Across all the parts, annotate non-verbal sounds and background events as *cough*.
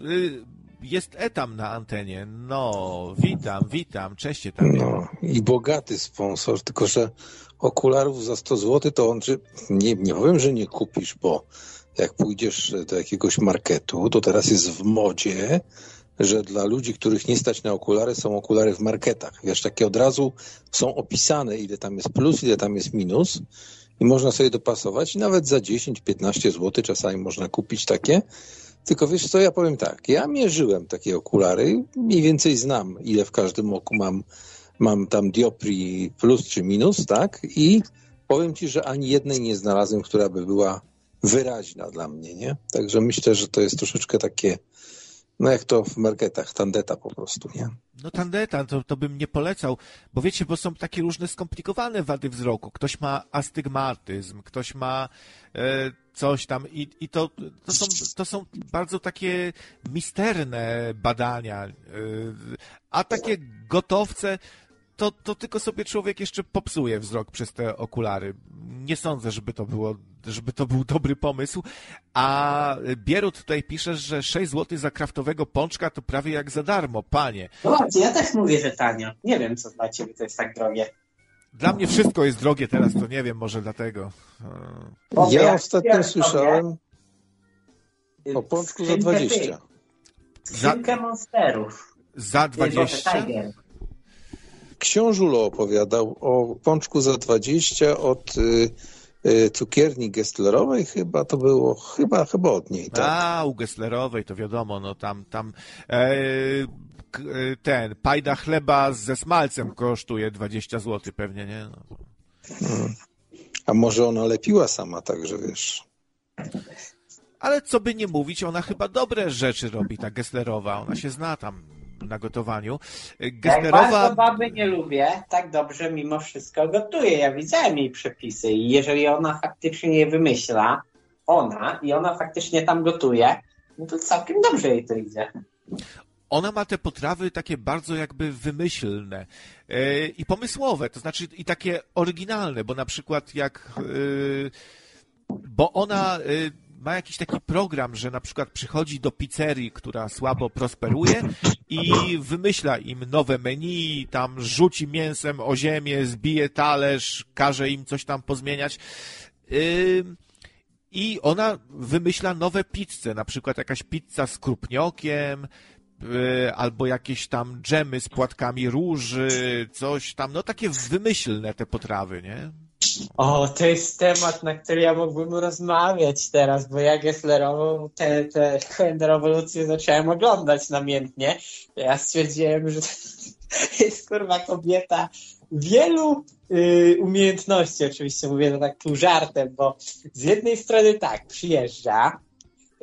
y, jest Etam na antenie. No, witam, witam, cześć Etam. No i bogaty sponsor, tylko że okularów za 100 zł to on, czy, nie, nie powiem, że nie kupisz, bo jak pójdziesz do jakiegoś marketu, to teraz jest w modzie, że dla ludzi, których nie stać na okulary, są okulary w marketach. Wiesz, takie od razu są opisane, ile tam jest plus, ile tam jest minus i można sobie dopasować nawet za 10-15 zł czasami można kupić takie. Tylko wiesz co, ja powiem tak, ja mierzyłem takie okulary, mniej więcej znam, ile w każdym oku mam, mam tam dioprii plus czy minus, tak? I powiem ci, że ani jednej nie znalazłem, która by była wyraźna dla mnie, nie? Także myślę, że to jest troszeczkę takie, no jak to w marketach, tandeta po prostu, nie? No tandeta, to, to bym nie polecał, bo wiecie, bo są takie różne skomplikowane wady wzroku. Ktoś ma astygmatyzm, ktoś ma e, coś tam i, i to, to, są, to są bardzo takie misterne badania. E, a takie gotowce, to, to tylko sobie człowiek jeszcze popsuje wzrok przez te okulary. Nie sądzę, żeby to było, żeby to był dobry pomysł. A Bierut tutaj pisze, że 6 zł za kraftowego pączka to prawie jak za darmo, panie. No właśnie, ja też mówię, że tanio. Nie wiem, co dla ciebie to jest tak drogie. Dla mnie wszystko jest drogie teraz, to nie wiem, może dlatego. Ja ostatnio słyszałem o pączku za 20. Skrzynkę monsterów. Za 20? Książulo opowiadał o pączku za 20 od y, y, cukierni Gesslerowej chyba to było, chyba, chyba od niej. Tak? A, u Gesslerowej to wiadomo, no tam, tam e, ten pajda chleba ze smalcem kosztuje 20 zł pewnie, nie? No. Hmm. A może ona lepiła sama, także wiesz. Ale co by nie mówić, ona chyba dobre rzeczy robi, ta Gesslerowa. Ona się zna tam na gotowaniu. Gesslerowa... Jak bardzo baby nie lubię, tak dobrze mimo wszystko gotuje. Ja widziałem jej przepisy i jeżeli ona faktycznie je wymyśla, ona, i ona faktycznie tam gotuje, no to całkiem dobrze jej to idzie ona ma te potrawy takie bardzo jakby wymyślne yy, i pomysłowe, to znaczy i takie oryginalne, bo na przykład jak, yy, bo ona yy, ma jakiś taki program, że na przykład przychodzi do pizzerii, która słabo prosperuje i wymyśla im nowe menu, tam rzuci mięsem o ziemię, zbije talerz, każe im coś tam pozmieniać. I ona wymyśla nowe pizze, na przykład jakaś pizza z krupniokiem, Y, albo jakieś tam dżemy z płatkami róży, coś tam, no takie wymyślne te potrawy, nie? O, to jest temat, na który ja mógłbym rozmawiać teraz, bo ja Gesslerową te, te rewolucję zacząłem oglądać namiętnie. Ja stwierdziłem, że to jest kurwa kobieta wielu y, umiejętności, oczywiście mówię to tak pół żartem, bo z jednej strony tak, przyjeżdża,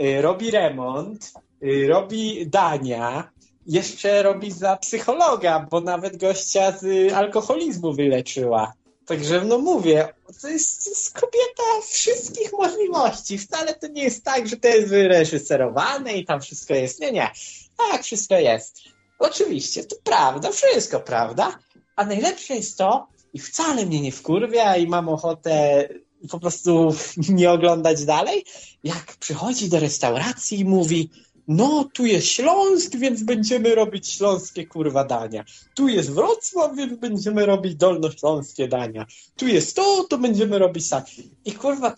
y, robi remont, Y, robi dania, jeszcze robi za psychologa, bo nawet gościa z alkoholizmu wyleczyła. Także no mówię, to jest, to jest kobieta wszystkich możliwości. Wcale to nie jest tak, że to jest wyreżyserowane i tam wszystko jest. Nie, nie. Tak, wszystko jest. Oczywiście, to prawda, wszystko prawda. A najlepsze jest to, i wcale mnie nie wkurwia i mam ochotę po prostu *laughs* nie oglądać dalej, jak przychodzi do restauracji i mówi no tu jest Śląsk, więc będziemy robić śląskie kurwa dania. Tu jest Wrocław, więc będziemy robić dolnośląskie dania. Tu jest to, to będziemy robić tak. I kurwa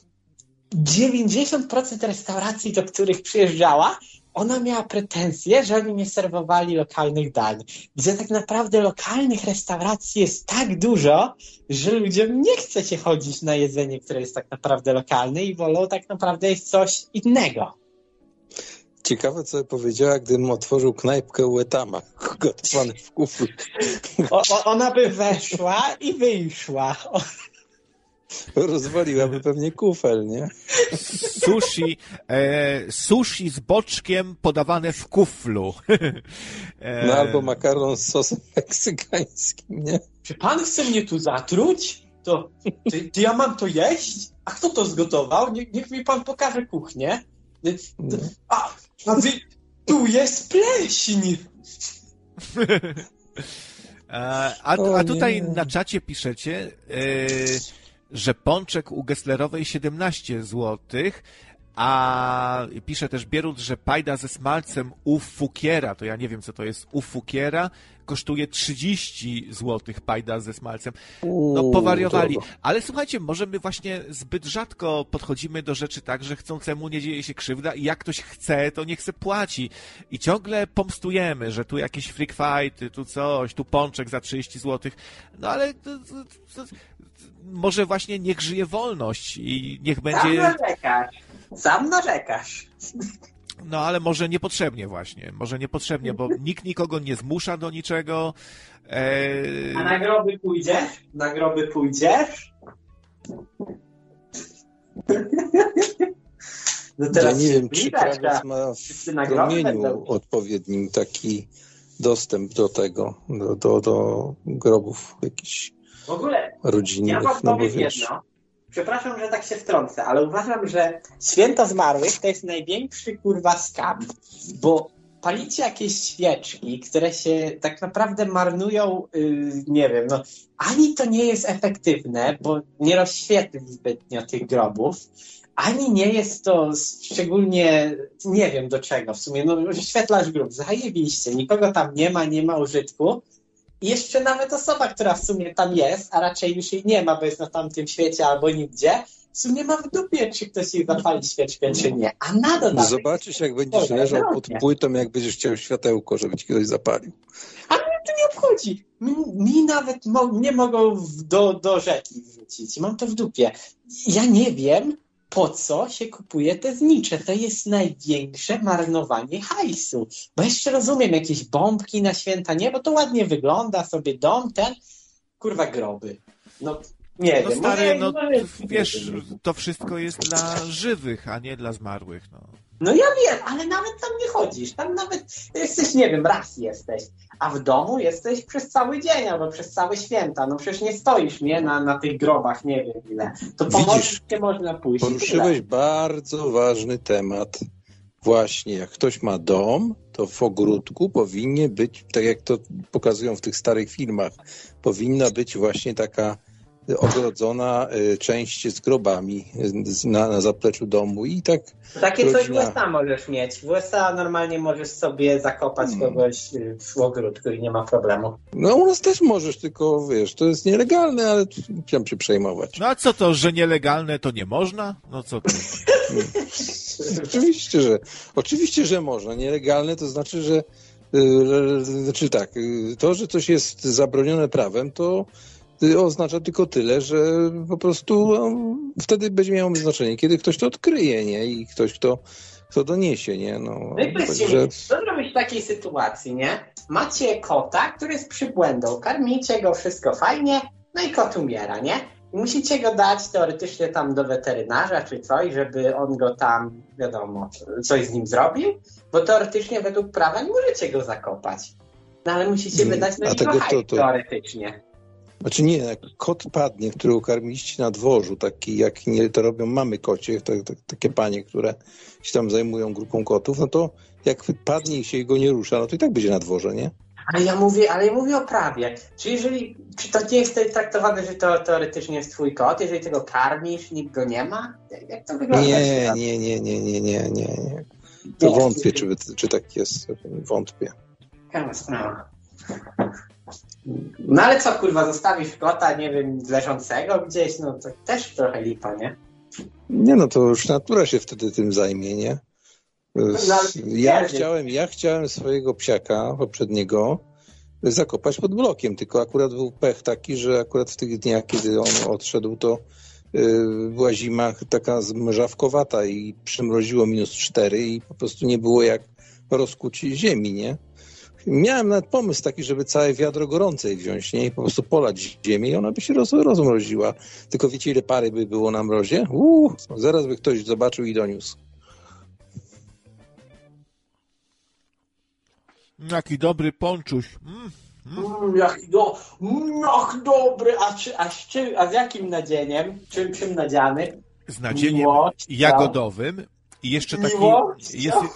90% restauracji, do których przyjeżdżała, ona miała pretensje, że oni nie serwowali lokalnych dań. Gdzie tak naprawdę lokalnych restauracji jest tak dużo, że ludziom nie chce się chodzić na jedzenie, które jest tak naprawdę lokalne i wolą tak naprawdę jeść coś innego. Ciekawe, co powiedziała, gdybym otworzył knajpkę u Etama, gotowany w kuflu. O, o, ona by weszła i wyszła. Rozwaliłaby pewnie kufel, nie? Sushi, e, sushi z boczkiem podawane w kuflu. *laughs* E... No albo makaron z sosem meksykańskim, nie? Czy pan chce mnie tu zatruć? To, to, to ja mam to jeść? A kto to zgotował? Nie, niech mi pan pokaże kuchnię. A, a wy, tu jest pleśń! *laughs* A, a tutaj na czacie piszecie, yy, że pączek u Gesslerowej 17 zł, A pisze też Bierut, że pajda ze smalcem u Fukiera, to ja nie wiem co to jest u Fukiera, kosztuje 30 zł pajda ze smalcem. No powariowali. Ale słuchajcie, może my właśnie zbyt rzadko podchodzimy do rzeczy tak, że chcącemu nie dzieje się krzywda i jak ktoś chce, to niech se płaci. I ciągle pomstujemy, że tu jakieś freak fighty, tu coś, tu pączek za 30 zł. No ale to, to, to, może właśnie niech żyje wolność i niech będzie... Sam narzekasz. Sam narzekasz. No ale może niepotrzebnie właśnie, może niepotrzebnie, bo *laughs* nikt nikogo nie zmusza do niczego. Eee... A na groby pójdziesz? Na groby pójdziesz? *laughs* No teraz ja nie wiem, czy prawiec ma w promieniu odpowiednim taki dostęp do tego, do, do, do grobów jakichś w ogóle, rodzinnych. Ja wam no powiem jedno. Przepraszam, że tak się wtrącę, ale uważam, że święto zmarłych to jest największy kurwa skam, bo palicie jakieś świeczki, które się tak naprawdę marnują, yy, nie wiem, no ani to nie jest efektywne, bo nie rozświetli zbytnio tych grobów, ani nie jest to szczególnie, nie wiem do czego w sumie, no świetlasz grób, zajebiście, nikogo tam nie ma, nie ma użytku, i jeszcze nawet osoba, która w sumie tam jest, a raczej już jej nie ma, bo jest na tamtym świecie albo nigdzie, w sumie ma w dupie, czy ktoś jej zapali świeczkę, czy nie. A nadal. No zobaczysz, jak będziesz leżał pod płytą, jak będziesz chciał światełko, żeby ci ktoś zapalił. A mnie to nie obchodzi. Mi, mi nawet mo nie mogą do, do rzeki wrzucić. Mam to w dupie. Ja nie wiem, po co się kupuje te znicze. To jest największe marnowanie hajsu. Bo jeszcze rozumiem jakieś bombki na święta, nie? Bo to ładnie wygląda, sobie dom, ten, kurwa groby. No, nie no wiem. Stary, no wiesz, to wszystko jest dla żywych, a nie dla zmarłych, no. No ja wiem, ale nawet tam nie chodzisz. Tam nawet jesteś, nie wiem, raz jesteś. A w domu jesteś przez cały dzień albo przez całe święta. No przecież nie stoisz, nie? Na, na tych grobach, nie wiem ile. To pomóc się można pójść. Poruszyłeś bardzo ważny temat. Właśnie, jak ktoś ma dom, to w ogródku powinien być, tak jak to pokazują w tych starych filmach, powinna być właśnie taka ogrodzona y, część z grobami na, na zapleczu domu i tak... Takie rodzina... coś w USA możesz mieć. W USA normalnie możesz sobie zakopać hmm. kogoś y, w ogródku i nie ma problemu. No u nas też możesz, tylko wiesz, to jest nielegalne, ale chciałem się przejmować. No a co to, że nielegalne to nie można? No co to? *laughs* oczywiście, że oczywiście, że można. Nielegalne to znaczy, że y, znaczy tak, to, że coś jest zabronione prawem, to oznacza tylko tyle, że po prostu no, wtedy będzie miało znaczenie, kiedy ktoś to odkryje, nie? I ktoś, kto, kto doniesie, nie? No, no i powiedzcie że... co zrobić w takiej sytuacji, nie? Macie kota, który jest przybłędą, karmicie go, wszystko fajnie, no i kot umiera, nie? I musicie go dać teoretycznie tam do weterynarza czy coś, żeby on go tam, wiadomo, coś z nim zrobił, bo teoretycznie według prawa nie możecie go zakopać. No ale musicie mm, wydać na niego to, to... teoretycznie. Znaczy nie, jak kot padnie, którego karmiliście na dworzu, taki jak nie to robią mamy kocie, tak, tak, takie panie, które się tam zajmują grupą kotów, no to jak padnie i się go nie rusza, no to i tak będzie na dworze, nie? Ale ja mówię, ale ja mówię o prawie. Czy jeżeli, czy to nie jest traktowane, że to teoretycznie jest twój kot, jeżeli tego karmisz, nikt go nie ma? Jak to wygląda? Nie, nie, nie, nie, nie, nie, nie, nie. To wątpię, czy, czy tak jest. Wątpię. Jaka sprawa. No ale co, kurwa, zostawisz kota, nie wiem, leżącego gdzieś, no to też trochę lipa, nie? Nie no, to już natura się wtedy tym zajmie, nie? No, ja, chciałem, ja chciałem swojego psiaka poprzedniego zakopać pod blokiem, tylko akurat był pech taki, że akurat w tych dniach, kiedy on odszedł, to yy, była zima taka zmrzawkowata i przymroziło minus cztery i po prostu nie było jak rozkuć ziemi, nie? Miałem nawet pomysł taki, żeby całe wiadro gorącej wziąć, nie? I po prostu polać ziemię i ona by się roz, rozmroziła. Tylko wiecie, ile pary by było na mrozie? Uuu, zaraz by ktoś zobaczył i doniósł. Jaki dobry ponczuś. Mm. Mm, jaki, do, mm, jak dobry, a, czy, a, z czym, a z jakim nadzieniem? Czym, czym nadziany? Z nadzieniem Miłość, jagodowym i jeszcze taki... Jest... *laughs*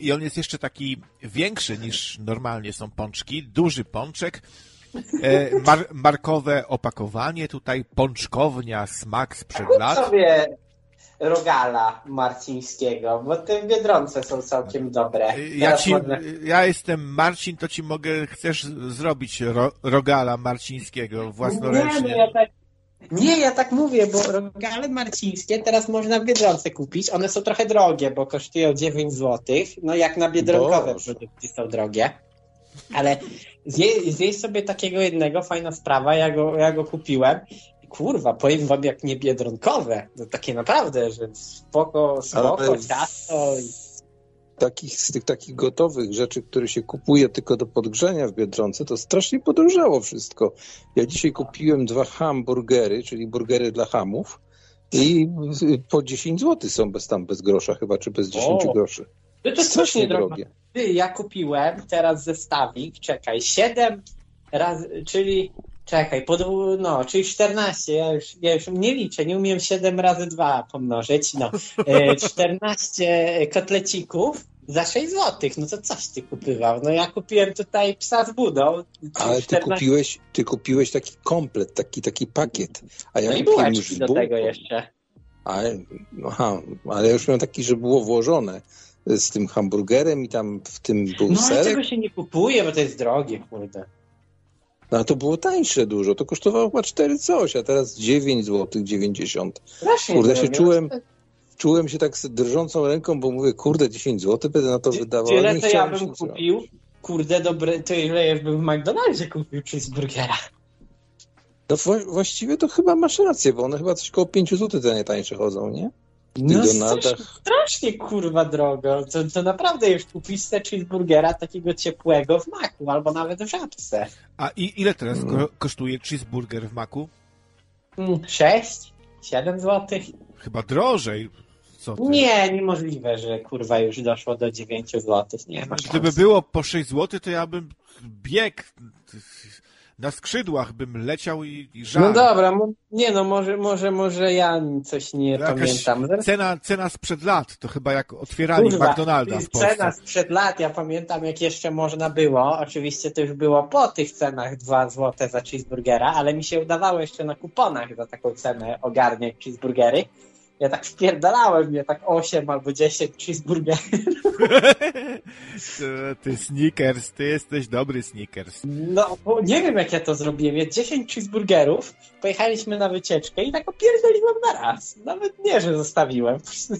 I on jest jeszcze taki większy niż normalnie są pączki, duży pączek E, mar markowe opakowanie, tutaj pączkownia, smak sprzed lat. sobie rogala marcińskiego, bo te biedronce są całkiem dobre. E, Ja, ci, ja jestem Marcin, to ci mogę, chcesz zrobić ro, rogala marcińskiego Nie, no własnoręcznie. ja tak... Nie, ja tak mówię, bo rogale marcińskie teraz można w Biedronce kupić. One są trochę drogie, bo kosztują 9 zł. No jak na biedronkowe Boże. produkty są drogie. Ale zje, zjeść sobie takiego jednego, fajna sprawa, ja go, ja go kupiłem. Kurwa, powiem wam jak nie biedronkowe. No takie naprawdę, że spoko, spoko, Ale- ciasto. i- Takich, z tych takich gotowych rzeczy, które się kupuje tylko do podgrzania w Biedronce, to strasznie podrożało wszystko. Ja dzisiaj kupiłem dwa hamburgery, czyli burgery dla hamów i po 10 zł są bez tam, bez grosza chyba, czy bez 10 O, groszy. No to strasznie drogie. Ty, ja kupiłem teraz zestawik, czekaj, 7 razy, czyli czekaj, podł- no, czyli 14, ja już, ja już nie liczę, nie umiem 7 razy 2 pomnożyć, no, e, *laughs* 14 kotlecików za 6 zł, no to coś ty kupywał, no ja kupiłem tutaj psa z budą, Ale ty 14 kupiłeś, ty kupiłeś taki komplet, taki, taki pakiet. A ja no i kupiłem już do tego jeszcze. Ale, aha, ale ja już miałem taki, że było włożone z tym hamburgerem i tam w tym był No ale serek. tego się nie kupuje, bo to jest drogie, kurde. No a to było tańsze dużo, to kosztowało chyba 4 coś, a teraz 9 zł 90. Strasznie Kurde, się czułem- Czułem się tak z drżącą ręką, bo mówię, kurde, 10 zł będę na to wydawał. ale Tyle nie to ja bym kupił. Kurde, dobre, to ile ja bym w McDonaldzie kupił cheeseburgera. No wła- właściwie to chyba masz rację, bo one chyba coś koło 5 zł te najtańsze chodzą, nie? No strasznie, strasznie kurwa drogo. To, to naprawdę już kupisz se cheeseburgera takiego ciepłego w maku, albo nawet w żabce. A i, ile teraz Mm. ko kosztuje cheeseburger w maku? Mm, 6? 7 złotych? Chyba drożej. Nie, niemożliwe, że kurwa już doszło do 9 złotych. Nie ma Gdyby szans. było po 6 zł, to ja bym biegł na skrzydłach, bym leciał i, i żarł. No dobra, nie no, może, może, może ja coś nie Jakaś pamiętam. Cena, cena sprzed lat, to chyba jak otwierali Kurwa, McDonalda w Polsce. Cena sprzed lat, ja pamiętam jak jeszcze można było, oczywiście to już było po tych cenach 2 zł za cheeseburgera, ale mi się udawało jeszcze na kuponach za taką cenę ogarniać cheeseburgery. Ja tak wpierdalałem, ja tak 8 albo 10 cheeseburgerów. *laughs* *laughs* ty, ty Snickers, ty jesteś dobry Snickers. No, bo nie wiem jak ja to zrobiłem. Ja 10 cheeseburgerów, pojechaliśmy na wycieczkę i tak opierdoliłem na raz. Nawet nie, że zostawiłem.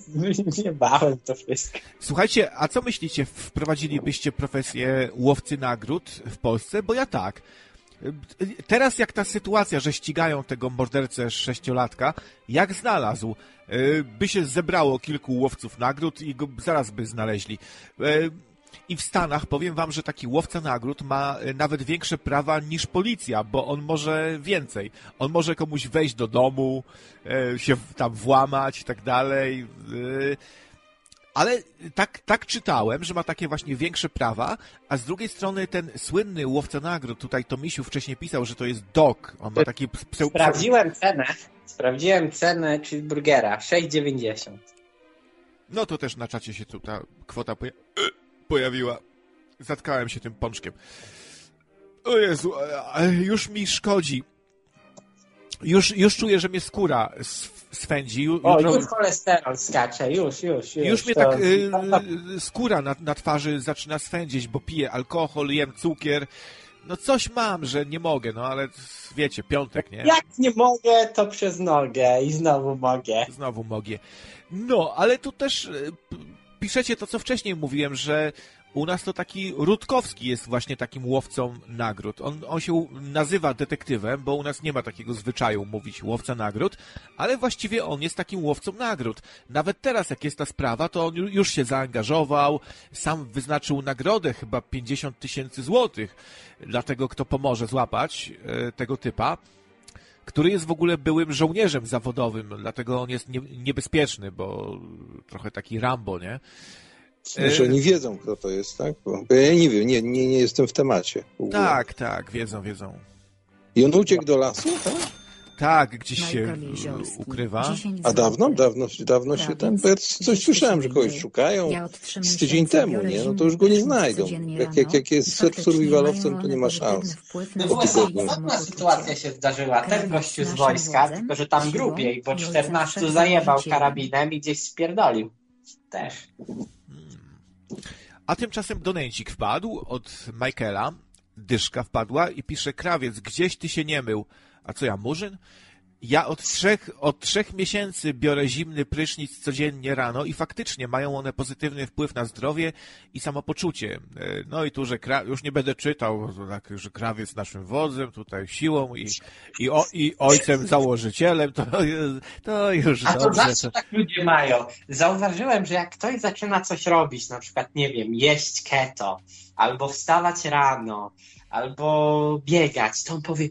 *laughs* Nie bałem to wszystko. Słuchajcie, a co myślicie, wprowadzilibyście profesję łowcy nagród w Polsce? Bo ja tak. Teraz jak ta sytuacja, że ścigają tego mordercę sześciolatka, jak znalazł, y, by się zebrało kilku łowców nagród i go zaraz by znaleźli. Y, I w Stanach powiem wam, że taki łowca nagród ma y, nawet większe prawa niż policja, bo on może więcej. On może komuś wejść do domu, się tam włamać i tak dalej. Ale tak, tak czytałem, że ma takie właśnie większe prawa, a z drugiej strony ten słynny łowca nagród, tutaj Tomisiu wcześniej pisał, że to jest Doc, on ma takie pseu... Sprawdziłem cenę. Sprawdziłem cenę cheeseburgera 6,90. No to też na czacie się tu ta kwota poja... pojawiła. Zatkałem się tym pączkiem. O Jezu, już mi szkodzi. Już, już czuję, że mnie skóra sw- swędzi. O, już cholesterol skacze, już, już, już. Już mnie to- tak y, skóra na, na twarzy zaczyna swędzić, bo piję alkohol, jem cukier. No coś mam, że nie mogę, no ale wiecie, piątek, nie? Jak nie mogę, to przez nogę i znowu mogę. Znowu mogę. No, ale tu też y, piszecie to, co wcześniej mówiłem, że u nas to taki Rutkowski jest właśnie takim łowcą nagród. On, on się nazywa detektywem, bo u nas nie ma takiego zwyczaju mówić łowca nagród, ale właściwie on jest takim łowcą nagród. Nawet teraz, jak jest ta sprawa, to on ju- już się zaangażował, sam wyznaczył nagrodę, chyba 50 tysięcy złotych, dla tego, kto pomoże złapać e, tego typa który jest w ogóle byłym żołnierzem zawodowym, dlatego on jest nie, niebezpieczny, bo trochę taki Rambo, nie? Że oni wiedzą, kto to jest, tak? Bo ja nie wiem, nie, nie, nie jestem w temacie. w. Tak, tak, wiedzą, wiedzą. I on uciekł do lasu, tak? Tak, gdzieś się ukrywa. 10 A dawno, dawno, dawno się ten, bo ja coś słyszałem, że kogoś szukają. Z tydzień temu, nie? No to już go nie znajdą. Jak- jak- jak jest survivalowcem, to nie ma szans. No na w Po USA tygodniu. podobna sytuacja się zdarzyła. Ten gościu z wojska, tylko że tam grubiej, bo i ojcem 14 wszech zajebał karabinem i gdzieś spierdolił. Też. A tymczasem donęcik wpadł od Michaela. Dyszka wpadła i pisze, krawiec, gdzieś ty się nie mył. A co ja, murzyn? Ja od trzech, od trzech miesięcy biorę zimny prysznic codziennie rano i faktycznie mają one pozytywny wpływ na zdrowie i samopoczucie. E, No i tu, że kra... już nie będę czytał, tak, że krawiec naszym wodzem, tutaj siłą i, i, o, i ojcem założycielem, to, to już A to dobrze. zawsze tak ludzie mają. Zauważyłem, że jak ktoś zaczyna coś robić, na przykład, nie wiem, jeść keto, albo wstawać rano, albo biegać, to on powie,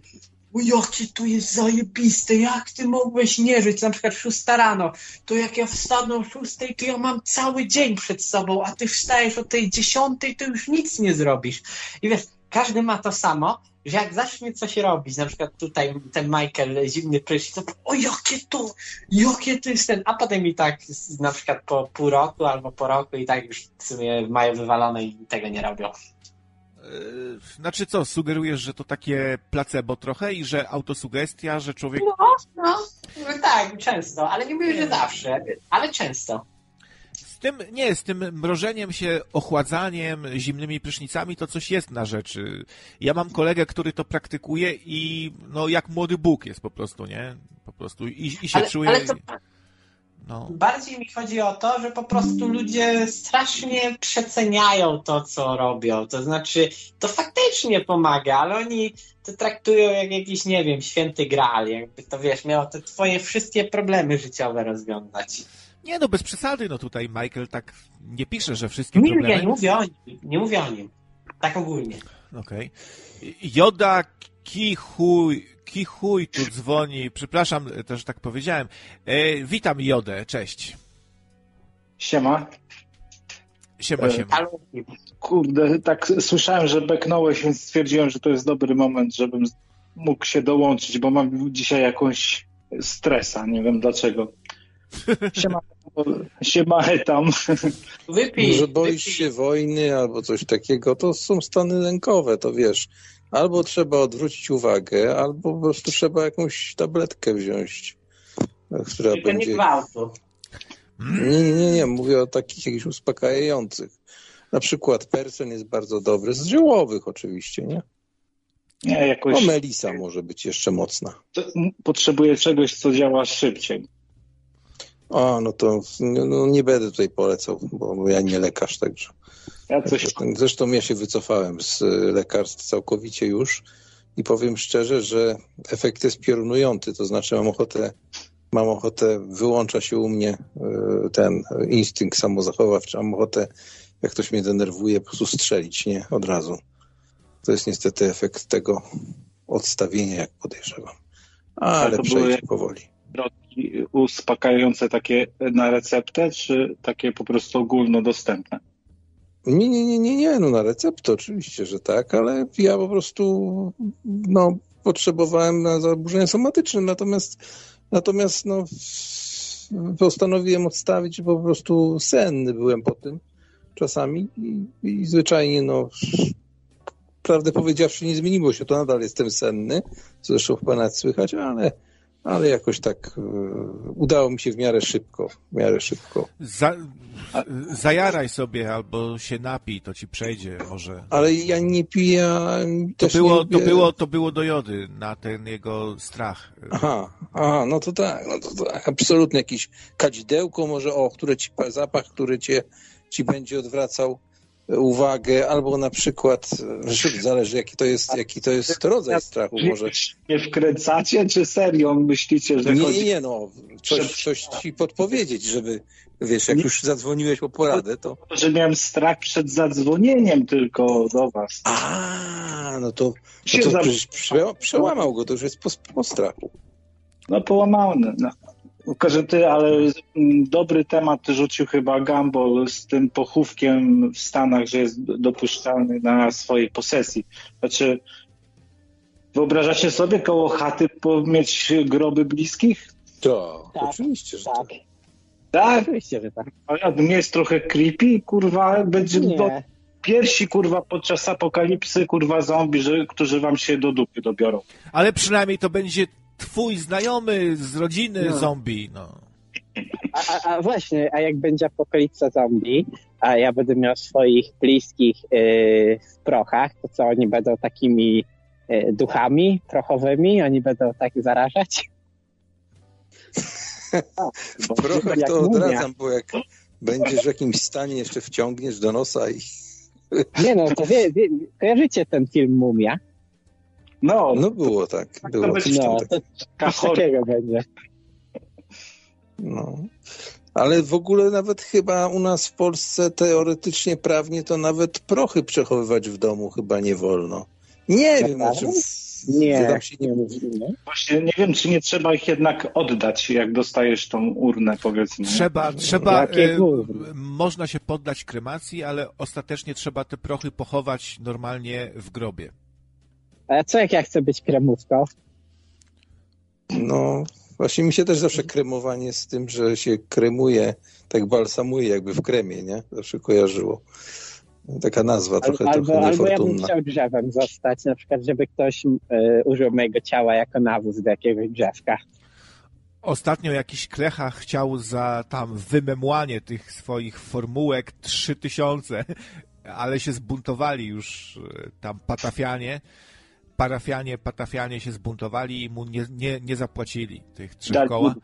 o jakie to jest zajebiste, jak ty mogłeś nie żyć, na przykład szósta rano, to jak ja wstanę o szóstej, to ja mam cały dzień przed sobą, a ty wstajesz o tej dziesiątej, to już nic nie zrobisz. I wiesz, każdy ma to samo, że jak zacznie coś robić, na przykład tutaj ten Michael zimny prysznic, to o jakie to, jakie to jest ten, a potem i tak na przykład po pół roku albo po roku i tak już w sumie mają wywalone i tego nie robią. E, Znaczy co, sugerujesz, że to takie placebo trochę i że autosugestia, że człowiek... No, no, tak, często, ale nie mówię, że zawsze, ale często. Z tym, nie, z tym mrożeniem się, ochładzaniem, zimnymi prysznicami, to coś jest na rzeczy. Ja mam kolegę, który to praktykuje i no jak młody Bóg jest po prostu, nie? Po prostu i, i się Ale, czuje... ale to No. bardziej mi chodzi o to, że po prostu ludzie strasznie przeceniają to, co robią. To znaczy, to faktycznie pomaga, ale oni to traktują jak jakiś, nie wiem, święty graal, jakby to wiesz, miało te twoje wszystkie problemy życiowe rozwiązać. Nie no, bez przesady, no tutaj Michael tak nie pisze, że wszystkie Nie, nie, problemy... nie mówię o nim, nie mówię o nim. Tak ogólnie. Okej. Joda Kichuj, Kichuj tu dzwoni, przepraszam, też tak powiedziałem. E, witam Jodę, cześć. Siema. Siema, E, siema. Ale Kurde, tak słyszałem, że beknąłeś, więc stwierdziłem, że to jest dobry moment, żebym mógł się dołączyć, bo mam dzisiaj jakąś stresa, nie wiem dlaczego. *laughs* Siema, siema tam. wypij. Może boisz wypij. się wojny albo coś takiego, to są stany lękowe, to wiesz. Albo trzeba odwrócić uwagę, albo po prostu trzeba jakąś tabletkę wziąć, która Tylko nie będzie... gwałtu. Nie, nie, nie, nie, mówię o takich jakichś uspokajających. Na przykład persen jest bardzo dobry, z ziołowych oczywiście, nie? Nie, No jakoś melisa może być jeszcze mocna. potrzebuję czegoś, co działa szybciej. A, no to no, no, nie będę tutaj polecał, bo ja nie lekarz, także. Ja coś Zresztą ja się wycofałem z y, lekarstw całkowicie już i powiem szczerze, że efekt jest piorunujący, to znaczy mam ochotę, mam ochotę, wyłącza się u mnie y, ten instynkt samozachowawczy, mam ochotę, jak ktoś mnie denerwuje, po prostu strzelić, nie? Od razu. To jest niestety efekt tego odstawienia, jak podejrzewam. Ale to przejdzie były- powoli. środki uspokajające takie na receptę, czy takie po prostu ogólnodostępne? Nie, nie, nie, nie, nie, no na receptę oczywiście, że tak, ale ja po prostu no, potrzebowałem na zaburzenia somatyczne, natomiast natomiast no postanowiłem odstawić, po prostu senny byłem po tym czasami i, i zwyczajnie no prawdę powiedziawszy nie zmieniło się, to nadal jestem senny, zresztą chyba nawet słychać, ale ale jakoś tak e, udało mi się w miarę szybko, w miarę szybko. Za, zajaraj sobie albo się napij, to ci przejdzie może. Ale ja nie piję. To było, nie to, było, to było do jody, na ten jego strach. Aha, aha, no to tak, no to tak. Absolutnie jakieś kadzidełko może, o, które ci, zapach, który cię, ci będzie odwracał uwagę, albo na przykład, zależy jaki to jest, jaki to jest rodzaj strachu, może. Nie wkręcacie, czy serio myślicie, że Nie, nie, no, coś, coś ci podpowiedzieć, żeby, wiesz, jak już zadzwoniłeś po poradę, to że miałem strach przed zadzwonieniem tylko do was. a, no to, no to przecież prze, przełamał go, to już jest po, po strachu. No połamany. No. Tylko, ty, ale mm, dobry temat rzucił chyba Gumball z tym pochówkiem w Stanach, że jest dopuszczalny na swojej posesji. Znaczy, Wyobrażacie sobie koło chaty po- mieć groby bliskich? To, Tak, oczywiście, że Tak, tak. Tak, oczywiście, że tak. a nie jest trochę creepy, kurwa, będzie do Nie. piersi, kurwa, podczas apokalipsy, kurwa, zombie, że, którzy wam się do dupy dobiorą. Ale przynajmniej to będzie twój znajomy z rodziny No. zombie. No. A, a, a właśnie, a jak będzie apokalipsa zombie, a ja będę miał swoich bliskich yy, w prochach, to co oni będą takimi yy, duchami prochowymi? Oni będą tak zarażać? W prochach to odradzam, bo jak będziesz w jakimś stanie, jeszcze wciągniesz do nosa i... Nie no, to wie, wie, kojarzycie ten film Mumia? No, No było tak, było to No, takiego. to coś takiego będzie. No. Ale w ogóle nawet chyba u nas w Polsce teoretycznie, prawnie to nawet prochy przechowywać w domu chyba nie wolno. Nie wiem, Naprawdę? znaczy... w- Nie, tam się nie... nie, nie. właśnie nie wiem, czy nie trzeba ich jednak oddać, jak dostajesz tą urnę, powiedzmy. Trzeba, trzeba e, można się poddać kremacji, ale ostatecznie trzeba te prochy pochować normalnie w grobie. A co jak ja chcę być kremówką? No, właśnie mi się też zawsze kremowanie z tym, że się kremuje, tak balsamuje jakby w kremie, nie? Zawsze kojarzyło. Taka nazwa trochę, albo, trochę albo ja bym chciał drzewem zostać, na przykład, żeby ktoś y, użył mojego ciała jako nawóz do jakiegoś drzewka. Ostatnio jakiś klecha chciał za tam wymemłanie tych swoich formułek 3000, ale się zbuntowali już e, tam patafianie. Parafianie, patafianie się zbuntowali i mu nie, nie, nie zapłacili tych trzech Dali- koła.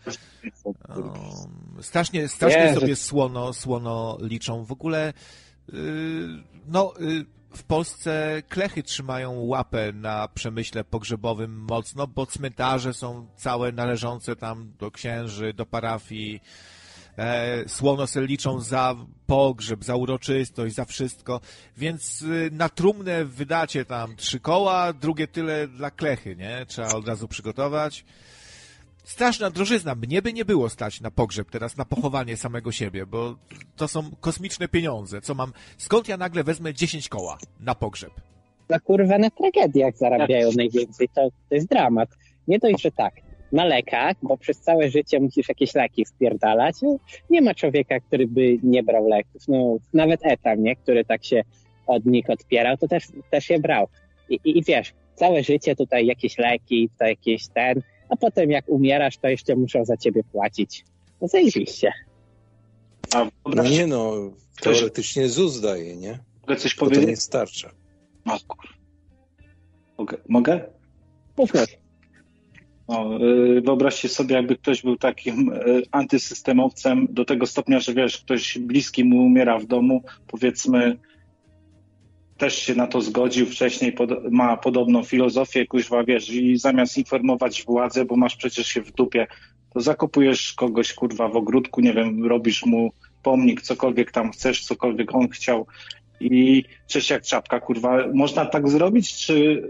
Um, strasznie strasznie Jezu. sobie słono, słono liczą. W ogóle yy, no, yy, w Polsce klechy trzymają łapę na przemyśle pogrzebowym mocno, bo cmentarze są całe należące tam do księży, do parafii. E, słono se liczą za pogrzeb, za uroczystość, za wszystko, więc y, na trumnę wydacie tam trzy koła, drugie tyle dla klechy, nie? Trzeba od razu przygotować. Straszna drożyzna. Mnie by nie było stać na pogrzeb teraz, na pochowanie samego siebie, bo to są kosmiczne pieniądze. Co mam? Skąd ja nagle wezmę 10 koła na pogrzeb? Na kurwa na tragediach zarabiają najwięcej, to, to jest dramat. Nie dość, że tak, na lekach, bo przez całe życie musisz jakieś leki wpierdalać. No, nie ma człowieka, który by nie brał leków. No, nawet etam, nie? który tak się od nich odpierał, to też, też je brał. I, i, I wiesz, całe życie tutaj jakieś leki, to jakieś ten, a potem jak umierasz, to jeszcze muszą za ciebie płacić. No zajebiście. A No nie no, teoretycznie ZUS daje, nie? mogę coś Bo to powiedzieć? nie starcza. O, kur... Mogę? Mogę? Mów, mów. O, y, wyobraźcie sobie, jakby ktoś był takim y, antysystemowcem do tego stopnia, że wiesz, ktoś bliski mu umiera w domu, powiedzmy, też się na to zgodził wcześniej, pod, ma podobną filozofię, kuźwa, wiesz, i zamiast informować władzę, bo masz przecież się w dupie, to zakopujesz kogoś, kurwa, w ogródku, nie wiem, robisz mu pomnik, cokolwiek tam chcesz, cokolwiek on chciał i cześć jak czapka, kurwa. Można tak zrobić, czy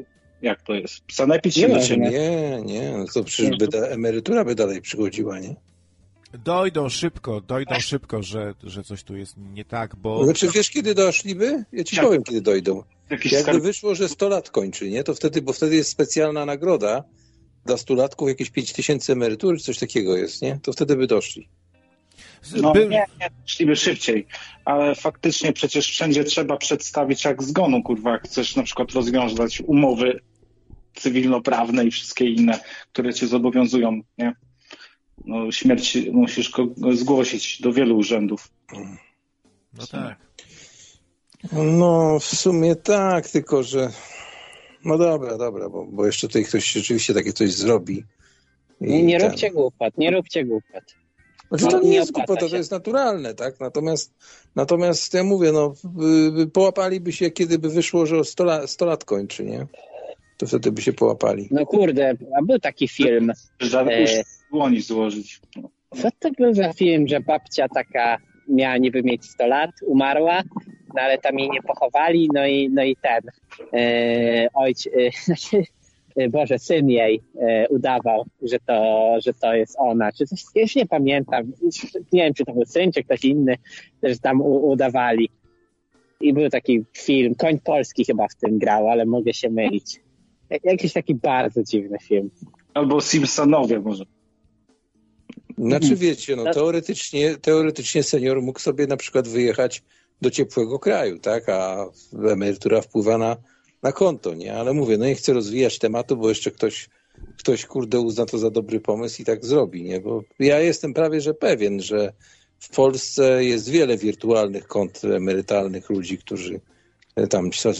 jak to jest? Sanepić się Nie do można. ciebie. Nie, nie, no to przecież by ta emerytura by dalej przychodziła, nie? Dojdą szybko, dojdą szybko, że, że coś tu jest nie tak, bo Znaczy wiesz kiedy doszliby? Ja ci Jak? powiem kiedy dojdą. Jakiś Jakby skarb... wyszło, że 100 lat kończy, nie? To wtedy, bo wtedy jest specjalna nagroda dla stulatków, jakieś 5 tysięcy emerytur, czy coś takiego jest, nie? To wtedy by doszli. No by, nie, nie, szliby szybciej, ale faktycznie przecież wszędzie trzeba przedstawić jak zgonu, kurwa, jak chcesz na przykład rozwiązać umowy cywilnoprawne i wszystkie inne, które cię zobowiązują, nie? No, śmierć musisz zgłosić do wielu urzędów. no tak. No, w sumie tak, tylko że. No dobra, dobra, bo, bo jeszcze tutaj ktoś rzeczywiście takie coś zrobi. Nie, nie ten- róbcie głupot, nie róbcie głupot. Znaczy, to No, nie nie jest głupota, to jest naturalne, tak? Natomiast, natomiast ja mówię, no, y, y, połapaliby się, kiedy by wyszło, że 100 lat, 100 lat kończy, nie? To wtedy by się połapali. No kurde, a był taki film. Żadnych E. już dłoni złożyć. Co to był za film, że babcia taka miała niby mieć 100 lat, umarła, no ale tam jej nie pochowali, no i, no i ten e, ojciec, e, znaczy, e, Boże, syn jej e, udawał, że to, że to jest ona, czy coś, ja już nie pamiętam, nie wiem, czy to był syn, czy ktoś inny, że tam u, udawali. I był taki film, Koń Polski chyba w tym grał, ale mogę się mylić. Jakiś taki bardzo dziwny film. Albo Simpsonowie może. Znaczy wiecie, no teoretycznie, teoretycznie senior mógł sobie na przykład wyjechać do ciepłego kraju, tak, a emerytura wpływa na, na konto, nie? Ale mówię, no nie chcę rozwijać tematu, bo jeszcze ktoś, ktoś kurde uzna to za dobry pomysł i tak zrobi, nie? Bo ja jestem prawie, że pewien, że w Polsce jest wiele wirtualnych kont emerytalnych ludzi, którzy tam ktoś,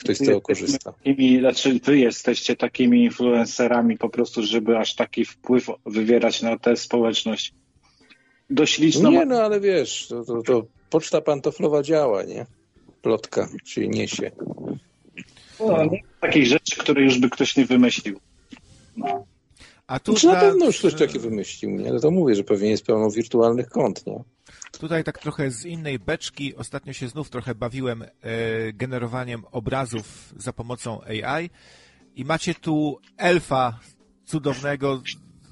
ktoś z tego korzysta. Takimi, znaczy wy jesteście takimi influencerami po prostu, żeby aż taki wpływ wywierać na tę społeczność. Dość liczną. Nie, no ale wiesz, to, to, to poczta pantoflowa działa, nie? Plotka, czyli niesie. No, nie takich rzeczy, które już by ktoś nie wymyślił. No. A tu znaczy, na pewno już ktoś taki wymyślił, nie? No to mówię, że pewnie jest pełno wirtualnych kont, nie? Tutaj tak trochę z innej beczki. Ostatnio się znów trochę bawiłem e, generowaniem obrazów za pomocą AI i macie tu elfa cudownego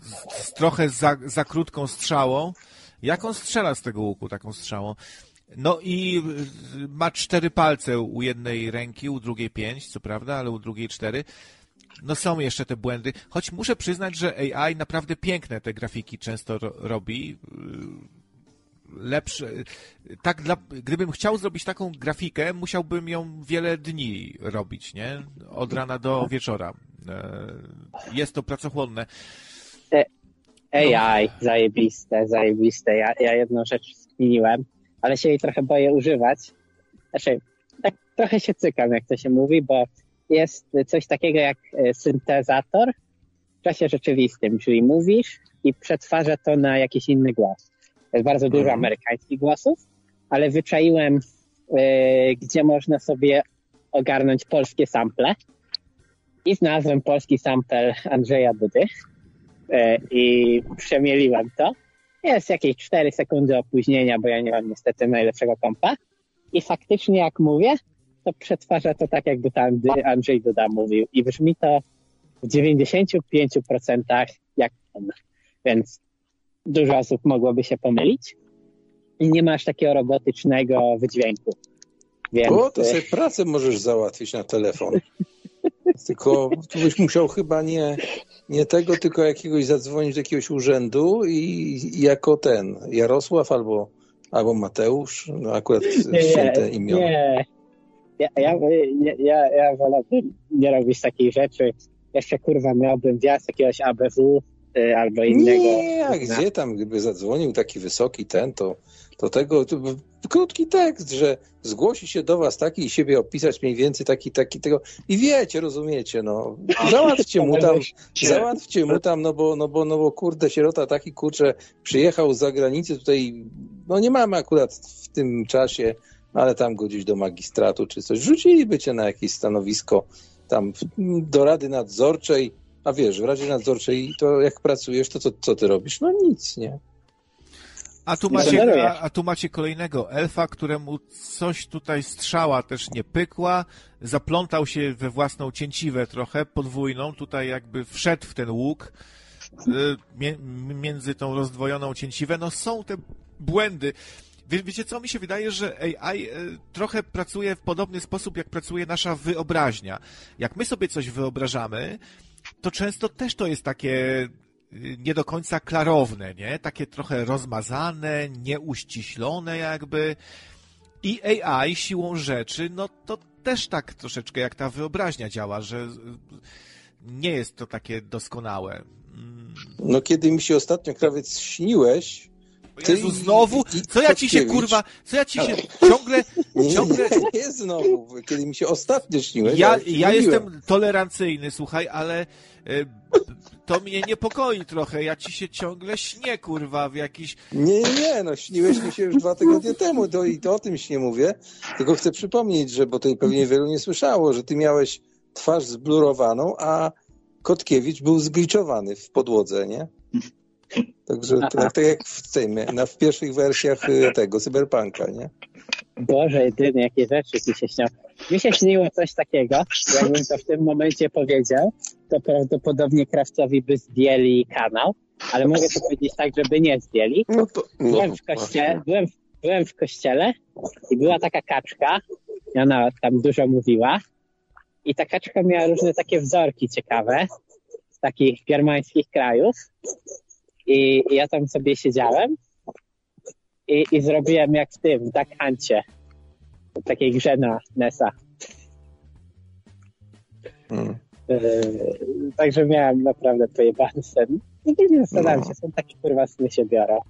z, z trochę za, za krótką strzałą. Jak on strzela z tego łuku taką strzałą? No i e, ma cztery palce u jednej ręki, u drugiej pięć, co prawda, ale u drugiej cztery. No są jeszcze te błędy, choć muszę przyznać, że AI naprawdę piękne te grafiki często ro robi lepsze. Tak dla, gdybym chciał zrobić taką grafikę, musiałbym ją wiele dni robić, nie? Od rana do wieczora. E, jest to pracochłonne. AI, no. zajebiste, zajebiste. Ja, ja jedną rzecz zmieniłem, ale się jej trochę boję używać. Znaczy, tak trochę się cykam, jak to się mówi, bo jest coś takiego jak e, syntezator w czasie rzeczywistym, czyli mówisz i przetwarza to na jakiś inny głos. Jest bardzo dużo mhm. amerykańskich głosów, ale wyczaiłem, yy, gdzie można sobie ogarnąć polskie sample i znalazłem polski sample Andrzeja Dudy yy, i przemieliłem to. Jest jakieś 4 sekundy opóźnienia, bo ja nie mam niestety najlepszego kompa. I faktycznie jak mówię, to przetwarza to tak, jakby tam Andrzej Duda mówił. I brzmi to w 95% jak on. Więc dużo osób mogłoby się pomylić i nie masz takiego robotycznego wydźwięku. Więc... O, to sobie pracę możesz załatwić na telefon. *laughs* Tylko tu byś musiał chyba nie, nie tego, tylko jakiegoś zadzwonić do jakiegoś urzędu i, i jako ten Jarosław albo, albo Mateusz, no akurat nie, święte imiona. Nie, ja, ja, ja, ja wolałbym nie robić takich rzeczy. Jeszcze kurwa miałbym wjazd jakiegoś ABW Y, albo innego. Nie, a gdzie tam, gdyby zadzwonił taki wysoki ten, to, to tego, to krótki tekst, że zgłosi się do was taki i siebie opisać mniej więcej taki, taki, tego. I wiecie, rozumiecie, no, załatwcie mu tam, załatwcie mu tam, no bo, no bo, no bo kurde, sierota taki, kurczę, przyjechał z zagranicy tutaj, no nie mamy akurat w tym czasie, ale tam go gdzieś do magistratu czy coś, rzuciliby cię na jakieś stanowisko tam do rady nadzorczej, a wiesz, w Radzie Nadzorczej to jak pracujesz, to co, co ty robisz? No nic, nie? A tu, macie, a, a, tu macie kolejnego elfa, któremu coś tutaj strzała też nie pykła, zaplątał się we własną cięciwę trochę, podwójną, tutaj jakby wszedł w ten łuk y, między tą rozdwojoną cięciwę. No są te błędy. Wie, wiecie co, mi się wydaje, że AI y, trochę pracuje w podobny sposób, jak pracuje nasza wyobraźnia. Jak my sobie coś wyobrażamy, to często też to jest takie y, nie do końca klarowne, nie? Takie trochę rozmazane, nieuściślone jakby. I AI siłą rzeczy, no to też tak troszeczkę jak ta wyobraźnia działa, że nie jest to takie doskonałe. Mm. No kiedy mi się ostatnio krawiec śniłeś, Jezu, znowu? Co ja ci się, kurwa, co ja ci się ciągle... ciągle... Nie, nie znowu, kiedy mi się ostatnio śniłeś. Ja, ja jestem tolerancyjny, słuchaj, ale y, to mnie niepokoi trochę. Ja ci się ciągle śnię, kurwa, w jakiś... Nie, nie, no śniłeś mi się już dwa tygodnie temu, to, i to o tym nie mówię. Tylko chcę przypomnieć, że, bo to pewnie wielu nie słyszało, że ty miałeś twarz zblurowaną, a Kotkiewicz był zgliczowany w podłodze, nie? Także tak, tak jak w, tym, na, w pierwszych wersjach y, tego cyberpunka, nie? Boże, jedyne jakie rzeczy mi się śnią. Mi się śniło coś takiego, jakbym to w tym momencie powiedział, to prawdopodobnie krawcowi by zdjęli kanał, ale mogę to powiedzieć tak, żeby nie zdjęli. No to, no byłem, w kościele, byłem, byłem w kościele i była taka kaczka, i ona tam dużo mówiła i ta kaczka miała różne takie wzorki ciekawe z takich germańskich krajów. I, i ja tam sobie siedziałem i, i zrobiłem jak w tym, tak Huncie. W takiej grze na NESa. Mm. Yy, także miałem naprawdę pojebany sen. Nigdy nie zastanawiam No. się, są takie kurwa sny się biorą.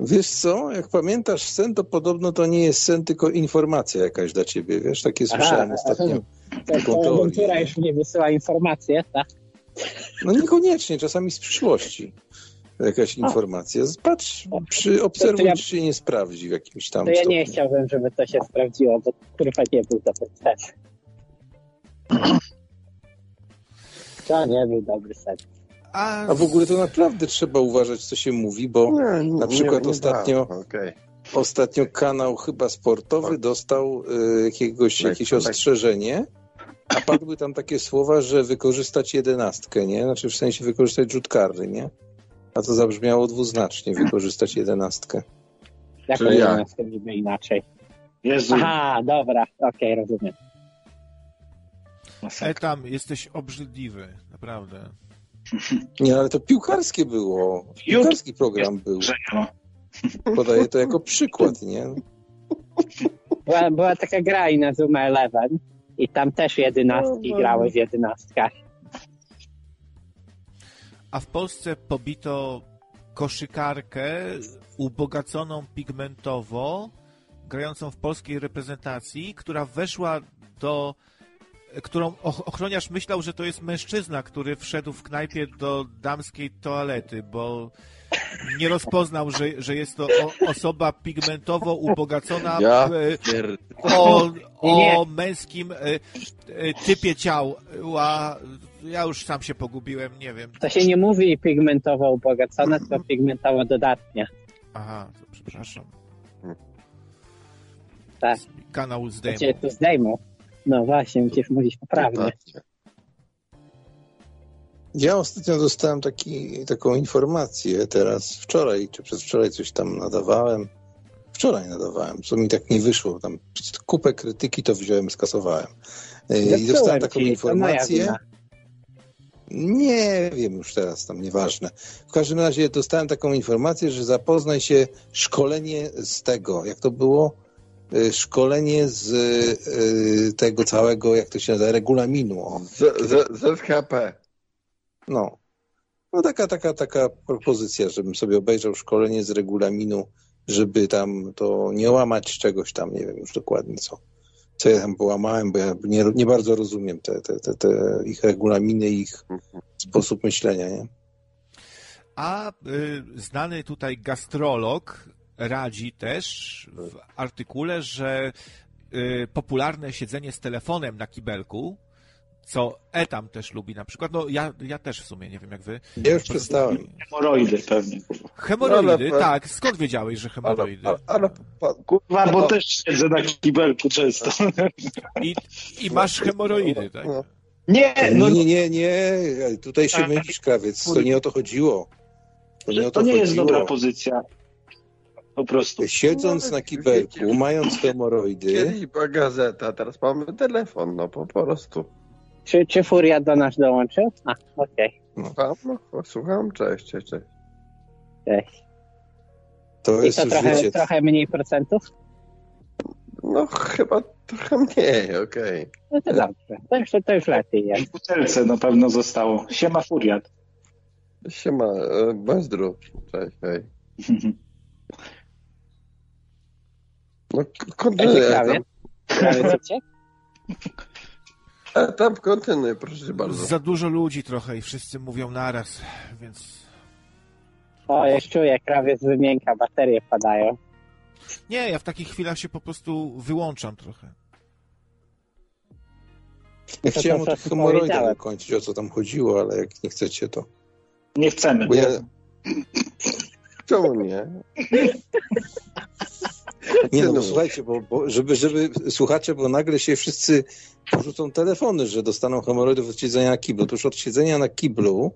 Wiesz co, jak pamiętasz sen, to podobno to nie jest sen, tylko informacja jakaś dla ciebie, wiesz? Takie słyszałem ostatnio. To, Taką to teorię, już mnie wysyła informacje, tak? No niekoniecznie, czasami z przyszłości. Jakaś informacja. Patrz, przy, obserwuj, To ja- czy się nie sprawdzi w jakimś tam To ja nie stopniu. chciałbym, żeby to się sprawdziło, bo kurwa nie był dobry sen. To nie był dobry sen. A, A w ogóle to naprawdę trzeba uważać, co się mówi, bo Nie, nie, Na przykład nie ostatnio- ostatnio kanał chyba sportowy dostał y, jakiegoś, Tak, jakieś tak. ostrzeżenie, a padły tam takie słowa, że wykorzystać jedenastkę, nie? Znaczy w sensie wykorzystać rzut karny, nie? A to zabrzmiało dwuznacznie, wykorzystać jedenastkę. Jak Czyli to niby inaczej. Jezu, Aha, dobra, okej, rozumiem. e, tam jesteś obrzydliwy, naprawdę. Nie, ale to piłkarskie było. Piłkarski program był. Podaję to jako przykład, nie? Była, była taka gra i na Zoom 11 i tam też jedenastki No, no. grały w jedenastkach. A w Polsce pobito koszykarkę ubogaconą pigmentowo, grającą w polskiej reprezentacji, która weszła do którą och- ochroniarz myślał, że to jest mężczyzna, który wszedł w knajpie do damskiej toalety, bo nie rozpoznał, że, że jest to o, osoba pigmentowo ubogacona Ja e, o, o męskim e, e, typie ciała. Ja już sam się pogubiłem, nie wiem. To się nie mówi pigmentowo ubogacona, tylko pigmentowo dodatnia. Aha, to przepraszam. Tak. Kanał cię tu zdejmą. No właśnie, musisz mówić poprawnie. Tak. Ja ostatnio dostałem taki, taką informację teraz, wczoraj czy przedwczoraj coś tam nadawałem. Wczoraj nadawałem, co mi tak nie wyszło. Tam kupę krytyki to wziąłem, skasowałem. E, I dostałem taką informację. Nie wiem już teraz, tam nieważne. W każdym razie dostałem taką informację, że zapoznaj się szkolenie z tego, jak to było? Y, Szkolenie z y, tego całego, jak to się nazywa, regulaminu. O. Z, z, ZHP. No. No taka, taka, taka propozycja, żebym sobie obejrzał szkolenie z regulaminu, żeby tam to nie łamać czegoś tam, nie wiem już dokładnie co. Co ja tam połamałem, bo ja nie, nie bardzo rozumiem te, te, te, te ich regulaminy, ich sposób myślenia, nie? A y, znany tutaj gastrolog radzi też w artykule, że y, popularne siedzenie z telefonem na kibelku, co Etam też lubi na przykład, no ja, ja też w sumie, nie wiem jak wy. Ja już przestałem. Hemoroidy pewnie. Hemoroidy, Ale- tak, skąd wiedziałeś, że Ale, hemoroidy? ale, ale pa- Kurwa, bo też siedzę na kibelku często. I, i masz hemoroidy, tak? No. Nie, no Nie, nie, nie, tutaj się Tak. mylisz, krawiec, to nie o to chodziło. To nie o to to nie jest chodziło. dobra pozycja. Po prostu. Siedząc na kibelku, mając hemoroidy, Kiedyś była gazeta, teraz mamy telefon, no po prostu. Czy, czy Furia do nas dołączył? A, okej. Tam, no, słucham, cześć, cześć, cześć. Cześć. to I jest to już, trochę, wiecie, trochę mniej procentów? No chyba trochę mniej, okej. No to dobrze. To już, to już lepiej jest. W butelce na pewno zostało. Siema furiat. Siema, e, Bezdru, cześć, hej. *laughs* No, k- tam, Krawie co cię? e, tam kontynuuj, proszę bardzo. Za dużo ludzi trochę i wszyscy mówią naraz, więc O, już czuję, krawiec wymięka, baterie padają. nie, ja w takich chwilach się po prostu wyłączam trochę. ja to chciałem po o hemoroidach dokończyć, o co tam chodziło, ale jak nie chcecie, to... Nie chcemy. Bo ja... Czemu nie? Nie no, Kontynuuj. słuchajcie, bo, bo żeby, żeby słuchacze, bo nagle się wszyscy porzucą telefony, że dostaną hemoroidów od siedzenia na kiblu. Otóż od siedzenia na kiblu,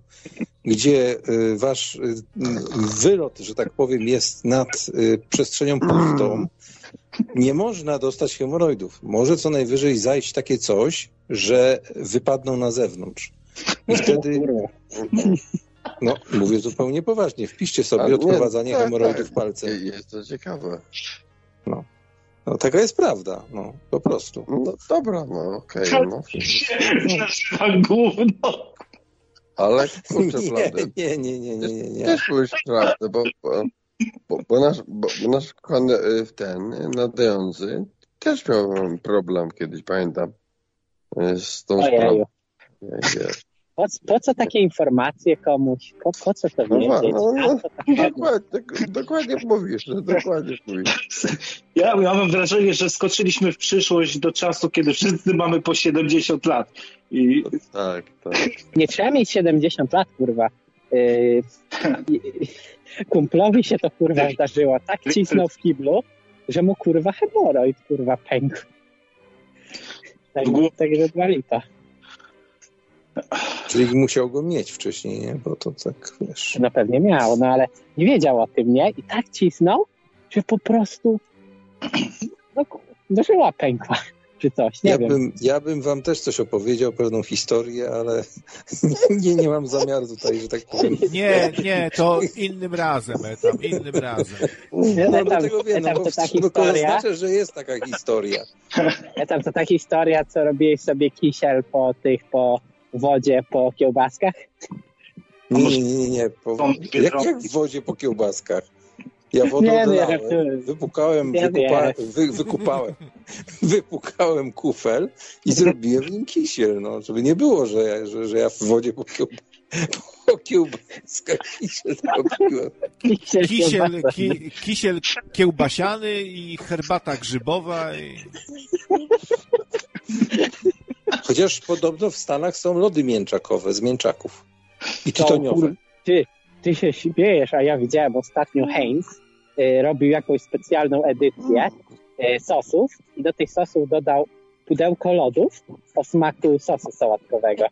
gdzie y, wasz y, wylot, że tak powiem, jest nad y, przestrzenią pustą, nie można dostać hemoroidów. Może co najwyżej zajść takie coś, że wypadną na zewnątrz. I wtedy, no mówię zupełnie poważnie, wpiszcie sobie nie, odprowadzanie tak, hemoroidów tak. palcem. Jest to ciekawe. No taka jest prawda, no po prostu. No dobra, no okej. To no. się nazywa gówno. Ale *laughs* kurczę, Nie, nie, nie, nie, nie, nie, nie. Też mówisz prawdę, bo, bo, bo, bo, nasz, bo, nasz kochany y, ten nadający też miał problem kiedyś, pamiętam, y, z tą sprawą. Po, po co takie informacje komuś? Po, po co to No, wiedzieć? no, no, A co tak dokładnie, dok- dokładnie mówisz, no, dokładnie mówisz. Ja, ja mam wrażenie, że skoczyliśmy w przyszłość do czasu, kiedy wszyscy mamy po 70 lat. I Tak, tak. Nie trzeba mieć 70 lat, kurwa. Yy, kumplowi się to kurwa zdarzyło. Tak cisnął w kiblu, że mu kurwa hemoroid kurwa pękł. Tak, także dwa lita. Czyli musiał go mieć wcześniej, nie? Bo to tak, wiesz... No pewnie miał, no ale nie wiedział o tym, nie? I tak cisnął, że po prostu *clears throat* no, no żyła pękła, *laughs* czy coś, nie Ja wiem. bym, ja bym wam też coś opowiedział, pewną historię, ale *laughs* nie, nie mam zamiaru tutaj, że tak powiem. *laughs* Nie, nie, to innym razem, tam, innym razem. Ja No, tam, dlatego wiem, no, bo, to ta no to historia, znaczy, że jest taka historia. ja tam to ta historia, co robiłeś sobie kisiel po tych, po wodzie, po kiełbaskach. Nie, nie, nie, nie. nie. Po, jak, jak w wodzie po kiełbaskach? Ja wodę Nie, ja dolałem, żartuję. wypukałem, wykupa, wy, wykupałem, *laughs* wypukałem kufel i zrobiłem w nim kisiel, no, żeby nie było, że, ja- że, że ja w wodzie po, kiełb, *laughs* po kiełbaskach kisiel zrobiłem. Kisiel, Kisiel, ki, kisiel kiełbasiany i herbata grzybowa. I... *laughs* Chociaż podobno w Stanach są lody mięczakowe z mięczaków i To, tytoniowe. Ty, ty się śmiejesz, a ja widziałem ostatnio Heinz y, robił jakąś specjalną edycję y, sosów i do tych sosów dodał pudełko lodów o smaku sosu sałatkowego.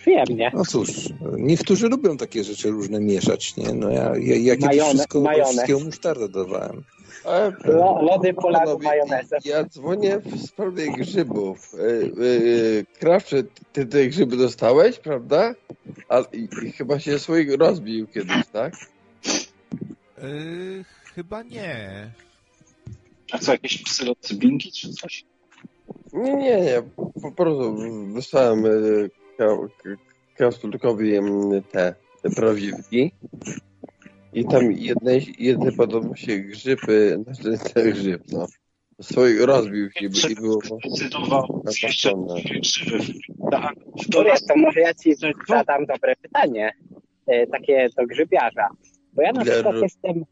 Przyjemnie. No cóż, niektórzy lubią takie rzeczy różne mieszać, nie? No ja, ja, ja kiedyś Majone- wszystko, majonez. musztardę dawałem. Lody Polaków majonezem. Ja dzwonię w sprawie grzybów. E, e, Krawcze, ty te grzyby dostałeś, prawda? A, i, i chyba się swoich rozbił kiedyś, tak? Yy, chyba nie. a co, jakieś psylocybinki czy coś? Nie, nie, nie. Po prostu wysłałem Krasnolukowi te, te prawiwki. I tam jednej, jednej podobno się grzyby, znaczy ten grzyb, no. Swoich rozbił się i było Zdecydował. Tak. To wiesz, to może ja ci zadam dobre pytanie, e, takie do grzybiarza. Bo ja na przykład jestem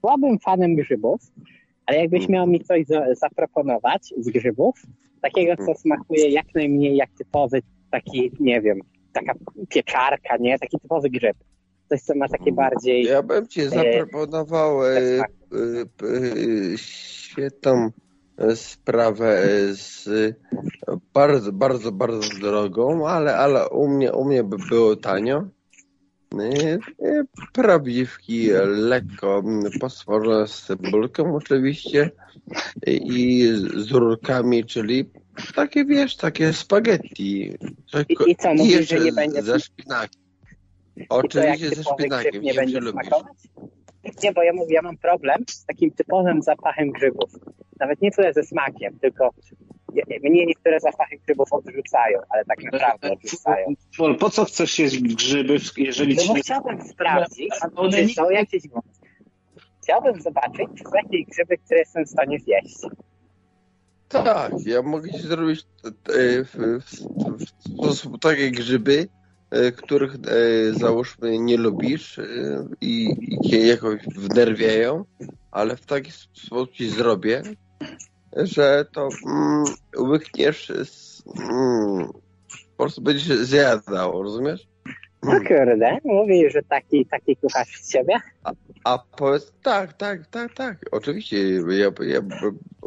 słabym fanem grzybów, ale jakbyś miał mi coś za, zaproponować z grzybów, takiego, co smakuje jak najmniej jak typowy taki, nie wiem, taka pieczarka, nie? Taki typowy grzyb. Coś, co ma takie bardziej... Ja bym ci zaproponował e, e, e, świetną e, sprawę e, z e, bardzo, bardzo, bardzo drogą, ale, ale u mnie, u mnie by było tanio. E, e, Prawdziwki lekko m, posmażone z cebulką oczywiście e, i z rurkami, czyli takie wiesz, takie spaghetti. I, i co, mówisz, że nie będzie... ze szpinakiem. I to Oczywiście ze szpinakiem, grzyb nie będzie lubisz. smakować? Nie, bo ja mówię, ja mam problem z takim typowym zapachem grzybów. Nawet nie tyle ze smakiem, tylko nie- mnie niektóre zapachy grzybów odrzucają, ale tak naprawdę odrzucają. Pol, po co chcesz jeść grzyby, jeżeli No ci bo nie... chciałbym sprawdzić, one czy nie- są jakieś... Chciałbym zobaczyć, czy są jakieś grzyby, które jestem w stanie zjeść. Tak, ja mogę ci zrobić e, w, w, w sposób takie grzyby, e, których e, załóżmy nie lubisz e, i, i cię jakoś wnerwiają, ale w taki sposób ci zrobię, że to mm, łykniesz, z, mm, po prostu będziesz zjadał, rozumiesz? No kurde, mówisz, że taki, taki kucharz z ciebie? A powiedz, tak, tak, tak, tak. Oczywiście, ja, ja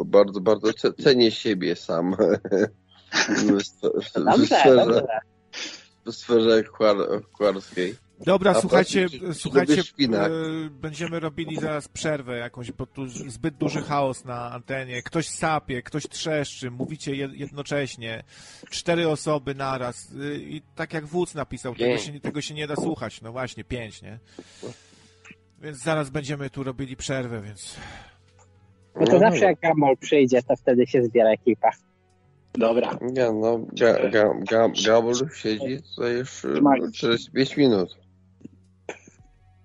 bardzo, bardzo ce- cenię siebie sam. *laughs* W, w, w, Dobrze, dobrze. W sferze kucharskiej. Dobra, A słuchajcie, słuchajcie, e, będziemy robili zaraz przerwę jakąś, bo tu zbyt duży chaos na antenie. Ktoś sapie, ktoś trzeszczy, mówicie jed- jednocześnie. Cztery osoby naraz. e, I tak jak wódz napisał, tego się, nie- tego się nie da słuchać. No właśnie, pięć, nie? Więc zaraz będziemy tu robili przerwę, więc... No to No zawsze jak Gamol przyjdzie, to wtedy się zbiera ekipa. Dobra. Nie, no, ga, ga, ga, Gabor siedzi tutaj już e, Trzymaj. 45 minut.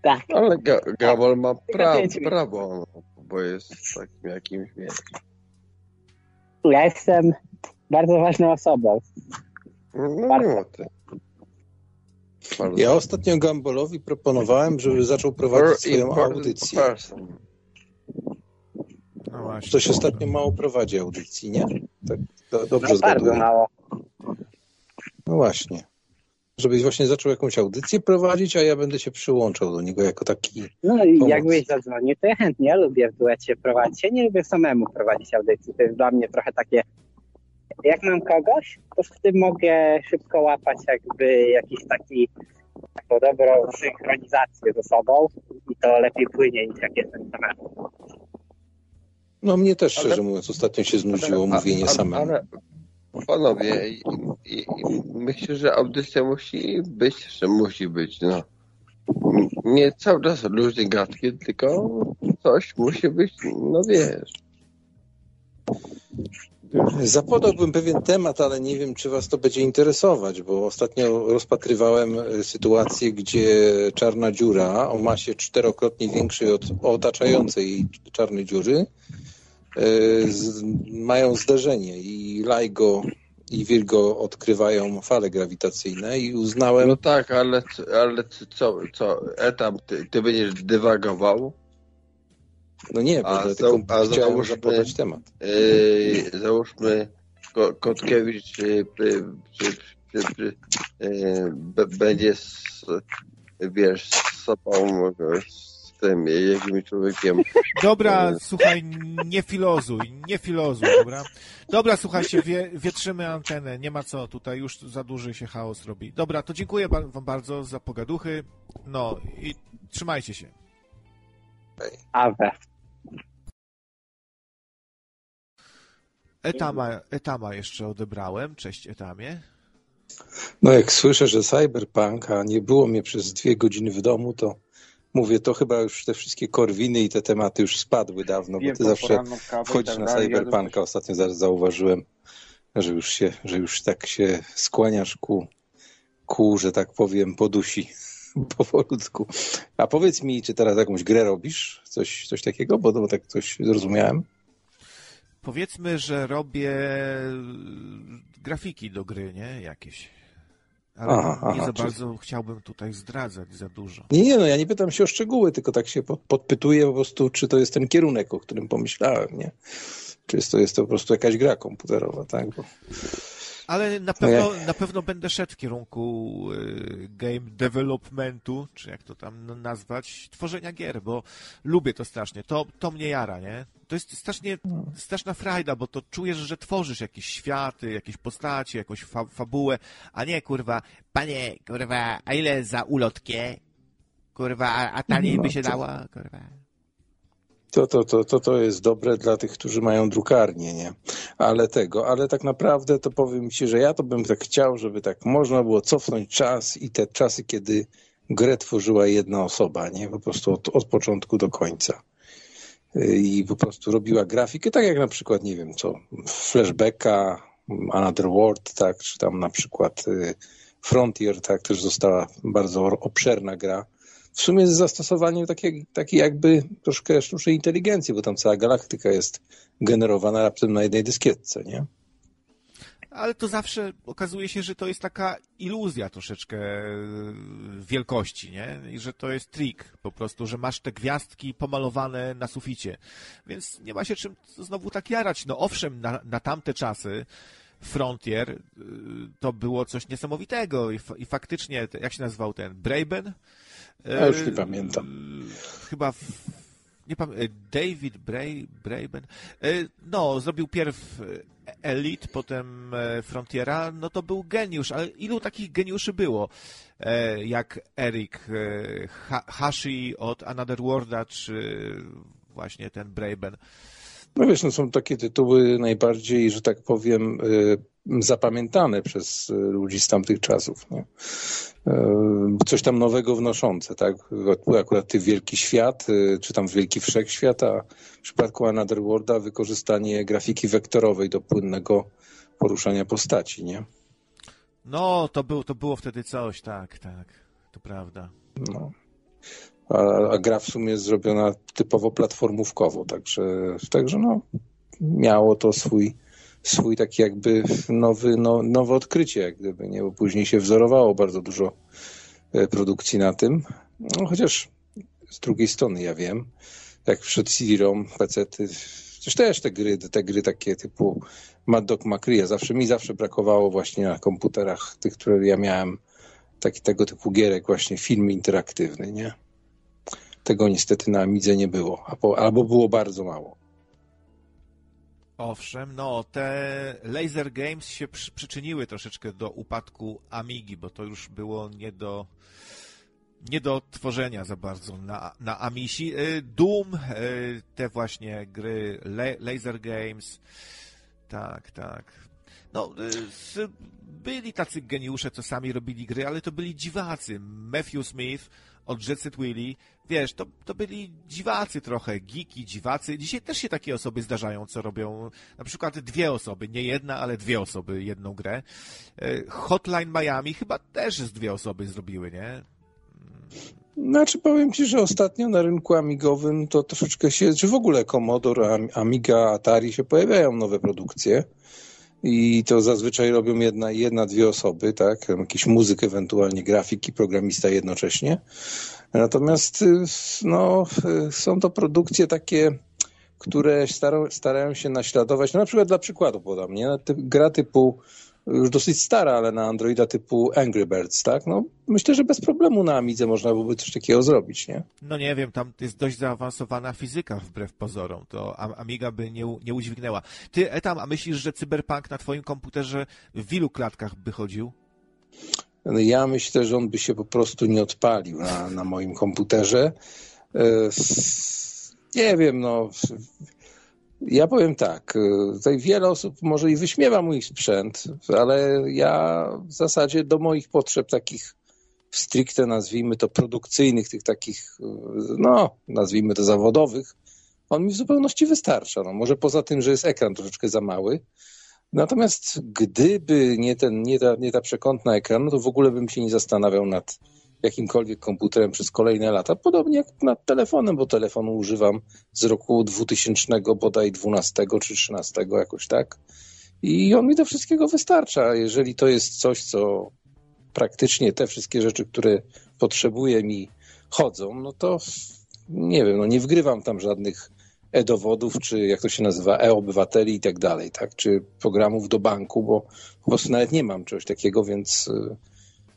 Tak. Ale ga, Gabor ma pra, prawo, no, bo jest takim jakimś wielkim. Ja jestem bardzo ważną osobą. No Bardzo. nie ma ty. Bardzo. Ja ostatnio Gambolowi proponowałem, żeby zaczął prowadzić swoją audycję. person. No właśnie. Ktoś ostatnio mało prowadzi audycji, nie? Tak, do, dobrze No, bardzo mało. No właśnie. Żebyś właśnie zaczął jakąś audycję prowadzić, a ja będę się przyłączał do niego jako taki. No i Pomoc. jakbyś zadzwonił, to ja chętnie, ja lubię w duecie prowadzić. Ja nie lubię samemu prowadzić audycji. To jest dla mnie trochę takie, jak mam kogoś, to wtedy mogę szybko łapać jakby jakiś taki taką dobrą synchronizację ze sobą i to lepiej płynie niż jak jestem samemu. No mnie też, szczerze Ale- mówiąc, ostatnio się znudziło Ale- mówienie ale- samemu. Panowie, i, i, myślę, że audycja musi być, że musi być, no. Nie cały czas luźne gadki, tylko coś musi być, no wiesz. Zapodałbym pewien temat, ale nie wiem, czy Was to będzie interesować, bo ostatnio rozpatrywałem e, sytuację, gdzie czarna dziura o masie czterokrotnie większej od otaczającej jej czarnej dziury z, mają zderzenie i LIGO i Virgo odkrywają fale grawitacyjne i uznałem, No tak, ale, ale co, co etap, ty, ty będziesz dywagował, no nie, A dlatego za- a załóżmy- zapodać temat. Yy, załóżmy Ko- Kotkiewicz yy, yy, yy, yy, yy, yy, będzie z, wiesz, z sobą, yy, z tym jakimś człowiekiem. Dobra, słuchaj, nie filozuj, nie filozuj, dobra? Dobra, słuchajcie, wie, wietrzymy antenę, nie ma co, tutaj już za duży się chaos robi. Dobra, to dziękuję wam bardzo za pogaduchy, no i trzymajcie się. Awe. Etama, Etama jeszcze odebrałem, cześć Etamie. No jak słyszę, że cyberpunk, a nie było mnie przez dwie godziny w domu, to mówię, to chyba już te wszystkie korwiny i te tematy już spadły dawno, bo ty zawsze wchodzisz na cyberpunka. Ostatnio za- zauważyłem, że już się, że już tak się skłaniasz ku, ku, że tak powiem, podusi *laughs* powolutku. A powiedz mi, czy teraz jakąś grę robisz? Coś, coś takiego? Bo, bo tak coś zrozumiałem. Powiedzmy, że robię grafiki do gry, nie? Jakieś. Ale Aha, nie aha, za bardzo chciałbym tutaj zdradzać za dużo. Nie, nie, no ja nie pytam się o szczegóły, tylko tak się pod, podpytuję po prostu, czy to jest ten kierunek, o którym pomyślałem, nie? Czy jest to, jest to po prostu jakaś gra komputerowa, tak? Bo... Ale na pewno, na pewno będę szedł w kierunku y, game developmentu, czy jak to tam nazwać, tworzenia gier, bo lubię to strasznie. To, to mnie jara, nie? To jest strasznie, straszna frajda, bo to czujesz, że tworzysz jakieś światy, jakieś postacie, jakąś fa fabułę, a nie, kurwa, panie, kurwa, a ile za ulotkę? Kurwa, a, a taniej No by się dała? Kurwa. To, to, to, to, to jest dobre dla tych, którzy mają drukarnię, nie? Ale tego, ale tak naprawdę to powiem ci, że ja to bym tak chciał, żeby tak można było cofnąć czas i te czasy, kiedy grę tworzyła jedna osoba, nie? Po prostu od, od początku do końca. Y, I po prostu robiła grafikę, tak jak na przykład, nie wiem co, Flashbacka, Another World, tak, czy tam na przykład y, Frontier, tak, też została bardzo obszerna gra w sumie z zastosowaniem takiej, takiej jakby troszkę sztucznej inteligencji, bo tam cała galaktyka jest generowana raptem na jednej dyskietce, nie? Ale to zawsze okazuje się, że to jest taka iluzja troszeczkę e, wielkości, nie? I że to jest trik po prostu, że masz te gwiazdki pomalowane na suficie. Więc nie ma się czym znowu tak jarać. No owszem, na, na tamte czasy Frontier y, to było coś niesamowitego i, fa- i faktycznie, jak się nazywał ten? Braben? Ja już nie pamiętam. y, Chyba w, nie pamiętam, David Bray, Braben, no, zrobił pierw Elite, potem Frontiera, no to był geniusz, ale ilu takich geniuszy było, jak Eric Hashi od Another Worlda, czy właśnie ten Braben. No wiesz, no są takie tytuły najbardziej, że tak powiem, zapamiętane przez ludzi z tamtych czasów. Nie? Coś tam nowego wnoszące, tak? Akurat ty Wielki Świat, czy tam Wielki Wszechświat, a w przypadku Another Worlda wykorzystanie grafiki wektorowej do płynnego poruszania postaci, nie? No, to, był, to było wtedy coś, tak, tak, to prawda. No. A, a gra w sumie jest zrobiona typowo platformówkowo, także, także no, miało to swój, swój taki jakby nowy, no, nowe odkrycie, jak gdyby, nie? Bo później się wzorowało bardzo dużo produkcji na tym. No, chociaż z drugiej strony ja wiem, jak przed CD-ROM, PC-ty, przecież też te gry, te gry takie typu Mad Dog Macria, zawsze mi zawsze brakowało właśnie na komputerach tych, które ja miałem, taki, tego typu gierek właśnie, film interaktywny, nie? Tego niestety na Amidze nie było, albo było bardzo mało. Owszem, no te Laser Games się przy, przyczyniły troszeczkę do upadku Amigi, bo to już było nie do, nie do tworzenia za bardzo na, na Amisi. Doom, te właśnie gry Laser Games, tak, tak. No, byli tacy geniusze, co sami robili gry, ale to byli dziwacy. Matthew Smith od Jet Set Willy, wiesz, to, to byli dziwacy trochę, geeki, dziwacy. Dzisiaj też się takie osoby zdarzają, co robią na przykład dwie osoby, nie jedna, ale dwie osoby jedną grę. Hotline Miami chyba też z dwie osoby zrobiły, nie? Znaczy powiem Ci, że ostatnio na rynku amigowym to troszeczkę się, czy w ogóle Commodore, Amiga, Atari się pojawiają nowe produkcje i to zazwyczaj robią jedna, jedna dwie osoby, tak? Jakiś muzyk, ewentualnie grafik i programista jednocześnie. Natomiast no, są to produkcje takie, które starają, starają się naśladować, no na przykład dla przykładu podam, nie? Gra typu już dosyć stara, ale na Androida typu Angry Birds, tak? No myślę, że bez problemu na Amidze można byłoby coś takiego zrobić, nie? No nie wiem, tam jest dość zaawansowana fizyka wbrew pozorom, to Amiga by nie, nie udźwignęła. Ty, Etam, a myślisz, że Cyberpunk na twoim komputerze w ilu klatkach by chodził? Ja myślę, że on by się po prostu nie odpalił na, na moim komputerze. Nie wiem, no ja powiem tak, tutaj wiele osób może i wyśmiewa mój sprzęt, ale ja w zasadzie do moich potrzeb takich stricte nazwijmy to produkcyjnych, tych takich, no nazwijmy to zawodowych, on mi w zupełności wystarcza. No, może poza tym, że jest ekran troszeczkę za mały. Natomiast gdyby nie, ten, nie, ta, nie ta przekątna ekran, no to w ogóle bym się nie zastanawiał nad jakimkolwiek komputerem przez kolejne lata. Podobnie jak nad telefonem, bo telefonu używam z roku 2000 bodaj 12 czy 13 jakoś tak. I on mi do wszystkiego wystarcza. Jeżeli to jest coś, co praktycznie te wszystkie rzeczy, które potrzebuję mi chodzą, no to nie wiem, no nie wgrywam tam żadnych e-dowodów, czy jak to się nazywa, e-obywateli i tak dalej, tak? Czy programów do banku, bo po prostu nawet nie mam czegoś takiego, więc,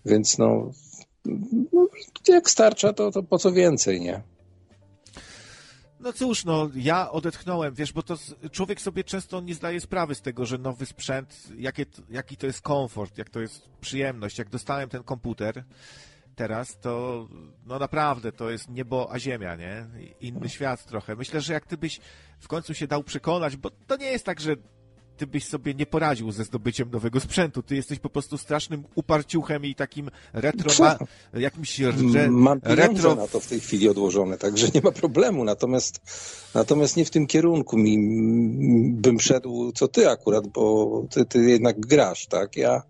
więc no no, jak starcza, to, to po co więcej, nie? No cóż, no ja odetchnąłem, wiesz, bo to człowiek sobie często nie zdaje sprawy z tego, że nowy sprzęt, jakie, jaki to jest komfort, jak to jest przyjemność. Jak dostałem ten komputer teraz, to no naprawdę to jest niebo a ziemia, nie? Inny świat trochę. Myślę, że jak ty byś w końcu się dał przekonać, bo to nie jest tak, że ty byś sobie nie poradził ze zdobyciem nowego sprzętu. Ty jesteś po prostu strasznym uparciuchem i takim retro, ma, jakimś re, Mam retro... na to w tej chwili odłożone, także nie ma problemu. Natomiast, natomiast nie w tym kierunku mi bym szedł, co ty akurat, bo ty, ty jednak grasz, tak? Ja,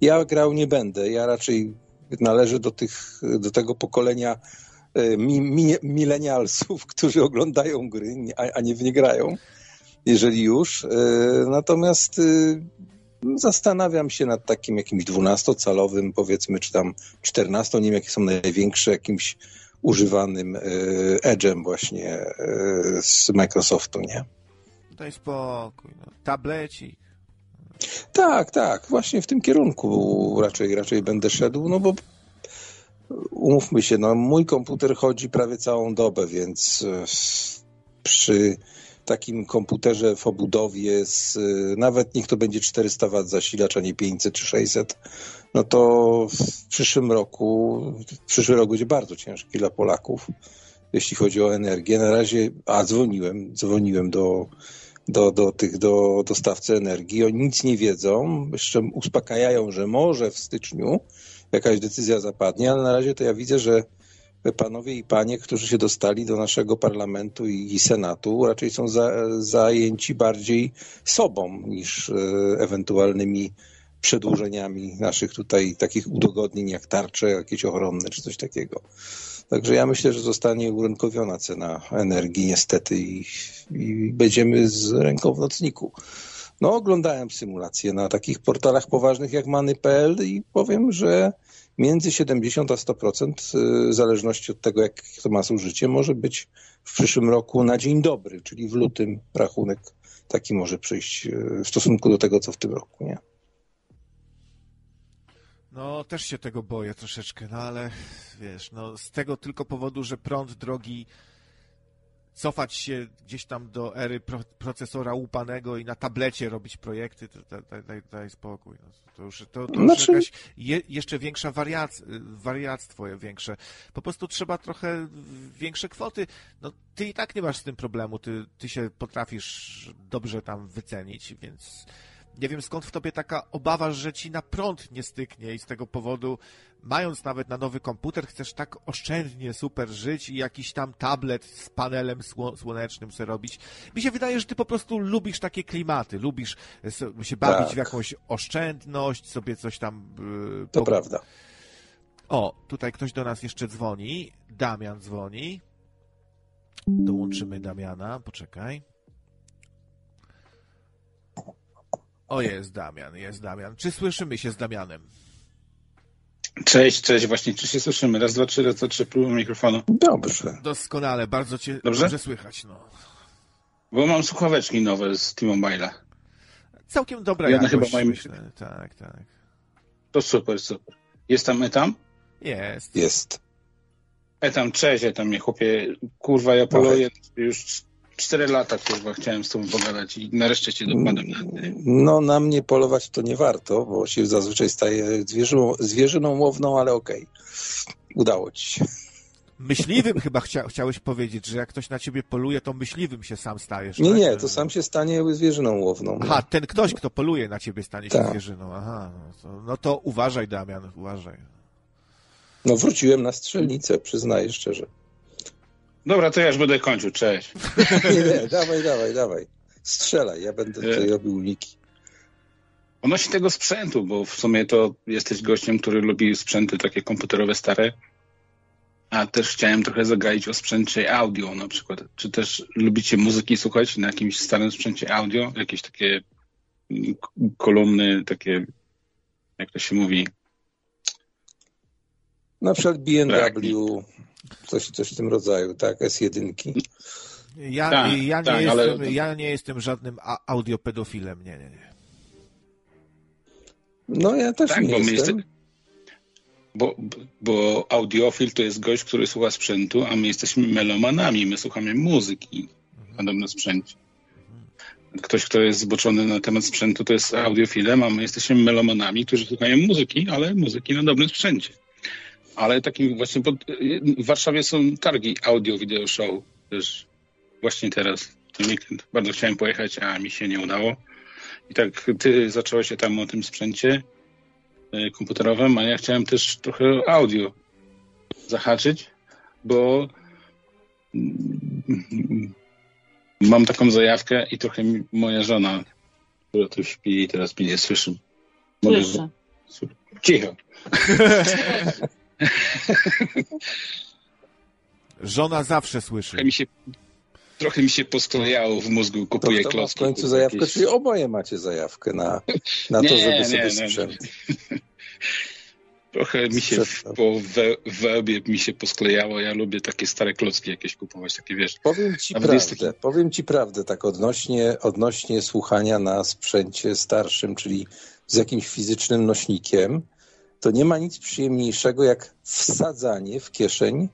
ja grał nie będę. Ja raczej należę do tych, do tego pokolenia e, mi, mi, milenialsów, *laughs* którzy oglądają gry, a, a nie w nie grają jeżeli już. E, natomiast e, zastanawiam się nad takim jakimś 12-calowym, powiedzmy, czy tam 14, nie wiem jakie są największe, jakimś używanym Edge'em właśnie z Microsoftu, nie? Daj spokój, no. tablecik. Tak, tak, właśnie w tym kierunku raczej, raczej będę szedł, no bo umówmy się, no mój komputer chodzi prawie całą dobę, więc przy takim komputerze w obudowie z nawet niech to będzie 400 W zasilacz, a nie 500 czy 600, no to w przyszłym roku, przyszły rok będzie bardzo ciężki dla Polaków, jeśli chodzi o energię. Na razie, a dzwoniłem, dzwoniłem do, do, do tych, do dostawcy energii. Oni nic nie wiedzą, jeszcze uspokajają, że może w styczniu jakaś decyzja zapadnie, ale na razie to ja widzę, że panowie i panie, którzy się dostali do naszego parlamentu i, senatu, raczej są za, zajęci bardziej sobą niż e, ewentualnymi przedłużeniami naszych tutaj takich udogodnień jak tarcze, jakieś ochronne czy coś takiego. Także ja myślę, że zostanie urynkowiona cena energii niestety i, i będziemy z ręką w nocniku. No, oglądałem symulacje na takich portalach poważnych jak Many.pl i powiem, że między 70 a 100% y, w zależności od tego, jak to ma zużycie, może być w przyszłym roku na dzień dobry, czyli w lutym rachunek taki może przyjść y, w stosunku do tego, co w tym roku, nie? No, też się tego boję troszeczkę, no ale wiesz, no z tego tylko powodu, że prąd drogi cofać się gdzieś tam do ery pro, procesora łupanego i na tablecie robić projekty, to daj spokój. No, to już, to, to znaczy... już jakaś je, jeszcze większa wariac, wariactwo większe. Po prostu trzeba trochę większe kwoty. No, ty i tak nie masz z tym problemu, ty, ty się potrafisz dobrze tam wycenić, więc nie wiem skąd w tobie taka obawa, że ci na prąd nie styknie i z tego powodu, mając nawet na nowy komputer, chcesz tak oszczędnie super żyć i jakiś tam tablet z panelem słonecznym sobie robić. Mi się wydaje, że ty po prostu lubisz takie klimaty, lubisz się bawić tak. w jakąś oszczędność, sobie coś tam... Yy, to po... prawda. O, tutaj ktoś do nas jeszcze dzwoni. Damian dzwoni. Dołączymy Damiana, poczekaj. O, jest Damian, jest Damian. Czy słyszymy się z Damianem? Cześć, cześć, właśnie, czy się słyszymy? Raz, dwa, trzy, raz, dwa, trzy, próbuję mikrofonu. Dobrze. Doskonale, bardzo cię dobrze, dobrze słychać, no. Bo mam słuchaweczki nowe z T-Mobile'a. Całkiem dobra ja jakość, chyba myślę. Tak, tak. To super, super. Jest tam Etam? Jest. Jest. Etam, cześć, Etam, mnie chłopie, kurwa, ja poluję już Cztery lata, kurwa, chciałem z tobą pogadać i nareszcie cię dokładam na No, na mnie polować to nie warto, bo się zazwyczaj staje zwierzyną, zwierzyną łowną, ale okej. Okay. Udało ci się. Myśliwym chyba chcia, chciałeś powiedzieć, że jak ktoś na ciebie poluje, to myśliwym się sam stajesz. Nie, tak? nie, to sam się stanie zwierzyną łowną. Aha, ten ktoś, kto poluje na ciebie, stanie się tak. zwierzyną. Aha, no to, no to uważaj, Damian, uważaj. No wróciłem na strzelnicę, przyznaję szczerze. Dobra, to ja już będę kończył, cześć. *laughs* nie, nie, dawaj, dawaj, dawaj. Strzelaj, ja będę tutaj robił uniki. Odnośnie tego sprzętu, bo w sumie to jesteś gościem, który lubi sprzęty takie komputerowe stare, a też chciałem trochę zagaić o sprzęcie audio na przykład. Czy też lubicie muzyki słuchać na jakimś starym sprzęcie audio? Jakieś takie kolumny, takie, jak to się mówi? Na przykład BMW, Coś, coś w tym rodzaju, tak, S1. Ja, tak, ja, nie tak, jestem, ale... ja nie jestem żadnym audiopedofilem, nie, nie, nie. No ja też tak, nie bo jestem. bo, bo audiofil to jest gość, który słucha sprzętu, a my jesteśmy melomanami, my słuchamy muzyki mhm. na dobrym sprzęcie. Ktoś, kto jest zboczony na temat sprzętu, to jest audiofilem, a my jesteśmy melomanami, którzy słuchają muzyki, ale muzyki na dobrym sprzęcie. Ale takim właśnie, pod, w Warszawie są targi audio video show też właśnie teraz, ten weekend. Bardzo chciałem pojechać, a mi się nie udało. I tak ty zacząłeś się tam o tym sprzęcie e, komputerowym, a ja chciałem też trochę audio zahaczyć, bo mm, mam taką zajawkę i trochę moja żona, która tu śpi i teraz mnie nie słyszy. Słyszę. Cicho. *laughs* Żona zawsze słyszy. Trochę mi się, trochę mi się posklejało w mózgu, kupuję to, to klocki. w końcu zajawkę, jakieś... czyli oboje macie zajawkę na, na nie, to, żeby nie, sobie nie, sprzęt. Trochę mi się w, po we, wełbie mi się posklejało. Ja lubię takie stare klocki jakieś kupować, takie wiesz. Powiem ci prawdę, taki... powiem ci prawdę, tak odnośnie, odnośnie słuchania na sprzęcie starszym, czyli z jakimś fizycznym nośnikiem to nie ma nic przyjemniejszego jak wsadzanie w kieszeń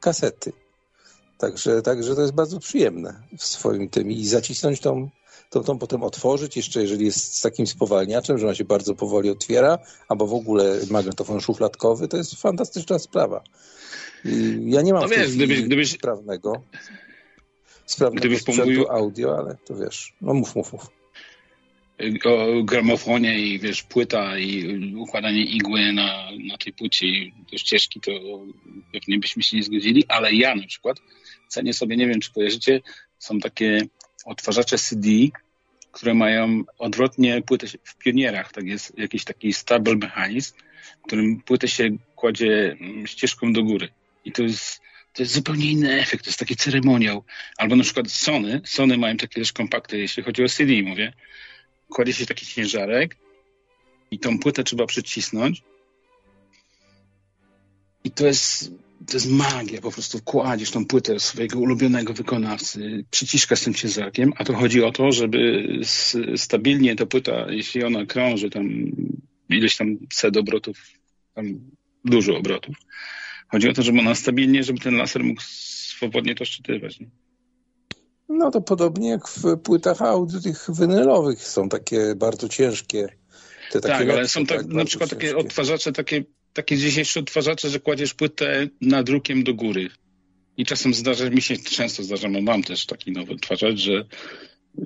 kasety. Także, także to jest bardzo przyjemne w swoim tym i zacisnąć tą, tą, tą potem otworzyć, jeszcze jeżeli jest z takim spowalniaczem, że ona się bardzo powoli otwiera, albo w ogóle magnetofon szufladkowy, to jest fantastyczna sprawa. I ja nie mam No wiesz, gdybyś- gdybyś- sprawnego, sprawnego Gdybyś sprzętu pomówił- audio, ale to wiesz, no mów, mów, mów. O gramofonie i wiesz, płyta i układanie igły na, na tej płycie do ścieżki, to pewnie byśmy się nie zgodzili, ale ja na przykład cenię sobie, nie wiem czy kojarzycie, są takie odtwarzacze CD, które mają odwrotnie płytę w pionierach, tak jest jakiś taki stable mechanizm, w którym płytę się kładzie mm, ścieżką do góry. I to jest, to jest zupełnie inny efekt, to jest taki ceremoniał. Albo na przykład Sony, Sony mają takie też kompakty, jeśli chodzi o CD, mówię, kładzie się taki ciężarek i tą płytę trzeba przycisnąć. I to jest, to jest magia, po prostu kładziesz tą płytę swojego ulubionego wykonawcy, przyciskasz tym ciężarkiem, a to chodzi o to, żeby stabilnie ta płyta, jeśli ona krąży tam ileś tam set obrotów, tam dużo obrotów, chodzi o to, żeby ona stabilnie, żeby ten laser mógł swobodnie to szczytywać. Nie? No to podobnie jak w płytach audio tych winylowych są takie bardzo ciężkie. Te takie Tak, ale lepsze, są tak, na bardzo przykład takie ciężkie. odtwarzacze, takie, takie dzisiejsze odtwarzacze, że kładziesz płytę nadrukiem do góry. I czasem zdarza mi się, często zdarza, bo mam też taki nowy odtwarzacz, że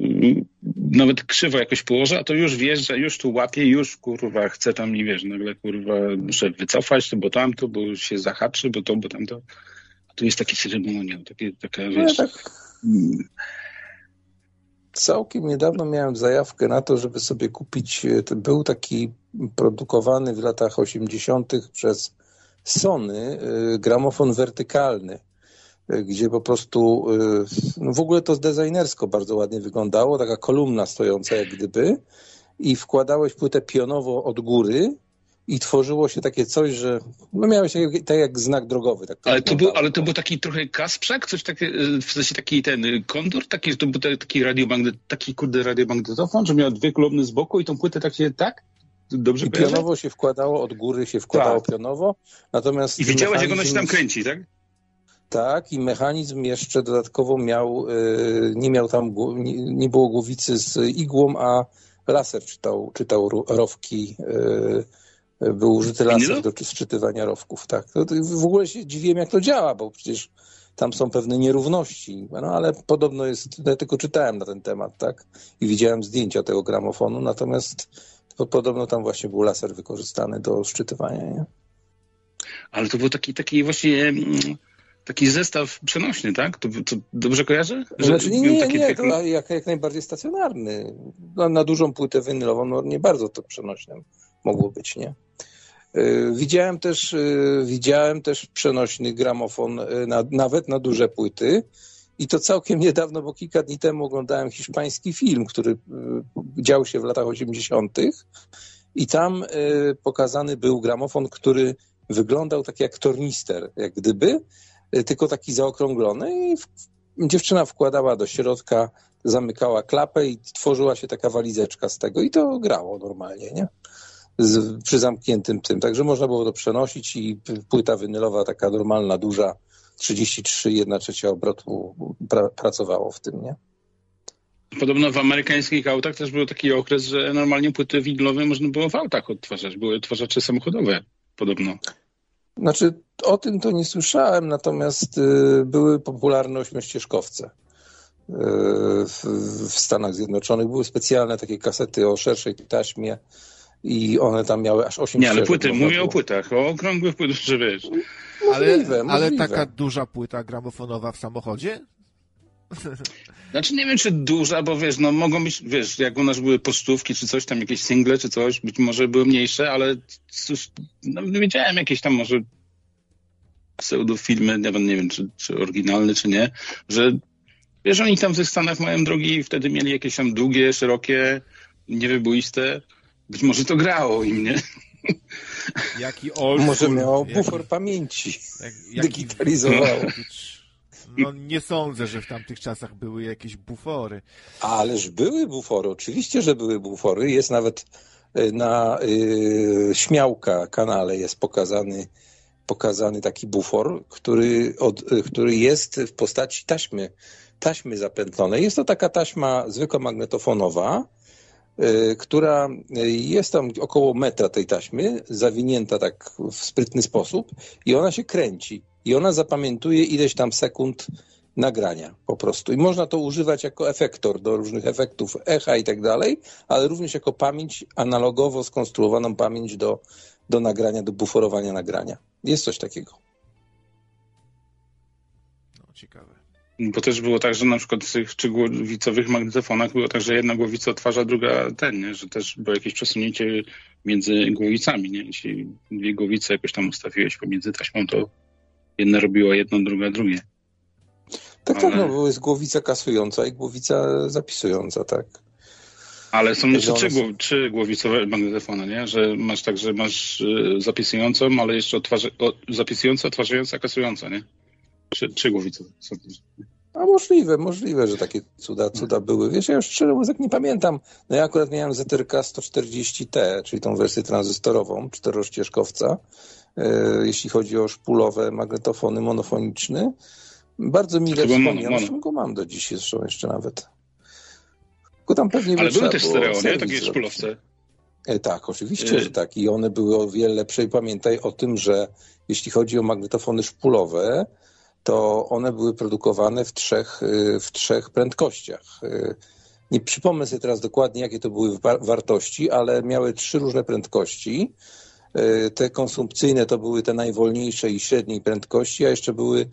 mm, nawet krzywo jakoś położę, a to już wiesz, że już tu łapie, już kurwa chcę tam i wiesz, nagle kurwa muszę wycofać to, bo tamto, bo się zahaczy, bo to, bo tamto. A tu jest taki ceremoniał, takie, taka No, wiesz... tak całkiem niedawno miałem zajawkę na to, żeby sobie kupić. e, Był taki produkowany w latach 80. przez Sony e, gramofon wertykalny, e, gdzie po prostu no w ogóle to designersko bardzo ładnie wyglądało, taka kolumna stojąca jak gdyby i wkładałeś płytę pionowo od góry i tworzyło się takie coś, że no miałeś tak, jak- tak jak znak drogowy. Tak Ale to, był, ale to był taki trochę kasprzak, coś takie, y, w sensie taki ten y, kondor, taki, to był taki radiomagnet, taki kurde radiomagnetofon, że miał dwie kolumny z boku i tą płytę tak się, tak? Dobrze I pionowo się wkładało, od góry się wkładało Tak. pionowo, natomiast... I widziałeś, jak ona się tam kręci, tak? Tak, i mechanizm jeszcze dodatkowo miał, y, nie miał tam, nie, było głowicy z igłą, a laser czytał, czytał rowki, był użyty laser do sczytywania rowków, tak. To w ogóle się dziwiłem, jak to działa, bo przecież tam są pewne nierówności, no ale podobno jest, ja tylko czytałem na ten temat, tak, i widziałem zdjęcia tego gramofonu, natomiast to podobno tam właśnie był laser wykorzystany do szczytywania, nie? Ale to był taki, taki właśnie mm, taki zestaw przenośny, tak? To, to dobrze kojarzę? Że Znaczy nie, nie, takie nie, to jak, jak najbardziej stacjonarny. No, na dużą płytę winylową no, nie bardzo to przenośnym mogło być, nie? Y, Widziałem też, y, widziałem też przenośny gramofon y, na, nawet na duże płyty i to całkiem niedawno, bo kilka dni temu oglądałem hiszpański film, który dział się w latach 80. i tam pokazany był gramofon, który wyglądał tak jak tornister, jak gdyby, tylko taki zaokrąglony i dziewczyna wkładała do środka, zamykała klapę i tworzyła się taka walizeczka z tego i to grało normalnie, nie? Z, przy zamkniętym tym. Także można było to przenosić i płyta winylowa taka normalna, duża, 33, 1 trzecia obrotu pra, pracowało w tym, nie? Podobno w amerykańskich autach też był taki okres, że normalnie płyty winylowe można było w autach odtwarzać. Były odtwarzacze samochodowe, podobno. Znaczy, o tym to nie słyszałem, natomiast y, były popularne ośmiościeżkowce. Y, w, w Stanach Zjednoczonych były specjalne takie kasety o szerszej taśmie i one tam miały aż 8 Nie, ale płyty, mówię o płytach, o okrągłych płytach, że wiesz. Ale, Możliwe, ale możliwe. taka duża płyta gramofonowa w samochodzie? *laughs* Znaczy nie wiem, czy duża, bo wiesz, no mogą być, wiesz, jak u nas były pocztówki, czy coś tam, jakieś single, czy coś, być może były mniejsze, ale cóż, no, wiedziałem jakieś tam może pseudofilmy, nawet nie wiem, czy, czy oryginalne, czy nie, że wiesz, oni tam w tych Stanach mają drogi i wtedy mieli jakieś tam długie, szerokie, niewyboiste. Być może to grało im, nie? Jaki old Może school, miało bufor pamięci. jak- jaki Digitalizowało. *laughs* No nie sądzę, że w tamtych czasach były jakieś bufory. Ależ były bufory, oczywiście, że były bufory. Jest nawet y, na y, Śmiałka kanale jest pokazany pokazany taki bufor, który, od, który jest w postaci taśmy, taśmy zapętlonej. Jest to taka taśma zwykła magnetofonowa, y, która jest tam około metra tej taśmy, zawinięta tak w sprytny sposób i ona się kręci. I ona zapamiętuje ileś tam sekund nagrania po prostu. I można to używać jako efektor do różnych efektów echa i tak dalej, ale również jako pamięć analogowo skonstruowaną pamięć do, do nagrania, do buforowania nagrania. Jest coś takiego. No, ciekawe. Bo też było tak, że na przykład w tych trzygłowicowych magnetofonach było tak, że jedna głowica odtwarza, druga ten, nie? że też było jakieś przesunięcie między głowicami. Nie? Jeśli dwie głowice jakoś tam ustawiłeś pomiędzy taśmą, to jedna robiła jedno, druga drugie. Tak, tak, no bo jest głowica kasująca i głowica zapisująca, tak. Ale są jeszcze trzy, głow, trzy głowicowe magnetofony, nie? Że masz tak, że masz y, zapisującą, ale jeszcze odtwarza, o, zapisująca, odtwarzająca, kasująca, nie? Trzy głowice są. A możliwe, możliwe, że takie cuda, cuda były. Wiesz, ja już szczerze mówiąc, nie pamiętam. No ja akurat miałem ZRK 140T, czyli tą wersję tranzystorową, czterościeżkowca, e, jeśli chodzi o szpulowe magnetofony monofoniczne. Bardzo mile wspomniałem, go mam do dziś zresztą jeszcze nawet. Tylko tam pewnie Ale były też stereo, nie? Takie szpulowce. E, tak, oczywiście, że tak. I one były o wiele lepsze. I pamiętaj o tym, że jeśli chodzi o magnetofony szpulowe, to one były produkowane w trzech, y, w trzech prędkościach. Y, nie przypomnę sobie teraz dokładnie, jakie to były wartości, ale miały trzy różne prędkości. Y, te konsumpcyjne to były te najwolniejsze i średniej prędkości, a jeszcze były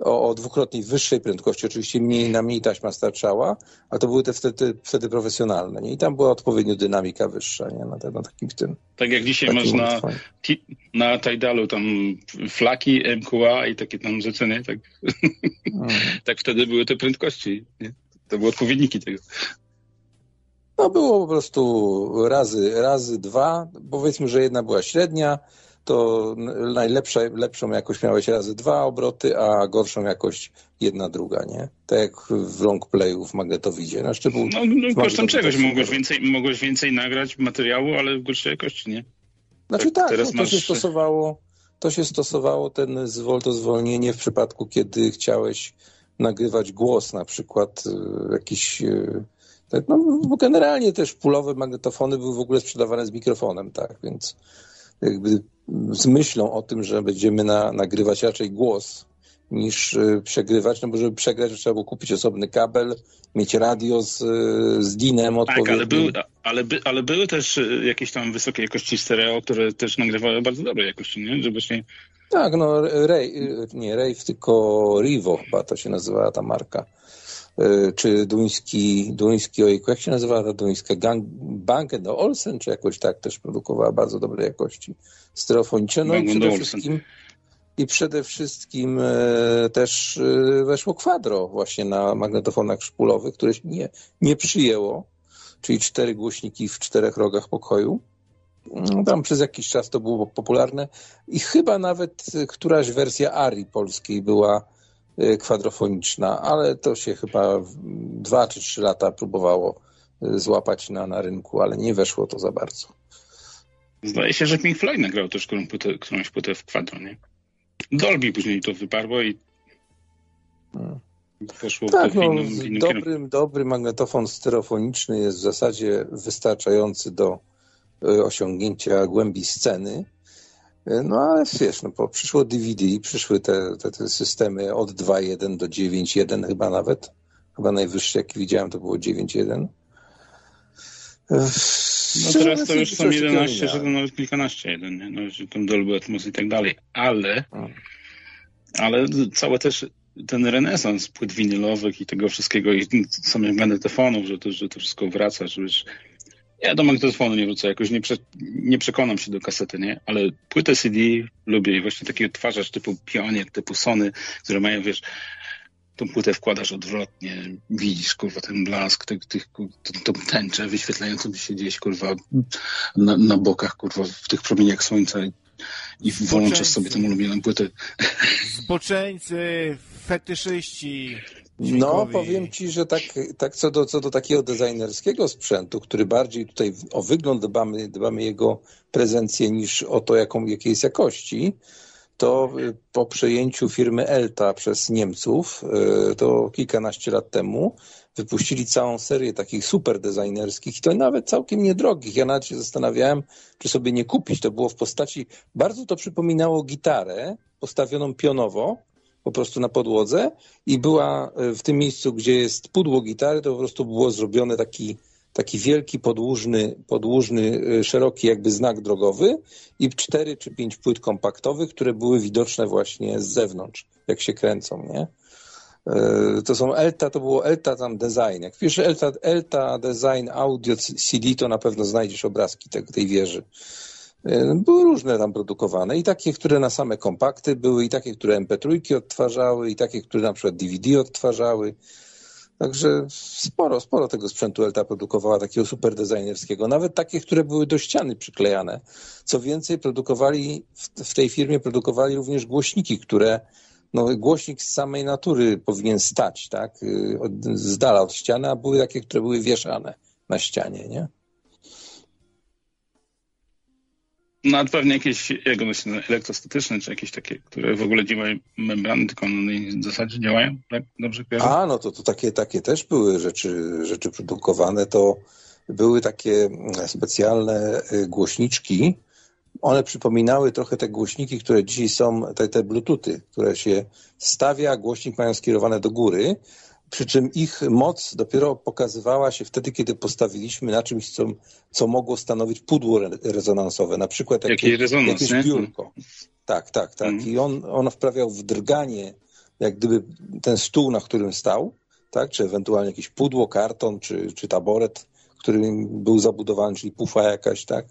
o, o dwukrotnie wyższej prędkości. Oczywiście mniej na mniej taśma starczała, ale to były te wtedy, wtedy profesjonalne. Nie? I tam była odpowiednio dynamika wyższa nie? Na, te, na takim tym. Tak jak dzisiaj masz na, na Tidalu tam flaki MQA i takie tam rzeczy, nie? Tak, hmm. *laughs* tak wtedy były te prędkości. Nie? To były odpowiedniki tego. No było po prostu razy, razy dwa, powiedzmy, że jedna była średnia, to najlepsza, lepszą jakość miałeś razy dwa obroty, a gorszą jakość jedna druga, nie? Tak jak w long playu w magnetowidzie. Na szczebół, no, no kosztem czegoś mogłeś więcej, mogłeś więcej nagrać materiału, ale w gorszej jakości, nie? Znaczy tak, tak no, to masz... się stosowało to się stosowało ten zwol, zwolnienie w przypadku, kiedy chciałeś nagrywać głos, na przykład y, jakiś tak, no, bo generalnie też pulowe magnetofony były w ogóle sprzedawane z mikrofonem, tak, więc jakby z myślą o tym, że będziemy na, nagrywać raczej głos niż y, przegrywać, no bo żeby przegrać, trzeba było kupić osobny kabel, mieć radio z, z dinem. Tak, ale, były, ale, by, ale były też y, jakieś tam wysokiej jakości stereo, które też nagrywały bardzo dobrej jakości, nie? Się... Tak, no Ray, y, nie Rave, tylko Rivo chyba to się nazywała ta marka. Czy duński, duński ojku, jak się nazywała ta duńska? Gang, Banken do Olsen, czy jakoś tak też produkowała bardzo dobrej jakości stereofoniczne. No i przede wszystkim, i przede wszystkim e, też e, weszło kwadro właśnie na magnetofonach szpulowych, które się nie, nie przyjęło, czyli cztery głośniki w czterech rogach pokoju. No, tam przez jakiś czas to było popularne i chyba nawet któraś wersja Ari polskiej była e, kwadrofoniczna, ale to się chyba dwa czy trzy lata próbowało złapać na, na rynku, ale nie weszło to za bardzo. Zdaje się, że Pink Floyd nagrał też którą płytę, którąś płytę w kwadro, nie? Dolby później to wyparło i hmm. poszło tak, w no, innym, w innym dobrym, dobry magnetofon stereofoniczny jest w zasadzie wystarczający do e, osiągnięcia głębi sceny. E, no ale wiesz, no, bo przyszło DVD, przyszły te, te, te systemy od 2.1 do 9.1 chyba nawet. Chyba najwyższy jaki widziałem to było 9.1. No teraz to już są 11, że to nawet kilkanaście jeden, nie? No, że tam Dolby Atmos i tak dalej. Ale, ale całe też ten renesans płyt winylowych i tego wszystkiego i samych magnetofonów, że to, że to wszystko wraca, że już ja do magnetofonu nie wrócę, jakoś nie, prze, nie przekonam się do kasety, nie? Ale płytę CD lubię i właśnie taki odtwarzacz typu Pionier, typu Sony, które mają, wiesz, tą płytę wkładasz odwrotnie, widzisz, kurwa, ten blask, tych, tych, tą tęczę wyświetlającą się gdzieś, kurwa, na, na bokach, kurwa, w tych promieniach słońca i włączasz sobie tę ulubioną płytę. Zboczeńcy, fetyszyści. No, powiem ci, że tak, tak co, do, co do takiego designerskiego sprzętu, który bardziej tutaj o wygląd dbamy, dbamy jego prezencję niż o to, jaką, jakiej jest jakości, to y, po przejęciu firmy Elta przez Niemców, y, to kilkanaście lat temu, wypuścili całą serię takich super designerskich i to nawet całkiem niedrogich. Ja nawet się zastanawiałem, czy sobie nie kupić. To było w postaci, bardzo to przypominało gitarę postawioną pionowo, po prostu na podłodze i była y, w tym miejscu, gdzie jest pudło gitary, to po prostu było zrobione taki taki wielki, podłużny, podłużny, szeroki jakby znak drogowy i cztery czy pięć płyt kompaktowych, które były widoczne właśnie z zewnątrz, jak się kręcą, nie? To są Elta, to było Elta tam Design. Jak pisze Elta, Elta Design Audio CD, to na pewno znajdziesz obrazki tej wieży. Były różne tam produkowane i takie, które na same kompakty były, i takie, które MP3 odtwarzały, i takie, które na przykład DVD odtwarzały. Także sporo, sporo tego sprzętu Elta produkowała, takiego super designerskiego. Nawet takie, które były do ściany przyklejane. Co więcej, produkowali, w tej firmie produkowali również głośniki, które, no głośnik z samej natury powinien stać, tak, z dala od ściany, a były takie, które były wieszane na ścianie, nie? No, pewnie jakieś, się elektrostatyczne, czy jakieś takie, które w ogóle działają membrany, tylko na zasadzie działają, tak? Dobrze kojarzę? A, no to, to takie, takie też były rzeczy, rzeczy produkowane, to były takie specjalne głośniczki, one przypominały trochę te głośniki, które dzisiaj są, te, te bluetoothy, które się stawia, głośnik mają skierowane do góry, przy czym ich moc dopiero pokazywała się wtedy, kiedy postawiliśmy na czymś, co, co mogło stanowić pudło rezonansowe, na przykład jakie, rezonans, jakieś nie? biurko. Tak, tak, tak. Mm. I on, on wprawiał w drganie, jak gdyby ten stół, na którym stał, tak, czy ewentualnie jakieś pudło, karton, czy, czy taboret, którym był zabudowany, czyli pufa jakaś, tak.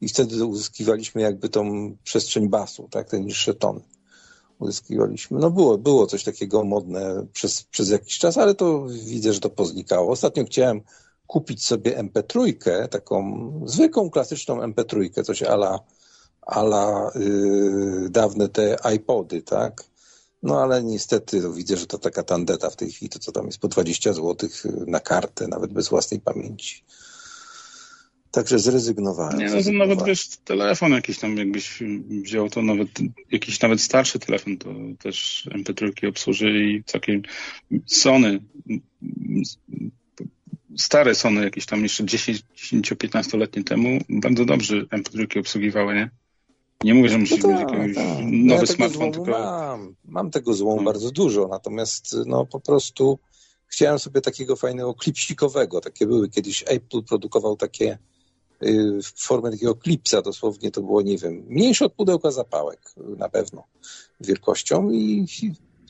I wtedy uzyskiwaliśmy jakby tą przestrzeń basu, tak, te niższe tony uzyskiwaliśmy. No było, było coś takiego modne przez, przez jakiś czas, ale to widzę, że to poznikało. Ostatnio chciałem kupić sobie MP3, taką zwykłą, klasyczną MP3, coś ala, ala yy, dawne te iPody, tak? No ale niestety widzę, że to taka tandeta w tej chwili, to co tam jest po 20 zł na kartę, nawet bez własnej pamięci. Także zrezygnowałem. Nie, no to nawet wiesz, telefon jakiś tam jakbyś wziął, to nawet jakiś nawet starszy telefon, to też MP3 obsłuży i całkiem Sony, stare Sony jakieś tam jeszcze 10-15-letnie temu bardzo dobrze MP3 obsługiwały, nie? Nie mówię, że musisz no mieć jakiś tak. nowy ja smartfon, tylko... Mam, mam tego złomu no. bardzo dużo, natomiast no po prostu chciałem sobie takiego fajnego klipsikowego. Takie były kiedyś Apple produkował takie w formie takiego klipsa dosłownie to było, nie wiem, mniejsze od pudełka zapałek na pewno wielkością i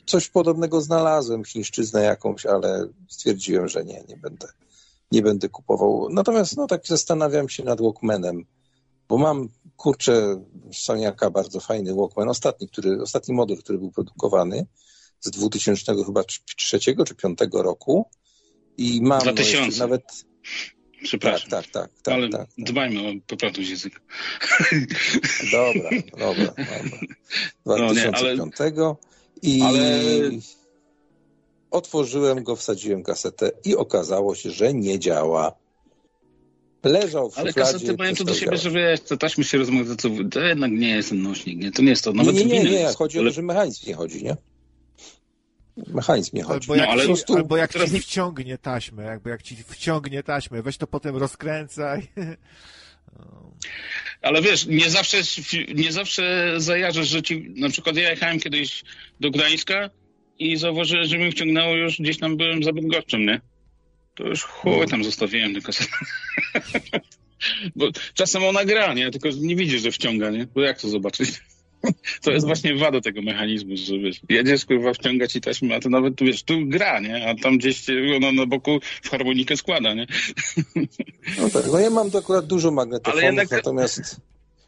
coś podobnego znalazłem, chińszczyznę jakąś, ale stwierdziłem, że nie, nie będę, nie będę kupował. Natomiast no tak zastanawiam się nad Walkmanem, bo mam, kurczę, Soniaka bardzo fajny Walkman, ostatni, który, ostatni model, który był produkowany z 2000 chyba trzeciego czy piątego roku i mam 2000. No nawet Przepraszam. Tak, tak, tak. tak Ale tak, tak. dbajmy o poprawność języka. Dobra, dobra, *laughs* dobra. 2005 no nie, ale... i ale... otworzyłem go, wsadziłem kasetę i okazało się, że nie działa. Leżał w Ale kasety mają to do siebie, że wiesz, to taśmy się rozmawia, to, jednak nie jest ten nośnik, nie? To nie jest to, nawet nie, nie, nie, nie. Chodzi ale... o to, że mechanizm nie chodzi, nie? Mechanizm nie chodzi. Albo jak, no, ale ci, prostu albo jak teraz ci nie- wciągnie taśmę, jakby jak ci wciągnie taśmę, weź to potem rozkręcaj. *laughs* Ale wiesz, nie zawsze, nie zawsze zajarzasz, że ci, na przykład ja jechałem kiedyś do Gdańska i zauważyłem, że mi wciągnęło już gdzieś tam byłem za Bydgoszczem, nie? To już chuj tam zostawiłem kasetę. *laughs* Bo czasem ona gra, nie? Tylko nie widzisz, że wciąga, nie? Bo jak to zobaczyć? To jest właśnie wada tego mechanizmu, że wiesz, jedziesz kurwa wciągać i taśmę, a to nawet tu wiesz, tu gra, nie? A tam gdzieś ona na boku w harmonikę składa, nie? No tak, no ja mam tu akurat dużo magnetofonów, jednak- natomiast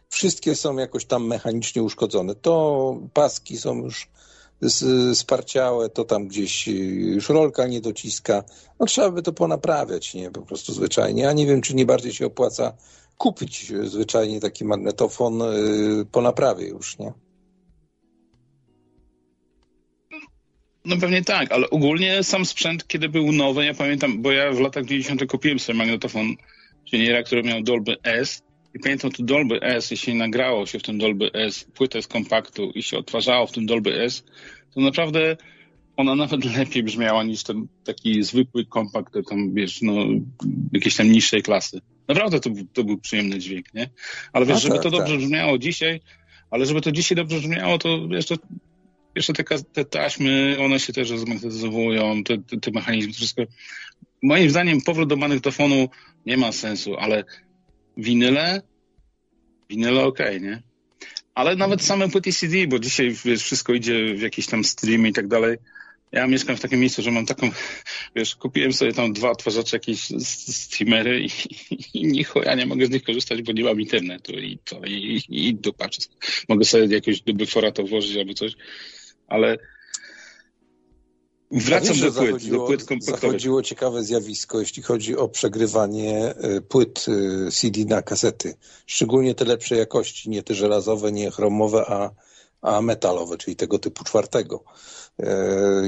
wszystkie są jakoś tam mechanicznie uszkodzone. To paski są już sparciałe, to tam gdzieś y, już rolka nie dociska. No trzeba by to ponaprawiać, nie? Po prostu zwyczajnie. Ja nie wiem, czy nie bardziej się opłaca kupić y, zwyczajnie taki magnetofon y, po naprawie już, nie? No pewnie tak, ale ogólnie sam sprzęt, kiedy był nowy, ja pamiętam, bo ja w latach 90. kupiłem sobie magnetofon Geniera, który miał Dolby S I pamiętam tu Dolby S, jeśli nagrało się w tym Dolby S płytę z kompaktu i się odtwarzało w tym Dolby S, to naprawdę ona nawet *laughs* lepiej brzmiała niż ten taki zwykły kompakt, tam wiesz, no, jakiejś tam niższej klasy. Naprawdę to, to był przyjemny dźwięk, nie? Ale wiesz, A, żeby tak, to dobrze tak. brzmiało dzisiaj, ale żeby to dzisiaj dobrze brzmiało, to jeszcze, jeszcze te, te taśmy, one się też rozmagnetyzowują, te, te, te mechanizmy, to wszystko. Moim zdaniem powrót do magnetofonu nie ma sensu, ale winyle, winyle okej, nie? Ale nawet same płyty CD, bo dzisiaj wiesz, wszystko idzie w jakieś tam streamy i tak dalej. Ja mieszkam w takim miejscu, że mam taką, wiesz, kupiłem sobie tam dwa odtwarzacze, jakieś streamery i, i ni chuja nie mogę z nich korzystać, bo nie mam internetu i to, i, i dupa. wszystko. Mogę sobie jakiegoś dubifora to włożyć albo coś, ale wracam do płyt, do płyt. Zachodziło ciekawe zjawisko, jeśli chodzi o przegrywanie y, płyt y, CD na kasety. Szczególnie te lepszej jakości, nie te żelazowe, nie chromowe, a, a metalowe, czyli tego typu czwartego. Y,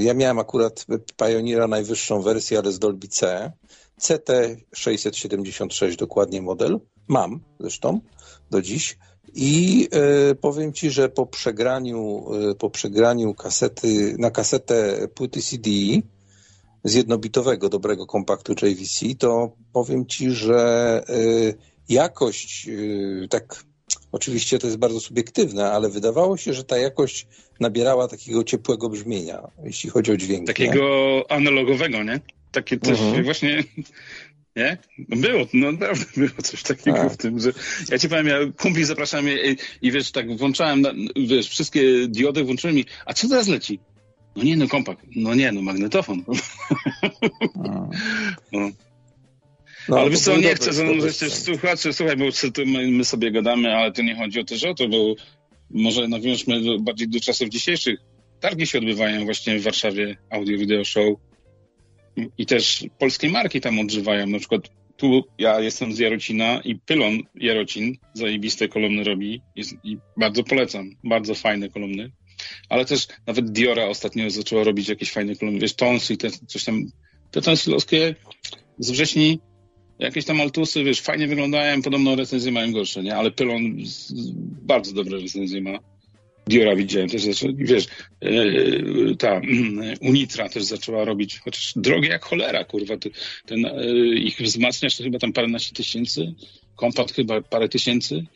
Ja miałem akurat Pioneera najwyższą wersję, ale z Dolby C. CT676 dokładnie model. Mam zresztą do dziś. I e, powiem ci, że po przegraniu, e, po przegraniu kasety, na kasetę płyty CD z jednobitowego dobrego kompaktu JVC, to powiem ci, że e, jakość, e, tak oczywiście to jest bardzo subiektywne, ale wydawało się, że ta jakość nabierała takiego ciepłego brzmienia, jeśli chodzi o dźwięk. nie? Takiego analogowego, nie? Takie też Mhm. właśnie, nie? No Było, no naprawdę *laughs* było coś takiego Tak. w tym, że ja ci powiem, ja kumpli zapraszałem mnie i, i wiesz, tak włączałem, na, wiesz, wszystkie diody włączyłem i, a co teraz leci? No nie, no kompakt. No nie, no magnetofon. *laughs* Mm. No. No, ale to wiesz co, nie chcę zanurzać też sprzęty. słuchaczy, słuchaj, bo my, my sobie gadamy, ale to nie chodzi o też o to, bo może nawiążmy do, bardziej do czasów dzisiejszych. Targi się odbywają właśnie w Warszawie, Audio Video Show i też polskie marki tam odżywają. Na przykład tu ja jestem z Jarocina i Pylon Jarocin zajebiste kolumny robi jest, i bardzo polecam. Bardzo fajne kolumny. Ale też nawet Diora ostatnio zaczęła robić jakieś fajne kolumny. Wiesz, Tonsy i te, coś tam. Te tonsylowskie z wrześni jakieś tam altusy, wiesz, fajnie wyglądają, podobno recenzje mają gorsze, nie? Ale Pylon bardzo dobre recenzje ma. Diora widziałem też, wiesz, yy, ta mm, *clears throat* Unitra też zaczęła robić, chociaż drogie jak cholera, kurwa, ty, ten yy, ich wzmacniacz to chyba tam paręnaście tysięcy, kompakt chyba parę tysięcy,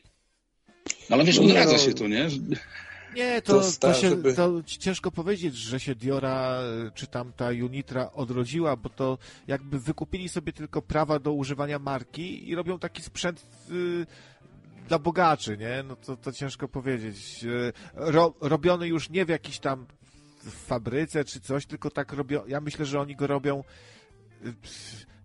no, ale wiesz, No odradza no. się to, nie? Nie, to, To to, się, żeby- to ciężko powiedzieć, że się Diora y, czy tam ta Unitra odrodziła, bo to jakby wykupili sobie tylko prawa do używania marki i robią taki sprzęt y, dla bogaczy, nie? No to, to ciężko powiedzieć. Y, Ro, robiony już nie w jakiejś tam fabryce czy coś, tylko tak robią. Ja myślę, że oni go robią y,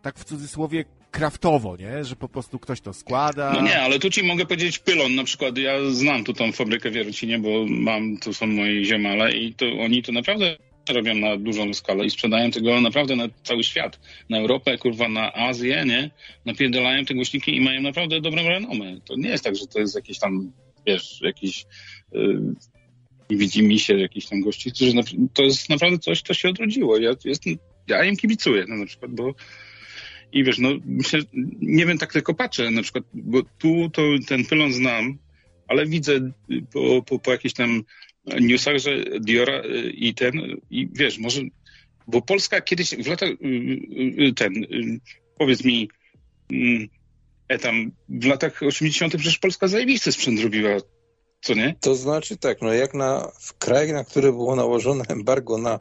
tak w cudzysłowie kraftowo, nie? Że po prostu ktoś to składa. No nie, ale tu ci mogę powiedzieć pylon na przykład. Ja znam tu tą fabrykę w Jarocinie, bo mam, tu są moi ziemale i to oni to naprawdę robią na dużą skalę i sprzedają tego naprawdę na cały świat. Na Europę, kurwa, na Azję, nie? Napierdalają te głośniki i mają naprawdę dobrą renomę. To nie jest tak, że to jest jakieś tam, wiesz, jakiś yy, widzi mi się jakiś tam gości, którzy to jest naprawdę coś, co się odrodziło. Ja jestem, ja im kibicuję, no, na przykład, bo i wiesz, no myślę, nie wiem, tak tylko patrzę na przykład, bo tu to ten pylon znam, ale widzę po, po, po jakichś tam newsach, że Diora y, i ten, i wiesz, może, bo Polska kiedyś w latach, y, y, ten, powiedz mi, e tam, w latach 80. przecież Polska zajebisty sprzęt robiła, co nie? To znaczy tak, no jak na, w kraj, na który było nałożone *laughs* embargo na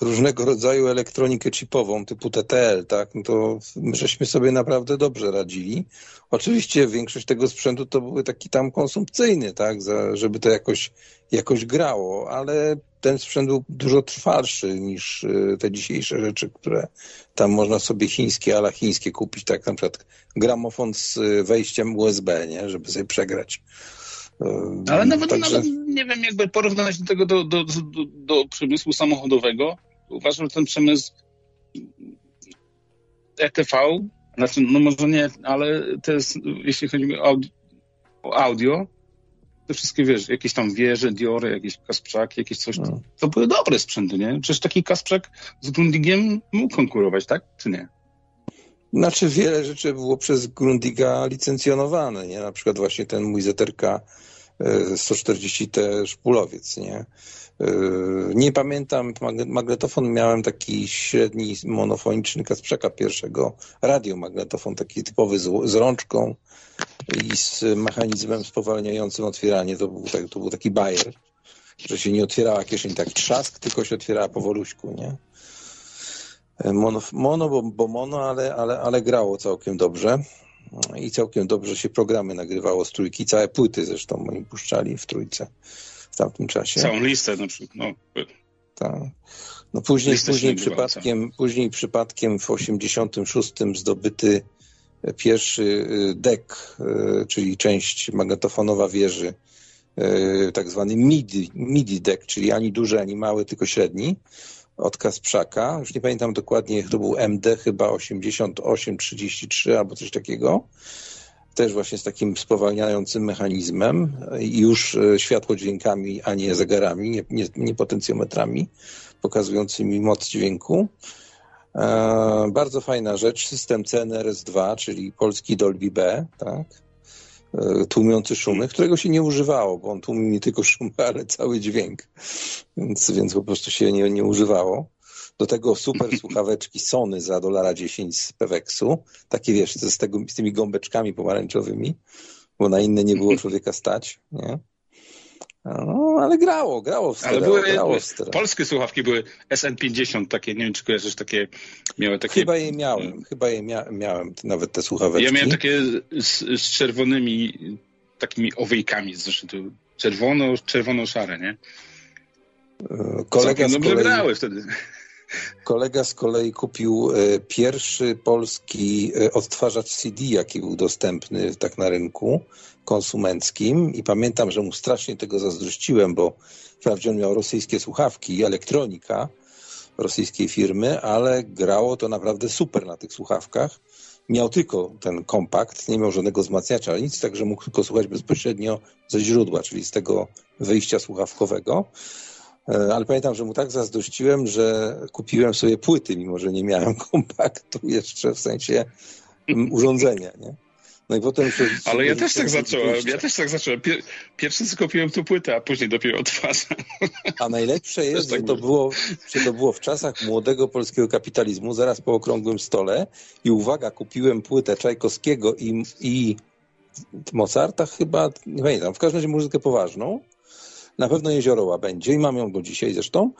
różnego rodzaju elektronikę chipową typu TTL, tak, no to my żeśmy sobie naprawdę dobrze radzili. Oczywiście większość tego sprzętu to były taki tam konsumpcyjny, tak, za, żeby to jakoś, jakoś grało, ale ten sprzęt był dużo trwalszy niż y, te dzisiejsze rzeczy, które tam można sobie chińskie, ala chińskie kupić, tak, na przykład gramofon z y, wejściem USB, nie, żeby sobie przegrać. Ale nawet, Także- nawet nie wiem, jakby porównać do tego do, do, do, do przemysłu samochodowego. Uważam, że ten przemysł ETV, znaczy, no może nie, ale to jest, jeśli chodzi o audio, o audio te wszystkie, wiesz, jakieś tam wieże, Diory, jakieś Kasprzaki, jakieś coś, No. to były dobre sprzęty, nie? Przecież taki Kasprzak z Grundigiem mógł konkurować, tak? Czy nie? Znaczy wiele rzeczy było przez Grundiga licencjonowane, nie? Na przykład właśnie ten mój ZRK 140T szpulowiec, nie? Nie pamiętam, magnetofon miałem taki średni monofoniczny Kasprzaka pierwszego, radiomagnetofon taki typowy z, z rączką i z mechanizmem spowalniającym otwieranie. To był, tak, to był taki bajer, że się nie otwierała kieszeń tak trzask, tylko się otwierała powoluśku, nie? Mono, mono bo, bo mono, ale, ale, ale grało całkiem dobrze. I całkiem dobrze się programy nagrywało z trójki. Całe płyty zresztą oni puszczali w trójce w tamtym czasie. Całą listę na przykład. No. Tak. No później, później, przypadkiem, później przypadkiem w 86 zdobyty pierwszy y, deck, y, czyli część magnetofonowa wieży, y, tak zwany MIDI, MIDI deck, czyli ani duży, ani mały, tylko średni od Kasprzaka. Już nie pamiętam dokładnie, to był MD chyba 8833 albo coś takiego. Też właśnie z takim spowalniającym mechanizmem już e, światłodźwiękami, a nie zegarami, nie, nie, nie potencjometrami pokazującymi moc dźwięku. E, bardzo fajna rzecz, system CNRS-2, czyli polski Dolby B, tak? E, tłumiący szumy, którego się nie używało, bo on tłumi nie tylko szumy, *laughs* ale cały dźwięk, więc, więc po prostu się nie, nie używało. Do tego super *laughs* słuchaweczki Sony za dolara 10 z Peweksu, takie wiesz, z, tego, z tymi gąbeczkami pomarańczowymi, bo na inne nie było *laughs* człowieka stać, nie? No, ale grało, grało w stereo, ale były, grało w stereo. Polskie słuchawki były SN50 takie, nie wiem czy kojarzysz, takie, miały takie... Chyba je miałem, chyba je mia miałem, nawet te słuchaweczki. Ja miałem takie z, z czerwonymi takimi owiejkami zresztą, czerwono, czerwono-szare, nie? E, kolega z kolei, grały wtedy. Kolega z kolei kupił e, pierwszy polski e, odtwarzacz CD, jaki był dostępny tak na rynku konsumenckim i pamiętam, że mu strasznie tego zazdrościłem, bo wprawdzie on miał rosyjskie słuchawki elektronika rosyjskiej firmy, ale grało to naprawdę super na tych słuchawkach. Miał tylko ten kompakt, nie miał żadnego wzmacniacza, ale nic, także mógł tylko słuchać bezpośrednio ze źródła, czyli z tego wyjścia słuchawkowego. E, ale pamiętam, że mu tak zazdrościłem, że kupiłem sobie płyty, mimo że nie miałem *laughs* kompaktu jeszcze, w sensie urządzenia, nie? No i potem Ale ja też tak zacząłem, ja też tak zacząłem. Pierwszy co kupiłem tu płytę, a później dopiero odtwarzam. A najlepsze jest, tak że, to było, że to było w czasach młodego polskiego kapitalizmu, zaraz po okrągłym stole i uwaga, kupiłem płytę Czajkowskiego i, i Mozarta chyba, nie pamiętam, w każdym razie muzykę poważną. Na pewno Jezioroła będzie i mam ją do dzisiaj zresztą.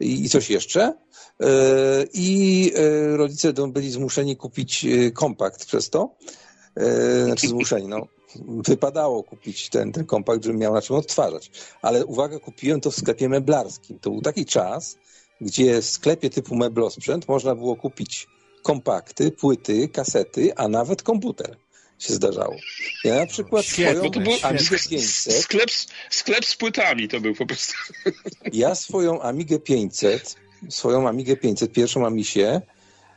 I, i coś jeszcze. E, I e, rodzice byli zmuszeni kupić e, kompakt przez to. Znaczy zmuszeni, no. Wypadało kupić ten, ten kompakt, żebym miał na czym odtwarzać. Ale uwaga, kupiłem to w sklepie meblarskim. To był taki czas, gdzie w sklepie typu meblosprzęt można było kupić kompakty, płyty, kasety, a nawet komputer się zdarzało. Ja na przykład Świetne, swoją to było, Amigę 500... Sklep, sklep z płytami to był po prostu. *laughs* Ja swoją Amigę 500, swoją Amigę 500, pierwszą Amisię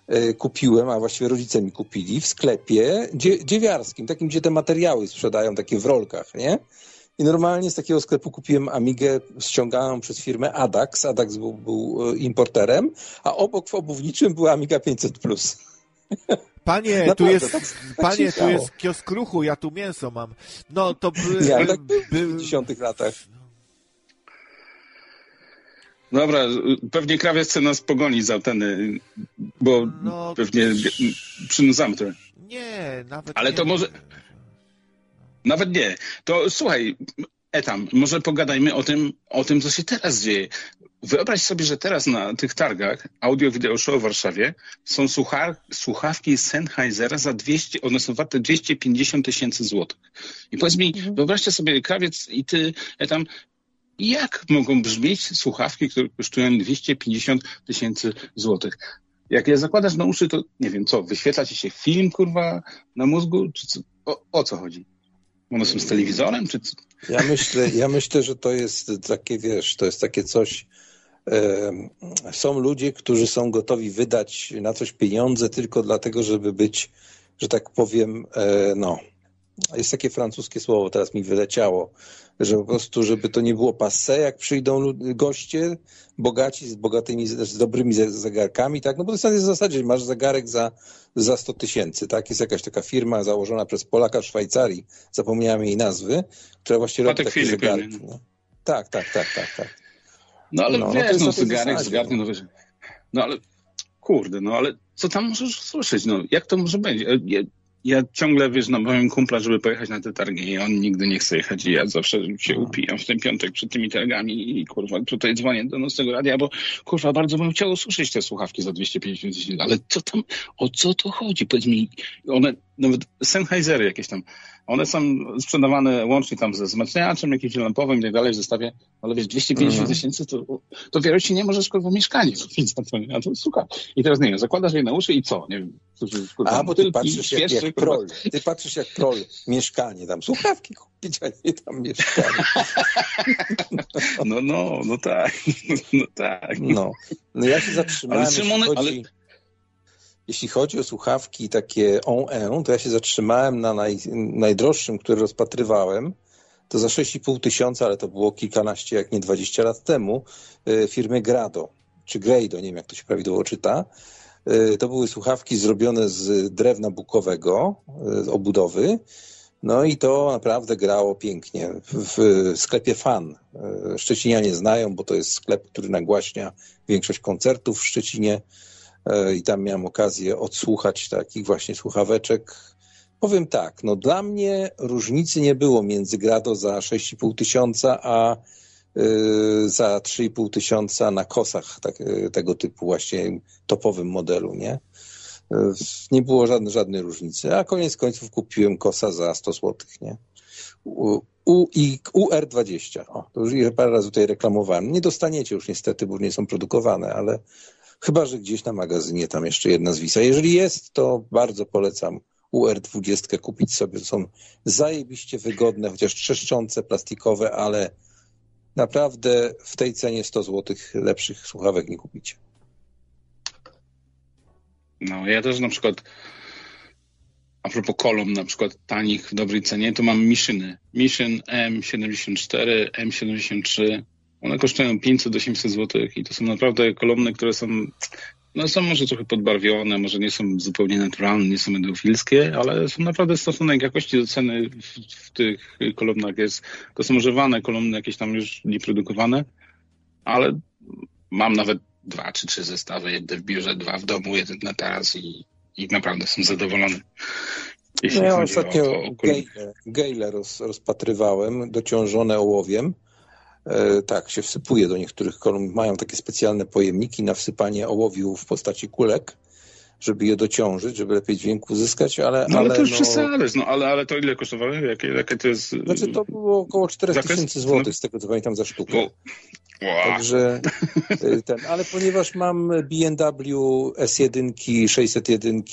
e, kupiłem, a właściwie rodzice mi kupili w sklepie dziewiarskim, takim, gdzie te materiały sprzedają, takie w rolkach, nie? I normalnie z takiego sklepu kupiłem Amigę ściąganą przez firmę Adax. Adax był, był e, importerem, a obok w obuwniczym była Amiga 500+. Panie, Naprawdę, tu jest, tak, tak panie, tu jest kiosk ruchu, ja tu mięso mam. No to by, ja, tak by, w 50 latach. Dobra, pewnie krawiec chce nas pogonić za anteny, bo no, pewnie przynudzamy to. Nie, nawet Ale nie. to może... Nawet nie. To słuchaj, Etam, może pogadajmy o tym, o tym, co się teraz dzieje. Wyobraź sobie, że teraz na tych targach Audio Video Show w Warszawie są słucha słuchawki Sennheisera za 200, one są warte 250 tysięcy złotych. I powiedz mi, mhm. wyobraźcie sobie, krawiec i ty, tam, jak mogą brzmieć słuchawki, które kosztują 250 tysięcy złotych? Jak je zakładasz na uszy, to nie wiem co, wyświetla ci się film, kurwa, na mózgu? Czy co? O, o co chodzi? One są z telewizorem, czy co? Ja myślę, ja myślę, że to jest takie, wiesz, to jest takie coś, są ludzie, którzy są gotowi wydać na coś pieniądze tylko dlatego, żeby być, że tak powiem, e, no, jest takie francuskie słowo, teraz mi wyleciało, że po prostu, żeby to nie było passe, jak przyjdą goście, bogaci, z bogatymi, z dobrymi ze- zegarkami, tak, no bo to jest w zasadzie, masz zegarek za, za 100 tysięcy, tak, jest jakaś taka firma założona przez Polaka w Szwajcarii, zapomniałem jej nazwy, która właśnie robi Patek takie Filip, zegarki. No. Tak, tak, tak, tak, tak. No ale No, no wiesz, no, zegarek, zegarek, no. no wiesz. No ale kurde, no ale co tam możesz słyszeć? No jak to może być? Ja, ja ciągle, wiesz, namawiam kumpla, żeby pojechać na te targi i on nigdy nie chce jechać i ja zawsze się No. upijam w ten piątek przed tymi targami i kurwa, tutaj dzwonię do nocnego radia, bo kurwa, bardzo bym chciał usłyszeć te słuchawki za 250 tysięcy, ale co tam, o co to chodzi? Powiedz mi, one, nawet Sennheisery jakieś tam, one są sprzedawane łącznie tam ze wzmacniaczem, jakimś lampowym i tak dalej w zestawie, ale wiesz, 250 Mhm. tysięcy to, to wiele ci nie możesz kurwa mieszkanie *laughs* kupić za to, nie? a to słuchaj. I teraz nie wiem, zakładasz je na uszy i co? Nie wiem, kurwa, A, bo ty patrzysz jak, jak prol. Ty patrzysz jak prol. Mieszkanie tam. Słuchawki kupić, a nie tam mieszkanie. *laughs* No, no, no tak, *laughs* no tak. No. no ja się zatrzymałem, Ale Szymon, chodzi, ale- jeśli chodzi o słuchawki takie on to ja się zatrzymałem na naj, najdroższym, który rozpatrywałem. To za 6,5 tysiąca, ale to było kilkanaście, jak nie 20 lat temu, y, firmy Grado, czy Grado, nie wiem jak to się prawidłowo czyta. Y, To były słuchawki zrobione z drewna bukowego, y, z obudowy. No i to naprawdę grało pięknie. W, sklepie Fan. Szczecinianie znają, bo to jest sklep, który nagłaśnia większość koncertów w Szczecinie i tam miałem okazję odsłuchać takich właśnie słuchaweczek. Powiem tak, no dla mnie różnicy nie było między Grado za 6,5 tysiąca, a y, za 3,5 tysiąca na kosach tak, y, tego typu właśnie topowym modelu, nie? Nie było żadnej, żadnej różnicy, a koniec końców kupiłem kosa za 100 zł, nie? U, i UR20, o, to już parę razy tutaj reklamowałem. Nie dostaniecie już niestety, bo nie są produkowane, ale chyba, że gdzieś na magazynie tam jeszcze jedna z Wisa. Jeżeli jest, to bardzo polecam UR20 kupić sobie. Są zajebiście wygodne, chociaż trzeszczące, plastikowe, ale naprawdę w tej cenie 100 zł lepszych słuchawek nie kupicie. No, ja też na przykład a propos kolumn, na przykład tanich w dobrej cenie, to mam Miszyny. Mission M74, M73. One kosztują 500-800 zł i to są naprawdę kolumny, które są, no są może trochę podbarwione, może nie są zupełnie naturalne, nie są endofilskie, ale są naprawdę stosunek jakości do ceny w, w tych kolumnach jest. To są używane kolumny, jakieś tam już nieprodukowane, ale mam nawet dwa czy trzy zestawy, jeden w biurze, dwa w domu, jeden na taras i, i naprawdę jestem zadowolony. Jeśli No ja chodzi ostatnio o, o kolumny. gejle, gejle roz, rozpatrywałem, dociążone ołowiem. E, tak, się wsypuje do niektórych kolumn. Mają takie specjalne pojemniki na wsypanie ołowiu w postaci kulek, żeby je dociążyć, żeby lepiej dźwięk uzyskać, ale... No ale to już no, no ale, ale to ile kosztowało? Jakie, jakie to jest... Znaczy to było około 4000 Zakres? zł, z tego co pamiętam, za sztukę. Ła. Także y, ten, ale ponieważ mam BMW S1, 601,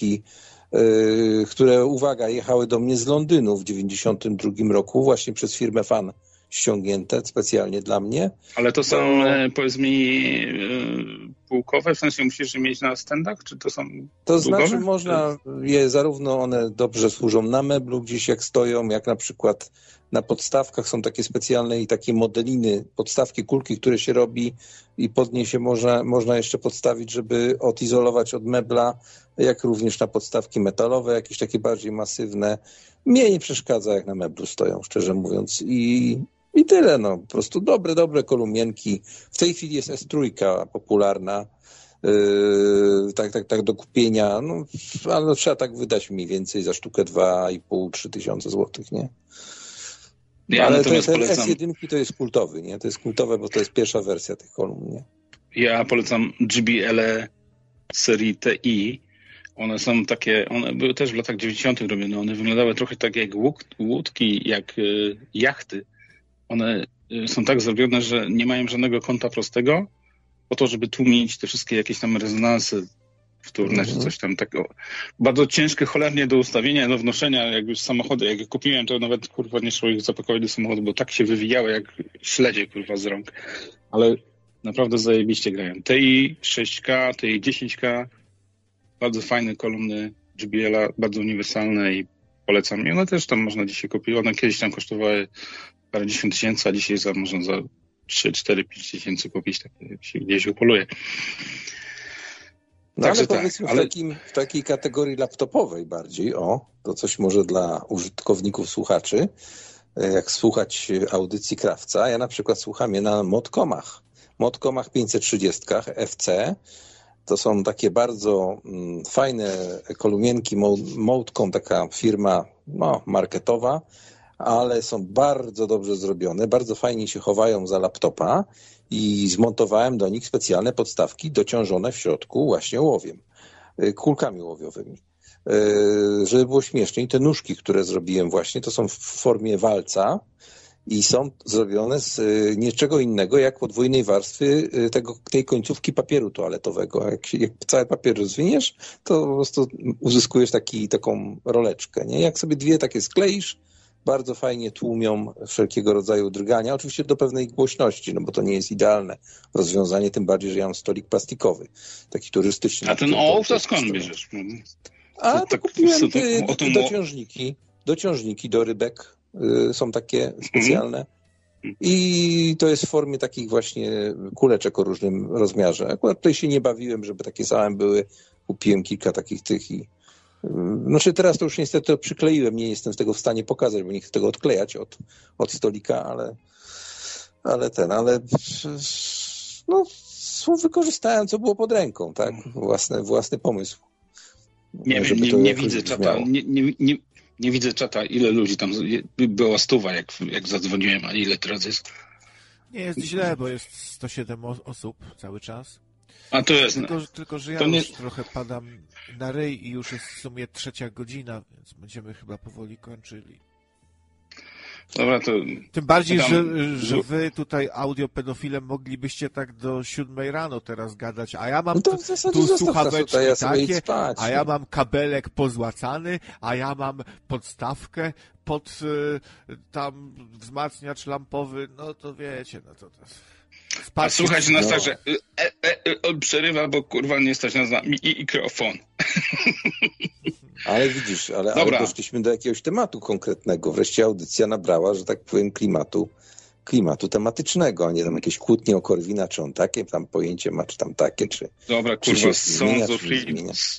y, które, uwaga, jechały do mnie z Londynu w 92 roku, właśnie przez firmę Fan ściągnięte specjalnie dla mnie. Ale to są, to- e, powiedz mi, e, półkowe, w sensie musisz je mieć na stendach, czy to są... To Długowe? znaczy można je, zarówno one dobrze służą na meblu gdzieś jak stoją, jak na przykład na podstawkach są takie specjalne i takie modeliny, podstawki, kulki, które się robi i pod nie się można, można jeszcze podstawić, żeby odizolować od mebla, jak również na podstawki metalowe, jakieś takie bardziej masywne. Mnie nie przeszkadza, jak na meblu stoją, szczerze mówiąc. I, i tyle, no. Po prostu dobre, dobre kolumienki. W tej chwili jest S3 popularna. Yy, tak, tak, tak do kupienia, no, ale trzeba tak wydać mniej więcej za sztukę 2,5-3 tysiące złotych, nie? Ja ale ten, ten polecam, S1 to jest kultowy, nie? To jest kultowe, bo to jest pierwsza wersja tych kolumn, nie? ja polecam GBL serii TI. One są takie, one były też w latach 90. robione, one wyglądały trochę tak jak łódki, jak y, jachty. One y, są tak zrobione, że nie mają żadnego kąta prostego, po to, żeby tłumić te wszystkie jakieś tam rezonanse wtórne, Mhm. czy coś tam takiego. Bardzo ciężkie cholernie do ustawienia, do wnoszenia, jak już samochody, jak je kupiłem, to nawet kurwa nie szło ich zapakować do samochodu, bo tak się wywijały jak śledzie kurwa z rąk. Ale naprawdę zajebiście grają. TI 6K, TI 10K, bardzo fajne kolumny JBL-a, bardzo uniwersalne i polecam. I one też tam można dzisiaj kupić. One kiedyś tam kosztowały parędziesiąt tysięcy, a dzisiaj za, można za 3, 4, 5 tysięcy kupić, tak się gdzieś upoluje. No Także ale tak, powiedzmy ale- w, takim, w takiej kategorii laptopowej bardziej, o, to coś może dla użytkowników, słuchaczy, e, jak słuchać audycji Krawca. Ja na przykład słucham je na Modcomach. Modcomach 530 FC. To są takie bardzo mm, fajne kolumienki. Mo- Modcom, taka firma no, marketowa, ale są bardzo dobrze zrobione, bardzo fajnie się chowają za laptopa i zmontowałem do nich specjalne podstawki dociążone w środku właśnie ołowiem, y, kulkami ołowiowymi. Y, Żeby było śmieszniej, te nóżki, które zrobiłem właśnie, to są w formie walca i są zrobione z y, niczego innego jak podwójnej warstwy tego, tej końcówki papieru toaletowego. Jak, jak cały papier rozwiniesz, to po prostu uzyskujesz taki, taką roleczkę. Nie? Jak sobie dwie takie skleisz, bardzo fajnie tłumią wszelkiego rodzaju drgania, oczywiście do pewnej głośności, no bo to nie jest idealne rozwiązanie, tym bardziej, że ja mam stolik plastikowy, taki turystyczny. A ten ołów to skąd bierzesz? A To to tak- kupiłem to- y, o tym dociążniki, dociążniki do rybek, y, są takie specjalne. Mhm. I to jest w formie takich właśnie kuleczek o różnym rozmiarze. Akurat tutaj się nie bawiłem, żeby takie same były. Kupiłem kilka takich tych i znaczy teraz to już niestety przykleiłem, nie jestem z tego w stanie pokazać, bo nie chcę tego odklejać od, od stolika, ale, ale ten, ale no, wykorzystałem, co było pod ręką, tak? Własny, własny pomysł. Nie wiem, nie, nie widzę czata, nie, nie, nie, nie widzę czata, ile ludzi tam, była stuwa, jak, jak zadzwoniłem, a ile teraz jest? Nie jest źle, bo jest 107 o- osób cały czas. A to jest, Tylko, że- tylko że ja To nie- już trochę padam na ryj i już jest w sumie trzecia godzina, więc będziemy chyba powoli kończyli. dobra, to Tym bardziej, Tam- że, że wy tutaj audiopedofilem moglibyście tak do siódmej rano teraz gadać, a ja mam No to tu, w zasadzie tu zostaw nas słuchaweczki tutaj, ja takie, spać. a ja mam kabelek pozłacany, a ja mam podstawkę pod y, tam wzmacniacz lampowy, no to wiecie, no to... to A słuchać nas tak, że e, e, e, przerywa, bo kurwa nie stać nas na mi- i mikrofon. *laughs* Ale widzisz, ale, ale doszliśmy do jakiegoś tematu konkretnego. Wreszcie audycja nabrała, że tak powiem, klimatu, klimatu tematycznego, a nie tam jakieś kłótnie o Korwina, czy on takie tam pojęcie ma, czy tam takie, czy... Dobra, Czy kurwa, się zmienia, Sons of, czy?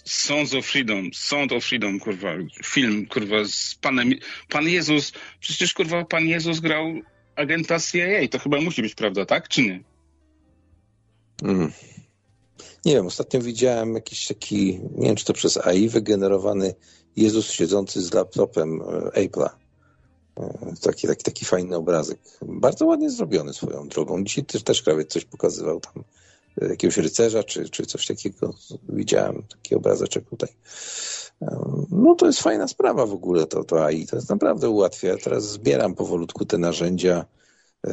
Sons of Freedom, Sound of Freedom, kurwa, film, kurwa, z Panem, Pan Jezus, przecież, kurwa, Pan Jezus grał agenta CIA, to chyba musi być prawda, tak, czy nie? Mm. Nie wiem, ostatnio widziałem jakiś taki, nie wiem, czy to przez AI wygenerowany Jezus siedzący z laptopem e, Apple'a. E, Taki, taki, taki fajny obrazek. Bardzo ładnie zrobiony swoją drogą. Dzisiaj też, też krawiec coś pokazywał tam e, jakiegoś rycerza, czy, czy coś takiego. Widziałem taki obrazeczek tutaj. No to jest fajna sprawa w ogóle to, to AI. To jest naprawdę ułatwia. Ja teraz zbieram powolutku te narzędzia. e,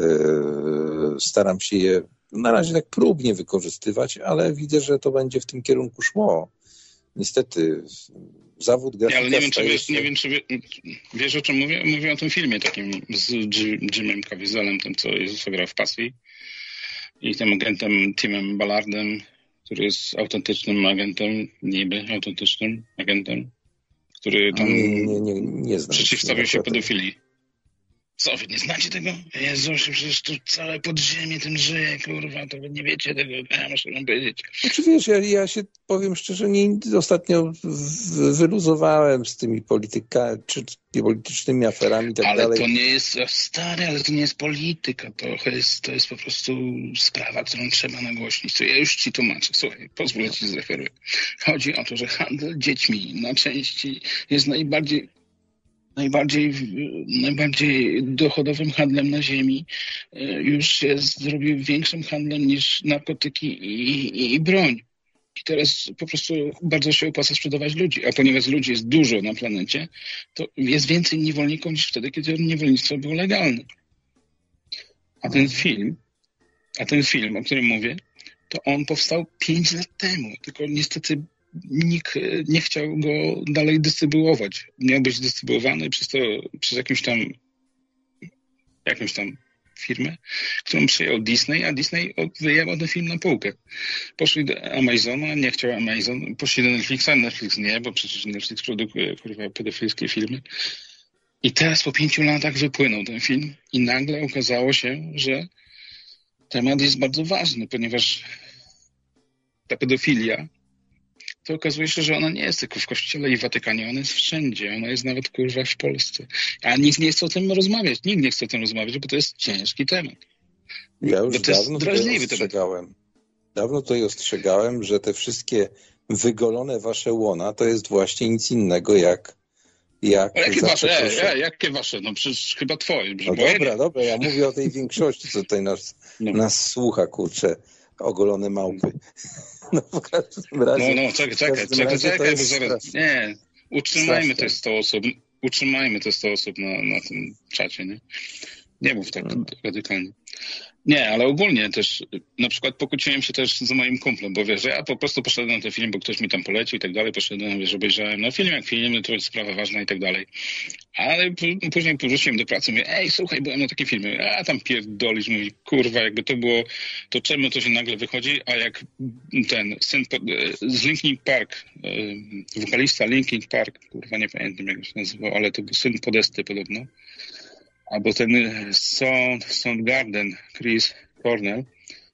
Staram się je na razie tak próbnie wykorzystywać, ale widzę, że to będzie w tym kierunku szło. Niestety zawód Ja, grafika ale nie wiem, czy wiesz, nie wiem, czy wie, wiesz o czym mówię? Mówię o tym filmie takim z Jim- Jimem Caviezelem, tym, co Jezusa gra w pasji i tym agentem Timem Ballardem, który jest autentycznym agentem, niby autentycznym agentem, który tam Nie, nie, nie, nie znam. przeciwstawił się pedofilii. Co, wy nie znacie tego? Jezusie, przecież tu całe podziemie tym żyje, kurwa, to wy nie wiecie tego, ja muszę wam powiedzieć. Znaczy wiesz, ja, ja się powiem szczerze, nie, ostatnio w, wyluzowałem z tymi polityka, czy politycznymi aferami i tak ale dalej. to nie jest, stary, ale to nie jest polityka, to jest, to jest po prostu sprawa, którą trzeba nagłośnić. To ja już ci tłumaczę, słuchaj, pozwól ci zreferuję. Chodzi o to, że handel dziećmi na części jest najbardziej najbardziej, najbardziej dochodowym handlem na ziemi e, już się zrobił większym handlem niż narkotyki i, i, i broń. I teraz po prostu bardzo się opłaca sprzedawać ludzi, a ponieważ ludzi jest dużo na planecie, to jest więcej niewolników niż wtedy, kiedy niewolnictwo było legalne. A ten film, a ten film, o którym mówię, to on powstał 5 lat temu, tylko niestety nikt e, nie chciał go dalej dystrybuować. Miał być dystrybuowany przez to, przez jakimś tam jakimś tam firmę, którą przyjął Disney, a Disney wyjęło ten film na półkę. Poszli do Amazona, nie chciał Amazon, poszli do Netflixa, Netflix nie, bo przecież Netflix produkuje kurwa pedofilskie filmy. I teraz po pięciu latach wypłynął ten film i nagle okazało się, że temat jest bardzo ważny, ponieważ ta pedofilia to okazuje się, że ona nie jest tylko w Kościele i w Watykanie, ona jest wszędzie, ona jest nawet kurwa w Polsce. A nikt nie chce o tym rozmawiać, nikt nie chce o tym rozmawiać, bo to jest ciężki temat. Ja już to dawno tutaj drażliwy temat. ostrzegałem. Dawno tutaj ostrzegałem, że te wszystkie wygolone wasze łona to jest właśnie nic innego jak jak jakie wasze? E, e, jakie wasze? No przecież chyba twoje. No dobra, dobra, ja mówię o tej większości, co tutaj nas, No. nas słucha, kurczę, ogolone małpy. *laughs* No w każdym razie... No, no, czekaj, czekaj, czekaj, czekaj, bo zaraz. Nie, utrzymajmy Straszne. te 100 osób, utrzymajmy te 100 osób na, na tym czacie, nie? Nie mów tak Mm. radykalnie. Nie, ale ogólnie też, na przykład pokłóciłem się też z moim kumplem, bo wiesz, że ja po prostu poszedłem na ten film, bo ktoś mi tam polecił i tak dalej, poszedłem, wiesz, obejrzałem, no film jak film, to jest sprawa ważna i tak dalej. Ale później wróciłem do pracy, mówię, ej, słuchaj, byłem na takim filmie, a tam pierdolisz, mówi, kurwa, jakby to było, to czemu to się nagle wychodzi, a jak ten syn po, z Linkin Park, e, wokalista Linkin Park, kurwa, nie pamiętam jak się nazywał, ale to był syn Podesty podobno, albo ten e, Sound, Soundgarden, Chris Cornell,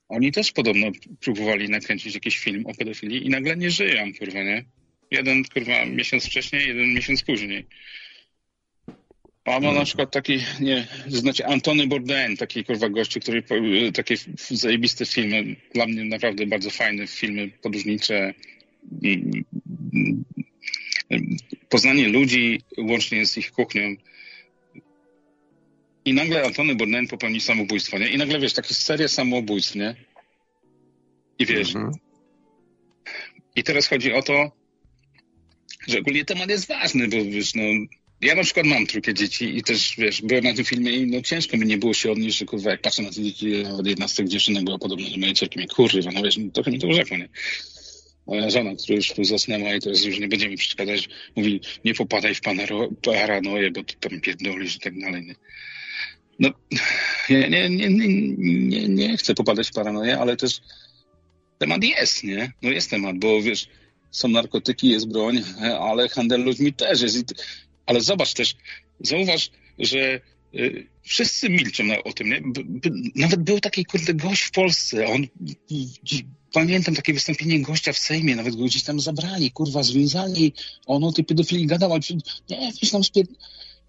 oni też podobno próbowali nakręcić jakiś film o pedofilii i nagle nie żyją, kurwa, nie? Jeden, kurwa, miesiąc wcześniej, jeden miesiąc później. A ma na przykład taki, nie, znacie Antony Bourdain, taki kurwa gościu, który takie zajebiste filmy, dla mnie naprawdę bardzo fajne filmy podróżnicze, mm, mm, poznanie ludzi łącznie z ich kuchnią. I nagle Antony Bourdain popełni samobójstwo, nie? I nagle, wiesz, takie seria samobójstw, nie? I wiesz, Mhm. i teraz chodzi o to, że ogólnie temat jest ważny, bo wiesz, no, ja na przykład mam trójkę dzieci i też, wiesz, byłem na tym filmie i no ciężko mi nie było się odnieść, że kurwa, jak patrzę na te dzieci, jedna z tych dziewczynek była podobna do mojej córki, mnie kurwa, no wiesz, no, trochę mi to urzekło, nie? Moja żona, która już tu zasnęła i teraz już nie będzie mi przeszkadzać, mówi, nie popadaj w paranoję, bo ty tam pierdolisz i tak dalej, nie? No, ja nie, nie, nie, nie, chcę popadać w paranoję, ale też temat jest, nie? No jest temat, bo wiesz, są narkotyki, jest broń, ale handel ludźmi też jest. Ale zobacz też, zauważ, że y, wszyscy milczą o tym, nie? Nawet był taki kurde gość w Polsce, on pamiętam takie wystąpienie gościa w Sejmie, nawet go gdzieś tam zabrali, kurwa, związali, on o tej pedofilii gadał, nie, gdzieś tam spier...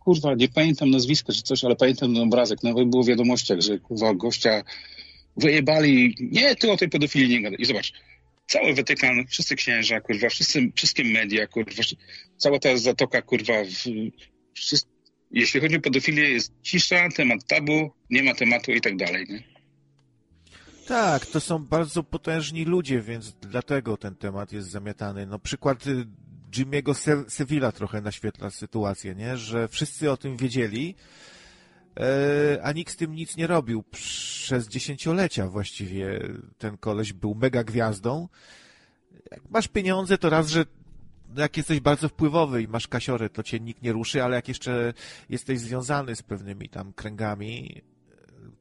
Kurwa, nie pamiętam nazwiska czy coś, ale pamiętam ten obrazek, nawet było w wiadomościach, że kurwa gościa wyjebali, nie, ty o tej pedofilii nie gadaj. I zobacz, cały Watykan, wszyscy księża, kurwa, wszyscy, wszystkie media, kurwa, cała ta zatoka, kurwa, w, wszyscy, jeśli chodzi o pedofilię, jest cisza, temat tabu, nie ma tematu i tak dalej, nie? Tak, to są bardzo potężni ludzie, więc dlatego ten temat jest zamiatany. No przykład y, Jimmy'ego Se- Sevilla trochę naświetla sytuację, nie? Że wszyscy o tym wiedzieli, e, a nikt z tym nic nie robił. Przez dziesięciolecia właściwie ten koleś był mega gwiazdą. Jak masz pieniądze, to raz, że jak jesteś bardzo wpływowy i masz kasiorę, to cię nikt nie ruszy, ale jak jeszcze jesteś związany z pewnymi tam kręgami,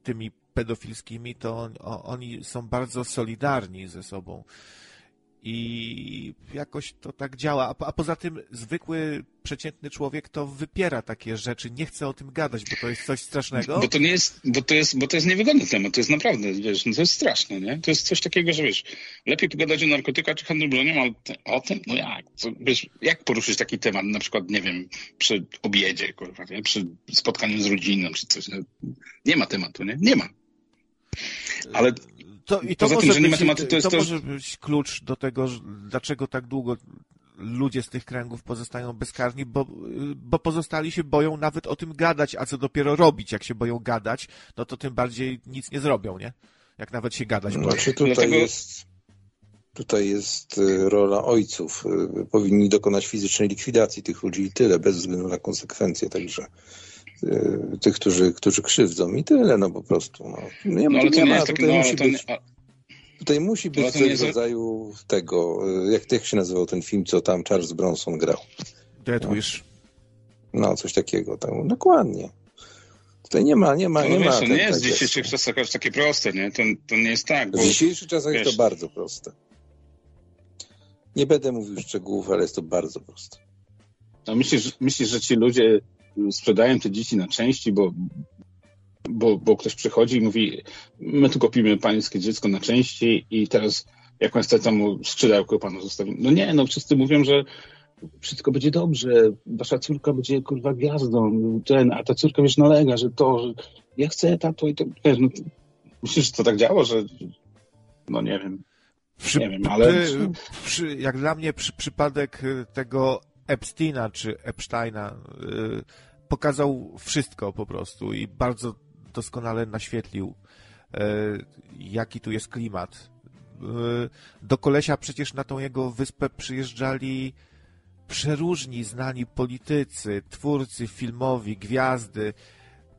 tymi pedofilskimi, to oni są bardzo solidarni ze sobą. I jakoś to tak działa. A, a poza tym zwykły, przeciętny człowiek to wypiera takie rzeczy, nie chce o tym gadać, bo to jest coś strasznego. Bo to nie jest, bo to jest, bo to jest niewygodny temat, to jest naprawdę, wiesz, no to jest straszne, nie? To jest coś takiego, że wiesz, lepiej pogadać o narkotykach czy handlu bronią, ale o tym, no jak? Wiesz, jak poruszyć taki temat, na przykład, nie wiem, przy obiedzie, kurwa, nie? przy spotkaniu z rodziną, czy coś, no, nie ma tematu, nie? Nie ma. Ale To, I to, Poza może, być, to jest to to- może być klucz do tego, że- dlaczego tak długo ludzie z tych kręgów pozostają bezkarni, bo, bo pozostali się boją nawet o tym gadać, a co dopiero robić. Jak się boją gadać, no to tym bardziej nic nie zrobią, nie? Jak nawet się gadać boją. Znaczy tutaj Dlatego- jest tutaj jest y, rola ojców. Y, Powinni dokonać fizycznej likwidacji tych ludzi i tyle, bez względu na konsekwencje, także tych, którzy, którzy krzywdzą i tyle, no po prostu. No, nie, no, ale nie to nie ma, jest tak, tutaj no, musi to nie, być, a, tutaj musi być coś nie w jest- rodzaju tego, y, jak, jak się nazywał ten film, co tam Charles Bronson grał. Death Wish. No, coś takiego. Tam, dokładnie. To nie ma, nie ma, No nie ma. wiesz, to nie jest w tak dzisiejszych czasach aż takie proste, nie? To, to nie jest tak, bo W dzisiejszych czasach jest to bardzo proste. Nie będę mówił szczegółów, ale jest to bardzo proste. A myślisz, myślisz, że ci ludzie sprzedają te dzieci na części, bo, bo, bo ktoś przychodzi i mówi, my tu kupimy pańskie dziecko na części i teraz jakąś chcę mu skrzydełko panu zostawimy. No nie, no wszyscy mówią, że wszystko będzie dobrze, wasza córka będzie kurwa gwiazdą, ten, a ta córka wiesz nalega, że to, że ja chcę tato i to, wiesz, no, myślisz, że to tak działa, że no nie wiem. Przy, Nie wiem, ale- przy, przy, jak dla mnie przy, przypadek y, tego Epsteina czy Epsteina y, pokazał wszystko po prostu i bardzo doskonale naświetlił, y, jaki tu jest klimat. Y, do kolesia przecież na tą jego wyspę przyjeżdżali przeróżni znani politycy, twórcy filmowi, gwiazdy.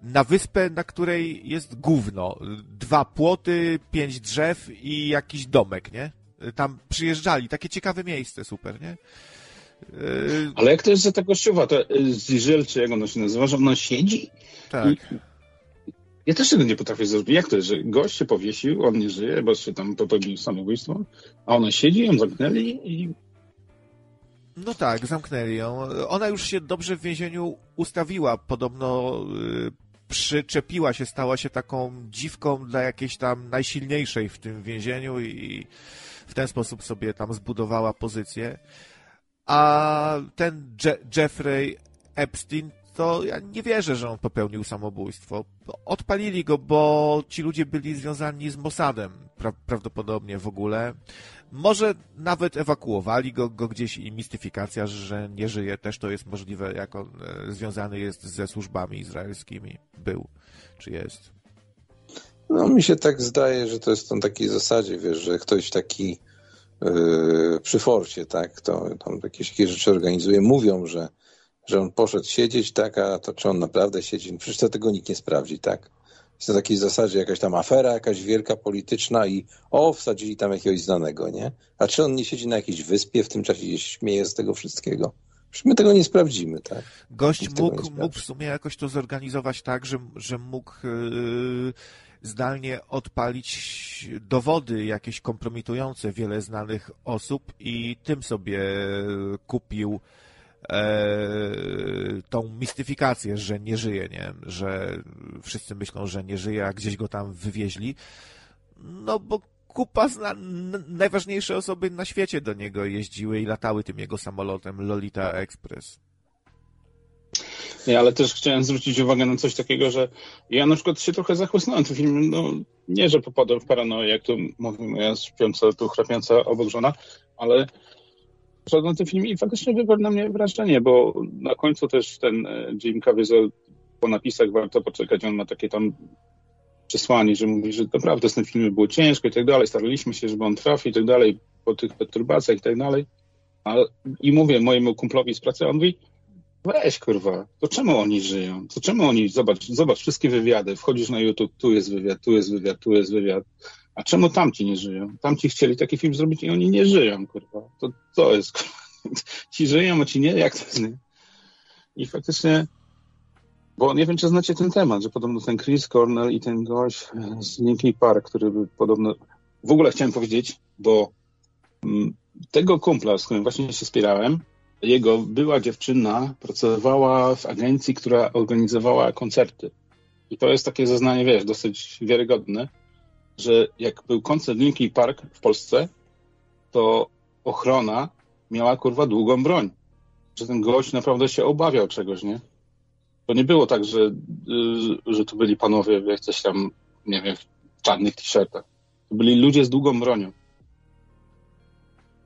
Na wyspę, na której jest gówno. Dwa płoty, pięć drzew i jakiś domek, nie? Tam przyjeżdżali. Takie ciekawe miejsce, super, nie? Yy, Ale jak to jest za ta gościowa, to y, Ziżyl, czy jak ona się nazywa, że ona siedzi tak. Ja też tego nie potrafię zrobić. Jak to jest, że gość się powiesił, on nie żyje, bo się tam popełnił samobójstwo, a ona siedzi, ją zamknęli i No tak, zamknęli ją. Ona już się dobrze w więzieniu ustawiła. Podobno yy, przyczepiła się, stała się taką dziwką dla jakiejś tam najsilniejszej w tym więzieniu i w ten sposób sobie tam zbudowała pozycję. A ten Je Jeffrey Epstein, to ja nie wierzę, że on popełnił samobójstwo. Odpalili go, bo ci ludzie byli związani z Mossadem pra prawdopodobnie w ogóle. Może nawet ewakuowali go, go gdzieś i mistyfikacja, że nie żyje, też to jest możliwe, jak on e, związany jest ze służbami izraelskimi. Był, czy jest. No mi się tak zdaje, że to jest na takiej zasadzie, wiesz, że ktoś taki przy forcie, tak, to tam jakieś takie rzeczy organizuje, mówią, że, że on poszedł siedzieć, tak, a to czy on naprawdę siedzi, no przecież to tego nikt nie sprawdzi, tak. Jest na takiej zasadzie jakaś tam afera, jakaś wielka polityczna i o, wsadzili tam jakiegoś znanego, nie? A czy on nie siedzi na jakiejś wyspie w tym czasie i śmieje z tego wszystkiego? Przecież my tego nie sprawdzimy, tak? Gość mógł, mógł w sumie jakoś to zorganizować tak, że, że mógł yy, zdalnie odpalić dowody jakieś kompromitujące wiele znanych osób i tym sobie kupił e, tą mistyfikację, że nie żyje, nie? Że wszyscy myślą, że nie żyje, a gdzieś go tam wywieźli. No bo kupa zna, najważniejsze osoby na świecie do niego jeździły i latały tym jego samolotem Lolita Express. Nie, ale też chciałem zwrócić uwagę na coś takiego, że ja na przykład się trochę zachłysnąłem tym filmem. No, nie, że popadłem w paranoję, jak to mówi moja śpiąca, tu chrapiąca obok żona, ale szedłem ten film i faktycznie wywarł na mnie wrażenie, bo na końcu też ten e, Jim Caviezel po napisach warto poczekać, on ma takie tam przesłanie, że mówi, że naprawdę z tym filmem było ciężko i tak dalej, staraliśmy się, żeby on trafił i tak dalej, po tych perturbacjach i tak dalej. Ale, I mówię mojemu kumplowi z pracy, on mówi, Weź kurwa, to czemu oni żyją? To czemu oni, zobacz, zobacz wszystkie wywiady, wchodzisz na YouTube, tu jest wywiad, tu jest wywiad, tu jest wywiad. A czemu tamci nie żyją? Tamci chcieli taki film zrobić i oni nie żyją, kurwa. To co jest, *laughs* kurwa? Ci żyją, a ci nie? Jak to jest, nie? I faktycznie, bo nie wiem, czy znacie ten temat, że podobno ten Chris Cornell i ten gość z Linkin Park, który by podobno... W ogóle chciałem powiedzieć, bo mm, tego kumpla, z którym właśnie się spierałem, jego była dziewczyna pracowała w agencji, która organizowała koncerty. I to jest takie zeznanie, wiesz, dosyć wiarygodne, że jak był koncert Linkin Park w Polsce, to ochrona miała kurwa długą broń. Że ten gość naprawdę się obawiał czegoś, nie? To nie było tak, że, y, że to byli panowie w jakichś tam, nie wiem, w czarnych t-shirtach. To byli ludzie z długą bronią.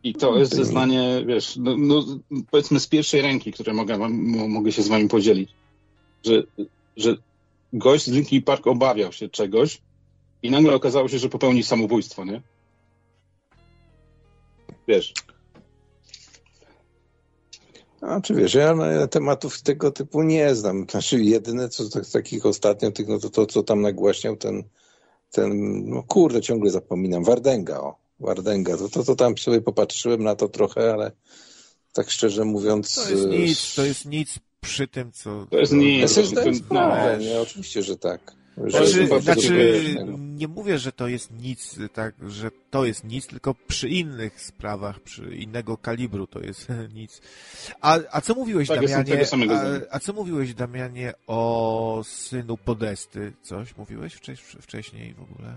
I to jest zeznanie, wiesz, no, no, powiedzmy z pierwszej ręki, które mogę, mogę się z wami podzielić, że, że gość z Linkin Park obawiał się czegoś i nagle okazało się, że popełni samobójstwo, nie? Wiesz, A czy wiesz, ja na- tematów tego typu nie znam. Znaczy jedyne co tak, takich ostatnio, tych, no to to, co tam nagłaśniał ten, ten, no kurde, ciągle zapominam, Wardenga, o, Wardenga, to, to, to tam sobie popatrzyłem na to trochę, ale tak szczerze mówiąc... To jest e, nic, to jest nic przy tym, co... To jest nic. To- jest no, nie? Oczywiście, że tak. Że Znaczy, znaczy, nie mówię, że to jest nic, tak, że to jest nic, tylko przy innych sprawach, przy innego kalibru to jest *laughs* nic. A, a co mówiłeś, Tak, Damianie, a, a co mówiłeś, Damianie, o synu Podesty? Coś mówiłeś wcześ, wcześniej w ogóle?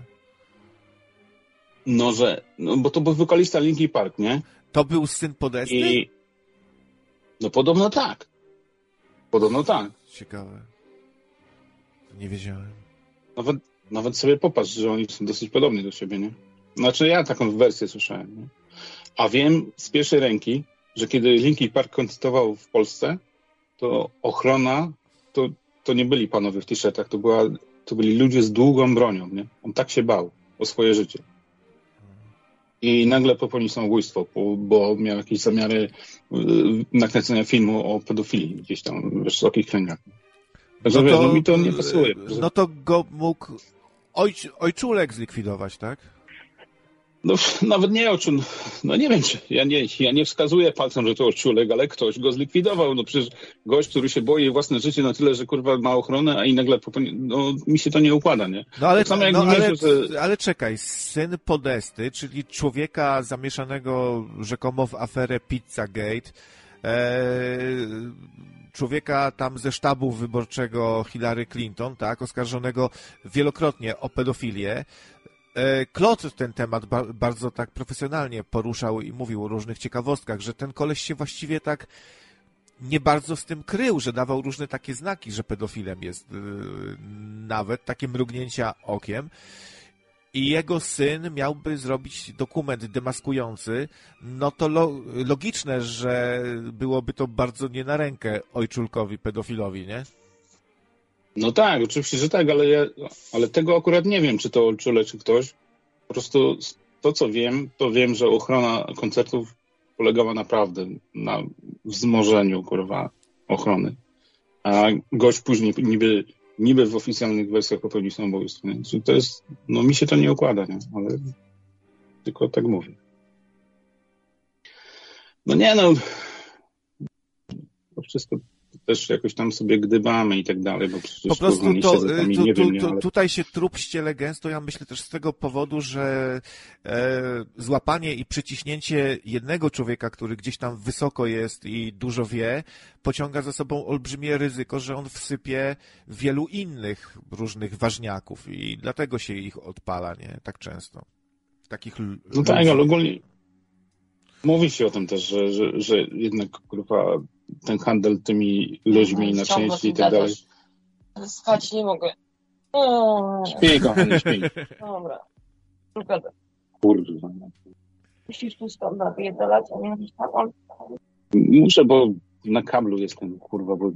No, że, no bo to był wokalista Linkin Park, nie? To był syn Podesty? I no podobno tak. Podobno tak. Ciekawe. Nie wiedziałem. Nawet, nawet sobie popatrz, że oni są dosyć podobni do siebie, nie? Znaczy ja taką wersję słyszałem, nie? A wiem z pierwszej ręki, że kiedy Linkin Park koncertował w Polsce, to ochrona to, to nie byli panowie w t-shirtach, to, była, to byli ludzie z długą bronią, nie? On tak się bał o swoje życie. I nagle popełnił samobójstwo, bo, bo miał jakieś zamiary y, nakręcenia filmu o pedofilii gdzieś tam w wysokich kręgach. Także no, no mi to nie pasuje. No to go mógł ojc, ojczulek zlikwidować, tak? No nawet nie oczul. No nie wiem, czy ja nie, ja nie wskazuję palcem, że to oczulek, ale ktoś go zlikwidował. No przecież gość, który się boi własne życie na tyle, że kurwa ma ochronę, a i nagle popełni... no mi się to nie układa, nie? No ale, tak no, ale, że... ale czekaj, syn Podesty, czyli człowieka zamieszanego rzekomo w aferę Pizzagate, e, człowieka tam ze sztabu wyborczego Hillary Clinton, tak, oskarżonego wielokrotnie o pedofilię. Klot ten temat ba bardzo tak profesjonalnie poruszał i mówił o różnych ciekawostkach, że ten koleś się właściwie tak nie bardzo z tym krył, że dawał różne takie znaki, że pedofilem jest, yy, nawet takie mrugnięcia okiem. I jego syn miałby zrobić dokument demaskujący, no to lo logiczne, że byłoby to bardzo nie na rękę ojczulkowi pedofilowi, nie? No tak, oczywiście, że tak, ale, ja, ale tego akurat nie wiem, czy to ojczule, czy ktoś. Po prostu to, co wiem, to wiem, że ochrona koncertów polegała naprawdę na wzmożeniu, kurwa, ochrony. A gość później niby, niby w oficjalnych wersjach popełnił samobójstwo. Nie? To jest, no mi się to nie układa, nie? Ale tylko tak mówię. No nie no, to wszystko też jakoś tam sobie gdybamy i tak dalej, bo przecież po prostu to, tam i to, nie wiem, ale... tutaj się trup ściele gęsto, ja myślę też z tego powodu, że e, złapanie i przyciśnięcie jednego człowieka, który gdzieś tam wysoko jest i dużo wie, pociąga za sobą olbrzymie ryzyko, że on wsypie wielu innych różnych ważniaków i dlatego się ich odpala, nie? Tak często. Takich No tak, ale ogólnie mówi się o tym też, że, że, że jednak kurwa ten handel tymi ludźmi na części i tak dalej. Spać nie mogę. Śpi, kochanie, śpi. Dobra. Zgoda. Kurwa. Musisz tu stąd napierdalać, a nie tak, on... Muszę, bo na kablu jestem, kurwa, bo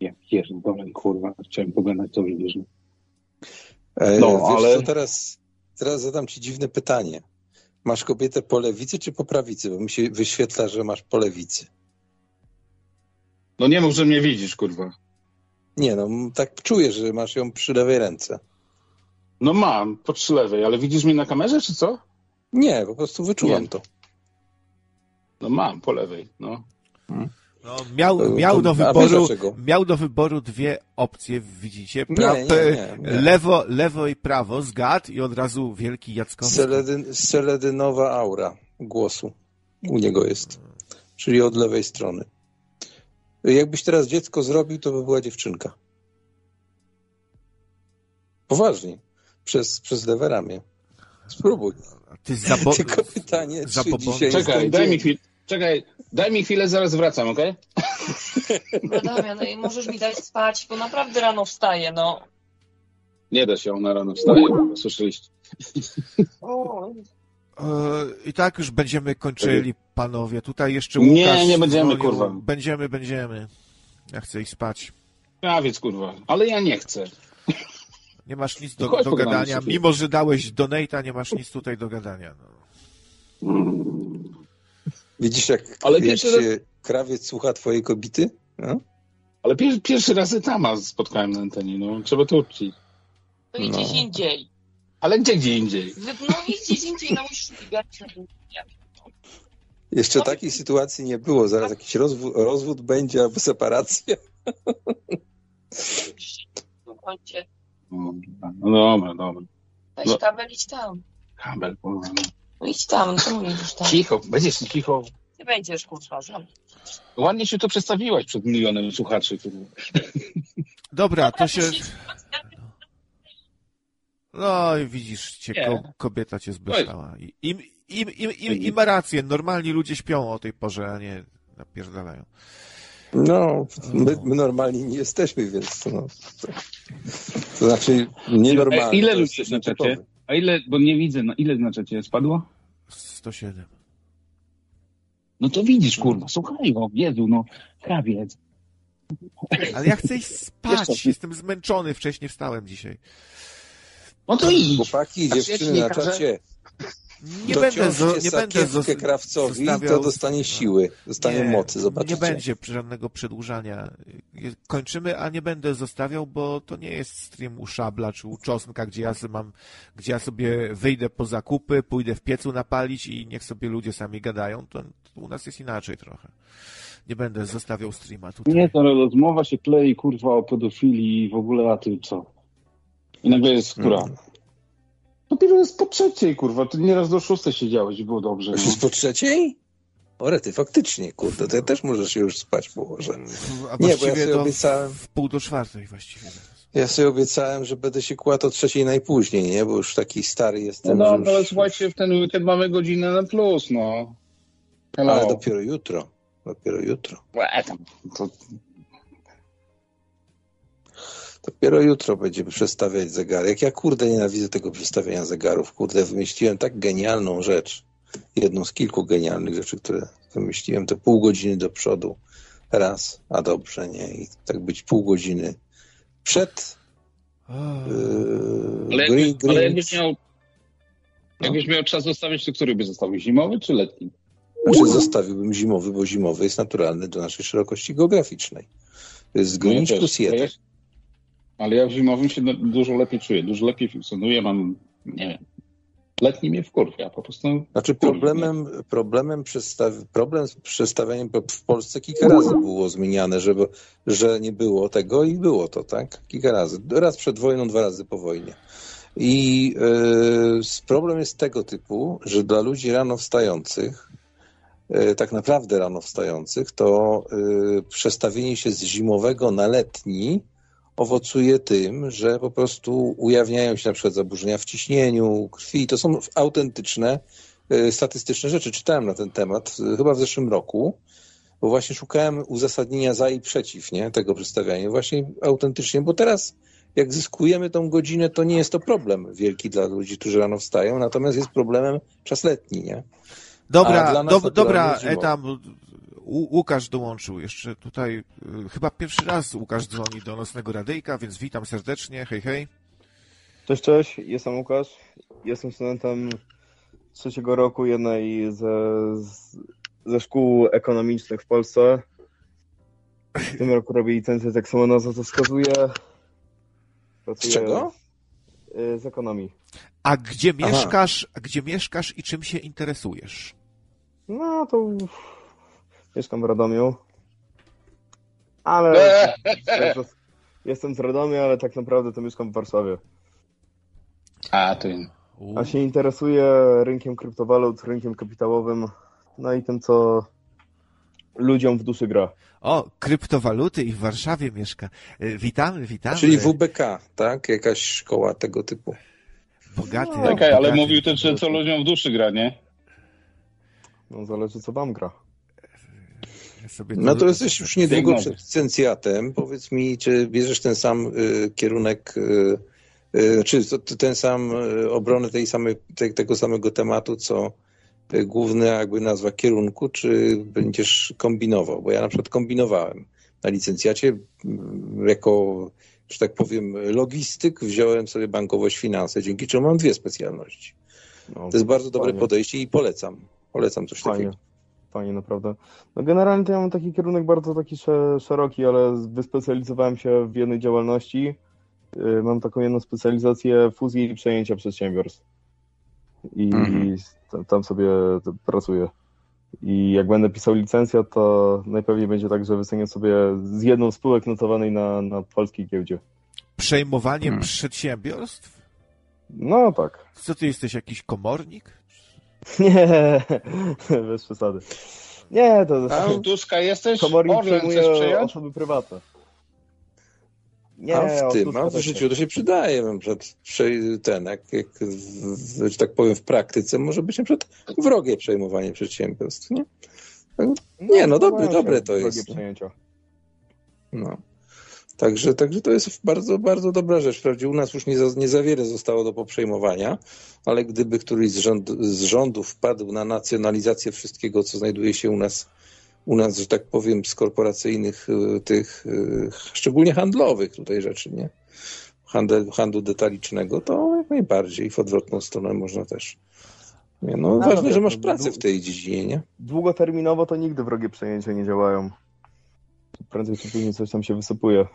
ja pierdolę, kurwa, chciałem pogadać, to wiesz. E, no, wiesz ale... co, teraz, teraz zadam ci dziwne pytanie. Masz kobietę po lewicy czy po prawicy? Bo mi się wyświetla, że masz po lewicy. No nie mów, że mnie widzisz, kurwa. Nie, no tak czuję, że masz ją przy lewej ręce. No mam, po przy lewej, ale widzisz mnie na kamerze, czy co? Nie, po prostu wyczuwam nie. to. No mam, po lewej, no. Hmm. No, miał, miał, do wyboru, miał do wyboru dwie opcje, widzicie? Pra nie, nie, nie, lewo, lewo i prawo, zgad i od razu wielki Jackowski. Seledyn, seledynowa aura głosu u niego jest, czyli od lewej strony. Jakbyś teraz dziecko zrobił, to by była dziewczynka. Poważnie. Przez, przez lewe ramię. Spróbuj. Ty zabo... Tylko pytanie, za czy dzisiaj Czekaj, daj mi chwilę. Czekaj, daj mi chwilę, zaraz wracam, okej? Okay? No Damian, no i możesz mi dać spać, bo naprawdę rano wstaję, no. Nie da się, ona rano wstaje, słyszeliście. I tak już będziemy kończyli, panowie. Tutaj jeszcze Łukasz... Nie, nie będziemy, dzwonił. kurwa. Będziemy, będziemy. Ja chcę iść spać. Prawiec, kurwa. Ale ja nie chcę. Nie masz nic do, do gadania. Mimo, że dałeś donate'a, nie masz nic tutaj do gadania. No. Widzisz, jak, Ale jak się raz... krawiec słucha twojej kobiety? No? Ale pier pierwszy raz Etama spotkałem na antenie, no. Trzeba to uczcić. To i gdzieś no. indziej. Ale gdzie gdzie indziej? No i gdzieś indziej, no musisz biegać. Jeszcze takiej sytuacji nie było. Zaraz jakiś rozwód, rozwód będzie albo separacja. *laughs* No. No, no dobra, dobra. Weź No. kabel, idź tam. Kabel, no. No idź tam, no czemu nie idziesz tam? Cicho, będziesz cicho. Ty będziesz, kurwa. Ładnie się to przedstawiłaś przed milionem słuchaczy. Dobra, to się... No i widzisz, cię, ko, kobieta cię zbeształa. I, im, im, im, im, i ma rację, normalni ludzie śpią o tej porze, a nie napierdalają. No, my, my normalni nie jesteśmy, więc to, no, to, to znaczy nienormalni. Ile ludzi jest znaczacie? nietypowe. A ile, bo nie widzę, no ile znaczacie? Spadło? 107. No to widzisz, kurwa, słuchaj go, Jezu, no, krawiec. Ale ja chcę iść spać, jestem zmęczony, wcześniej wstałem dzisiaj. No to idź. Chłopaki, A dziewczyny na czacie. Nie będę, zo, nie będę zos- krawcowi, zostawiał- to dostanie siły, dostanie Nie, mocy, zobaczycie. Nie będzie żadnego przedłużania. Kończymy, a nie będę zostawiał, bo to nie jest stream u Szabla czy u Czosnka, gdzie ja sobie mam, gdzie ja sobie wyjdę po zakupy, pójdę w piecu napalić i niech sobie ludzie sami gadają. To, to u nas jest inaczej trochę. Nie będę zostawiał streama tutaj. Nie, to rozmowa się klei, kurwa, o pedofilii i w ogóle, a ty co? I nagle jest która? Mm. Dopiero jest po trzeciej, kurwa, ty nieraz do szóstej siedziałeś i było dobrze. Już No. jest po trzeciej? Ore, ty faktycznie, kurde, to ja też możesz się już spać położę. A Nie, bo ja sobie to obiecałem- w pół do czwartej właściwie. Ja sobie obiecałem, że będę się kładł o trzeciej najpóźniej, nie? Bo już taki stary No jestem, dobra, że ale już... słuchajcie, w ten weekend mamy godzinę na plus, no. Hello. Ale dopiero jutro. Dopiero jutro. Łe, tam, to, Dopiero jutro będziemy przestawiać zegary. Jak ja kurde nienawidzę tego przestawiania zegarów. Kurde, wymyśliłem tak genialną rzecz. Jedną z kilku genialnych rzeczy, które wymyśliłem, to pół godziny do przodu. Raz, a dobrze, nie? I tak być pół godziny przed yy, ale, green, ale jakbyś miał jakbyś miał czas zostawić, to który by zostawił? Zimowy czy letni? Znaczy zostawiłbym zimowy, bo zimowy jest naturalny do naszej szerokości geograficznej. To jest No ja plus jeden. ja- Ale ja w zimowym się du- dużo lepiej czuję, dużo lepiej funkcjonuję, mam, nie wiem, letni mnie wkurwia, po prostu Znaczy problemem, problemem problem z przestawianiem bo w Polsce kilka razy było zmieniane, żeby, że nie było tego i było to, tak? Kilka razy. Raz przed wojną, dwa razy po wojnie. I yy, problem jest tego typu, że dla ludzi rano wstających, yy, tak naprawdę rano wstających, to yy, przestawienie się z zimowego na letni owocuje tym, że po prostu ujawniają się na przykład zaburzenia w ciśnieniu, krwi. To są autentyczne, y, statystyczne rzeczy. Czytałem na ten temat y, chyba w zeszłym roku, bo właśnie szukałem uzasadnienia za i przeciw nie, tego przedstawiania. Właśnie autentycznie, bo teraz jak zyskujemy tą godzinę, to nie jest to problem wielki dla ludzi, którzy rano wstają, natomiast jest problemem czas letni, nie? Dobra, do, dobra, zimowy. Łukasz dołączył jeszcze tutaj, y, chyba pierwszy raz Łukasz dzwoni do Nocnego Radyjka, więc witam serdecznie, hej, hej. Cześć, cześć, jestem Łukasz. Jestem studentem trzeciego roku jednej ze, z- ze szkół ekonomicznych w Polsce. W tym roku robię licencję, tak samo nazwa to wskazuje. Z Pracuję czego? y, Z ekonomii. A gdzie Aha. mieszkasz, gdzie mieszkasz i czym się interesujesz? No to mieszkam w Radomiu. Ale *laughs* jestem z Radomia, ale tak naprawdę to mieszkam w Warszawie. A, ty. A się interesuję rynkiem kryptowalut, rynkiem kapitałowym, no i tym, co ludziom w duszy gra. O, kryptowaluty i w Warszawie mieszka. Y, Witamy, witamy. Czyli WBK, tak? Jakaś szkoła tego typu. Bogaty. Okej, ale mówił też, że co ludziom w duszy gra, nie? No zależy, co wam gra. No to jesteś już niedługo przed licencjatem. Powiedz mi, czy bierzesz ten sam y, kierunek, y, y, czy to, to ten sam y, obrony tej samej, te, tego samego tematu, co y, główna jakby nazwa kierunku, czy będziesz kombinował? Bo ja na przykład kombinowałem na licencjacie jako, że tak powiem, logistyk, wziąłem sobie bankowość, finanse, dzięki czemu mam dwie specjalności. No, To jest bardzo dobre fajnie, podejście i polecam. Polecam coś Fajnie, takiego. Fajnie, naprawdę. No generalnie to ja mam taki kierunek bardzo taki sze- szeroki, ale wyspecjalizowałem się w jednej działalności. Y, Mam taką jedną specjalizację fuzji i przejęcia przedsiębiorstw. I Mhm. tam- sobie pracuję. I jak będę pisał licencjat, to najpewniej będzie tak, że wycenię sobie z jedną z spółek notowanej na, na polskiej giełdzie. Przejmowanie Hmm. przedsiębiorstw? No tak. Co ty jesteś, jakiś komornik? *laughs* Nie, bez przesady. Nie, to A u Tuska jesteś? komornik przejmuje osoby prywatne. Nie, a w tym, a w życiu to się przydaje. Na przykład prze- ten, jak, jak w, że tak powiem, w praktyce może być na przykład wrogie przejmowanie przedsiębiorstw. Nie, nie no dobre, Zdarzają się dobre to jest. przejęcia. No. Także, także to jest bardzo, bardzo dobra rzecz. Wprawdzie u nas już nie za, nie za wiele zostało do poprzejmowania, ale gdyby któryś z, rząd, z rządów wpadł na nacjonalizację wszystkiego, co znajduje się u nas, u nas, że tak powiem, z korporacyjnych y, tych, y, szczególnie handlowych tutaj rzeczy, nie? Handel, handlu detalicznego, to jak najbardziej w odwrotną stronę można też. Nie, no, No, ważne, no, że masz no, pracę dłu- w tej dziedzinie, nie? Długoterminowo to nigdy wrogie przejęcia nie działają. Prędzej czy później coś tam się wysypuje.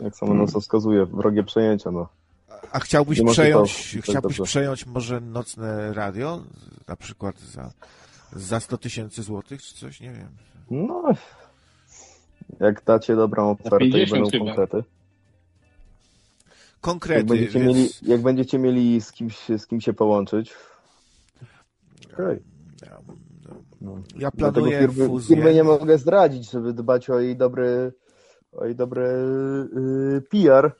Jak sama Hmm. nazwa wskazuje, wrogie przejęcia, no. A chciałbyś przejąć, to- to chciałbyś dobrze. przejąć może nocne radio? Na przykład za, za 100 tysięcy złotych, czy coś? Nie wiem. No, jak dacie dobrą ofertę i 50 będą chyba. konkrety. Jak Konkrety, będziecie, więc... mieli, jak będziecie mieli z kimś, z kim się połączyć. Okej. No. Ja planuję firmy, fuzję. firmy nie mogę zdradzić, żeby dbać o jej dobry, o jej dobry yy, PR.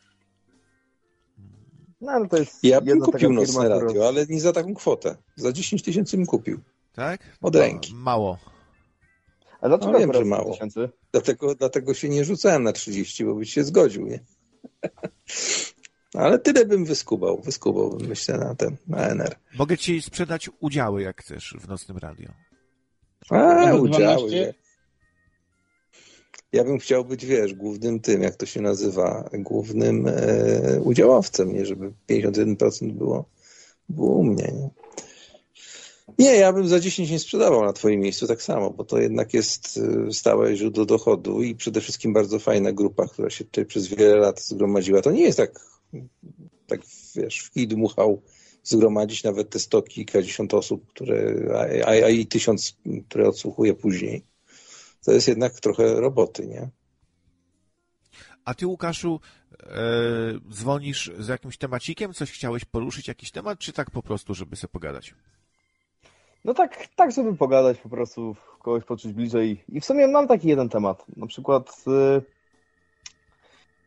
No ale to jest Ja bym kupił firma, nocne która- radio, ale nie za taką kwotę. Za 10 tysięcy bym kupił. Tak? Od No, ręki. Mało. A dlaczego No, wiem, że 100 mało. tysięcy? Dlatego, dlatego się nie rzucałem na 30, bo byś się zgodził, nie? Ale tyle bym wyskubał, wyskubałbym, myślę, na ten, na NR. Mogę ci sprzedać udziały, jak chcesz, w nocnym radio. A, udziały. 12? wie. Ja bym chciał być, wiesz, głównym tym, jak to się nazywa, głównym e, udziałowcem, nie? Żeby 51% było, było u mnie, nie? Nie, ja bym za 10 nie sprzedawał na twoim miejscu tak samo, bo to jednak jest e, stałe źródło dochodu i przede wszystkim bardzo fajna grupa, która się tutaj przez wiele lat zgromadziła. To nie jest tak, tak wiesz, w kij dmuchał zgromadzić nawet te stoki, kilkadziesiąt osób, które, a, a, i tysiąc, które odsłuchuje później. To jest jednak trochę roboty, nie? A ty, Łukaszu, e, dzwonisz z jakimś temacikiem? Coś chciałeś poruszyć, jakiś temat, czy tak po prostu, żeby sobie pogadać? No tak, tak, żeby pogadać, po prostu kogoś poczuć bliżej. I w sumie mam taki jeden temat. Na przykład, y,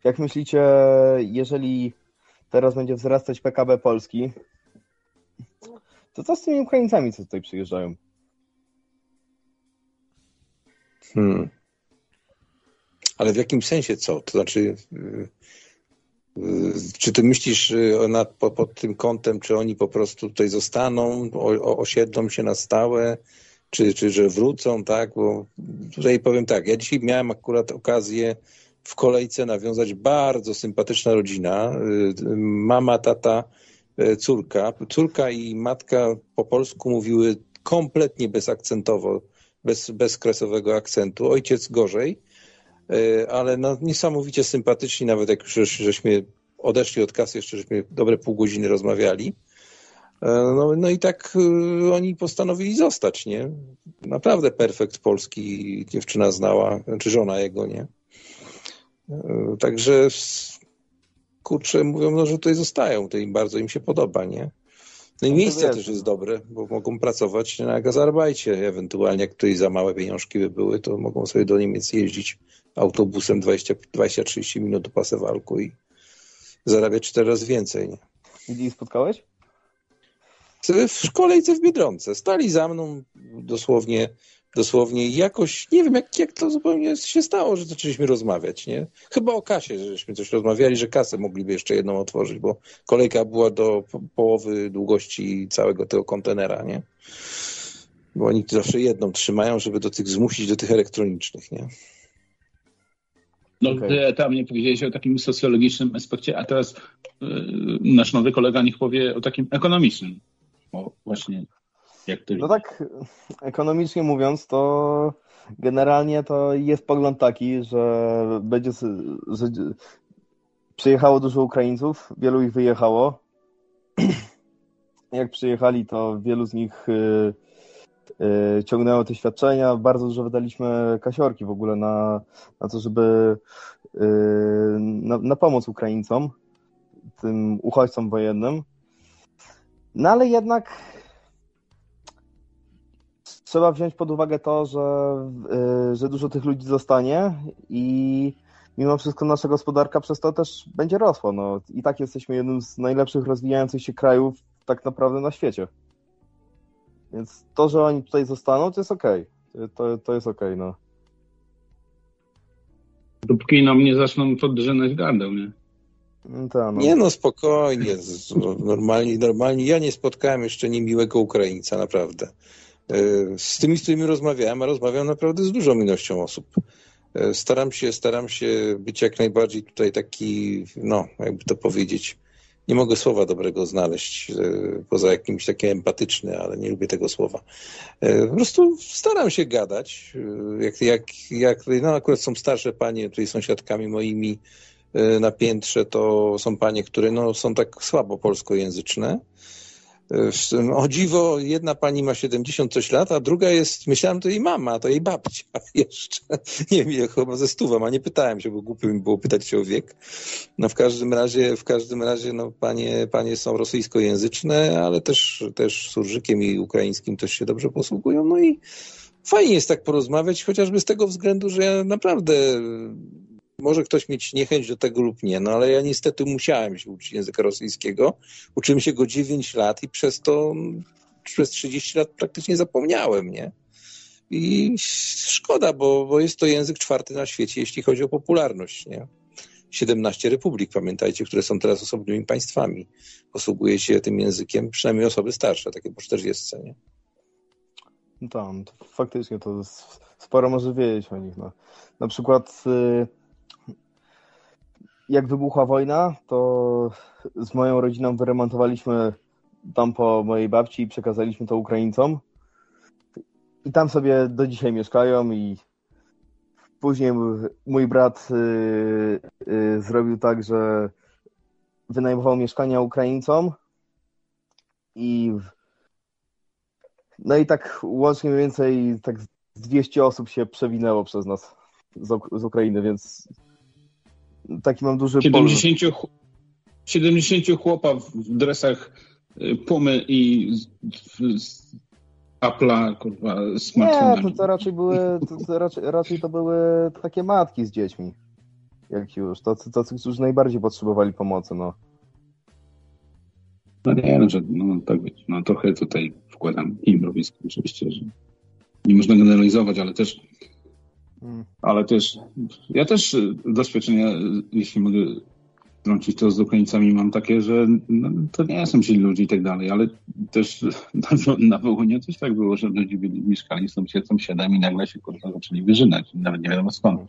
jak myślicie, jeżeli teraz będzie wzrastać PKB Polski, to co z tymi Ukraińcami, co tutaj przyjeżdżają? Hmm. Ale w jakim sensie co? To znaczy, yy, yy, czy ty myślisz yy, nad, po, pod tym kątem, czy oni po prostu tutaj zostaną, o, osiedlą się na stałe, czy, czy że wrócą, tak? Bo tutaj powiem tak, ja dzisiaj miałem akurat okazję w kolejce nawiązać bardzo sympatyczna rodzina. Mama, tata, córka. Córka i matka po polsku mówiły kompletnie bezakcentowo, bez, bez kresowego akcentu. Ojciec gorzej, yy, ale no, niesamowicie sympatyczni, nawet jak już żeś- żeśmy odeszli od kasy, jeszcze żeśmy dobre pół godziny rozmawiali. Yy, No, no i tak oni postanowili zostać, nie? Naprawdę perfekt polski dziewczyna znała, czy żona jego, nie? Także kurczę, mówią, no, że tutaj zostają, to im bardzo im się podoba, nie? No i No miejsce też jest dobre, bo mogą pracować na gazarbajcie, ewentualnie jak tutaj za małe pieniążki by były, to mogą sobie do Niemiec jeździć autobusem 20 20-30 minut do Pasewalku i zarabiać cztery razy więcej, nie? Gdzie ich spotkałeś? w kolejce w Biedronce. Stali za mną dosłownie, dosłownie i jakoś, nie wiem jak, jak to zupełnie się stało, że zaczęliśmy rozmawiać, nie? Chyba o kasie, żeśmy coś rozmawiali, że kasę mogliby jeszcze jedną otworzyć, bo kolejka była do po- połowy długości całego tego kontenera, nie? Bo oni zawsze jedną trzymają, żeby do tych zmusić do tych elektronicznych, nie? No, Okej. ty tam nie powiedziałeś o takim socjologicznym aspekcie, a teraz y, nasz nowy kolega niech powie o takim ekonomicznym. O, właśnie. No tak, ekonomicznie mówiąc, to generalnie to jest pogląd taki, że będzie, że przyjechało dużo Ukraińców, wielu ich wyjechało. *clears throat* Jak przyjechali, to wielu z nich y, y, ciągnęło te świadczenia. Bardzo dużo wydaliśmy kasiorki w ogóle na, na to, żeby y, na, na pomoc Ukraińcom, tym uchodźcom wojennym. No ale jednak trzeba wziąć pod uwagę to, że, y, że dużo tych ludzi zostanie i mimo wszystko nasza gospodarka przez to też będzie rosła. No, I tak jesteśmy jednym z najlepszych rozwijających się krajów tak naprawdę na świecie. Więc to, że oni tutaj zostaną, to jest okej. Okay. To, to jest okej, okay, no. Dopóki nam nie zaczną podrzynać gardeł, nie? Ta, no. Nie no, spokojnie. Normalnie, normalnie. Ja nie spotkałem jeszcze niemiłego Ukraińca, naprawdę. E, z tymi, z którymi rozmawiałem, a rozmawiam naprawdę z dużą ilością osób. E, staram się, staram się być jak najbardziej tutaj taki, no, jakby to powiedzieć, nie mogę słowa dobrego znaleźć, e, poza jakimś takim empatyczny, ale nie lubię tego słowa. Po prostu staram się gadać. Jak, jak, jak no akurat są starsze panie, tutaj sąsiadkami moimi na piętrze, to są panie, które no, są tak słabo polskojęzyczne o dziwo, jedna pani ma 70 coś lat, a druga jest, myślałem, to jej mama, to jej babcia *laughs* jeszcze. Nie wiem, chyba ze stówą, a nie pytałem się, bo głupio mi było pytać się o wiek. No w każdym razie, w każdym razie, no panie, panie są rosyjskojęzyczne, ale też, też surżykiem i ukraińskim też się dobrze posługują. No i fajnie jest tak porozmawiać, chociażby z tego względu, że ja naprawdę może ktoś mieć niechęć do tego lub nie, no ale ja niestety musiałem się uczyć języka rosyjskiego. Uczyłem się go 9 lat i przez to przez 30 lat praktycznie zapomniałem, nie? I szkoda, bo, bo jest to język czwarty na świecie, jeśli chodzi o popularność, nie? 17 republik, pamiętajcie, które są teraz osobnymi państwami. Posługuje się tym językiem przynajmniej osoby starsze, takie po 40, nie? No faktycznie to sporo może wiedzieć o nich. No. Na przykład y, jak wybuchła wojna, to z moją rodziną wyremontowaliśmy tam po mojej babci i przekazaliśmy to Ukraińcom. I tam sobie do dzisiaj mieszkają i później mój brat y, y, zrobił tak, że wynajmował mieszkania Ukraińcom i no i tak łącznie mniej więcej tak 200 osób się przewinęło przez nas z, z Ukrainy, więc taki mam duży 70, 70 chłopa w dresach y, Pumy i Apple'a, kurwa, smartfonami. Nie, to, to raczej były, to, to raczej, raczej, to były takie matki z dziećmi. Jak już, tacy, tacy, którzy najbardziej potrzebowali pomocy, no. No nie, no, że, no tak być. No trochę tutaj wkładam im robisko, oczywiście, że nie można generalizować, ale też. Ale też, ja też doświadczenia, jeśli mogę wtrącić to z Ukraińcami, mam takie, że no, to nie są źli ludzie i tak dalej, ale też *laughs* na, na Wołyniu też tak było, że ludzie byli, mieszkali sąsiad sąsiadami i nagle się kurwa zaczęli wyżynać, nawet nie wiadomo skąd.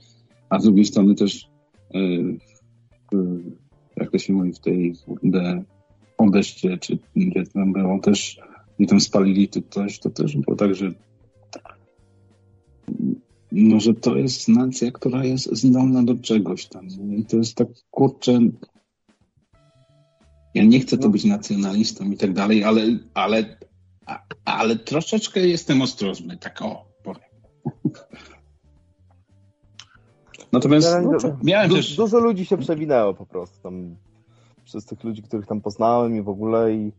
A z drugiej strony też, yy, jak to się mówi w tej de, Odeście, czy gdzie tam było, też i tam spalili to coś, to też było tak, że no, że to jest nacja, która jest zdolna do czegoś tam. I to jest tak, kurczę, ja nie chcę to być nacjonalistą i tak dalej, ale, ale, ale troszeczkę jestem ostrożny, tak o, powiem. *laughs* Natomiast no, miałem du, też... Dużo ludzi się przewinęło po prostu tam, przez tych ludzi, których tam poznałem i w ogóle i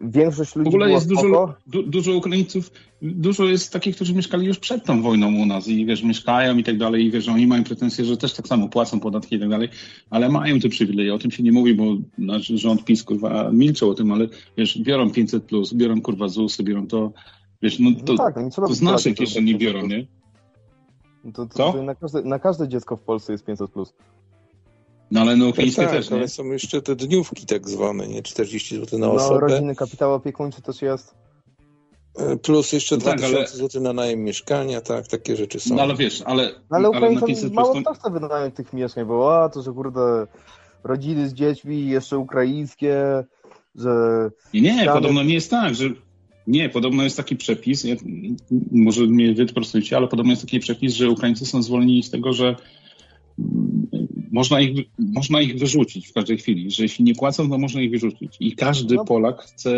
większość ludzi. W ogóle jest dużo, du, dużo Ukraińców, dużo jest takich, którzy mieszkali już przed tą wojną u nas i wiesz, mieszkają i tak dalej, i wiesz, oni mają pretensje, że też tak samo płacą podatki i tak dalej, ale mają te przywileje. O tym się nie mówi, bo nasz rząd PiS kurwa milczał o tym, ale wiesz, biorą 500 plus, biorą kurwa ZUSy, biorą to. Wiesz, no to, no tak, no to z naszej kieszeni biorą, nie? To, to, to na, każde, na każde dziecko w Polsce jest 500 plus. No ale no ukraińskie tak, też, nie? ale są jeszcze te dniówki tak zwane, nie? 40 zł na no, osobę. No, rodziny kapitał opiekuńczy też jest. E, plus jeszcze no 2000 tak, ale... zł na najem mieszkania, tak, takie rzeczy są. No ale wiesz, ale... No, ale Ukraińcom ale mało prostu... chce wynająć tych mieszkań, bo a, to, że kurde, rodziny z dziećmi, jeszcze ukraińskie, że... Nie, nie, ściany... podobno nie jest tak, że... Nie, podobno jest taki przepis, ja, może mnie wyprostujcie, ale podobno jest taki przepis, że Ukraińcy są zwolnieni z tego, że można ich, można ich wyrzucić w każdej chwili, że jeśli nie płacą, to można ich wyrzucić. I każdy No. Polak chce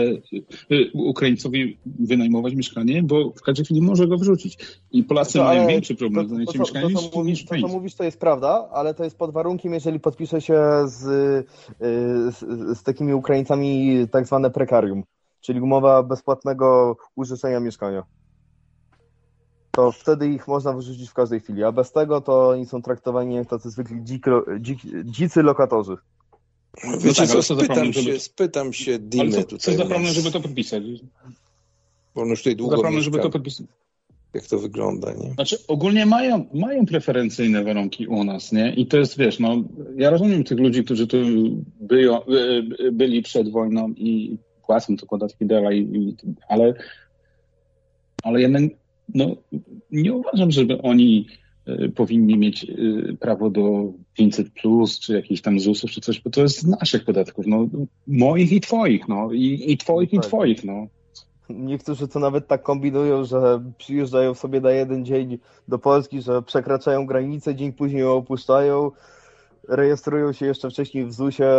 y, Ukraińcowi wynajmować mieszkanie, bo w każdej chwili może go wyrzucić. I Polacy To, mają większy problem z to, to, znalezieniem to, mieszkania to, niż, niż to, co mówisz, to jest prawda, ale to jest pod warunkiem, jeżeli podpisze się z, y, z, z takimi Ukraińcami tak zwane prekarium, czyli umowa bezpłatnego użyczenia mieszkania. To wtedy ich można wyrzucić w każdej chwili, a bez tego to oni są traktowani jak tacy zwykli dziko, dzik, dzicy lokatorzy. Wiecie tak, co, spytam się, żeby- spytam się Ale Dimy co, tutaj, co za u problem, nas, żeby to podpisać? bo on już tutaj długo mieszka, żeby to podpisać? jak to wygląda, nie? Znaczy, ogólnie mają, mają preferencyjne warunki u nas, nie? I to jest, wiesz, no, ja rozumiem tych ludzi, którzy tu byją, by, byli przed wojną i płacą te podatki dalej, i, ale, ale jednak, no, nie uważam, żeby oni e, powinni mieć e, prawo do 500 plus, czy jakichś tam ZUS-ów, czy coś, bo to jest z naszych podatków, no, moich i twoich, no, i, i twoich, i Tak. twoich, no. Niektórzy to nawet tak kombinują, że przyjeżdżają sobie na jeden dzień do Polski, że przekraczają granicę, dzień później ją opuszczają, rejestrują się jeszcze wcześniej w ZUS-ie,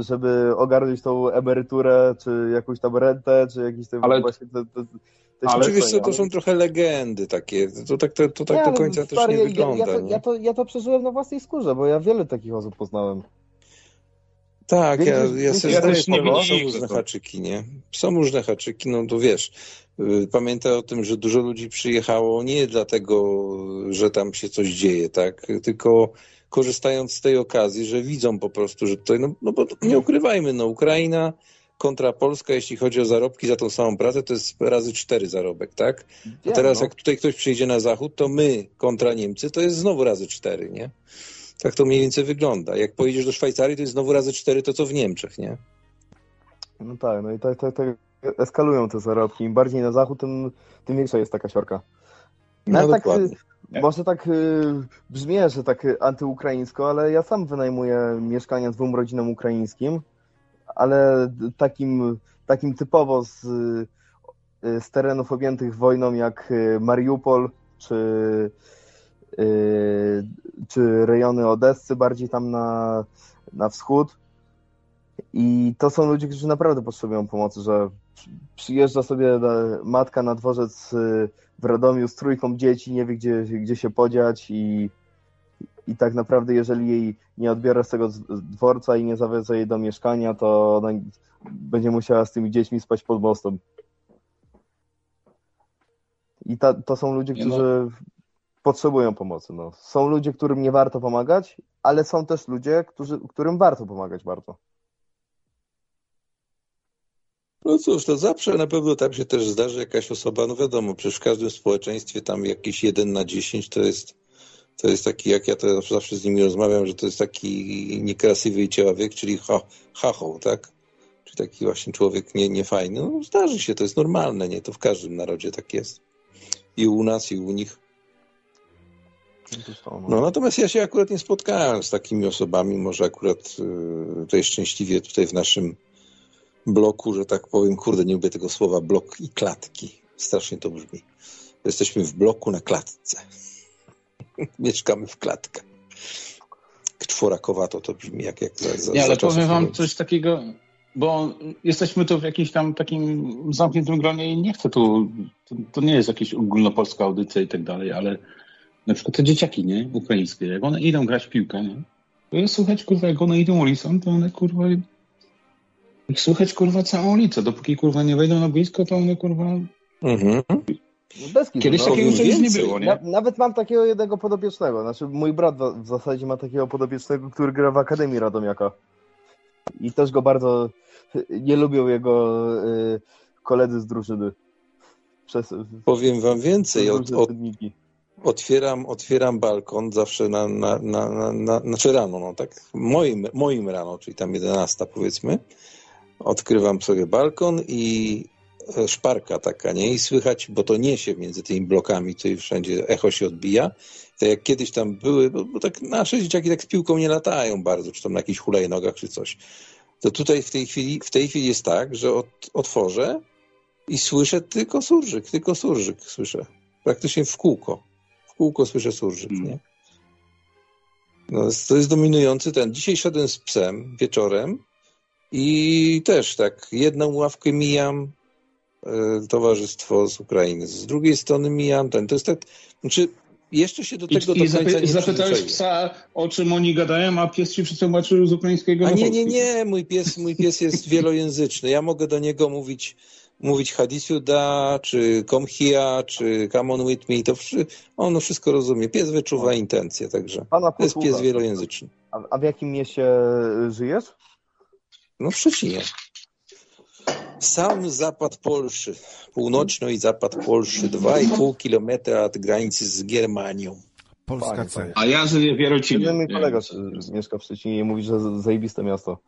żeby ogarnąć tą emeryturę, czy jakąś tam rentę, czy jakiś tam Ale- właśnie te, te, te ale- Oczywiście to są trochę legendy takie, to tak, to, to tak do ale końca też stary, nie ja- wygląda, ja, to, nie? ja, to, ja to przeżyłem na własnej skórze, bo ja wiele takich osób poznałem. Tak, ja, ja sobie Ja zdaję też sprawę, są różne to- haczyki, nie? Są różne haczyki, no to wiesz, y, pamiętaj o tym, że dużo ludzi przyjechało nie dlatego, że tam się coś dzieje, tak? Tylko korzystając z tej okazji, że widzą po prostu, że tutaj, no, no bo nie ukrywajmy, no Ukraina kontra Polska, jeśli chodzi o zarobki za tą samą pracę, to jest razy cztery zarobek, tak? A teraz no. jak tutaj ktoś przyjdzie na zachód, to my kontra Niemcy, to jest znowu razy cztery, nie? Tak to mniej więcej wygląda. Jak pojedziesz do Szwajcarii, to jest znowu razy cztery to, co w Niemczech, nie? No tak, no i tak, tak, tak eskalują te zarobki. Im bardziej na zachód, tym, tym większa jest taka siorka. No Nawet tak, y, może tak y, brzmi, że tak antyukraińsko, ale ja sam wynajmuję mieszkania dwóm rodzinom ukraińskim, ale takim, takim typowo z, y, z terenów objętych wojną jak y, Mariupol czy, y, czy rejony Odessy, bardziej tam na, na wschód. I to są ludzie, którzy naprawdę potrzebują pomocy, że przy- przyjeżdża sobie matka na dworzec w Radomiu z trójką dzieci, nie wie gdzie, gdzie się podziać i, i tak naprawdę jeżeli jej nie odbiorę z tego dworca i nie zawiozę jej do mieszkania, to ona będzie musiała z tymi dziećmi spać pod mostem. I ta, to są ludzie, którzy potrzebują pomocy. No. Są ludzie, którym nie warto pomagać, ale są też ludzie, którzy, którym warto pomagać bardzo. No cóż, to zawsze na pewno tak się też zdarzy jakaś osoba, no wiadomo, przecież w każdym społeczeństwie tam jakiś jeden na dziesięć to jest, to jest taki, jak ja to zawsze z nimi rozmawiam, że to jest taki niekrasiwy człowiek, czyli ha, tak? Czy taki właśnie człowiek nie, niefajny. No zdarzy się, to jest normalne, nie? To w każdym narodzie tak jest. I u nas, i u nich. No natomiast ja się akurat nie spotkałem z takimi osobami, może akurat y, tutaj szczęśliwie tutaj w naszym bloku, że tak powiem, kurde, nie lubię tego słowa blok i klatki. Strasznie to brzmi. Jesteśmy w bloku na klatce. *laughs* Mieszkamy w klatkach. Czworakowato to brzmi jak, jak za, za, Nie, ale powiem wam coś takiego, bo jesteśmy tu w jakimś tam takim zamkniętym gronie i nie chcę tu, to, to nie jest jakaś ogólnopolska audycja i tak dalej, ale na przykład te dzieciaki, nie, ukraińskie, jak one idą grać w piłkę, nie, to jest słuchać, kurwa, jak one idą ulicą, to one, kurwa, ich słychać, kurwa, całą ulicę, dopóki, kurwa, nie wejdą na blisko, to one, kurwa, Mhm. Bez kitu, kiedyś no. takiego czegoś nie było, nie? Na, nawet mam takiego jednego podobiecznego. Znaczy, mój brat w, w zasadzie ma takiego podobiecznego, który gra w Akademii Radomiaka. I też go bardzo nie lubią jego y, koledzy z drużyny. Przez, Powiem wam więcej. Od, od, otwieram, otwieram balkon zawsze na, na, na, na, na znaczy rano, no tak, moim, moim rano, czyli tam 11 powiedzmy. Odkrywam sobie balkon i szparka taka, nie? I słychać, bo to niesie między tymi blokami, tutaj wszędzie echo się odbija. Tak jak kiedyś tam były, bo, bo tak nasze dzieciaki tak z piłką nie latają bardzo, czy tam na jakichś hulajnogach, czy coś. To tutaj w tej chwili, w tej chwili jest tak, że od, otworzę i słyszę tylko surżyk, tylko surżyk słyszę. Praktycznie w kółko. W kółko słyszę surżyk, Mm. nie? No, to jest dominujący ten. Dzisiaj szedłem z psem wieczorem i też tak jedną ławkę mijam, e, towarzystwo z Ukrainy. Z drugiej strony mijam ten. To jest tak, znaczy jeszcze się do I, tego i do końca zapy, nie zapytałeś psa, o czym oni gadają, a pies ci przetłumaczył z ukraińskiego A nie, nie, nie, mój pies, mój pies jest *laughs* wielojęzyczny. Ja mogę do niego mówić, mówić Hadisiu da, czy come here, czy come on with me. To wszy, on wszystko rozumie. Pies wyczuwa intencje, także Pana to jest pies wielojęzyczny. A, a w jakim mieście żyjesz? No w Szczecinie. Sam zapad Polszy, północno i zapad Polszy, 2,5 kilometra od granicy z Germanią. Polska Fajnie, C. A ja żyję w Jarocinie. Jeden mój kolega mieszka w Szczecinie i mówi, że zajebiste miasto.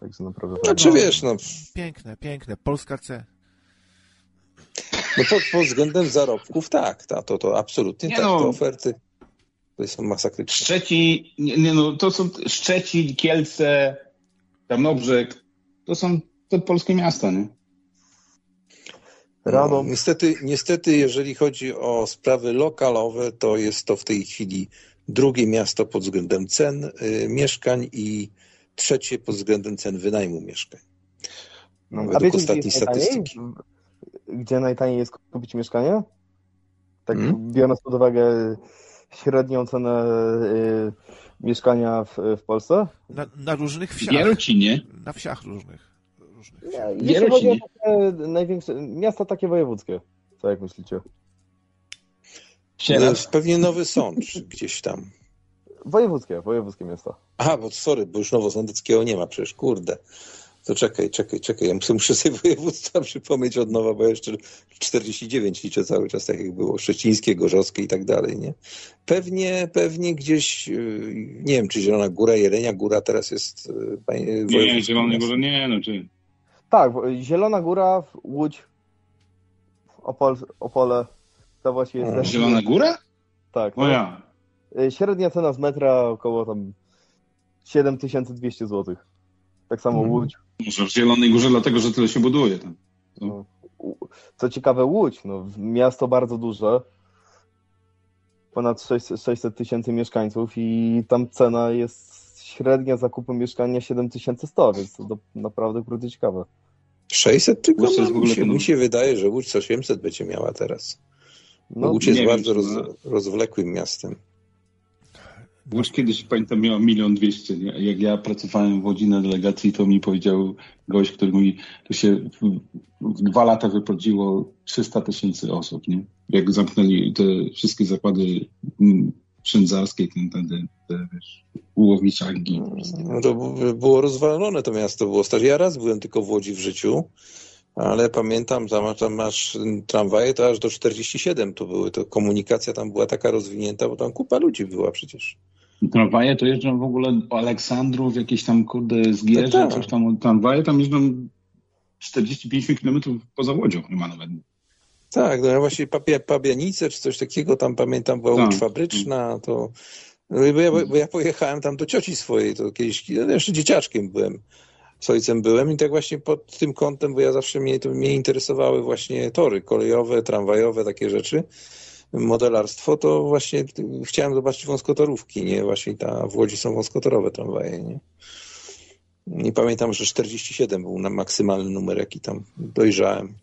Także naprawdę. Znaczy wiesz, no, Piękne, piękne. Polska C. no pod, pod względem zarobków tak, ta, to, to absolutnie Nie tak, no. te oferty to są masakryczne. Szczecin, nie, nie no, to są Szczecin, Kielce, Tarnobrzeg, to są te polskie miasta, nie? No, Radom. niestety, niestety, jeżeli chodzi o sprawy lokalowe, to jest to w tej chwili drugie miasto pod względem cen y, mieszkań i trzecie pod względem cen wynajmu mieszkań. No, a według wiecie, gdzie ostatniej najtaniej? statystyki. Gdzie najtaniej jest kupić mieszkanie? Tak Hmm? biorąc pod uwagę średnią cenę y, mieszkania w, w Polsce? Na, na różnych W wsiach. Jarocinie. Na wsiach różnych. Różnych. Jeśli chodzi o takie największe, miasta takie wojewódzkie. Co jak myślicie? No, pewnie Nowy Sącz *laughs* gdzieś tam. Wojewódzkie, wojewódzkie miasta. Aha, bo sorry, bo już Nowosądeckiego nie ma przecież, kurde. To czekaj, czekaj, czekaj. Ja muszę, muszę sobie *laughs* województwa przypomnieć od nowa, bo ja jeszcze 49 liczę cały czas, tak jak było. Szczecińskie, Gorzowskie i tak dalej, nie? Pewnie, pewnie gdzieś, yy, nie wiem, czy Zielona Góra, Jelenia Góra teraz jest pań- yy, Nie, miasta. Górze, nie, no czy... Tak, Zielona Góra, Łódź, Opol, Opole. To właśnie jest. Mm. też- Zielona Góra? Tak. O ja. Y, Średnia cena z metra około tam 7200 zł. Tak samo Mhm. Łódź. Może w Zielonej Górze, dlatego że tyle się buduje tam. No. Co ciekawe, Łódź, no, miasto bardzo duże. Ponad 600 600 tysięcy mieszkańców i tam cena jest średnia zakupu mieszkania 7100, więc to do, naprawdę krótko ciekawe. 600 tylko? Łódź No, w ogóle mi, się, mi się wydaje, że Łódź 800 będzie miała teraz. No, Łódź jest wiem, bardzo roz, ma. rozwlekłym miastem. Łódź kiedyś, pamiętam, miała milion dwieście. Jak ja pracowałem w Łodzi na delegacji, to mi powiedział gość, który mówi, to się w, w dwa lata wyprowadziło 300 tysięcy osób, nie? Jak zamknęli te wszystkie zakłady mm, przędzarskie, ten, ten, te, te wiesz, ułowniczanki. No to było rozwalone to miasto, było stare. Ja raz byłem tylko w Łodzi w życiu, ale pamiętam, tam, tam masz tramwaje, to aż do 47 to były, to komunikacja tam była taka rozwinięta, bo tam kupa ludzi była przecież. Tramwaje to jeżdżą w ogóle o Aleksandrów, jakieś tam, kurde, zgierze, Tak, tak. coś tam, tramwaje tam jeżdżą 45 km poza Łodzią chyba nawet. Tak, no ja właśnie Papia, Pabianice czy coś takiego, tam pamiętam była Tak. fabryczna, to no bo ja, bo ja pojechałem tam do cioci swojej, to kiedyś, no jeszcze dzieciaczkiem byłem, z ojcem byłem i tak właśnie pod tym kątem, bo ja zawsze mnie, to mnie interesowały właśnie tory kolejowe, tramwajowe, takie rzeczy, modelarstwo, to właśnie chciałem zobaczyć wąskotorówki, nie? Właśnie ta, w Łodzi są wąskotorowe tramwaje, nie? I pamiętam, że 47 był na maksymalny numer, jaki tam dojrzałem.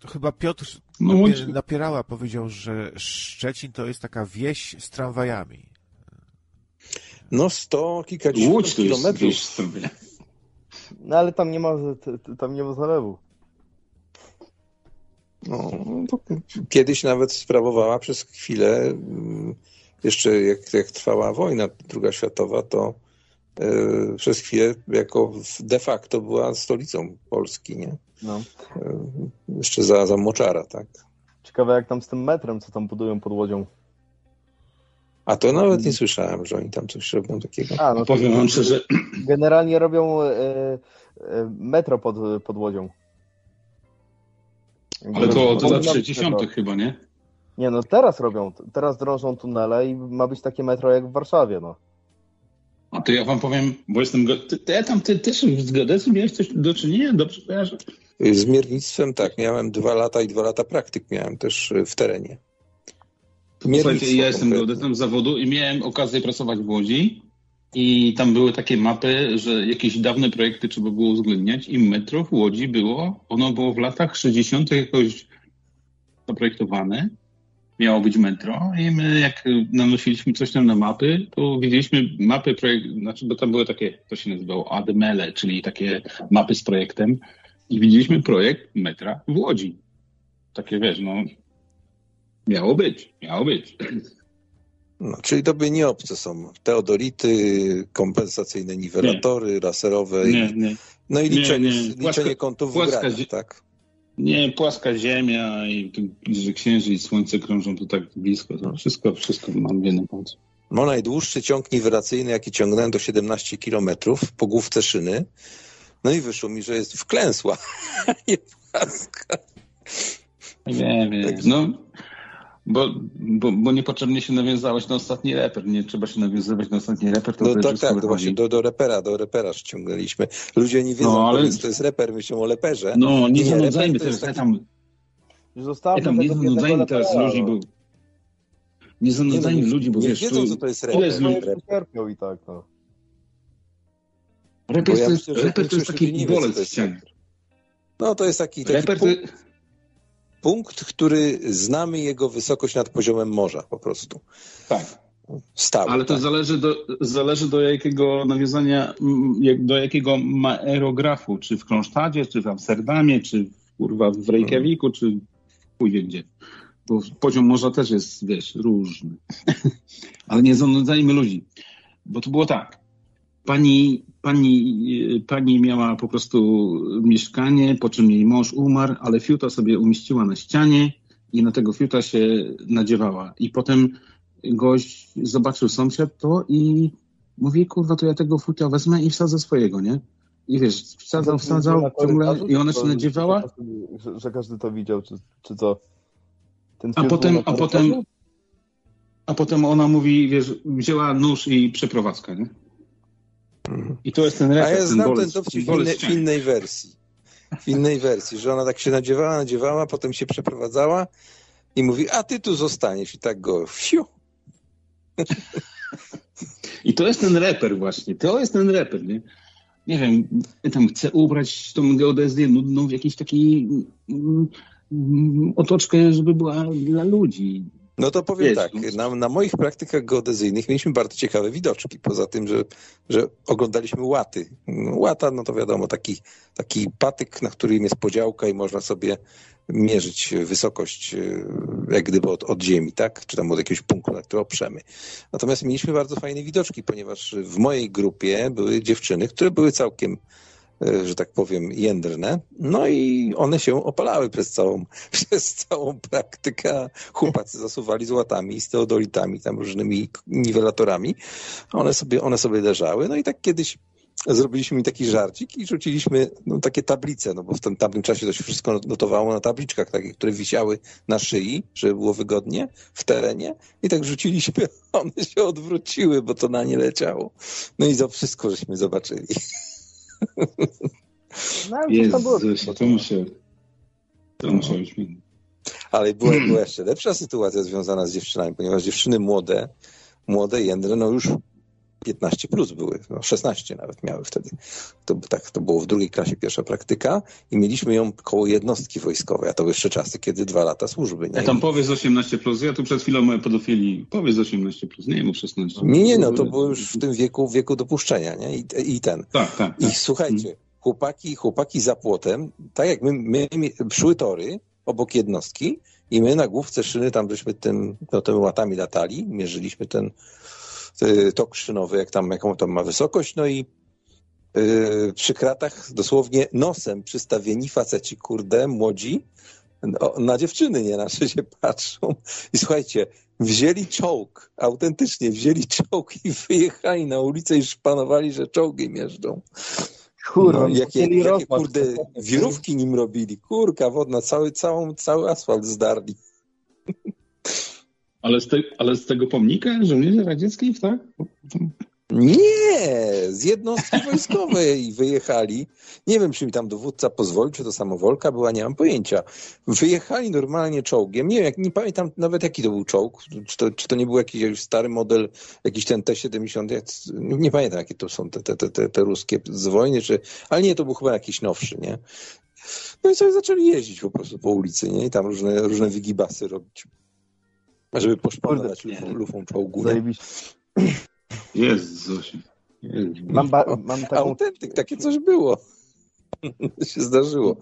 To chyba Piotr No, napie- Łódź- Napierała powiedział, że Szczecin to jest taka wieś z tramwajami. No sto kilkadziesiąt Łódź to jest, kilometrów. sobie. No ale tam nie ma, tam nie ma zalewu. No, to kiedyś nawet sprawowała przez chwilę, mm, jeszcze jak, jak trwała wojna druga światowa, to przez chwilę jako de facto była stolicą Polski, nie? No. E, jeszcze za, za Moczara, tak? Ciekawe jak tam z tym metrem, co tam budują pod Łodzią. A to nawet nie słyszałem, że oni tam coś robią takiego. A, no Powiem wam szczerze, generalnie robią e, e, metro pod, pod Łodzią. ale to od lat Metro. 60 chyba, nie? Nie no, teraz robią, teraz drążą tunele i ma być takie metro jak w Warszawie, no. A to ja wam powiem, bo jestem... Go... Ty, ty, tam ty też z geodezją miałeś coś do czynienia? Dobrze kojarzę? Z miernictwem tak, miałem dwa lata i dwa lata praktyk miałem też e, w terenie. Słuchajcie, ja jestem geodetą z zawodu i miałem okazję pracować w Łodzi i tam były takie mapy, że jakieś dawne projekty trzeba było uwzględniać i metro w Łodzi było, ono było w latach 60. jakoś zaprojektowane, miało być metro i my jak nanosiliśmy coś tam na mapy, to widzieliśmy mapy projekt, znaczy bo tam były takie, to się nazywało ADML, czyli takie mapy z projektem i widzieliśmy projekt metra w Łodzi. Takie wiesz, no miało być, miało być. No, czyli to by nie obce są. Teodolity, kompensacyjne niwelatory, laserowe. Nie, i, nie. no i nie, liczenie, nie. liczenie Płaska- kątów płaska wygrania, zie- tak? Nie, płaska ziemia i że księżyc i słońce krążą tu tak blisko. To wszystko, wszystko mam w jednym palcu. No najdłuższy ciąg niwelacyjny, jaki ciągnąłem, to 17 kilometrów po główce szyny. No i wyszło mi, że jest wklęsła, *laughs* nie płaska. Nie wiem, Także- no. Bo, bo, bo niepotrzebnie się nawiązałeś na ostatni reper. Nie trzeba się nawiązywać na ostatni reper, to No tak, tak, wychodzi. właśnie do, do repera, do repera ściągnęliśmy. Ludzie nie wiedzą, No, ale- powiedz, to jest reper, myślą o leperze. No, nie Nie, zanudzajmy teraz. taki- tam, zostawmy ja tam nie zanudzajmy teraz ludzi, bo... Nie zanudzajmy no, ludzi, bo nie wiesz, wiedzą, tu, co to jest reper. jest ludzi? cierpiał i tak, no. Reper, ja to jest, myślę, reper to jest taki bolec. No to jest taki, taki Reper punkt, punkt, który znamy jego wysokość nad poziomem morza po prostu. tak. Stały. Ale to tak. zależy do, zależy do jakiego nawiązania, mm, do jakiego ma aerografu, czy w Kronsztadzie, czy w Amsterdamie, czy kurwa w Reykjaviku, czy w chuj wie gdzie. Bo poziom morza też jest, wiesz, różny. *laughs* Ale nie zanudzajmy ludzi. Bo to było tak. Pani, pani, pani miała po prostu mieszkanie, po czym jej mąż umarł, ale fiuta sobie umieściła na ścianie i na tego fiuta się nadziewała. I potem gość zobaczył sąsiad to i mówi, kurwa, to ja tego futia wezmę i wsadzę swojego, nie? I wiesz, wsadzał, wsadzał Na ciągle i ona się nadziewała, Że, że każdy to widział, czy, czy co? A potem, a potem, a potem ona mówi, wiesz, wzięła nóż i przeprowadzka, nie? I to jest ten A refleks, ja ten znam ten dowcip w innej, w ściany. innej wersji. W innej wersji, że ona tak się nadziewała, nadziewała, potem się przeprowadzała i mówi, a ty tu zostaniesz. I tak go, fiu. I to jest ten reper właśnie, to jest ten reper, nie? Nie wiem, ja tam chcę ubrać tą geodezję nudną w jakiś taki mm, mm, otoczkę, żeby była dla ludzi. No to powiem tak, na, na moich praktykach geodezyjnych mieliśmy bardzo ciekawe widoczki, poza tym, że, że oglądaliśmy łaty. Łata, no to wiadomo, taki, taki patyk, na którym jest podziałka i można sobie mierzyć wysokość e, jak gdyby od, od ziemi, tak? Czy tam od jakiegoś punktu, na który oprzemy. Natomiast mieliśmy bardzo fajne widoczki, ponieważ w mojej grupie były dziewczyny, które były całkiem że tak powiem, jędrne. No i one się opalały przez całą, *laughs* przez całą praktykę. Chłopacy zasuwali z łatami z teodolitami, tam różnymi niwelatorami. One sobie, one sobie leżały. No i tak kiedyś zrobiliśmy mi taki żarcik i rzuciliśmy no, takie tablice, no bo w tym tamtym czasie to się wszystko notowało na tabliczkach takich, które wisiały na szyi, żeby było wygodnie w terenie i tak rzuciliśmy, *laughs* one się odwróciły, bo to na nie leciało. No i za wszystko żeśmy zobaczyli. *laughs* No, ale coś tam było. Jezus, to muszę... To muszę już... Ale była, była jeszcze lepsza sytuacja związana z dziewczynami, ponieważ dziewczyny młode, młode jędre, no już 15 plus były, no 16 nawet miały wtedy. To, tak, to było w drugiej klasie pierwsza praktyka i mieliśmy ją koło jednostki wojskowej, a to były jeszcze czasy, kiedy dwa lata służby. Nie, Ja tam powiedz 18+, plus. ja tu przed chwilą moje pedofili, powiedz 18+, plus. nie mów 16. nie, nie, no to było już w tym wieku, wieku dopuszczenia, nie? I, i ten. Tak, tak. I tak. słuchajcie, chłopaki, chłopaki za płotem, tak jak my, my, my szły tory obok jednostki i my na główce szyny tam żeśmy tym, no, tymi łatami latali, mierzyliśmy ten tok szynowy, jak tam, jaką tam ma wysokość, no i y, przy kratach dosłownie nosem przystawieni faceci, kurde, młodzi, no, na dziewczyny nie nasze się *laughs* patrzą. I słuchajcie, wzięli czołg, autentycznie wzięli czołg i wyjechali na ulicę i szpanowali, że czołgiem jeżdżą. Kurwa, no, jakie, jakie kurde wirówki nim robili. Kurka wodna, cały, całą, cały asfalt zdarli. Ale, z te, ale z tego pomnika żołnierzy radzieckich, tak? Nie, z jednostki wojskowej wyjechali. Nie wiem, czy mi tam dowódca pozwolił, czy to samowolka była, nie mam pojęcia. Wyjechali normalnie czołgiem. Nie wiem, nie pamiętam nawet jaki to był czołg. Czy to, czy to nie był jakiś stary model, jakiś ten T-70. Ja Nie, pamiętam, jakie to są te, te, te, te ruskie z wojny, czy, ale nie, to był chyba jakiś nowszy, nie? No i sobie zaczęli jeździć po prostu po ulicy, nie? I tam różne, różne wygibasy robić. Żeby poszpanować Kurde, lufą, lufą czołgu. nie? Zajebiście. Jest. Jest. Mam, ba- mam taką... Autentyk, takie coś było. To *laughs* się zdarzyło.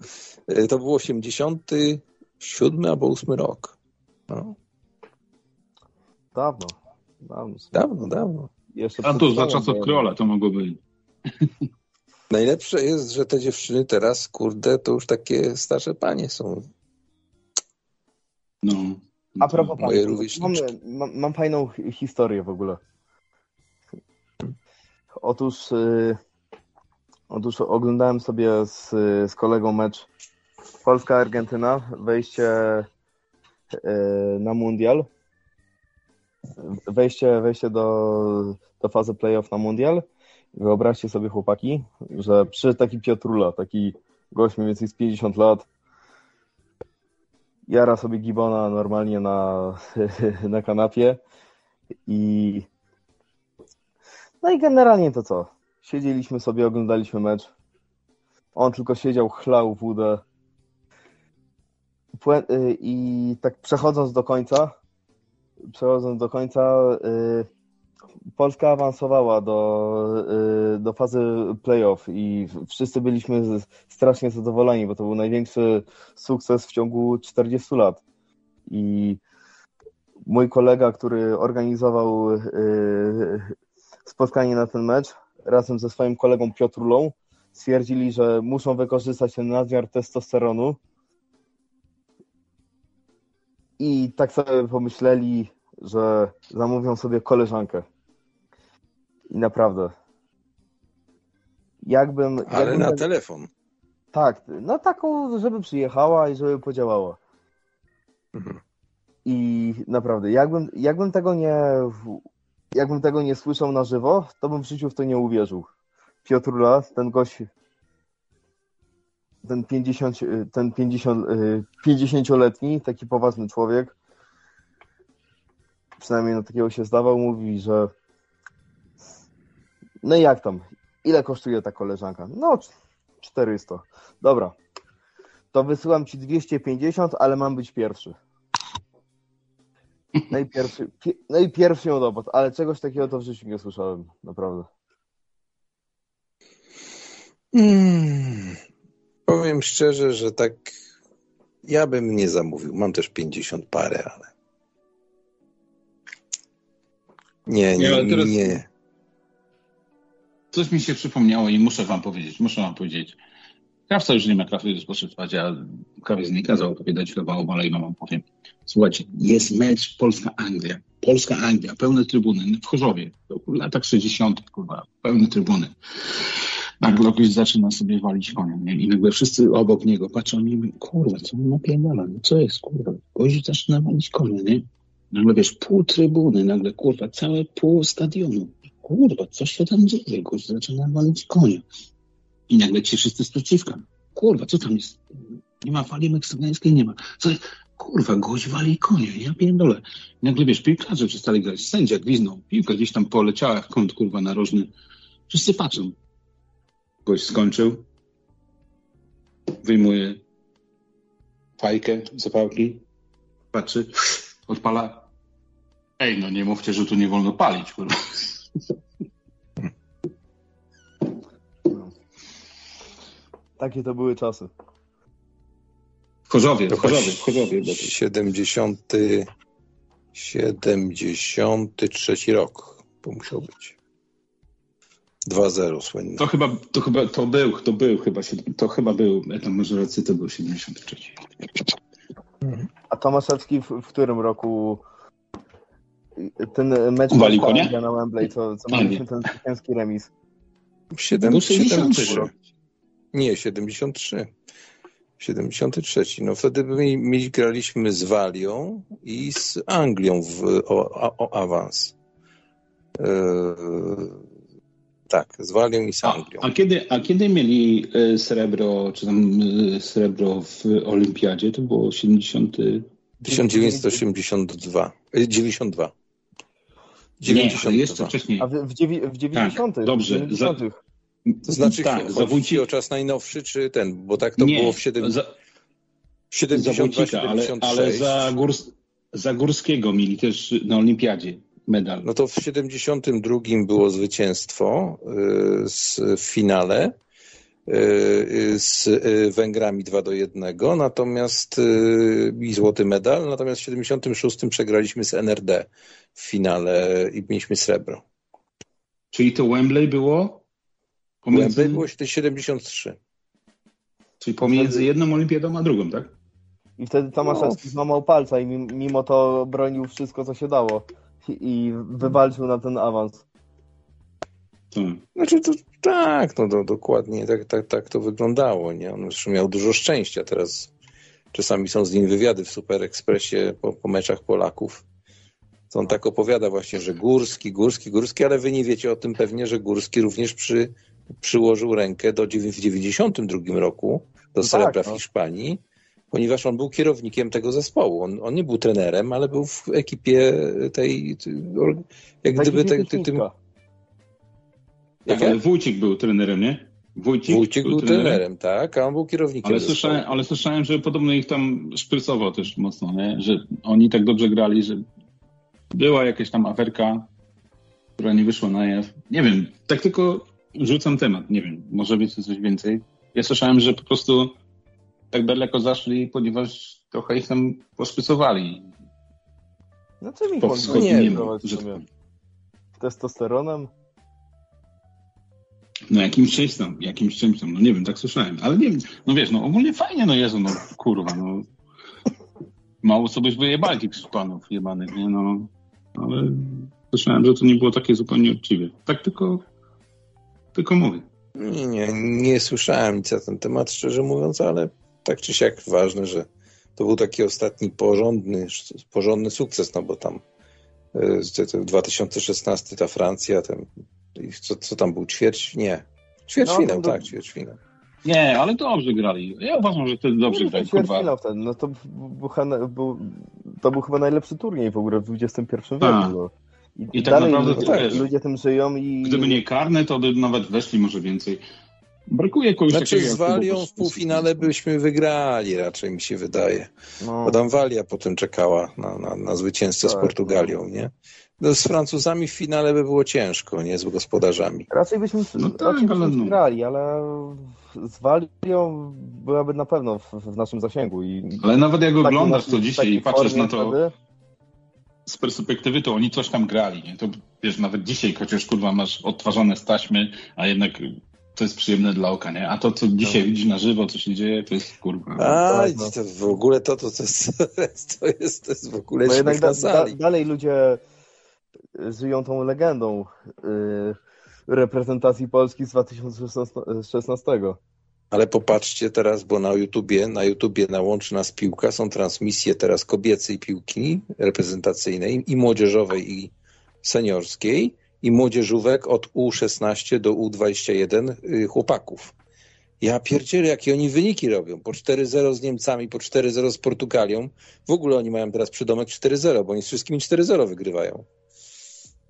E, To był 87 albo 8 rok. No, Dawno. Dawno. dawno, dawno. A to za czasów króla to mogło być. Najlepsze jest, że te dziewczyny teraz, kurde, to już takie starsze panie są. No. A propos Moje mam, rówieśniczki. mam, mam fajną hi- historię w ogóle. Otóż, y, otóż oglądałem sobie z, z kolegą mecz Polska-Argentyna, wejście y, na mundial. Wejście, wejście do, do fazy playoff na mundial. Wyobraźcie sobie chłopaki, że przyszedł taki Piotrula, taki gość mniej więcej z 50 lat, jara sobie gibona normalnie na, *laughs* na kanapie i no i generalnie to co? Siedzieliśmy sobie, oglądaliśmy mecz. On tylko siedział, chlał wódę. Y, I tak przechodząc do końca, przechodząc do końca, y, Polska awansowała do, y, do fazy playoff i wszyscy byliśmy strasznie zadowoleni, bo to był największy sukces w ciągu 40 lat. I mój kolega, który organizował y, spotkanie na ten mecz, razem ze swoim kolegą Piotrulą, stwierdzili, że muszą wykorzystać ten nadmiar testosteronu. I tak sobie pomyśleli, że zamówią sobie koleżankę. I naprawdę. Jakbym. Ale jakbym na tak- telefon. tak, no taką, żeby przyjechała i żeby podziałała. Mhm. I naprawdę, jakbym, jakbym tego nie jakbym tego nie słyszał na żywo, to bym w życiu w to nie uwierzył. Piotrula, ten gość, ten 50, ten 50, y, 50-letni, taki poważny człowiek, przynajmniej na takiego się zdawał, mówi, że no i jak tam, ile kosztuje ta koleżanka? No, 400. Dobra, to wysyłam ci 250, ale mam być pierwszy. No i pierwszy, pi- no i pierwszy ją dopadł, ale czegoś takiego to w życiu nie słyszałem, naprawdę. Mm. Powiem szczerze, że tak ja bym nie zamówił. Mam też 50 parę, ale nie, Nie, nie, teraz- nie. Coś mi się przypomniało i muszę wam powiedzieć, muszę wam powiedzieć. Krawca już nie ma krawy spożytwać, a krawiec nie kazał opowiadać chleba o ale wam powiem. Słuchajcie, jest mecz Polska-Anglia. Polska-Anglia, pełne trybuny w Chorzowie. W latach 60., kurwa, pełne trybuny. Nagle ktoś zaczyna sobie walić konia, nie? I nagle wszyscy obok niego patrzą i mówią, kurwa, co on napierdala, no co jest, kurwa? Gość zaczyna walić konia, nie? Nagle wiesz, pół trybuny, nagle kurwa, całe pół stadionu. Kurwa, co się tam dzieje? Gość zaczyna walić konia. I nagle ci wszyscy z przeciwka. Kurwa, co tam jest? Nie ma fali meksykańskiej, nie ma. Co jest? Kurwa, gość wali konia, ja pierdolę. I nagle wiesz, piłkarze przestali grać, sędzia gwiznął, piłka gdzieś tam poleciała w kąt, kurwa, narożny. Wszyscy patrzą. Gość skończył, wyjmuje fajkę, zapałki, patrzy, odpala. Ej, no nie mówcie, że tu nie wolno palić, kurwa. *laughs* Takie to były czasy. W Chorzowie, To w Chorzowie, w Chorzowie. Bo to... 70, 73 rok to musiał być. 2-0 słynny. To chyba, to chyba, to był, to był chyba, siedem- to chyba był, tam może rację, to był 73. A Tomaszewski w, w którym roku ten mecz Walił Polska- konia? Na Wembley, co, co mieliśmy ten zwycięski remis. 7, Był 73. 63. Nie, 73. 73. No wtedy my, my graliśmy z Walią i z Anglią w, o, o, o awans. Eee, Tak, z Walią i z A, Anglią. a, kiedy, a kiedy mieli e, srebro, czy tam e, srebro w olimpiadzie? To było 70... 1982. y, 92. Nie, jeszcze 92. wcześniej. A w, w, w 90. Tak, dobrze, W 90. To znaczy, tak, zawójci, ci o czas najnowszy, czy ten? Bo tak to nie, było w 7, za, 72, zawójcika, ale, 76. ale za, Górs, za Górskiego mieli też na olimpiadzie medal. No to w 72 było zwycięstwo y, z, w finale y, z y, Węgrami 2 do 1, natomiast i złoty medal, natomiast w 76 przegraliśmy z NRD w finale i mieliśmy srebro. Czyli to Wembley było pomiędzy, Wembley było 73. czyli pomiędzy jedną olimpiadą a drugą, tak? I wtedy Tomaszewski złamał palca i mim- mimo to bronił wszystko, co się dało. I- wywalczył na ten awans. To, Znaczy to tak, no to dokładnie tak, tak, tak to wyglądało. Nie? On zresztą miał dużo szczęścia. Teraz czasami są z nim wywiady w Super Expressie po, po meczach Polaków. To on tak opowiada właśnie, że Górski, Górski, Górski, ale wy nie wiecie o tym pewnie, że Górski również przy, przyłożył rękę do, w 92 roku do srebra tak, w no. Hiszpanii, ponieważ on był kierownikiem tego zespołu. On, on nie był trenerem, ale był w ekipie tej, jak gdyby te, ty, tym, tak, ale Wójcik był trenerem, nie? Wójcik, Wójcik był trenerem, tak, a on był kierownikiem. Ale słyszałem, ale słyszałem, że podobno ich tam szprycował też mocno, nie? Że oni tak dobrze grali, że była jakaś tam aferka, która nie wyszła na jaw. Nie wiem, tak tylko rzucam temat, nie wiem, może wiecie coś więcej. Ja słyszałem, że po prostu tak daleko zaszli, ponieważ trochę ich tam poszprycowali. No co mi Po nie, że- sumie? Testosteronem? No jakimś czymś tam, jakimś czymś tam, no nie wiem, tak słyszałem. Ale nie wiem, no wiesz, no ogólnie fajnie, no Jezu, no kurwa, no. Mało sobie wyjebali tych panów jebanych, nie no. Ale słyszałem, że to nie było takie zupełnie uczciwe. Tak tylko, tylko mówię. Nie, nie, nie słyszałem nic na ten temat, szczerze mówiąc, ale tak czy siak ważne, że to był taki ostatni porządny, porządny sukces, no bo tam te- te 2016 ta Francja, ten, i co, co tam był, ćwierć? Nie. Ćwierćfinał, No, to- tak, ćwierćfinał. Nie, ale dobrze grali. Ja uważam, że wtedy dobrze No, grali, ćwierćfinał wtedy. No to był, chyba- był, to był chyba najlepszy turniej w ogóle w XXI wieku. Tak. No. I tak dalej naprawdę, ludzie, to wiesz, ludzie tym żyją i... Gdyby nie karne, to by nawet weszli może więcej. Brakuje kogoś Znaczy takiego... z Walią w półfinale byśmy wygrali, raczej mi się wydaje. No, Bo tam Walia potem czekała na, na, na zwycięzcę z Tak, Portugalią, nie? No, z Francuzami w finale by było ciężko, nie? Z gospodarzami. raczej byśmy, No tak, raczej byśmy ale no. grali, ale z Walią byłaby na pewno w, w naszym zasięgu. I Ale nawet jak oglądasz to dzisiaj i patrzysz na to wtedy, z perspektywy, to oni coś tam grali, nie? To wiesz, nawet dzisiaj, chociaż kurwa masz odtwarzane z taśmy, a jednak to jest przyjemne dla oka, nie? A to, co dzisiaj widzisz na żywo, co się dzieje, to jest kurwa... A, tak, no. to w ogóle to, to, *laughs* to, jest, to, jest, to jest w ogóle Bo śmiech jednak na da, da, dalej ludzie żyją tą legendą y, reprezentacji Polski z 2016. Ale popatrzcie teraz, bo na YouTubie, na YouTubie na Łączy Nas Piłka są transmisje teraz kobiecej piłki reprezentacyjnej i młodzieżowej i seniorskiej i młodzieżówek od U16 do U21 y, chłopaków. Ja pierdzielę, jakie oni wyniki robią. Po 4-0 z Niemcami, po 4-0 z Portugalią. W ogóle oni mają teraz przydomek 4-0, bo oni z wszystkimi 4-0 wygrywają.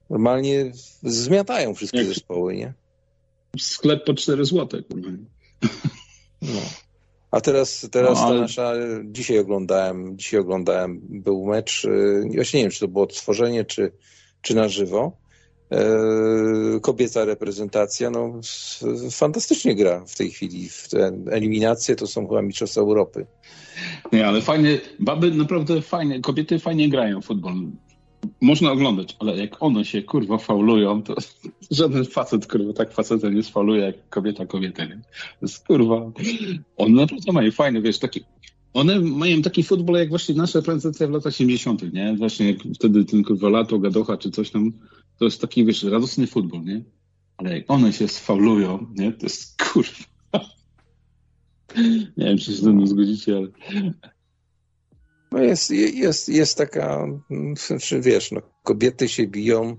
Normalnie zmiatają wszystkie Jak- zespoły, nie? Sklep po 4 złote, kurwa. No. A teraz, teraz No, ale- ta nasza, dzisiaj oglądałem, dzisiaj oglądałem, był mecz, y, właśnie nie wiem, czy to było odtworzenie, czy, czy na żywo. E, Kobieca reprezentacja, no fantastycznie gra w tej chwili. W te eliminacje to są chyba mistrzostwa Europy. Nie, ale fajnie, baby naprawdę fajnie, kobiety fajnie grają w futbol. Można oglądać, ale jak one się kurwa faulują, to *laughs* żaden facet kurwa tak faceta nie sfauluje jak kobieta kobietę. Nie? To jest kurwa. One naprawdę mają fajne, wiesz, taki. One mają taki futbol jak właśnie nasza reprezentacja w latach 70., nie? Właśnie wtedy ten kurwa lato, gadocha czy coś tam. To jest taki, wiesz, radosny futbol, nie? Ale jak one się sfaulują, nie? To jest kurwa. Nie wiem, czy się ze mną zgodzicie, ale No jest, jest, jest taka, mm, znaczy wiesz, no, kobiety się biją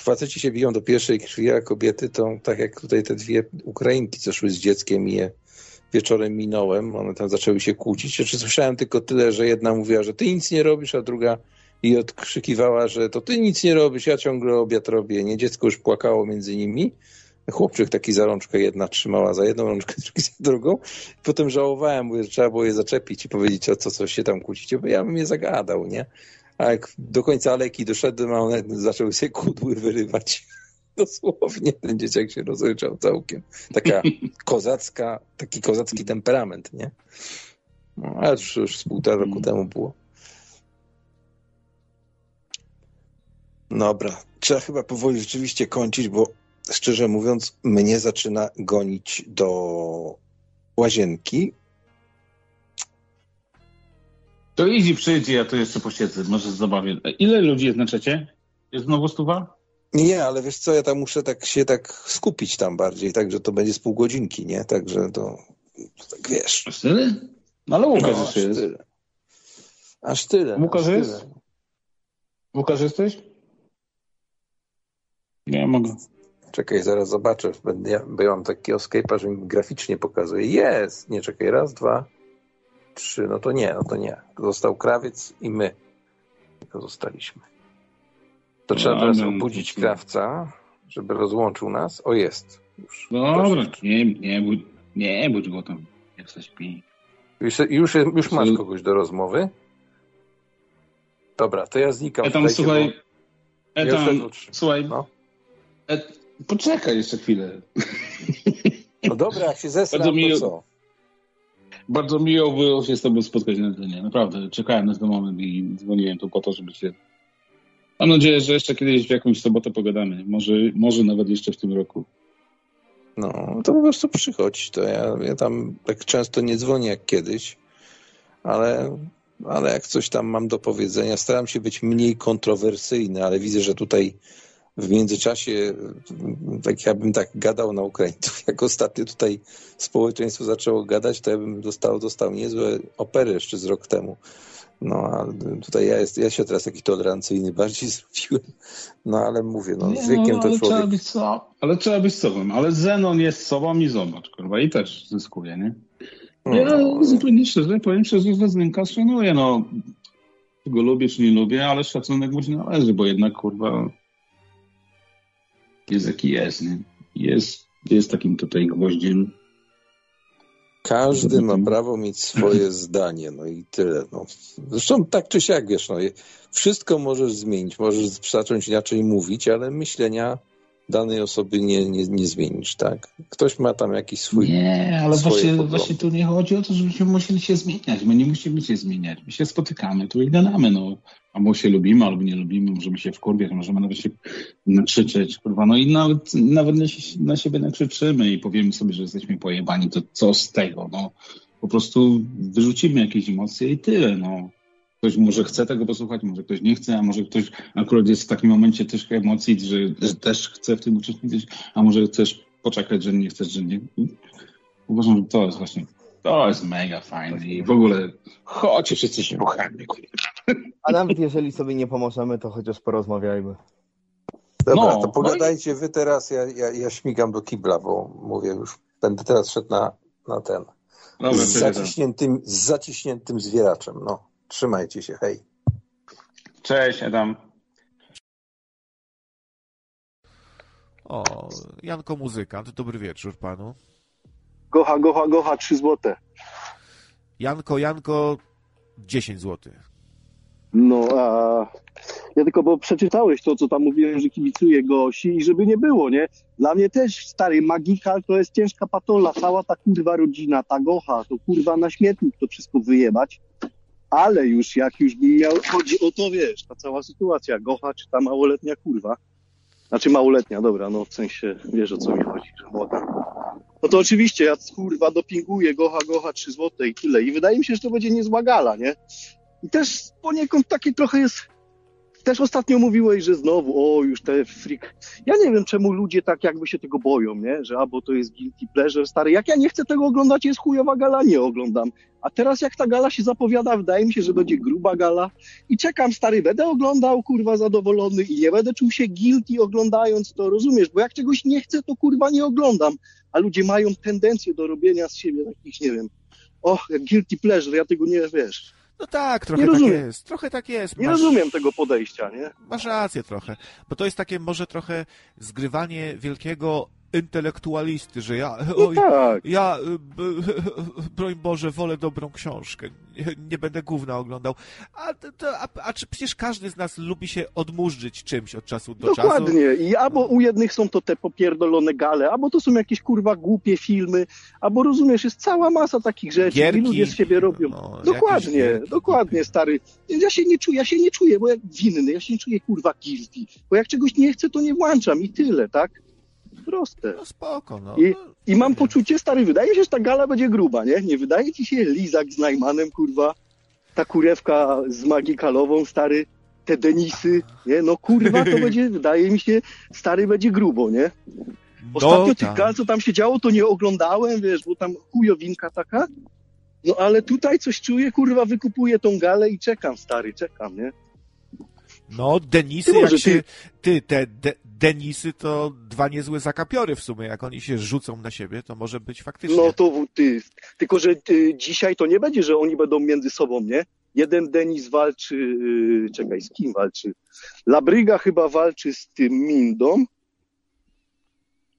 faceci się biją do pierwszej krwi, a kobiety to tak jak tutaj te dwie Ukrainki, co szły z dzieckiem i je wieczorem minąłem, one tam zaczęły się kłócić. Czy słyszałem tylko tyle, że jedna mówiła, że ty nic nie robisz, a druga i odkrzykiwała, że to ty nic nie robisz, ja ciągle obiad robię. Nie, dziecko już płakało między nimi. Chłopczyk taki za rączkę jedna trzymała za jedną rączkę, *laughs* drugi za drugą. Potem żałowałem, mówię, że trzeba było je zaczepić i powiedzieć, o co, co się tam kłócicie, bo ja bym je zagadał, nie? A jak do końca aleki doszedłem, a one zaczęły się kudły wyrywać. *laughs* Dosłownie ten dzieciak się rozryczał całkiem. Taka *laughs* kozacka, taki kozacki temperament, nie? No, ale już, już z półtora roku temu było. Dobra, trzeba chyba powoli rzeczywiście kończyć, bo szczerze mówiąc, mnie zaczyna gonić do łazienki. To easy przyjdzie, ja tu jeszcze posiedzę, może zabawię. Ile ludzi jest na czacie? Jest znowu stuwa? Nie, ale wiesz co, ja tam muszę tak się tak skupić tam bardziej, także to będzie z pół godzinki, nie? Także to, to tak wiesz. Aż tyle? No ale Łukasz No, aż jest. tyle. Aż tyle. Łukasz aż jest? tyle. Łukasz jesteś? Nie mogę. Czekaj, zaraz zobaczę, będę, ja- bo ja mam taki escape'a, że mi graficznie pokazuje. Jest! Nie, czekaj, raz, dwa, trzy, no to nie, no to nie. Został krawiec i my. Tylko zostaliśmy. To trzeba No, teraz no, obudzić no. krawca, żeby rozłączył nas. O, jest. Już. Dobra, nie, nie, budź, nie budź go tam, jak coś pi. Już, już, już masz kogoś do rozmowy? Dobra, to ja znikam. E tam, słuchaj, Ja tam, słuchaj, No. E, poczekaj jeszcze chwilę. No dobra, jak się zesram, Bardzo mi- to co? Bardzo miło było się z tobą spotkać na antenie. Naprawdę, czekałem na ten moment i dzwoniłem tu po to, żeby się... Mam nadzieję, że jeszcze kiedyś w jakąś sobotę pogadamy. Może, może nawet jeszcze w tym roku. No, to po prostu przychodź. To ja, ja tam tak często nie dzwonię jak kiedyś, ale, ale jak coś tam mam do powiedzenia, staram się być mniej kontrowersyjny, ale widzę, że tutaj w międzyczasie tak ja bym tak gadał na Ukraińców. Jak ostatnio tutaj społeczeństwo zaczęło gadać, to ja bym dostał, dostał niezłe opery jeszcze z rok temu. No, a tutaj ja, jest, ja się teraz taki tolerancyjny bardziej *laughs* zrobiłem. No, ale mówię, no, z wiekiem no, to ale trzeba człowiek... być so... Ale trzeba być sobą. Ale Zenon jest sobą i zobacz, kurwa, i też zyskuje, nie? Ja No, zupełnie szczerze, powiem szczerze, że Zynka szanuję, no. Go lubię, czy nie lubię, ale szacunek mu się należy, bo jednak, kurwa, jest jaki jest, nie? Jest, jest takim tutaj gwoździem. Każdy ma prawo mieć swoje *laughs* zdanie, no i tyle. No. Zresztą tak czy siak, wiesz, no, wszystko możesz zmienić, możesz zacząć inaczej mówić, ale myślenia danej osoby nie, nie, nie zmienisz, tak? Ktoś ma tam jakiś swój... Nie, ale właśnie, poglądy. właśnie tu nie chodzi o to, żebyśmy musieli się zmieniać. My nie musimy się zmieniać. My się spotykamy tu i gadamy, no. Albo się lubimy, albo nie lubimy, możemy się wkurwiać, możemy nawet się nakrzyczeć, kurwa. No i nawet, nawet na siebie nakrzyczymy i powiemy sobie, że jesteśmy pojebani, to co z tego, no. Po prostu wyrzucimy jakieś emocje i tyle, no. Ktoś może chce tego posłuchać, może ktoś nie chce, a może ktoś akurat jest w takim momencie też emocji, że, że też chce w tym uczestniczyć, a może chcesz poczekać, że nie chcesz, że nie. Uważam, że to jest właśnie, to jest mega fajne i w ogóle chodźcie wszyscy się ruchamy. A nawet jeżeli sobie nie pomożemy, to chociaż porozmawiajmy. Dobra, No, to no i- pogadajcie wy teraz, ja, ja, ja śmigam do kibla, bo mówię już, będę teraz szedł na, na ten, Dobra, z zaciśniętym, z zaciśniętym zwieraczem, no. Trzymajcie się, hej. cześć Adam. O, Janko Muzykant, dobry wieczór panu. Gocha, gocha, gocha, 3 złote. Janko, Janko, 10 zł. No, a ja tylko, bo przeczytałeś to, co tam mówiłem, że kibicuję Gosi i żeby nie było, nie? Dla mnie też, stary, magikal to jest ciężka patola, cała ta kurwa rodzina, ta Gocha, to kurwa na śmietnik to wszystko wyjebać. Ale już, jak już bym miał, chodzi o to, wiesz, ta cała sytuacja, Gocha czy ta małoletnia kurwa. Znaczy małoletnia, dobra, no w sensie, wiesz o co mi chodzi, że młoda. No to oczywiście, ja kurwa dopinguję Gocha, Gocha, 3 złote i tyle. I wydaje mi się, że to będzie niezła gala, nie? I też poniekąd takie trochę jest też ostatnio mówiłeś, że znowu, o, już te freak. Ja nie wiem, czemu ludzie tak jakby się tego boją, nie? Że albo to jest guilty pleasure, stary. Jak ja nie chcę tego oglądać, jest chujowa gala, nie oglądam. A teraz jak ta gala się zapowiada, wydaje mi się, że będzie gruba gala i czekam, stary, będę oglądał, kurwa, zadowolony i nie będę czuł się guilty oglądając to, rozumiesz? Bo jak czegoś nie chcę, to kurwa nie oglądam. A ludzie mają tendencję do robienia z siebie takich, nie wiem, o, jak guilty pleasure, ja tego nie, wiesz, No tak, trochę Nie tak rozumiem. jest. Trochę tak jest. nie Masz- rozumiem tego podejścia, nie? Masz rację trochę, bo to jest takie może trochę zgrywanie wielkiego intelektualisty, że ja, No oj, tak. ja, y, *laughs* broń Boże, wolę dobrą książkę, nie, nie będę gówna oglądał. A, to- a, a czy przecież każdy z nas lubi się odmurzyć czymś od czasu do czasu? Dokładnie. I albo u jednych są to te popierdolone gale, albo to są jakieś kurwa głupie filmy, albo rozumiesz, jest cała masa takich rzeczy Gierki. i ludzie z siebie robią. No, dokładnie, dokładnie, stary. Ja się nie czuję, ja się nie czuję, bo jak winny, ja się nie czuję kurwa guilty, bo jak czegoś nie chcę, to nie włączam i tyle, tak? Proste. No spoko, no. I, no, I mam poczucie, stary, wydaje mi się, że ta gala będzie gruba, nie? Nie wydaje ci się Lizak z Najmanem, kurwa, ta kurewka z Magikalową, stary, te Denisy, nie? No kurwa, to będzie, *laughs* wydaje mi się, stary, będzie grubo, nie? Ostatnio no, tych gal, co tam się działo, to nie oglądałem, wiesz, bo tam chujowinka taka. No ale tutaj coś czuję, kurwa, wykupuję tą galę i czekam, stary, czekam, nie? No, Denisy, Ty jak może się... Ty, te de, Denisy to dwa niezłe zakapiory w sumie. Jak oni się rzucą na siebie, to może być faktycznie. No to ty, tylko że ty, dzisiaj to nie będzie, że oni będą między sobą, nie? Jeden Denis walczy, yy, czekaj, z kim walczy? Labryga chyba walczy z tym Mindą,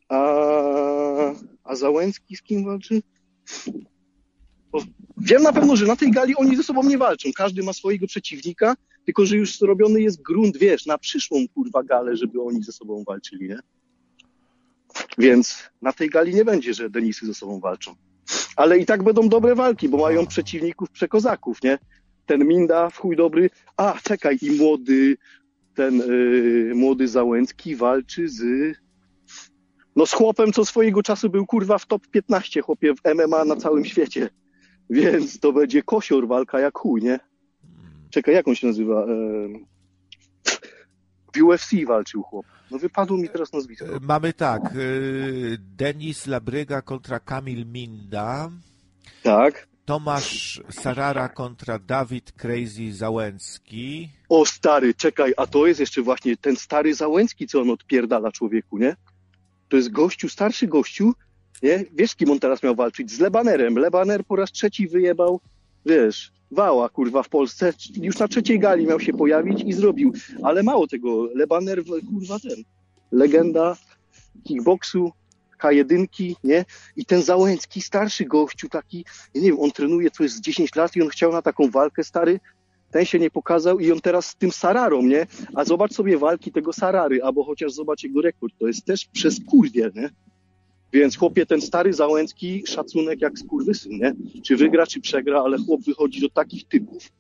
a, a Załęcki z kim walczy? Wiem na pewno, że na tej gali oni ze sobą nie walczą. Każdy ma swojego przeciwnika, tylko że już zrobiony jest grunt, wiesz, na przyszłą kurwa galę, żeby oni ze sobą walczyli, nie? Więc na tej gali nie będzie, że Denisy ze sobą walczą. Ale i tak będą dobre walki, bo mają przeciwników przekozaków, nie? Ten Minda w chuj dobry. A, czekaj, i młody, ten yy, młody Załęcki walczy z. No z chłopem, co swojego czasu był kurwa w top 15 chłopie w MMA na całym świecie. Więc to będzie kosior walka jak chuj, nie? Czekaj, jak on się nazywa? W UFC walczył chłop. No wypadło mi teraz nazwisko. E, Mamy tak, y, Denis Labryga kontra Kamil Minda, Tak. Tomasz Sarara kontra Dawid Crazy Załęcki. O stary, czekaj, a to jest jeszcze właśnie ten stary Załęcki, co on odpierdala człowieku, nie? To jest gościu, starszy gościu, nie? Wiesz, kim on teraz miał walczyć? Z Lebanerem. Lebaner po raz trzeci wyjebał, wiesz, wała, kurwa, w Polsce. Już na trzeciej gali miał się pojawić i zrobił. Ale mało tego, Lebaner, kurwa, ten, legenda kickboksu, K1, nie? I ten Załęcki, starszy gościu taki, nie wiem, on trenuje, to jest z 10 lat i on chciał na taką walkę, stary, ten się nie pokazał i on teraz z tym Sararą, nie? A zobacz sobie walki tego Sarary, albo chociaż zobacz jego rekord, to jest też przez kurwie, nie? Więc chłopie, ten stary Załęcki, szacunek jak skurwysyn, nie? Czy wygra, czy przegra, ale chłop wychodzi do takich typów,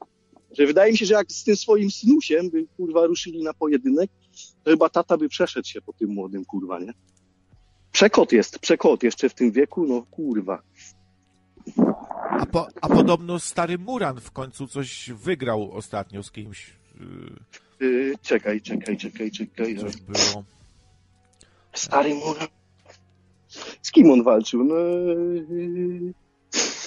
że wydaje mi się, że jak z tym swoim snusiem by, kurwa, ruszyli na pojedynek, to chyba tata by przeszedł się po tym młodym, kurwa, nie? Przekot jest, przekot jeszcze w tym wieku, no kurwa. A, po, a podobno stary Muran w końcu coś wygrał ostatnio z kimś. y, Yy, czekaj, czekaj, czekaj, czekaj. Coś było. Stary Muran. Z kim on walczył? No,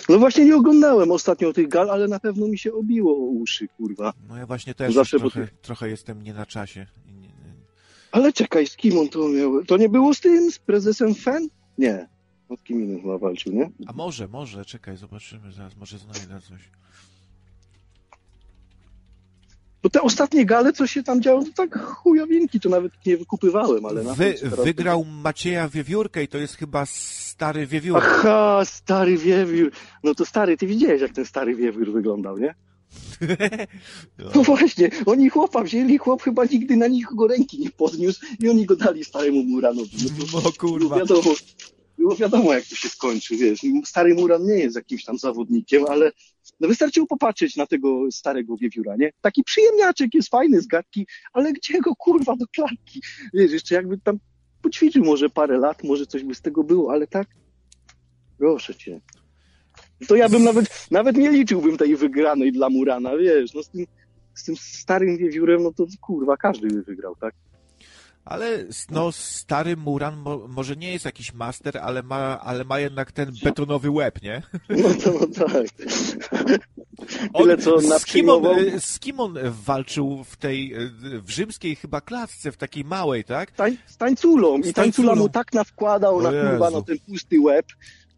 no właśnie nie oglądałem ostatnio tych gal, ale na pewno mi się obiło o uszy, kurwa. No ja właśnie też Zawsze po trochę, trochę jestem nie na czasie. Ale czekaj, z kim on to miał? To nie było z tym, z prezesem FEN? Nie. Z kim innym chyba walczył, nie? A może, może, czekaj, zobaczymy zaraz, może znajdę coś. Bo te ostatnie gale, co się tam działo, to tak chujowinki, to nawet nie wykupywałem, ale na Wy, wygrał Macieja Wiewiórkę i to jest chyba stary Wiewiórek. Aha, stary wiewiór. No to stary, ty widziałeś, jak ten stary wiewiór wyglądał, nie? *laughs* No właśnie, oni chłopa wzięli, chłop chyba nigdy na nikogo ręki nie podniósł i oni go dali staremu Muranowi. No to No kurwa. było wiadomo, było wiadomo, jak to się skończy, wiesz. Stary Muran nie jest jakimś tam zawodnikiem, ale no wystarczyło popatrzeć na tego starego wiewióra, nie? Taki przyjemniaczek, jest fajny z gadki, ale gdzie go kurwa do klatki? Wiesz, jeszcze jakby tam poćwiczył może parę lat, może coś by z tego było, ale tak? Proszę cię. To ja bym nawet, nawet nie liczyłbym tej wygranej dla Murana, wiesz, no z tym z tym starym wiewiórem, no to kurwa, każdy by wygrał, tak? Ale no, stary Muran mo, może nie jest jakiś master, ale ma, ale ma jednak ten betonowy łeb, nie? *laughs* No to no tak. *laughs* Tyle co z, kim on, przyjmował. z kim on walczył w tej, w rzymskiej chyba klatce, w takiej małej, tak? Tań, z tańculą. I tańcula mu tak nawkładał O na kurwa ten pusty łeb,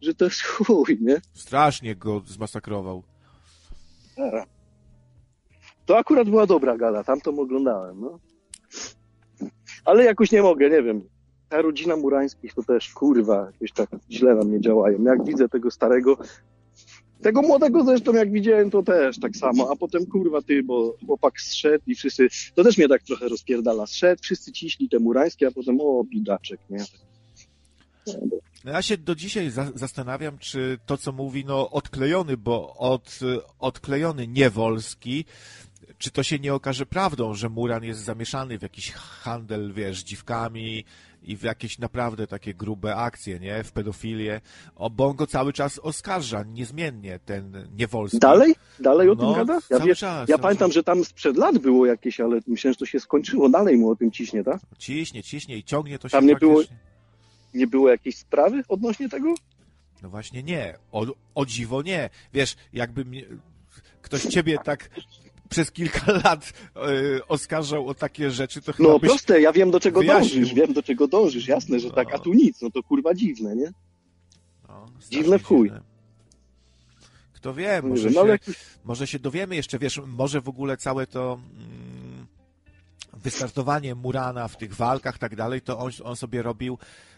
że to jest chuj, nie? Strasznie go zmasakrował. To akurat była dobra gala, tam to oglądałem, no. Ale jakoś nie mogę, nie wiem. Ta rodzina Murańskich to też, kurwa, jakoś tak źle na mnie działają. Jak widzę tego starego, tego młodego zresztą jak widziałem, to też tak samo. A potem, kurwa, ty, bo chłopak zszedł i wszyscy, to też mnie tak trochę rozpierdala. Zszedł, wszyscy ciśli te Murańskie, a potem, o, bidaczek, nie? No Ja się do dzisiaj za zastanawiam, czy to, co mówi, no odklejony, bo od, odklejony niewolski, czy to się nie okaże prawdą, że Muran jest zamieszany w jakiś handel, wiesz, dziwkami i w jakieś naprawdę takie grube akcje, nie? W pedofilię. O, bo on go cały czas oskarża, niezmiennie, ten niewolski. Dalej? Dalej o No, tym gada? Ja, cały wie, czas, ja pamiętam, czas. że tam sprzed lat było jakieś, ale myślałem, że to się skończyło. Dalej mu o tym ciśnie, tak? Ciśnie, ciśnie i ciągnie to się Tam nie było-. Nie było jakiejś sprawy odnośnie tego? No właśnie nie. O, o dziwo nie. Wiesz, jakby mnie, ktoś ciebie tak przez kilka *laughs* lat y, oskarżał o takie rzeczy, to chyba No proste, ja wiem do czego wyjaśnił. dążysz, wiem do czego dążysz, jasne, że tak, a tu nic, no to kurwa dziwne, nie? No, Dziwne w chuj. dziwne. Kto wie, Nie może się, no ale jakoś- może się dowiemy jeszcze, wiesz, może w ogóle całe to mm, wystartowanie Murana w tych walkach, tak dalej, to on, on sobie robił, e, e,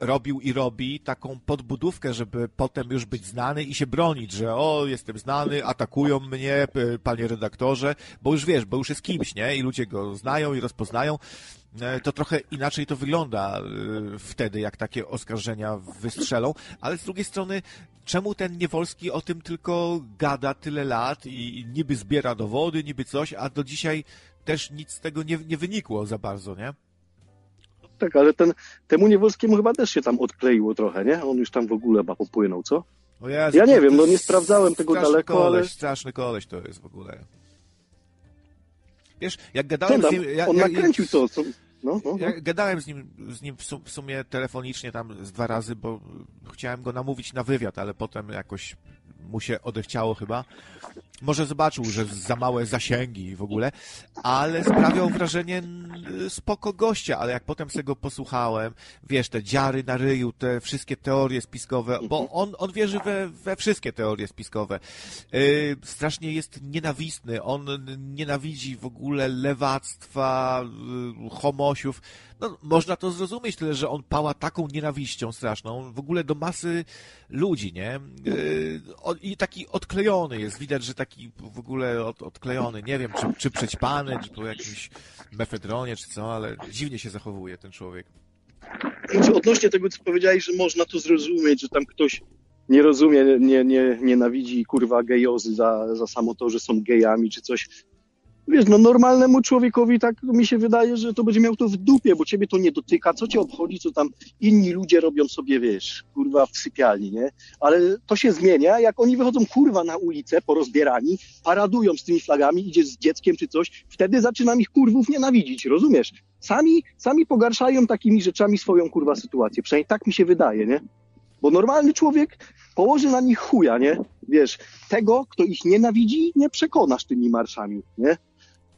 robił i robi taką podbudówkę, żeby potem już być znany i się bronić, że o, jestem znany, atakują mnie, panie redaktorze, bo już wiesz, bo już jest kimś, nie? I ludzie go znają i rozpoznają. E, To trochę inaczej to wygląda e, wtedy, jak takie oskarżenia wystrzelą, ale z drugiej strony, czemu ten Niewolski o tym tylko gada tyle lat i niby zbiera dowody, niby coś, a do dzisiaj też nic z tego nie, nie wynikło za bardzo, nie? Tak, ale ten, temu Niewolskiemu chyba też się tam odkleiło trochę, nie? On już tam w ogóle chyba popłynął, co? Jezu, Ja nie to- wiem, to no nie sprawdzałem tego daleko, koleś, ale- Straszny koleś to jest w ogóle. Wiesz, jak gadałem tam? z nim... Ja, On ja, nakręcił co? co? No, no, no. Ja gadałem z nim, z nim w sumie telefonicznie tam z dwa razy, bo chciałem go namówić na wywiad, ale potem jakoś mu się odechciało chyba. Może zobaczył, że za małe zasięgi w ogóle, ale sprawiał wrażenie spoko gościa, ale jak potem sobie go posłuchałem, wiesz, te dziary na ryju, te wszystkie teorie spiskowe, bo on, on wierzy we, we wszystkie teorie spiskowe. Yy, strasznie jest nienawistny, on nienawidzi w ogóle lewactwa, yy, homosiów. No, można to zrozumieć, tyle że on pała taką nienawiścią straszną, w ogóle do masy ludzi, nie? O- I taki odklejony jest, widać, że taki w ogóle od, odklejony, nie wiem, czy, czy przećpany, czy po jakimś mefedronie, czy co, ale dziwnie się zachowuje ten człowiek. Odnośnie tego, co powiedziałeś, że można to zrozumieć, że tam ktoś nie rozumie, nie, nie, nienawidzi kurwa gejozy za, za samo to, że są gejami czy coś. Wiesz, no normalnemu człowiekowi tak mi się wydaje, że to będzie miał to w dupie, bo ciebie to nie dotyka. Co cię obchodzi, co tam inni ludzie robią sobie, wiesz, kurwa w sypialni, nie? Ale to się zmienia, jak oni wychodzą kurwa na ulicę porozbierani, paradują z tymi flagami, idziesz z dzieckiem czy coś, wtedy zaczynam ich kurwów nienawidzić, rozumiesz? Sami, sami pogarszają takimi rzeczami swoją kurwa sytuację. Przynajmniej tak mi się wydaje, nie? Bo normalny człowiek położy na nich chuja, nie? Wiesz, tego, kto ich nienawidzi, nie przekonasz tymi marszami, nie?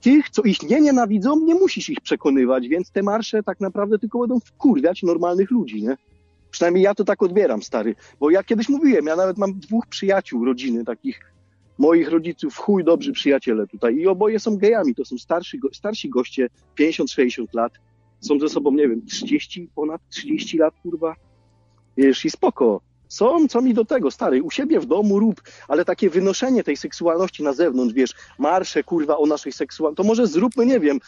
Tych, co ich nie nienawidzą, nie musisz ich przekonywać, więc te marsze tak naprawdę tylko będą wkurwiać normalnych ludzi, nie? Przynajmniej ja to tak odbieram, stary. Bo ja kiedyś mówiłem, ja nawet mam dwóch przyjaciół rodziny, takich moich rodziców, chuj dobrzy przyjaciele tutaj. I oboje są gejami, to są starsi, go- starsi goście, 50-60 lat. Są ze sobą, nie wiem, 30, ponad 30 lat, kurwa. Wiesz, i spoko. Są, co mi do tego, stary, u siebie w domu rób, ale takie wynoszenie tej seksualności na zewnątrz, wiesz, marsze, kurwa, o naszej seksualności, to może zróbmy, nie wiem,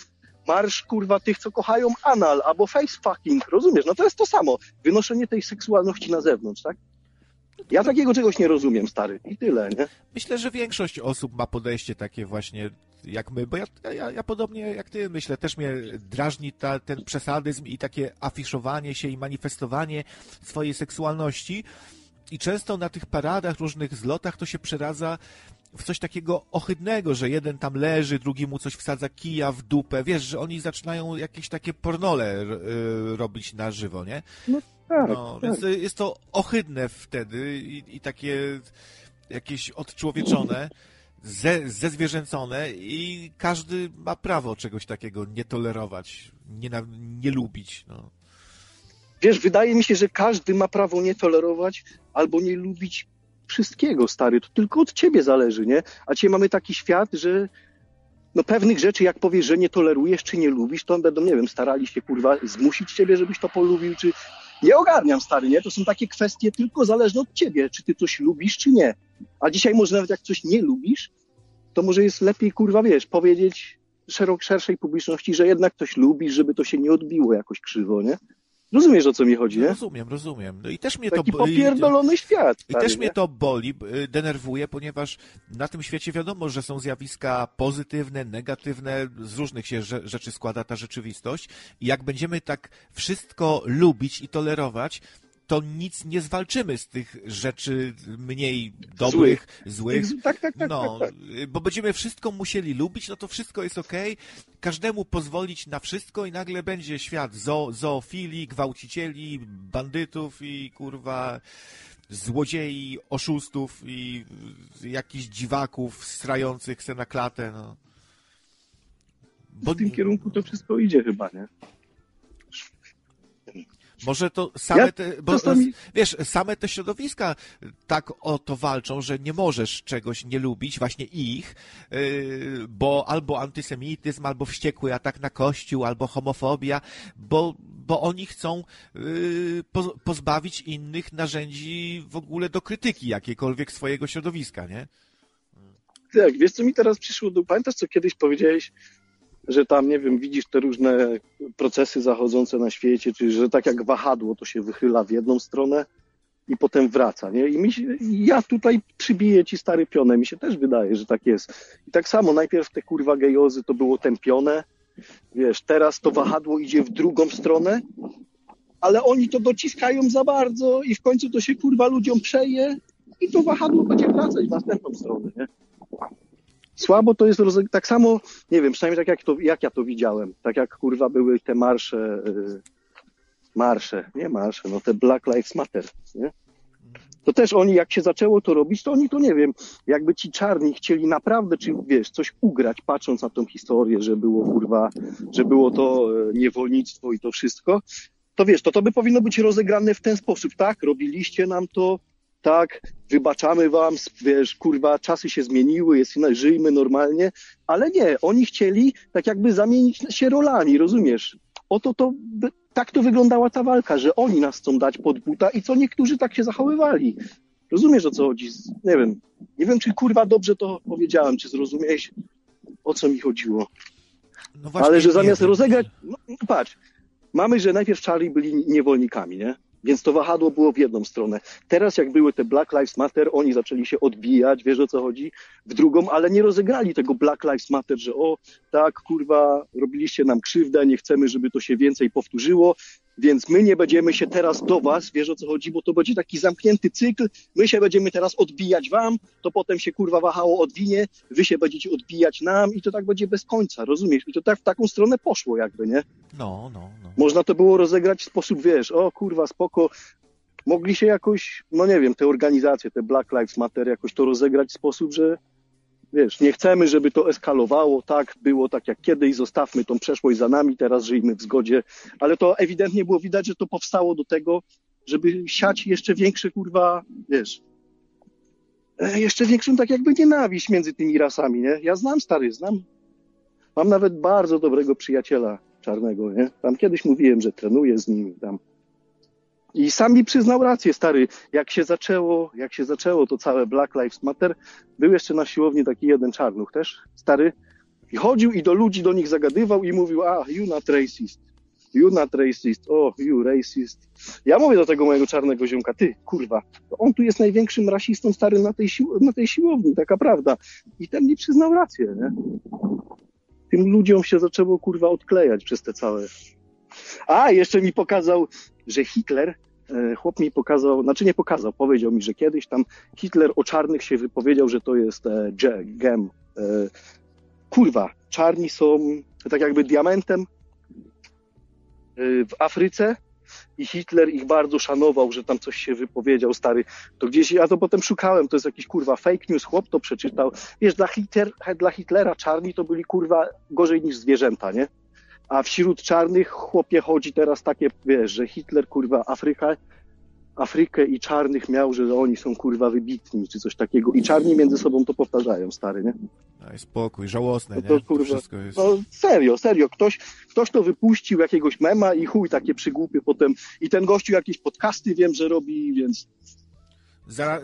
marsz, kurwa, tych, co kochają anal, albo face fucking, rozumiesz? No to jest to samo, wynoszenie tej seksualności na zewnątrz, tak? Ja takiego czegoś nie rozumiem, stary, i tyle, nie? Myślę, że większość osób ma podejście takie właśnie jak my, bo ja, ja, ja podobnie jak ty myślę, też mnie drażni ta, ten przesadyzm i takie afiszowanie się i manifestowanie swojej seksualności i często na tych paradach, różnych zlotach to się przeradza w coś takiego ohydnego, że jeden tam leży, drugi mu coś wsadza kija w dupę. Wiesz, że oni zaczynają jakieś takie pornole y, robić na żywo, nie? Tak, No, tak. więc jest to ohydne wtedy i, i takie jakieś odczłowieczone, ze, zezwierzęcone i każdy ma prawo czegoś takiego nie tolerować, nie, nie lubić. No. Wiesz, wydaje mi się, że każdy ma prawo nie tolerować albo nie lubić wszystkiego, stary. To tylko od ciebie zależy, nie? A dzisiaj mamy taki świat, że no pewnych rzeczy, jak powiesz, że nie tolerujesz czy nie lubisz, to będą, nie wiem, starali się, kurwa, zmusić ciebie, żebyś to polubił, czy... Nie ogarniam, stary, nie? To są takie kwestie tylko zależne od ciebie, czy ty coś lubisz, czy nie. A dzisiaj może nawet jak coś nie lubisz, to może jest lepiej, kurwa, wiesz, powiedzieć szerok, szerszej publiczności, że jednak coś lubisz, żeby to się nie odbiło jakoś krzywo, nie? Rozumiesz, o co mi chodzi, nie? Rozumiem, rozumiem. No i też mnie Taki to boli. popierdolony świat. I stary, też mnie nie? to boli, y, denerwuje, ponieważ na tym świecie wiadomo, że są zjawiska pozytywne, negatywne, z różnych się rze- rzeczy składa ta rzeczywistość. I jak będziemy tak wszystko lubić i tolerować, to nic nie zwalczymy z tych rzeczy mniej dobrych, złych. *laughs* Tak, tak, tak, No, tak, y, bo będziemy wszystko musieli lubić, no to wszystko jest okej. Każdemu pozwolić na wszystko i nagle będzie świat zo, zoofilii, gwałcicieli, bandytów i kurwa złodziei, oszustów i jakichś dziwaków strających se na klatę, no. Bo W tym kierunku to wszystko idzie chyba, nie? Może to same Ja te, bo, czasami- wiesz, same te środowiska tak o to walczą, że nie możesz czegoś nie lubić, właśnie ich, yy, bo albo antysemityzm, albo wściekły atak na kościół, albo homofobia, bo, bo oni chcą po, pozbawić innych narzędzi w ogóle do krytyki jakiekolwiek swojego środowiska, nie? Tak, wiesz co mi teraz przyszło do... Pamiętasz, co kiedyś powiedziałeś, że tam, nie wiem, widzisz te różne procesy zachodzące na świecie, czy że tak jak wahadło to się wychyla w jedną stronę i potem wraca, nie? I mi się, ja tutaj przybiję ci stary pionę, mi się też wydaje, że tak jest. I tak samo, najpierw te kurwa gejozy to było tępione, wiesz, teraz to wahadło idzie w drugą stronę, ale oni to dociskają za bardzo i w końcu to się kurwa ludziom przeje i to wahadło będzie wracać w następną stronę, nie? Słabo to jest tak samo, nie wiem, przynajmniej tak jak, to, jak ja to widziałem, tak jak kurwa były te marsze, y, marsze, nie marsze, no te Black Lives Matter, nie? To też oni, jak się zaczęło to robić, to oni to nie wiem, jakby ci czarni chcieli naprawdę, czy wiesz, coś ugrać, patrząc na tą historię, że było kurwa, że było to e, niewolnictwo i to wszystko, to wiesz, to to by powinno być rozegrane w ten sposób, tak? Robiliście nam to, tak, wybaczamy wam, wiesz, kurwa, czasy się zmieniły, jest inne, żyjmy normalnie, ale nie, oni chcieli tak jakby zamienić się rolami, rozumiesz? Oto to, tak to wyglądała ta walka, że oni nas chcą dać pod buta i co niektórzy tak się zachowywali. Rozumiesz o co chodzi? Nie wiem, nie wiem czy kurwa dobrze to powiedziałem, czy zrozumiałeś o co mi chodziło. No właśnie, Ale że zamiast rozegrać, no, no patrz, mamy, że najpierw Charlie byli niewolnikami, nie? Więc to wahadło było w jedną stronę. Teraz jak były te Black Lives Matter, oni zaczęli się odbijać, wiesz o co chodzi, w drugą, ale nie rozegrali tego Black Lives Matter, że o, tak, kurwa, robiliście nam krzywdę, nie chcemy, żeby to się więcej powtórzyło, więc my nie będziemy się teraz do was, wiesz o co chodzi, bo to będzie taki zamknięty cykl, my się będziemy teraz odbijać wam, to potem się kurwa wahało odwinie, wy się będziecie odbijać nam i to tak będzie bez końca, rozumiesz? I to tak w taką stronę poszło jakby, nie? No, no, no. Można to było rozegrać w sposób, wiesz, o kurwa, spoko. Mogli się jakoś, no nie wiem, te organizacje, te Black Lives Matter, jakoś to rozegrać w sposób, że wiesz, nie chcemy, żeby to eskalowało, tak, było tak jak kiedyś, zostawmy tą przeszłość za nami, teraz żyjmy w zgodzie. Ale to ewidentnie było widać, że to powstało do tego, żeby siać jeszcze większe, kurwa, wiesz, e, jeszcze większą tak jakby nienawiść między tymi rasami, nie? Ja znam, stary, znam. Mam nawet bardzo dobrego przyjaciela czarnego, nie? Tam kiedyś mówiłem, że trenuję z nim tam. I sam mi przyznał rację, stary. Jak się zaczęło, jak się zaczęło to całe Black Lives Matter, był jeszcze na siłowni taki jeden czarnuch też, stary. I chodził i do ludzi do nich zagadywał i mówił, a, you not racist. You not racist. O, you racist. Ja mówię do tego mojego czarnego ziomka, ty, kurwa, on tu jest największym rasistą, stary, na tej, na tej siłowni, taka prawda. I ten mi przyznał rację, nie? tym ludziom się zaczęło kurwa odklejać przez te całe. A, jeszcze mi pokazał, że Hitler e, chłop mi pokazał, znaczy nie pokazał, powiedział mi, że kiedyś tam Hitler o czarnych się wypowiedział, że to jest e, gem. E, kurwa, czarni są tak jakby diamentem w Afryce i Hitler ich bardzo szanował, że tam coś się wypowiedział, stary. To gdzieś, ja to potem szukałem, to jest jakiś kurwa fake news, chłop to przeczytał. Wiesz, dla, Hitler, dla Hitlera czarni to byli kurwa gorzej niż zwierzęta, nie? A wśród czarnych chłopie chodzi teraz takie, wiesz, że Hitler kurwa Afryka, Afrykę i czarnych miał, że oni są kurwa wybitni, czy coś takiego. I czarni między sobą to powtarzają, stary, nie? Daj spokój, żałosne, No nie? to To kurwa, wszystko jest... no serio, serio, ktoś, ktoś to wypuścił, jakiegoś mema i chuj, takie przygłupy potem. I ten gościu jakieś podcasty wiem, że robi, więc Zaraz,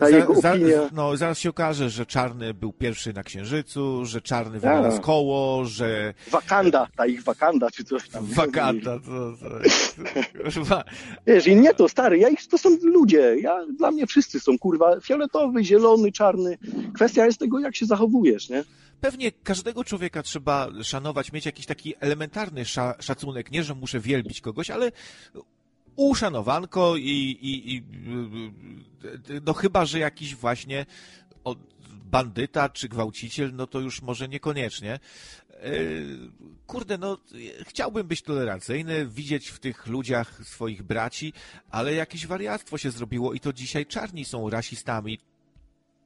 no, zaraz się okaże, że Czarny był pierwszy na Księżycu, że Czarny Tak. wynalazł koło, że Wakanda, ta ich Wakanda, czy coś tam. Wakanda, *laughs* to, to. *laughs* Wiesz, i nie to, stary, ja ich, to są ludzie, ja, dla mnie wszyscy są, kurwa, fioletowy, zielony, czarny. Kwestia jest tego, jak się zachowujesz, nie? Pewnie każdego człowieka trzeba szanować, mieć jakiś taki elementarny sza, szacunek. Nie, że muszę wielbić kogoś, ale uszanowanko i, i, i no chyba, że jakiś właśnie bandyta czy gwałciciel, no to już może niekoniecznie. E, Kurde, no chciałbym być tolerancyjny, widzieć w tych ludziach swoich braci, ale jakieś wariactwo się zrobiło i to dzisiaj czarni są rasistami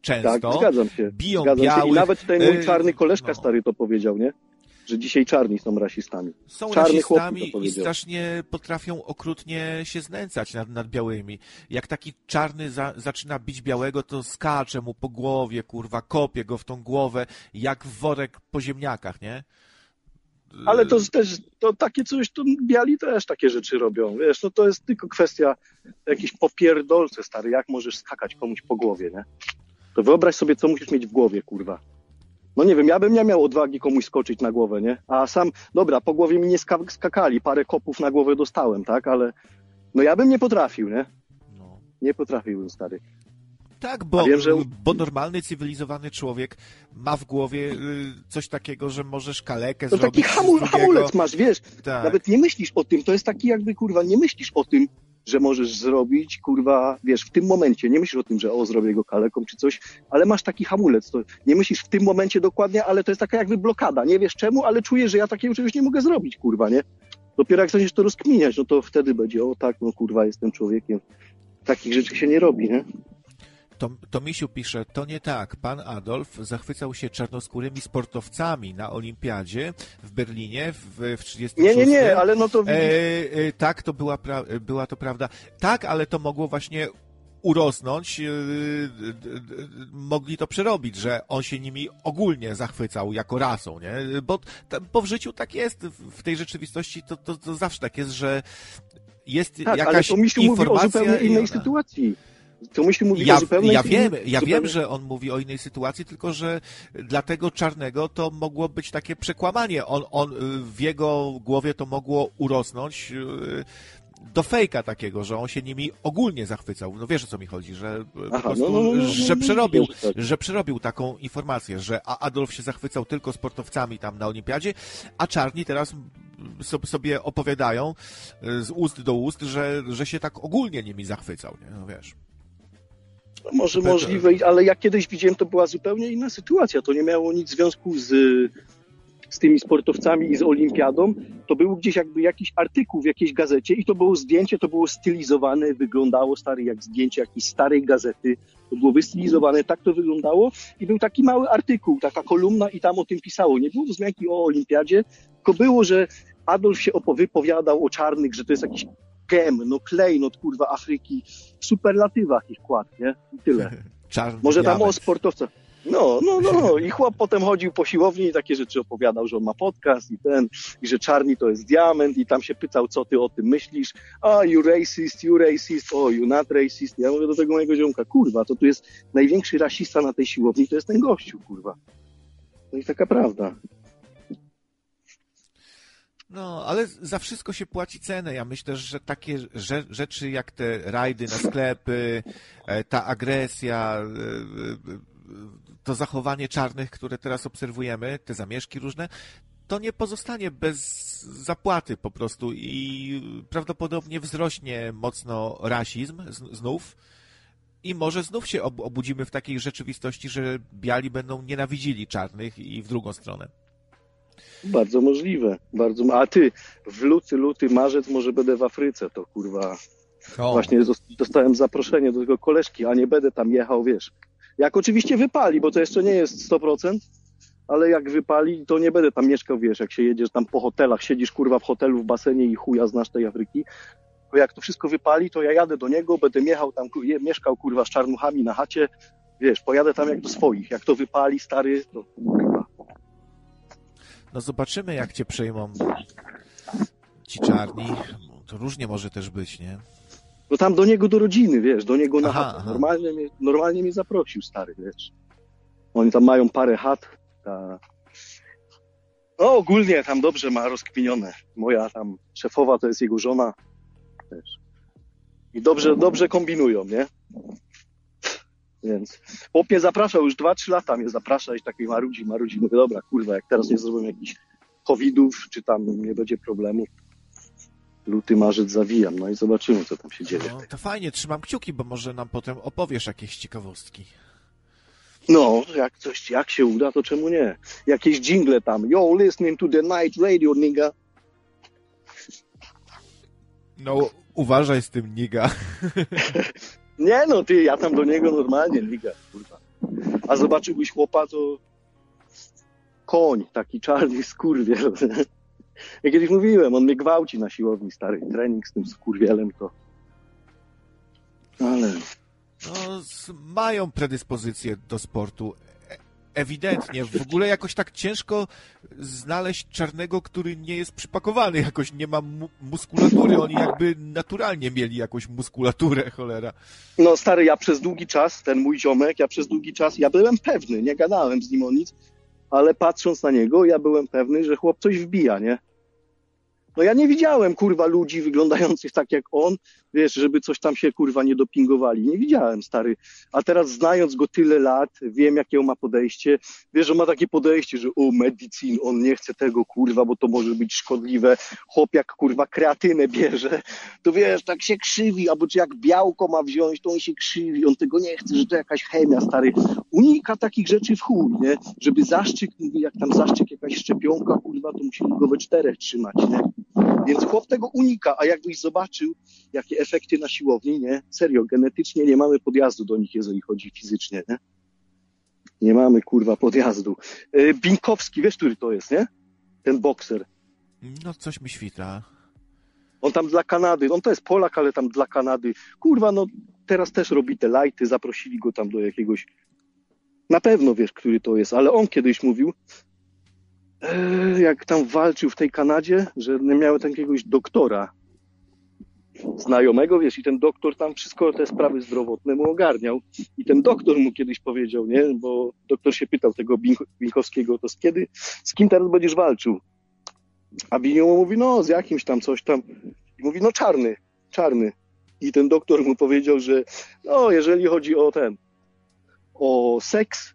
często. Tak, zgadzam się. Biją zgadzam się. I białych. nawet ten mój e, czarny koleżka no. stary to powiedział, nie? Że dzisiaj czarni są rasistami. Są Czarny rasistami i strasznie potrafią okrutnie się znęcać nad, nad białymi. Jak taki czarny za, zaczyna bić białego, to skacze mu po głowie, kurwa, kopie go w tą głowę, jak w worek po ziemniakach, nie? Ale to też, to takie coś, to biali też takie rzeczy robią, wiesz, no to jest tylko kwestia jakiejś popierdolce, stary, jak możesz skakać komuś po głowie, nie? To wyobraź sobie, co musisz mieć w głowie, kurwa. No nie wiem, ja bym nie miał odwagi komuś skoczyć na głowę, nie? A sam, dobra, po głowie mi nie ska- skakali, parę kopów na głowę dostałem, tak? Ale no ja bym nie potrafił, nie? No. Nie potrafiłbym, stary. Tak, bo, wiem, że- bo normalny, cywilizowany człowiek ma w głowie y, coś takiego, że możesz kalekę To zrobić taki hamul, hamulec masz, wiesz, Tak. Nawet nie myślisz o tym, to jest taki jakby, kurwa, nie myślisz o tym, że możesz zrobić, kurwa, wiesz, w tym momencie, nie myślisz o tym, że o, zrobię go kaleką czy coś, ale masz taki hamulec, to nie myślisz w tym momencie dokładnie, ale to jest taka jakby blokada, nie wiesz czemu, ale czujesz, że ja takiego czegoś nie mogę zrobić, kurwa, nie? Dopiero jak zaczniesz to rozkminiać, no to wtedy będzie, o tak, no kurwa, jestem człowiekiem. Takich rzeczy się nie robi, nie? To, to Misiu pisze, to nie tak. Pan Adolf zachwycał się czarnoskórymi sportowcami na Olimpiadzie w Berlinie w, w 36. Nie, nie, nie, ale no to E, e, tak, to była, pra- była to prawda. Tak, ale to mogło właśnie urosnąć, e, mogli to przerobić, że on się nimi ogólnie zachwycał jako rasą, nie? Bo, bo w życiu tak jest, w tej rzeczywistości to, to, to zawsze tak jest, że jest tak, ale jakaś to Misiu mówi o informacja zupełnie innej sytuacji. Mówi ja, o ja wiem, ja zupełnie- wiem, że on mówi o innej sytuacji, tylko że dla tego czarnego to mogło być takie przekłamanie. On, on y, w jego głowie to mogło urosnąć y, do fejka takiego, że on się nimi ogólnie zachwycał. No wiesz o co mi chodzi, że y, po Aha, prostu, no, no, no, no, że no, przerobił, no, tak. że przerobił taką informację, że Adolf się zachwycał tylko sportowcami tam na olimpiadzie, a czarni teraz so- sobie opowiadają z ust do ust, że, że się tak ogólnie nimi zachwycał, nie? No wiesz. No Może Peter. możliwe, ale jak kiedyś widziałem, to była zupełnie inna sytuacja. To nie miało nic związku z, z tymi sportowcami i z olimpiadą. To był gdzieś jakby jakiś artykuł w jakiejś gazecie i to było zdjęcie, to było stylizowane, wyglądało stary jak zdjęcie jakiejś starej gazety. To było wystylizowane, tak to wyglądało i był taki mały artykuł, taka kolumna i tam o tym pisało. Nie było wzmianki o olimpiadzie, tylko było, że Adolf się opo- wypowiadał o czarnych, że to jest jakiś gem, no klejnot, kurwa, Afryki, w superlatywach ich kładł, nie? I tyle. *laughs* Czarny Może tam o sportowcach. No, no, no, no. I chłop potem chodził po siłowni i takie rzeczy opowiadał, że on ma podcast i ten, i że czarni to jest diament i tam się pytał, co ty o tym myślisz. A, you racist, you racist, o, you not racist. Ja mówię do tego mojego ziomka, kurwa, to tu jest największy rasista na tej siłowni, to jest ten gościu, kurwa. No i taka prawda. No, ale za wszystko się płaci cenę. Ja myślę, że takie rze- rzeczy jak te rajdy na sklepy, e, ta agresja, e, e, to zachowanie czarnych, które teraz obserwujemy, te zamieszki różne, to nie pozostanie bez zapłaty po prostu i prawdopodobnie wzrośnie mocno rasizm znów i może znów się ob- obudzimy w takiej rzeczywistości, że biali będą nienawidzili czarnych i w drugą stronę. Bardzo możliwe. Bardzo... A ty, w luty, luty, marzec może będę w Afryce, to kurwa. O. Właśnie dostałem zaproszenie do tego koleżki, a nie będę tam jechał, wiesz. Jak oczywiście wypali, bo to jeszcze nie jest 100%, ale jak wypali, to nie będę tam mieszkał, wiesz, jak się jedziesz tam po hotelach, siedzisz kurwa w hotelu, w basenie i chuja znasz tej Afryki. Bo jak to wszystko wypali, to ja jadę do niego, będę jechał tam, mieszkał kurwa z czarnuchami na chacie, wiesz, pojadę tam jak do swoich. Jak to wypali, stary, to. No zobaczymy, jak cię przejmą ci czarni. To różnie może też być, nie? No tam do niego do rodziny, wiesz, do niego na Aha, chatę. aha. Normalnie, mnie, normalnie mnie zaprosił, stary, wiesz. Oni tam mają parę chat. Ta... No ogólnie tam dobrze ma rozkminione. Moja tam szefowa to jest jego żona. Też. I dobrze, dobrze kombinują, nie? Więc chłop mnie zapraszał, już 2-3 lata mnie zaprasza i taki marudzi, marudzi. Mówię, dobra, kurwa, jak teraz nie zrobią jakichś covidów, czy tam nie będzie problemów, luty, marzec zawijam, no i zobaczymy, co tam się dzieje. No, to fajnie, trzymam kciuki, bo może nam potem opowiesz jakieś ciekawostki. No, jak coś, jak się uda, to czemu nie? Jakieś jingle tam, yo, listening to the night radio, nigga. No, uważaj z tym, niga. *laughs* Nie no, ty, ja tam do niego normalnie, nigga, kurwa. A zobaczyłbyś chłopa, to koń, taki czarny skurwiel. Ja kiedyś mówiłem, on mnie gwałci na siłowni, stary trening z tym skurwielem, to... Ale... No, mają predyspozycję do sportu. Ewidentnie. W ogóle jakoś tak ciężko znaleźć czarnego, który nie jest przypakowany, jakoś nie ma mu muskulatury. Oni jakby naturalnie mieli jakąś muskulaturę, cholera. No stary, ja przez długi czas, ten mój ziomek, ja przez długi czas, ja byłem pewny, nie gadałem z nim o nic, ale patrząc na niego, ja byłem pewny, że chłop coś wbija, nie? No ja nie widziałem, kurwa, ludzi wyglądających tak jak on, wiesz, żeby coś tam się, kurwa, nie dopingowali. Nie widziałem, stary. A teraz znając go tyle lat, wiem, jakie on ma podejście. Wiesz, że ma takie podejście, że o, medicine, on nie chce tego, kurwa, bo to może być szkodliwe. Chłop jak, kurwa, kreatynę bierze, to wiesz, tak się krzywi, albo czy jak białko ma wziąć, to on się krzywi, on tego nie chce, że to jakaś chemia, stary. Unika takich rzeczy w chuj, nie? Żeby zaszczyk, mówi, jak tam zaszczyk, jakaś szczepionka, kurwa, to musimy go we czterech trzymać, nie? Więc chłop tego unika, a jakbyś zobaczył, jakie efekty na siłowni, nie? Serio, genetycznie nie mamy podjazdu do nich, jeżeli chodzi fizycznie, nie? Nie mamy, kurwa, podjazdu. E, Binkowski, wiesz, który to jest, nie? Ten bokser. No, coś mi świta. On tam dla Kanady, on to jest Polak, ale tam dla Kanady. Kurwa, no teraz też robi te lajty, zaprosili go tam do jakiegoś. Na pewno wiesz, który to jest, ale on kiedyś mówił, jak tam walczył w tej Kanadzie, że miał tam jakiegoś doktora znajomego, wiesz, i ten doktor tam wszystko te sprawy zdrowotne mu ogarniał. I ten doktor mu kiedyś powiedział, nie, bo doktor się pytał tego Bink- Binkowskiego, to z kiedy, z kim teraz będziesz walczył? A Binio mówi, no z jakimś tam coś tam. I mówi, no czarny, czarny. I ten doktor mu powiedział, że no jeżeli chodzi o ten, o seks,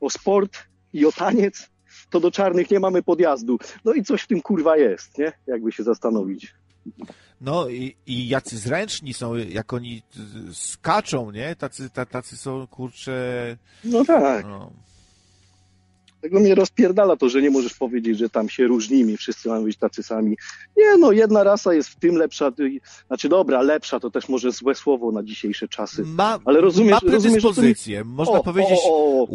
o sport i o taniec, to do czarnych nie mamy podjazdu. No i coś w tym kurwa jest, nie? Jakby się zastanowić. No i, i jacy zręczni są, jak oni skaczą, nie? Tacy, ta, tacy są, kurczę... No tak. No. Tego mnie rozpierdala to, że nie możesz powiedzieć, że tam się różnimy, wszyscy mamy być tacy sami. Nie no, jedna rasa jest w tym lepsza, znaczy dobra, lepsza to też może złe słowo na dzisiejsze czasy. Ma, Ale rozumiesz, ma rozumiesz, predyspozycję. Można O, powiedzieć o, o,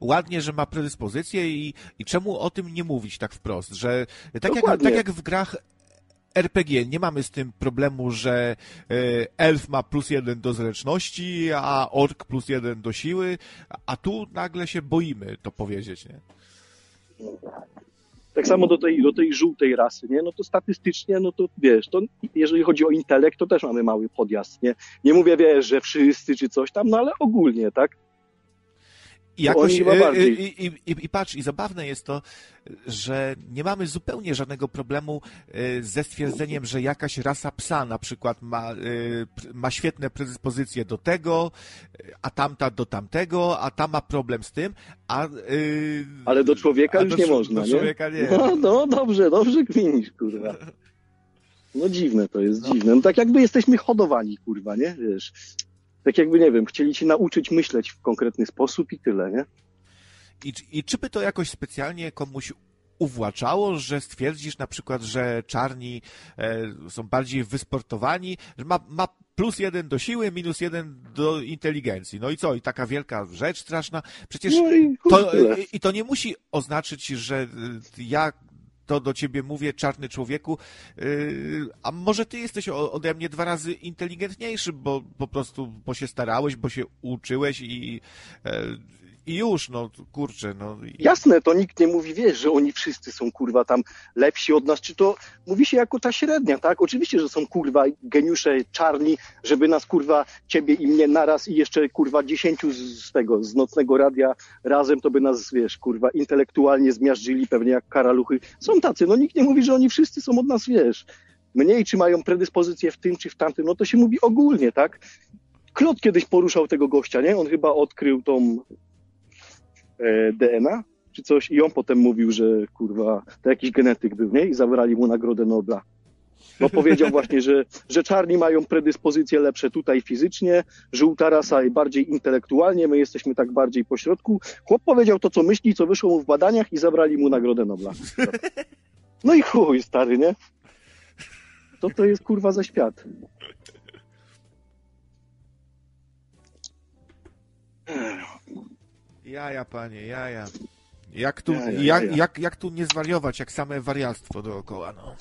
ładnie, że ma predyspozycję i, i czemu o tym nie mówić tak wprost, że tak jak, tak jak w grach RPG nie mamy z tym problemu, że e, elf ma plus jeden do zręczności, a ork plus jeden do siły, a tu nagle się boimy to powiedzieć, nie? Tak samo do tej, do tej żółtej rasy, nie? No to statystycznie, no to wiesz, to jeżeli chodzi o intelekt, to też mamy mały podjazd, nie? Nie mówię, wiesz, że wszyscy czy coś tam, no ale ogólnie, tak? I jakoś, e, bardziej. i, i, i, I patrz, i zabawne jest to, że nie mamy zupełnie żadnego problemu e, ze stwierdzeniem, że jakaś rasa psa na przykład ma, ma świetne predyspozycje do tego, a tamta do tamtego, a ta ma problem z tym, a... Ale do człowieka już do nie można, do nie? człowieka nie. No, no dobrze, dobrze kminisz, kurwa. No dziwne to jest, dziwne. No tak jakby jesteśmy hodowani, kurwa, nie? Wiesz, tak jakby, nie wiem, chcieli ci nauczyć myśleć w konkretny sposób i tyle, nie? I, I czy by to jakoś specjalnie komuś uwłaczało, że stwierdzisz na przykład, że czarni e, są bardziej wysportowani, że ma, ma plus jeden do siły, minus jeden do inteligencji. No i co? I taka wielka rzecz straszna. Przecież No i to, i, i to nie musi oznaczyć, że y, ja to do ciebie mówię, czarny człowieku, y, a może ty jesteś ode mnie dwa razy inteligentniejszy, bo po prostu, bo się starałeś, bo się uczyłeś i, e, i już, no kurczę, no. Jasne, to nikt nie mówi, wiesz, że oni wszyscy są, kurwa, tam lepsi od nas, czy to mówi się jako ta średnia, tak? Oczywiście, że są, kurwa, geniusze czarni, żeby nas, kurwa, ciebie i mnie naraz i jeszcze, kurwa, dziesięciu z, tego, z nocnego radia razem, to by nas, wiesz, kurwa, intelektualnie zmiażdżyli pewnie jak karaluchy. Są tacy, no nikt nie mówi, że oni wszyscy są od nas, wiesz, mniej, czy mają predyspozycje w tym, czy w tamtym, no to się mówi ogólnie, tak? Klot kiedyś poruszał tego gościa, nie? On chyba odkrył tą DNA czy coś i on potem mówił, że kurwa, to jakiś genetyk był, nie? I zabrali mu Nagrodę Nobla. Bo *laughs* powiedział właśnie, że, że czarni mają predyspozycje lepsze tutaj fizycznie, żółta rasa i bardziej intelektualnie, my jesteśmy tak bardziej pośrodku. Chłop powiedział to, co myśli, co wyszło mu w badaniach i zabrali mu Nagrodę Nobla. *laughs* No i chuj, stary, nie? To to jest kurwa za świat. Jaja, panie, jaja. Jak tu, Jaja, jak, jaja. jak, jak tu nie zwariować, jak same wariactwo dookoła, no.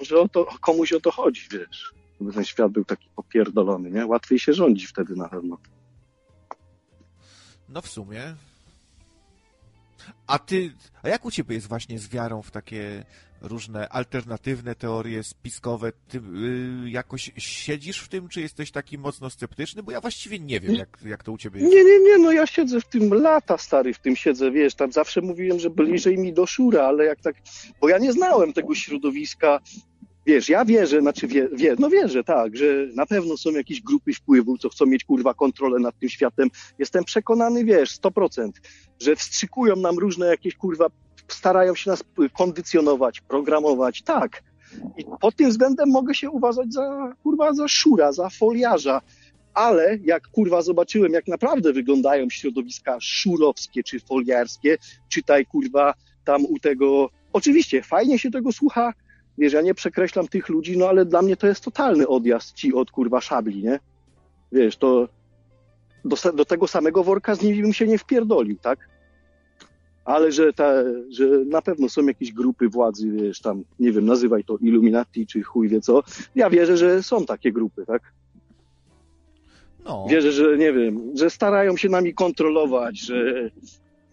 Że o to, komuś o to chodzi, wiesz. Żeby ten świat był taki popierdolony, nie? Łatwiej się rządzi wtedy na pewno. No w sumie. A ty, a jak u ciebie jest właśnie z wiarą w takie różne alternatywne teorie spiskowe? Ty y, jakoś siedzisz w tym, czy jesteś taki mocno sceptyczny? Bo ja właściwie nie wiem, jak, jak to u ciebie jest. Nie, nie, nie, no ja siedzę w tym lata, stary, w tym siedzę, wiesz, tam zawsze mówiłem, że bliżej mi do Szura, ale jak tak, bo ja nie znałem tego środowiska, wiesz, ja wierzę, znaczy wie, wie, no wierzę, tak, że na pewno są jakieś grupy wpływu, co chcą mieć, kurwa, kontrolę nad tym światem. Jestem przekonany, wiesz, 100%, że wstrzykują nam różne jakieś, kurwa, starają się nas kondycjonować, programować, tak. I pod tym względem mogę się uważać za, kurwa, za szura, za foliarza, ale jak kurwa zobaczyłem, jak naprawdę wyglądają środowiska szurowskie czy foliarskie, czytaj kurwa tam u tego. Oczywiście fajnie się tego słucha, wiesz, ja nie przekreślam tych ludzi, no ale dla mnie to jest totalny odjazd ci od kurwa szabli, nie? Wiesz, to do, do tego samego worka z nimi bym się nie wpierdolił, tak? Ale że, ta, że na pewno są jakieś grupy władzy, wiesz, tam, nie wiem, nazywaj to Illuminati czy chuj wie co. Ja wierzę, że są takie grupy, tak? No, Wierzę, że nie wiem, że starają się nami kontrolować, że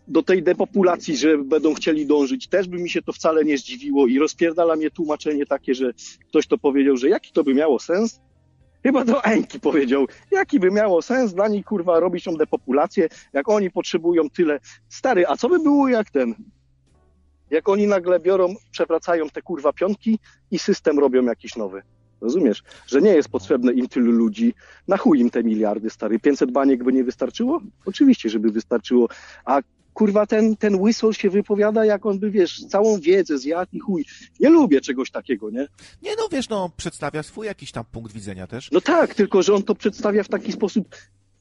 do tej depopulacji, że będą chcieli dążyć, też by mi się to wcale nie zdziwiło i rozpierdala mnie tłumaczenie takie, że ktoś to powiedział, że jaki to by miało sens? Chyba to Enki powiedział, jaki by miało sens dla nich, kurwa, robić tą depopulację, jak oni potrzebują tyle. Stary, a co by było jak ten? Jak oni nagle biorą, przewracają te kurwa pionki i system robią jakiś nowy. Rozumiesz? Że nie jest potrzebne im tylu ludzi. Na chuj im te miliardy, stary. 500 baniek by nie wystarczyło? Oczywiście, żeby wystarczyło. A kurwa, ten, ten łysol się wypowiada, jak on by, wiesz, całą wiedzę zjadł i chuj. Nie lubię czegoś takiego, nie? nie no, wiesz, no, przedstawia swój jakiś tam punkt widzenia też. No tak, tylko że on to przedstawia w taki sposób,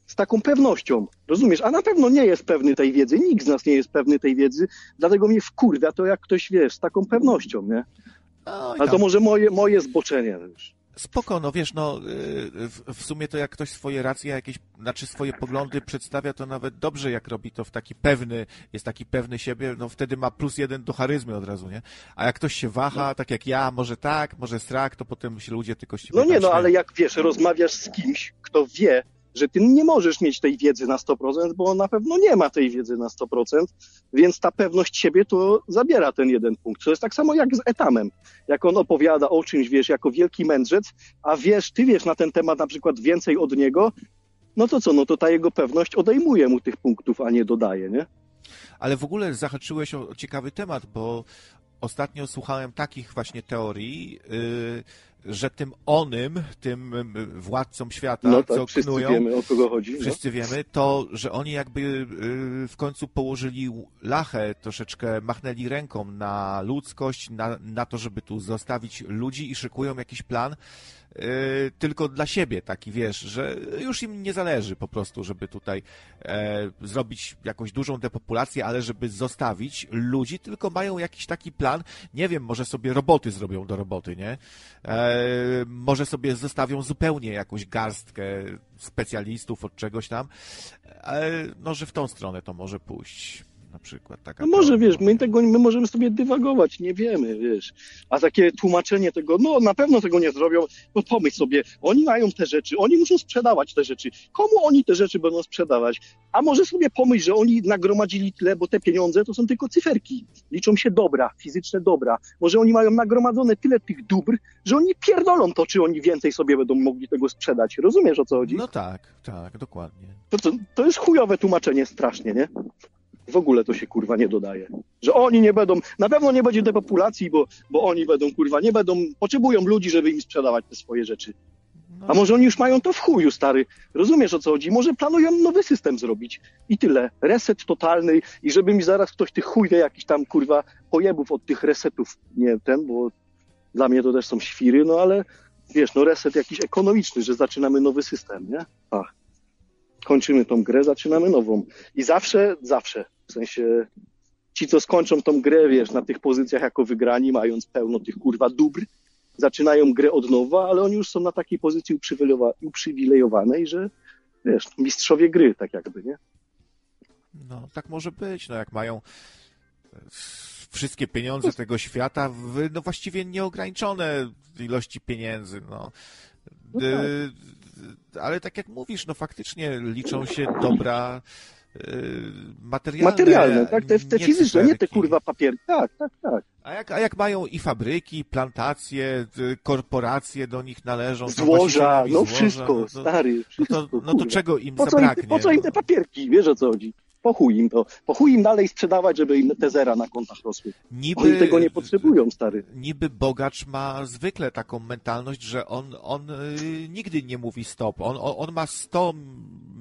z taką pewnością. Rozumiesz? A na pewno nie jest pewny tej wiedzy. Nikt z nas nie jest pewny tej wiedzy. Dlatego mnie wkurwia to, jak ktoś, wiesz, z taką pewnością, nie? No, Ale to może moje, moje zboczenie. Wiesz. Spoko, no wiesz, no, y, w, sumie to jak ktoś swoje racje, jakieś, znaczy swoje poglądy przedstawia, to nawet dobrze, jak robi to w taki pewny, jest taki pewny siebie, no wtedy ma plus jeden do charyzmy od razu, nie? A jak ktoś się waha, tak jak ja, może tak, może strak, to potem się ludzie tylko ciebie No nie, no ale jak wiesz, rozmawiasz z kimś, kto wie, że ty nie możesz mieć tej wiedzy na 100%, bo on na pewno nie ma tej wiedzy na 100%, więc ta pewność siebie to zabiera ten jeden punkt. To jest tak samo jak z etamem. Jak on opowiada o czymś, wiesz, jako wielki mędrzec, a wiesz, ty wiesz na ten temat na przykład więcej od niego, no to co, no to ta jego pewność odejmuje mu tych punktów, a nie dodaje, nie? Ale w ogóle zahaczyłeś o ciekawy temat, bo ostatnio słuchałem takich właśnie teorii, yy, że tym onym, tym władcom świata, No tak, co wszyscy knują, wiemy o kogo chodzi. No. wszyscy wiemy, to, że oni jakby y, w końcu położyli lachę, troszeczkę machnęli ręką na ludzkość, na, na to, żeby tu zostawić ludzi i szykują jakiś plan y, tylko dla siebie, taki wiesz, że już im nie zależy po prostu, żeby tutaj e, zrobić jakąś dużą depopulację, ale żeby zostawić ludzi, tylko mają jakiś taki plan, nie wiem, może sobie roboty zrobią do roboty, nie? E, może sobie zostawią zupełnie jakąś garstkę specjalistów od czegoś tam, e, no, że w tą stronę to może pójść. Na przykład taka No może, wiesz, my tego, my możemy sobie dywagować, nie wiemy, wiesz. A takie tłumaczenie tego, no na pewno tego nie zrobią, bo pomyśl sobie, oni mają te rzeczy, oni muszą sprzedawać te rzeczy. Komu oni te rzeczy będą sprzedawać? A może sobie pomyśl, że oni nagromadzili tyle, bo te pieniądze to są tylko cyferki. Liczą się dobra, fizyczne dobra. Może oni mają nagromadzone tyle tych dóbr, że oni pierdolą to, czy oni więcej sobie będą mogli tego sprzedać. Rozumiesz o co chodzi? No tak, tak, dokładnie. To, to, to jest chujowe tłumaczenie strasznie, nie? W ogóle to się kurwa nie dodaje. Że oni nie będą, na pewno nie będzie depopulacji, bo, bo oni będą kurwa, nie będą, potrzebują ludzi, żeby im sprzedawać te swoje rzeczy. A może oni już mają to w chuju, stary. Rozumiesz o co chodzi? Może planują nowy system zrobić. I tyle. Reset totalny i żeby mi zaraz ktoś tych chuj jakiś tam kurwa pojebów od tych resetów, nie ten, bo dla mnie to też są świry, no ale wiesz, no reset jakiś ekonomiczny, że zaczynamy nowy system, nie? Ach. Kończymy tą grę, zaczynamy nową. I zawsze, zawsze, w sensie ci, co skończą tą grę, wiesz, na tych pozycjach jako wygrani, mając pełno tych kurwa dóbr, zaczynają grę od nowa, ale oni już są na takiej pozycji uprzywilejowa- uprzywilejowanej, że wiesz, mistrzowie gry, tak jakby, nie? No, tak może być, no jak mają e, wszystkie pieniądze tego świata w no właściwie nieograniczone ilości pieniędzy, no. No tak. Y, ale tak jak mówisz, no faktycznie liczą się dobra materialne. Materialne, tak? Te, te fizyczne, nie te kurwa papierki. Tak, tak, tak. A jak, a jak mają i fabryki, plantacje, y, korporacje do nich należą, Złoża, no złoża, wszystko, no to, stary, no wszystko, to, no to czego im Po co, im, zabraknie? po co im te papierki? Wiesz o co chodzi? Po chuj im to. Po chuj im dalej sprzedawać, żeby im te zera na kontach rosły. Niby, Oni tego nie potrzebują, stary. niby bogacz ma zwykle taką mentalność, że on, on y, nigdy nie mówi stop. On, on, ma 100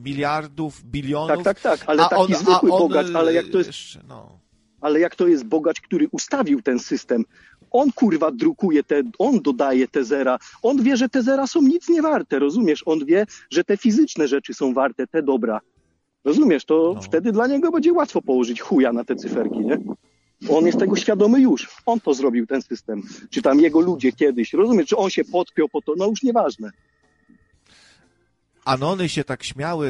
miliardów, bilionów. Tak, tak, tak, ale taki on, zwykły on, bogacz, ale jak to jest no. ale jak to jest bogacz, który ustawił ten system, on kurwa drukuje te, on dodaje te zera, on wie, że te zera są nic nie warte, rozumiesz? On wie, że te fizyczne rzeczy są warte, te dobra. Rozumiesz? To No. wtedy dla niego będzie łatwo położyć chuja na te cyferki, nie? On jest tego świadomy już. On to zrobił, ten system. Czy tam jego ludzie kiedyś, rozumiesz? Czy on się podpiął po to? No już nieważne. Anony się tak śmiały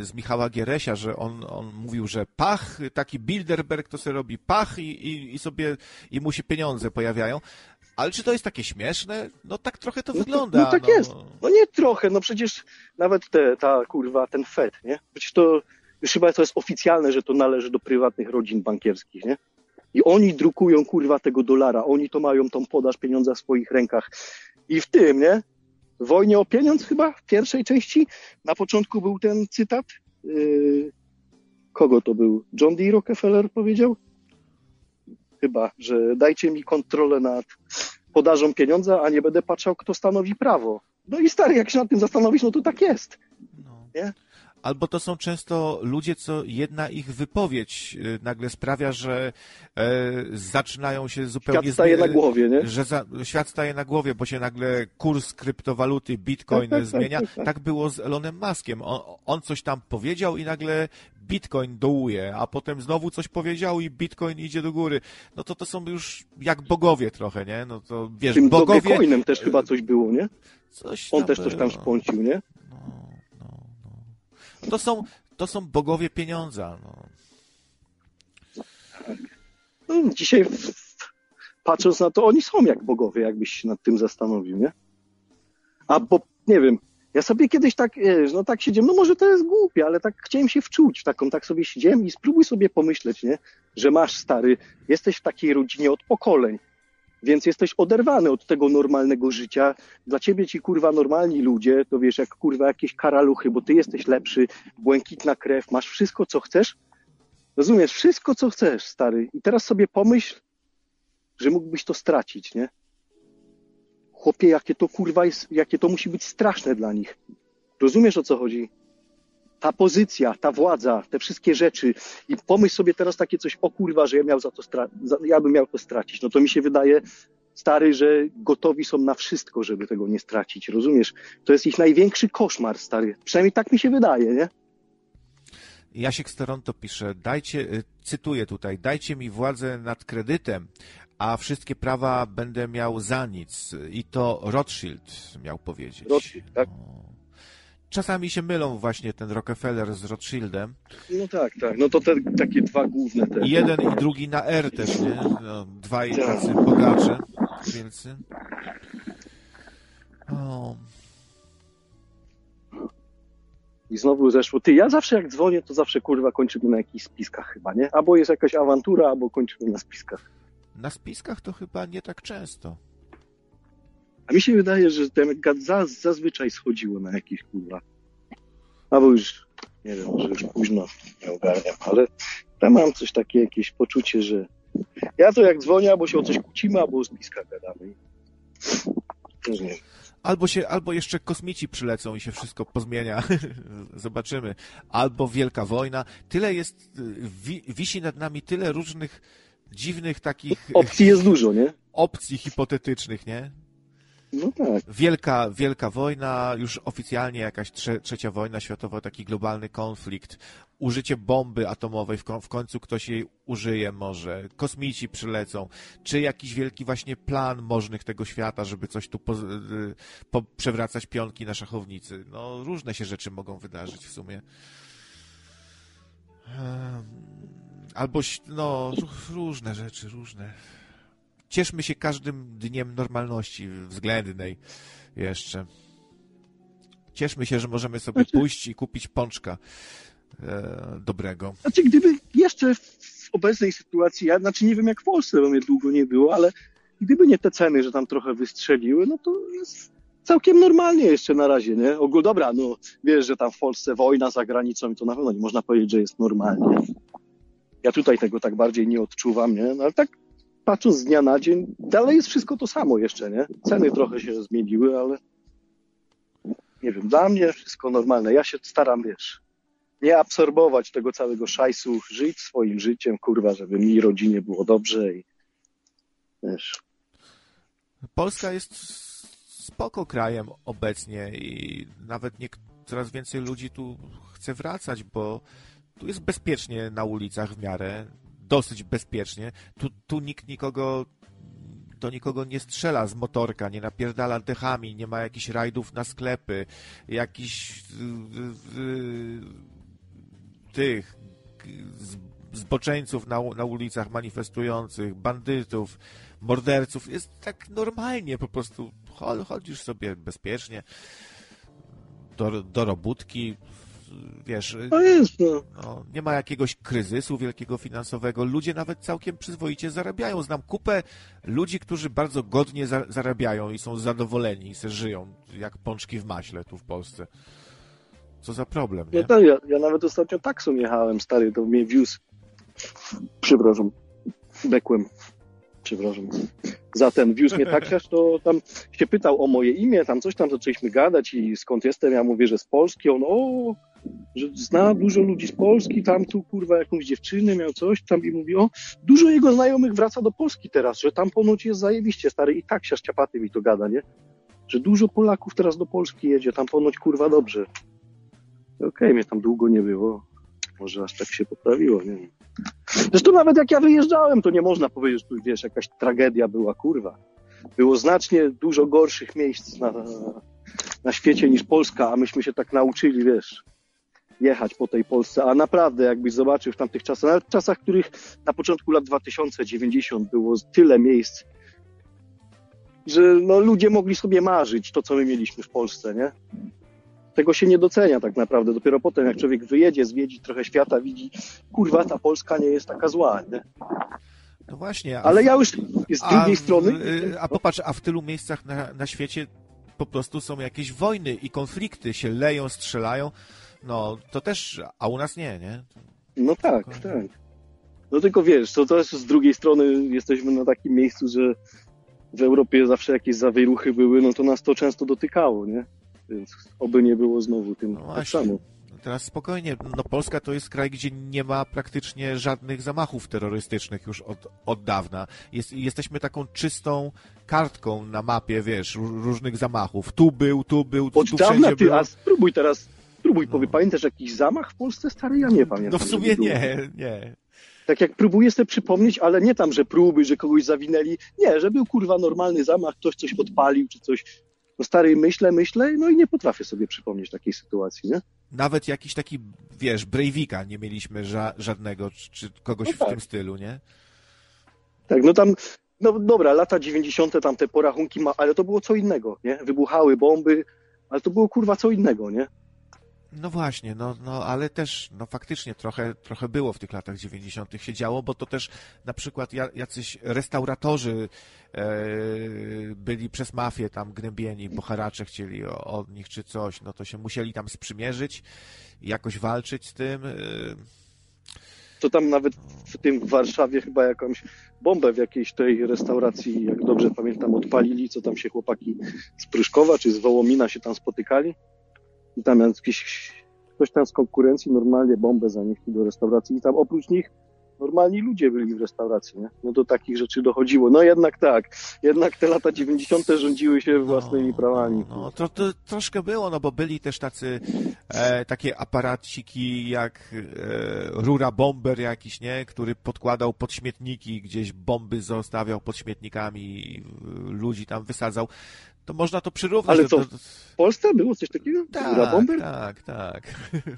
y, z Michała Gieresia, że on, on mówił, że pach, taki Bilderberg to sobie robi pach i, i, i sobie, i mu się pieniądze pojawiają. Ale czy to jest takie śmieszne? No tak trochę to No, wygląda. No tak jest. No nie trochę, no przecież nawet te, ta kurwa, ten FED, nie? Przecież to już chyba to jest oficjalne, że to należy do prywatnych rodzin bankierskich, nie? I oni drukują kurwa tego dolara, oni to mają tą podaż pieniądza w swoich rękach. I w tym, nie? W wojnie o pieniądz chyba w pierwszej części na początku był ten cytat. Yy, kogo to był? John D. Rockefeller powiedział? Chyba, że dajcie mi kontrolę nad podażą pieniądza, a nie będę patrzał, kto stanowi prawo. No i stary, jak się nad tym zastanowisz, no to tak jest. No. Nie? Albo to są często ludzie, co jedna ich wypowiedź y, nagle sprawia, że e, zaczynają się zupełnie... Świat staje na głowie, nie? Że za, świat staje na głowie, bo się nagle kurs kryptowaluty Bitcoin *laughs* zmienia. tak, było z Elonem Muskiem. On, on coś tam powiedział i nagle Bitcoin dołuje, a potem znowu coś powiedział i Bitcoin idzie do góry. No to to są już jak bogowie trochę, nie? No to wiesz, Tym bogowie... Dogecoinem też chyba coś było, nie? Coś On też coś tam spącił, nie? No. To są, to są bogowie pieniądza. No. No, dzisiaj patrząc na to, oni są jak bogowie, jakbyś się nad tym zastanowił, nie? A bo, nie wiem, ja sobie kiedyś tak, wiesz, no tak siedziałem, no może to jest głupie, ale tak chciałem się wczuć w taką, tak sobie siedziałem i spróbuj sobie pomyśleć, nie? Że masz stary, jesteś w takiej rodzinie od pokoleń. Więc jesteś oderwany od tego normalnego życia. Dla ciebie ci kurwa normalni ludzie, to wiesz, jak kurwa jakieś karaluchy, bo ty jesteś lepszy, błękitna krew, masz wszystko, co chcesz. Rozumiesz, wszystko, co chcesz, stary. I teraz sobie pomyśl, że mógłbyś to stracić, nie? Chłopie, jakie to kurwa jest, jakie to musi być straszne dla nich. Rozumiesz o co chodzi? Ta pozycja, ta władza, te wszystkie rzeczy. I pomyśl sobie teraz takie coś, o kurwa, że ja miał za to za, ja bym miał to stracić. No to mi się wydaje, stary, że gotowi są na wszystko, żeby tego nie stracić. Rozumiesz? To jest ich największy koszmar, stary. Przynajmniej tak mi się wydaje, nie? Jasiek z Toronto pisze, dajcie, y, cytuję tutaj, dajcie mi władzę nad kredytem, a wszystkie prawa będę miał za nic. I to Rothschild miał powiedzieć. Rothschild, tak? No. Czasami się mylą właśnie ten Rockefeller z Rothschildem. No tak, tak. No to te takie dwa główne te. Jeden i drugi na R też, nie? No, dwaj Tak. tacy bogacze, wielcy. O, I znowu zeszło. Ty, ja zawsze jak dzwonię, to zawsze kurwa kończymy na jakichś spiskach chyba, nie? Albo jest jakaś awantura, albo kończymy na spiskach. na spiskach to chyba nie tak często. A mi się wydaje, że ten gad za, zazwyczaj schodziło na jakieś kurwa. Albo już, nie wiem, że już późno nie ogarniam, ale ja mam coś takie, jakieś poczucie, że ja to jak dzwonię, albo się o coś kłócimy, albo o spiskach gadamy. Też nie. Albo się, albo jeszcze kosmici przylecą i się wszystko pozmienia. *laughs* Zobaczymy. Albo wielka wojna. Tyle jest, y, wi, wisi nad nami tyle różnych dziwnych takich Opcji jest dużo, nie? opcji hipotetycznych, nie? No tak. Wielka, wielka wojna, już oficjalnie jakaś trze, trzecia wojna światowa, taki globalny konflikt, użycie bomby atomowej, w, ko- w końcu ktoś jej użyje może, kosmici przylecą, czy jakiś wielki właśnie plan możnych tego świata, żeby coś tu po, y, po, przewracać pionki na szachownicy. No, różne się rzeczy mogą wydarzyć w sumie. Albo, no, ró- różne rzeczy, różne. Cieszmy się każdym dniem normalności względnej jeszcze. Cieszmy się, że możemy sobie pójść i kupić pączka e, dobrego. Znaczy, gdyby jeszcze w obecnej sytuacji, ja znaczy nie wiem jak w Polsce, bo mnie długo nie było, ale gdyby nie te ceny, że tam trochę wystrzeliły, no to jest całkiem normalnie jeszcze na razie, nie? Ogól, dobra, no wiesz, że tam w Polsce wojna za granicą i to na pewno nie można powiedzieć, że jest normalnie. Ja tutaj tego tak bardziej nie odczuwam, nie? No ale tak patrząc z dnia na dzień, dalej jest wszystko to samo jeszcze, nie? Ceny trochę się zmieniły, ale nie wiem, dla mnie wszystko normalne. Ja się staram, wiesz, nie absorbować tego całego szajsu, żyć swoim życiem, kurwa, żeby mi rodzinie było dobrze i wiesz. Polska jest spoko krajem obecnie i nawet nie, coraz więcej ludzi tu chce wracać, bo tu jest bezpiecznie na ulicach w miarę, dosyć bezpiecznie. Tu, tu nikt nikogo do nikogo nie strzela z motorka, nie napierdala dechami, nie ma jakichś rajdów na sklepy, jakichś tych zboczeńców na, na ulicach manifestujących, bandytów, morderców. Jest tak normalnie po prostu. Chod- Chodzisz sobie bezpiecznie do, do robótki, wiesz, No jest, no. no, nie ma jakiegoś kryzysu wielkiego finansowego. Ludzie nawet całkiem przyzwoicie zarabiają. Znam kupę ludzi, którzy bardzo godnie za zarabiają i są zadowoleni i se żyją jak pączki w maśle tu w Polsce. Co za problem, No nie? tak, ja, ja nawet ostatnio taksą jechałem, stary, to mnie wiózł. Przepraszam, bekłem. Przepraszam. Zatem wiózł mnie taksiarz, to tam się pytał o moje imię, tam coś tam zaczęliśmy gadać i skąd jestem, ja mówię, że z Polski, on o, że zna dużo ludzi z Polski, tam tu kurwa jakąś dziewczynę miał coś tam i mówi, o, dużo jego znajomych wraca do Polski teraz, że tam ponoć jest zajebiście, stary, i taksiarz ciapaty mi to gada, nie? Że dużo Polaków teraz do Polski jedzie, tam ponoć kurwa dobrze. Okej, mnie tam długo nie było. Może aż tak się poprawiło, nie wiem. Zresztą nawet jak ja wyjeżdżałem, to nie można powiedzieć, że tu wiesz, jakaś tragedia była, kurwa. Było znacznie dużo gorszych miejsc na, na świecie niż Polska, a myśmy się tak nauczyli, wiesz, jechać po tej Polsce. A naprawdę, jakbyś zobaczył w tamtych czasach, nawet w czasach, których na początku lat 2090 było tyle miejsc, że no, ludzie mogli sobie marzyć to, co my mieliśmy w Polsce, nie? tego się nie docenia tak naprawdę. Dopiero potem, jak człowiek wyjedzie, zwiedzi trochę świata, widzi, kurwa, ta Polska nie jest taka zła. Nie? No właśnie. Ale ja już z drugiej w- strony... y, A popatrz, a w tylu miejscach na, na świecie po prostu są jakieś wojny i konflikty, się leją, strzelają. No, to też, a u nas nie, nie? No tak, tak. No tylko wiesz, to też z drugiej strony jesteśmy na takim miejscu, że w Europie zawsze jakieś zawieruchy były, no to nas to często dotykało, nie? Więc oby nie było znowu tym No tak samo. No Teraz spokojnie, no Polska to jest kraj, gdzie nie ma praktycznie żadnych zamachów terrorystycznych już od, od dawna. Jest, jesteśmy taką czystą kartką na mapie, wiesz, ró- różnych zamachów. Tu był, tu był, tu, Od tu dawna wszędzie ty, był. a spróbuj teraz, spróbuj, powie, pamiętasz jakiś zamach w Polsce, stary? Ja nie pamiętam. No w sumie nie, nie. Tak jak próbuję sobie przypomnieć, ale nie tam, że próby, że kogoś zawinęli. Nie, że był kurwa normalny zamach, ktoś coś odpalił czy coś. No stary, myślę, myślę, no i nie potrafię sobie przypomnieć takiej sytuacji, nie? Nawet jakiś taki, wiesz, Breivika nie mieliśmy ża żadnego, czy, kogoś No w tak. tym stylu, nie? Tak, no tam, no dobra, lata 90. tam te porachunki, ma, ale to było co innego, nie? Wybuchały bomby, ale to było kurwa co innego, nie? No właśnie, no, no ale też, no faktycznie trochę, trochę było w tych latach 90. się działo, bo to też na przykład ja- jacyś restauratorzy e, byli przez mafię tam gnębieni, bo haracze chcieli od nich czy coś, no to się musieli tam sprzymierzyć, jakoś walczyć z tym. E, To tam nawet w tym w Warszawie chyba jakąś bombę w jakiejś tej restauracji, jak dobrze pamiętam, odpalili, co tam się chłopaki z Pryszkowa czy z Wołomina się tam spotykali. I tam jakiś, ktoś tam z konkurencji normalnie bombę zanieśli do restauracji i tam oprócz nich normalni ludzie byli w restauracji, nie? No do takich rzeczy dochodziło. No jednak tak, jednak te lata 90. rządziły się własnymi prawami. No, to, to troszkę było, no bo byli też tacy e, takie aparaciki jak e, rura bomber jakiś, nie? Który podkładał pod śmietniki, gdzieś bomby zostawiał pod śmietnikami e, ludzi tam wysadzał. To można to przyrównać Ale co, do, w Polsce było coś takiego? Tak, bomber? tak, tak.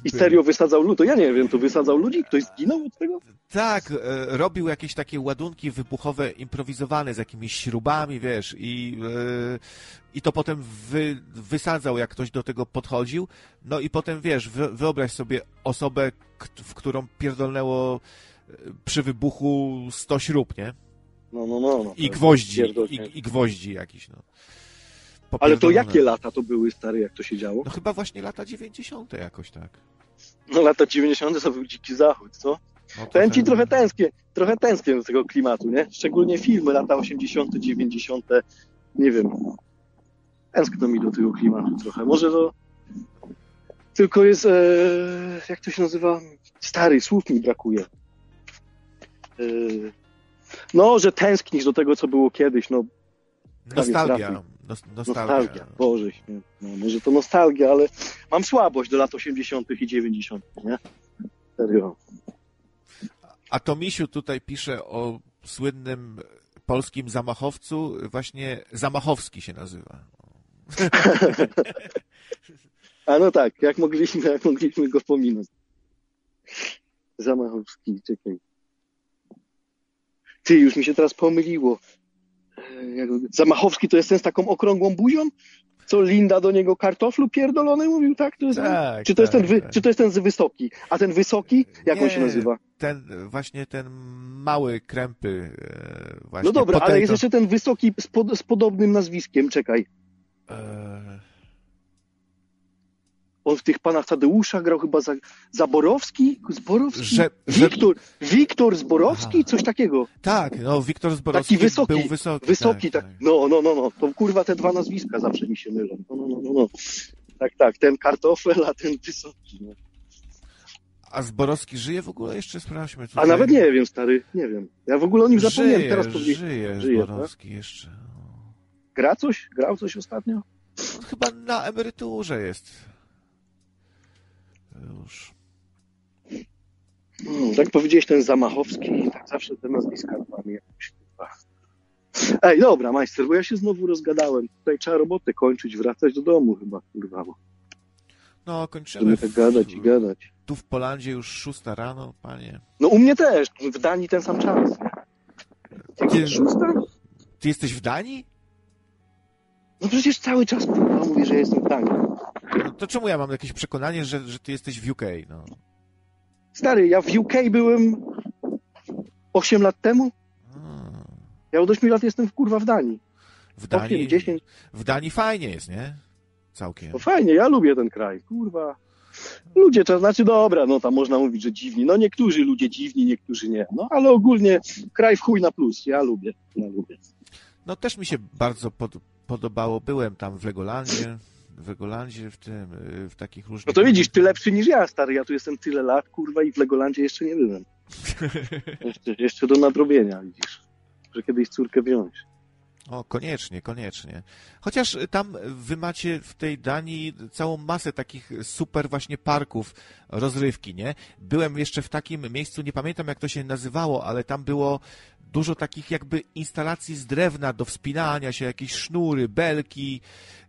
I serio wysadzał ludzi? To ja nie wiem, to wysadzał ludzi? Ktoś zginął od tego? Tak, e, robił jakieś takie ładunki wybuchowe improwizowane z jakimiś śrubami, wiesz, i, e, i to potem wy, wysadzał, jak ktoś do tego podchodził. No i potem, wiesz, wy, wyobraź sobie osobę, w którą pierdolnęło e, przy wybuchu 100 śrub, nie? No, no, no. no I to gwoździ, i, i gwoździ jakieś, no. Ale to jakie lata to były, stary, jak to się działo? No chyba właśnie lata 90. jakoś tak. No lata 90. to był dziki zachód, co? No Powiem ci trochę tęsknię, trochę tęsknię do tego klimatu, nie? Szczególnie filmy lata 80., 90., nie wiem. Tęskno mi do tego klimatu trochę. Może to tylko jest, e, jak to się nazywa? Stary, słów mi brakuje. E, no, że tęsknisz do tego, co było kiedyś, no Nostalgia. Nostalgia. Nostalgia, Boże. No, może to nostalgia, ale mam słabość do lat 80. i 90., nie? Serio. A Tomisiu tutaj pisze o słynnym polskim zamachowcu, właśnie Zamachowski się nazywa. *laughs* A no tak, jak mogliśmy, jak mogliśmy go pominąć. Zamachowski, czekaj. Ty, już mi się teraz pomyliło. Zamachowski to jest ten z taką okrągłą buzią? Co Linda do niego kartoflu pierdolony mówił, tak? To jest, Tak, czy, to jest tak, ten wy, tak. czy to jest ten z wysoki? A ten wysoki, jak on Nie, się nazywa? Ten, właśnie ten mały krępy. e, Właśnie, No dobra, ale jest jeszcze ten wysoki z, pod, z podobnym nazwiskiem, czekaj. E, On w tych panach Tadeusza grał chyba za, Zaborowski? Zborowski? Że- że- Wiktor, Wiktor Zborowski? Coś takiego. Tak, no Wiktor Zborowski Taki wysoki, był wysoki. wysoki, tak, tak, No, no, no, no. To kurwa te dwa nazwiska zawsze mi się mylą. No, no, no, no, no. Tak, tak, ten kartofel, a ten wysoki. No. A Zborowski żyje w ogóle? Jeszcze sprawdźmy. A Tutaj. nawet nie wiem, stary, nie wiem. Ja w ogóle o nim zapomniałem. Żyje, Teraz żyje, Żyje, Zborowski jeszcze. no. Gra coś? Grał coś ostatnio? On chyba na emeryturze jest. Już. Hmm, tak powiedziałeś ten Zamachowski, tak zawsze te nazwiska mamy jakoś. Ej, dobra, majster, bo ja się znowu rozgadałem. Tutaj trzeba robotę kończyć, wracać do domu chyba, kurwa. No, kończymy. Tak gadać i gadać. Tu w Polandzie już szósta rano, panie. No u mnie też, w Danii ten sam czas. Ty- Szósta? Ty jesteś w Danii? No przecież cały czas jestem w Danii. No to czemu ja mam jakieś przekonanie, że, że ty jesteś w UK? No. Stary, ja w UK byłem 8 lat temu. Ja od 8 lat jestem w kurwa w Danii. W Danii, 8, 10. w Danii fajnie jest, nie? Całkiem. No fajnie, ja lubię ten kraj, kurwa. Ludzie, to znaczy dobra, no tam można mówić, że dziwni. No niektórzy ludzie dziwni, niektórzy nie. No ale ogólnie kraj w chuj na plus. Ja lubię, ja lubię. No też mi się bardzo pod, podobało. Byłem tam w Legolandzie, w Legolandzie, w tym, w takich różnych... No to widzisz, ty lepszy niż ja, stary. Ja tu jestem tyle lat, kurwa, i w Legolandzie jeszcze nie byłem. *laughs* Jeszcze, jeszcze do nadrobienia, widzisz. Że kiedyś córkę wziąć. O, koniecznie, koniecznie. Chociaż tam wy macie w tej Danii całą masę takich super właśnie parków rozrywki, nie? Byłem jeszcze w takim miejscu, nie pamiętam jak to się nazywało, ale tam było dużo takich jakby instalacji z drewna do wspinania się, jakieś sznury, belki.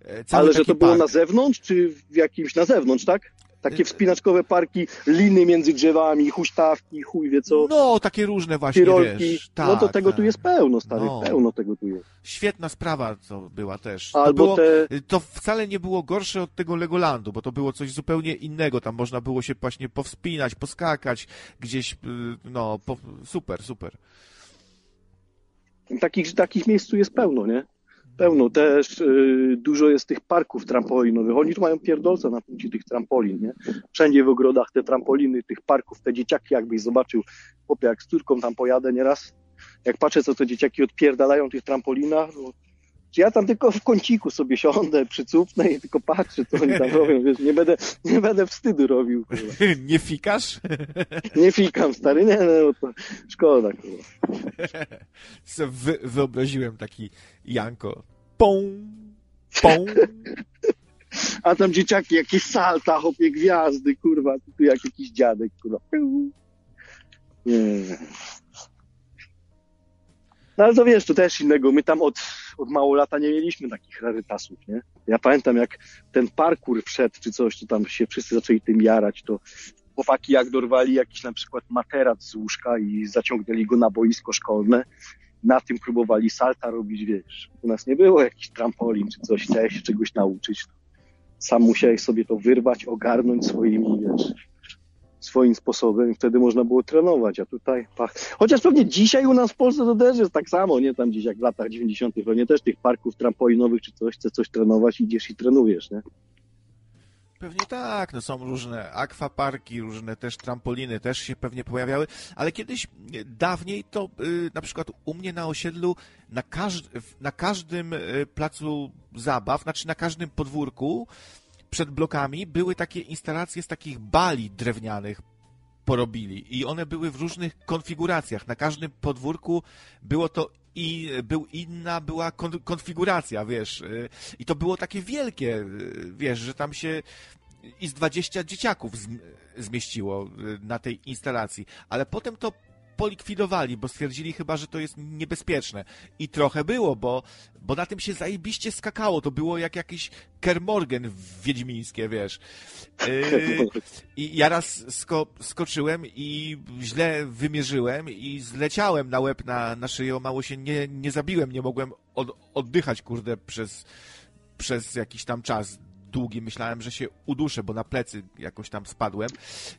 e, Cały Ale że to było park. na zewnątrz, czy w jakimś na zewnątrz, tak? Takie wspinaczkowe parki, liny między drzewami, huśtawki, chuj wie co, No, takie różne właśnie, tirolki. wiesz. no to tak, tego tak. tu jest pełno, stary, No. pełno tego tu jest. Świetna sprawa to była też. To, Albo było, te, to wcale nie było gorsze od tego Legolandu, bo to było coś zupełnie innego. Tam można było się właśnie powspinać, poskakać gdzieś, y, no, po, super, super. takich, takich miejsc tu jest pełno, nie? Pełno. Też y, dużo jest tych parków trampolinowych. Oni tu mają pierdolce na punkcie tych trampolin, nie? Wszędzie w ogrodach te trampoliny, tych parków, te dzieciaki jakbyś zobaczył, chłopie, jak z córką tam pojadę nieraz, jak patrzę, co te dzieciaki odpierdalają tych trampolinach, no, ja tam tylko w kąciku sobie siądę, przycupnę i tylko patrzę, co oni tam robią, wiesz, nie będę, nie będę wstydu robił, kurwa. *laughs* nie fikasz? Nie fikam, stary, nie, no, to szkoda, kurwa. *laughs* Wy, wyobraziłem taki Janko. Pą, pą. *laughs* A tam dzieciaki, jakieś salta, hopie gwiazdy, kurwa, tu jak jakiś dziadek, kurwa. Nie. No ale to wiesz, to też innego. My tam od, od mało lata nie mieliśmy takich rarytasów, nie? Ja pamiętam, jak ten parkour wszedł, czy coś, to tam się wszyscy zaczęli tym jarać, to chłopaki jak dorwali jakiś na przykład materac z łóżka i zaciągnęli go na boisko szkolne, na tym próbowali salta robić, wiesz. U nas nie było jakichś trampolin czy coś, chciałeś się czegoś nauczyć. Sam musiałeś sobie to wyrwać, ogarnąć swoimi, wiesz, swoim sposobem i wtedy można było trenować, a tutaj pach. Chociaż pewnie dzisiaj u nas w Polsce to też jest tak samo, nie? Tam gdzieś jak w latach 90. pewnie też tych parków trampolinowych czy coś, chce coś trenować, idziesz i trenujesz, nie? Pewnie tak, no są różne akwaparki, różne też trampoliny też się pewnie pojawiały, ale kiedyś, dawniej to y, na przykład u mnie na osiedlu na, każd na każdym y, placu zabaw, znaczy na każdym podwórku przed blokami były takie instalacje z takich bali drewnianych porobili i one były w różnych konfiguracjach. Na każdym podwórku było to i był inna była kon, konfiguracja, wiesz. y, I to było takie wielkie, y, wiesz, że tam się i z 20 dzieciaków zm- zmieściło y, na tej instalacji, ale potem to polikwidowali, bo stwierdzili chyba, że to jest niebezpieczne. I trochę było, bo, bo na tym się zajebiście skakało. To było jak jakiś Kermorgen wiedźmińskie, wiesz. Yy, I ja raz sko skoczyłem i źle wymierzyłem i zleciałem na łeb na, na szyję, o mało się nie, nie zabiłem, nie mogłem od, oddychać, kurde, przez, przez jakiś tam czas długi. Myślałem, że się uduszę, bo na plecy jakoś tam spadłem.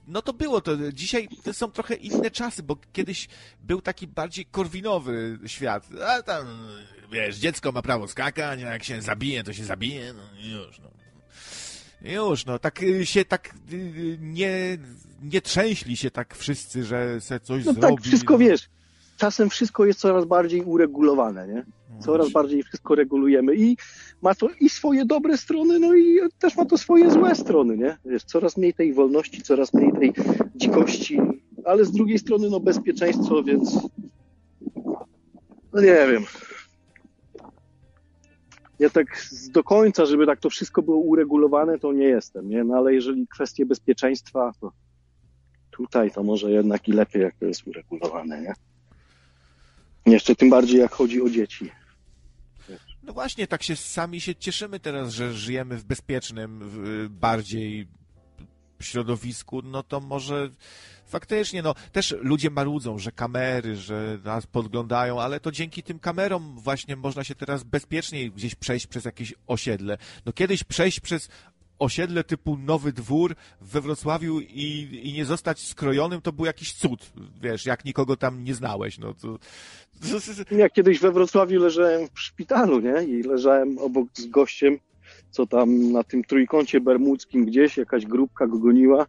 No to było to. Dzisiaj to są trochę inne czasy, bo kiedyś był taki bardziej korwinowy świat. A tam, wiesz, dziecko ma prawo skakać, a jak się zabije, to się zabije, no i już, no. Już, no, tak y, się tak y, nie, nie trzęśli się tak wszyscy, że se coś No zrobi. tak, wszystko wiesz. Czasem wszystko jest coraz bardziej uregulowane, nie? Coraz bardziej wszystko regulujemy i ma to i swoje dobre strony, no i też ma to swoje złe strony, nie? Wiesz, coraz mniej tej wolności, coraz mniej tej dzikości, ale z drugiej strony no bezpieczeństwo, więc no nie wiem. Ja tak do końca, żeby tak to wszystko było uregulowane, to nie jestem, nie? No ale jeżeli kwestie bezpieczeństwa, to tutaj to może jednak i lepiej, jak to jest uregulowane, nie? Jeszcze tym bardziej, jak chodzi o dzieci. No właśnie, tak się sami się cieszymy teraz, że żyjemy w bezpiecznym w, bardziej środowisku, no to może faktycznie, no też ludzie marudzą, że kamery, że nas podglądają, ale to dzięki tym kamerom właśnie można się teraz bezpieczniej gdzieś przejść przez jakieś osiedle. No kiedyś przejść przez osiedle typu Nowy Dwór we Wrocławiu i, i nie zostać skrojonym, to był jakiś cud, wiesz, jak nikogo tam nie znałeś, no to... *laughs* Ja kiedyś we Wrocławiu leżałem w szpitalu, nie? I leżałem obok z gościem, co tam na tym trójkącie bermudzkim gdzieś, jakaś grupka go goniła.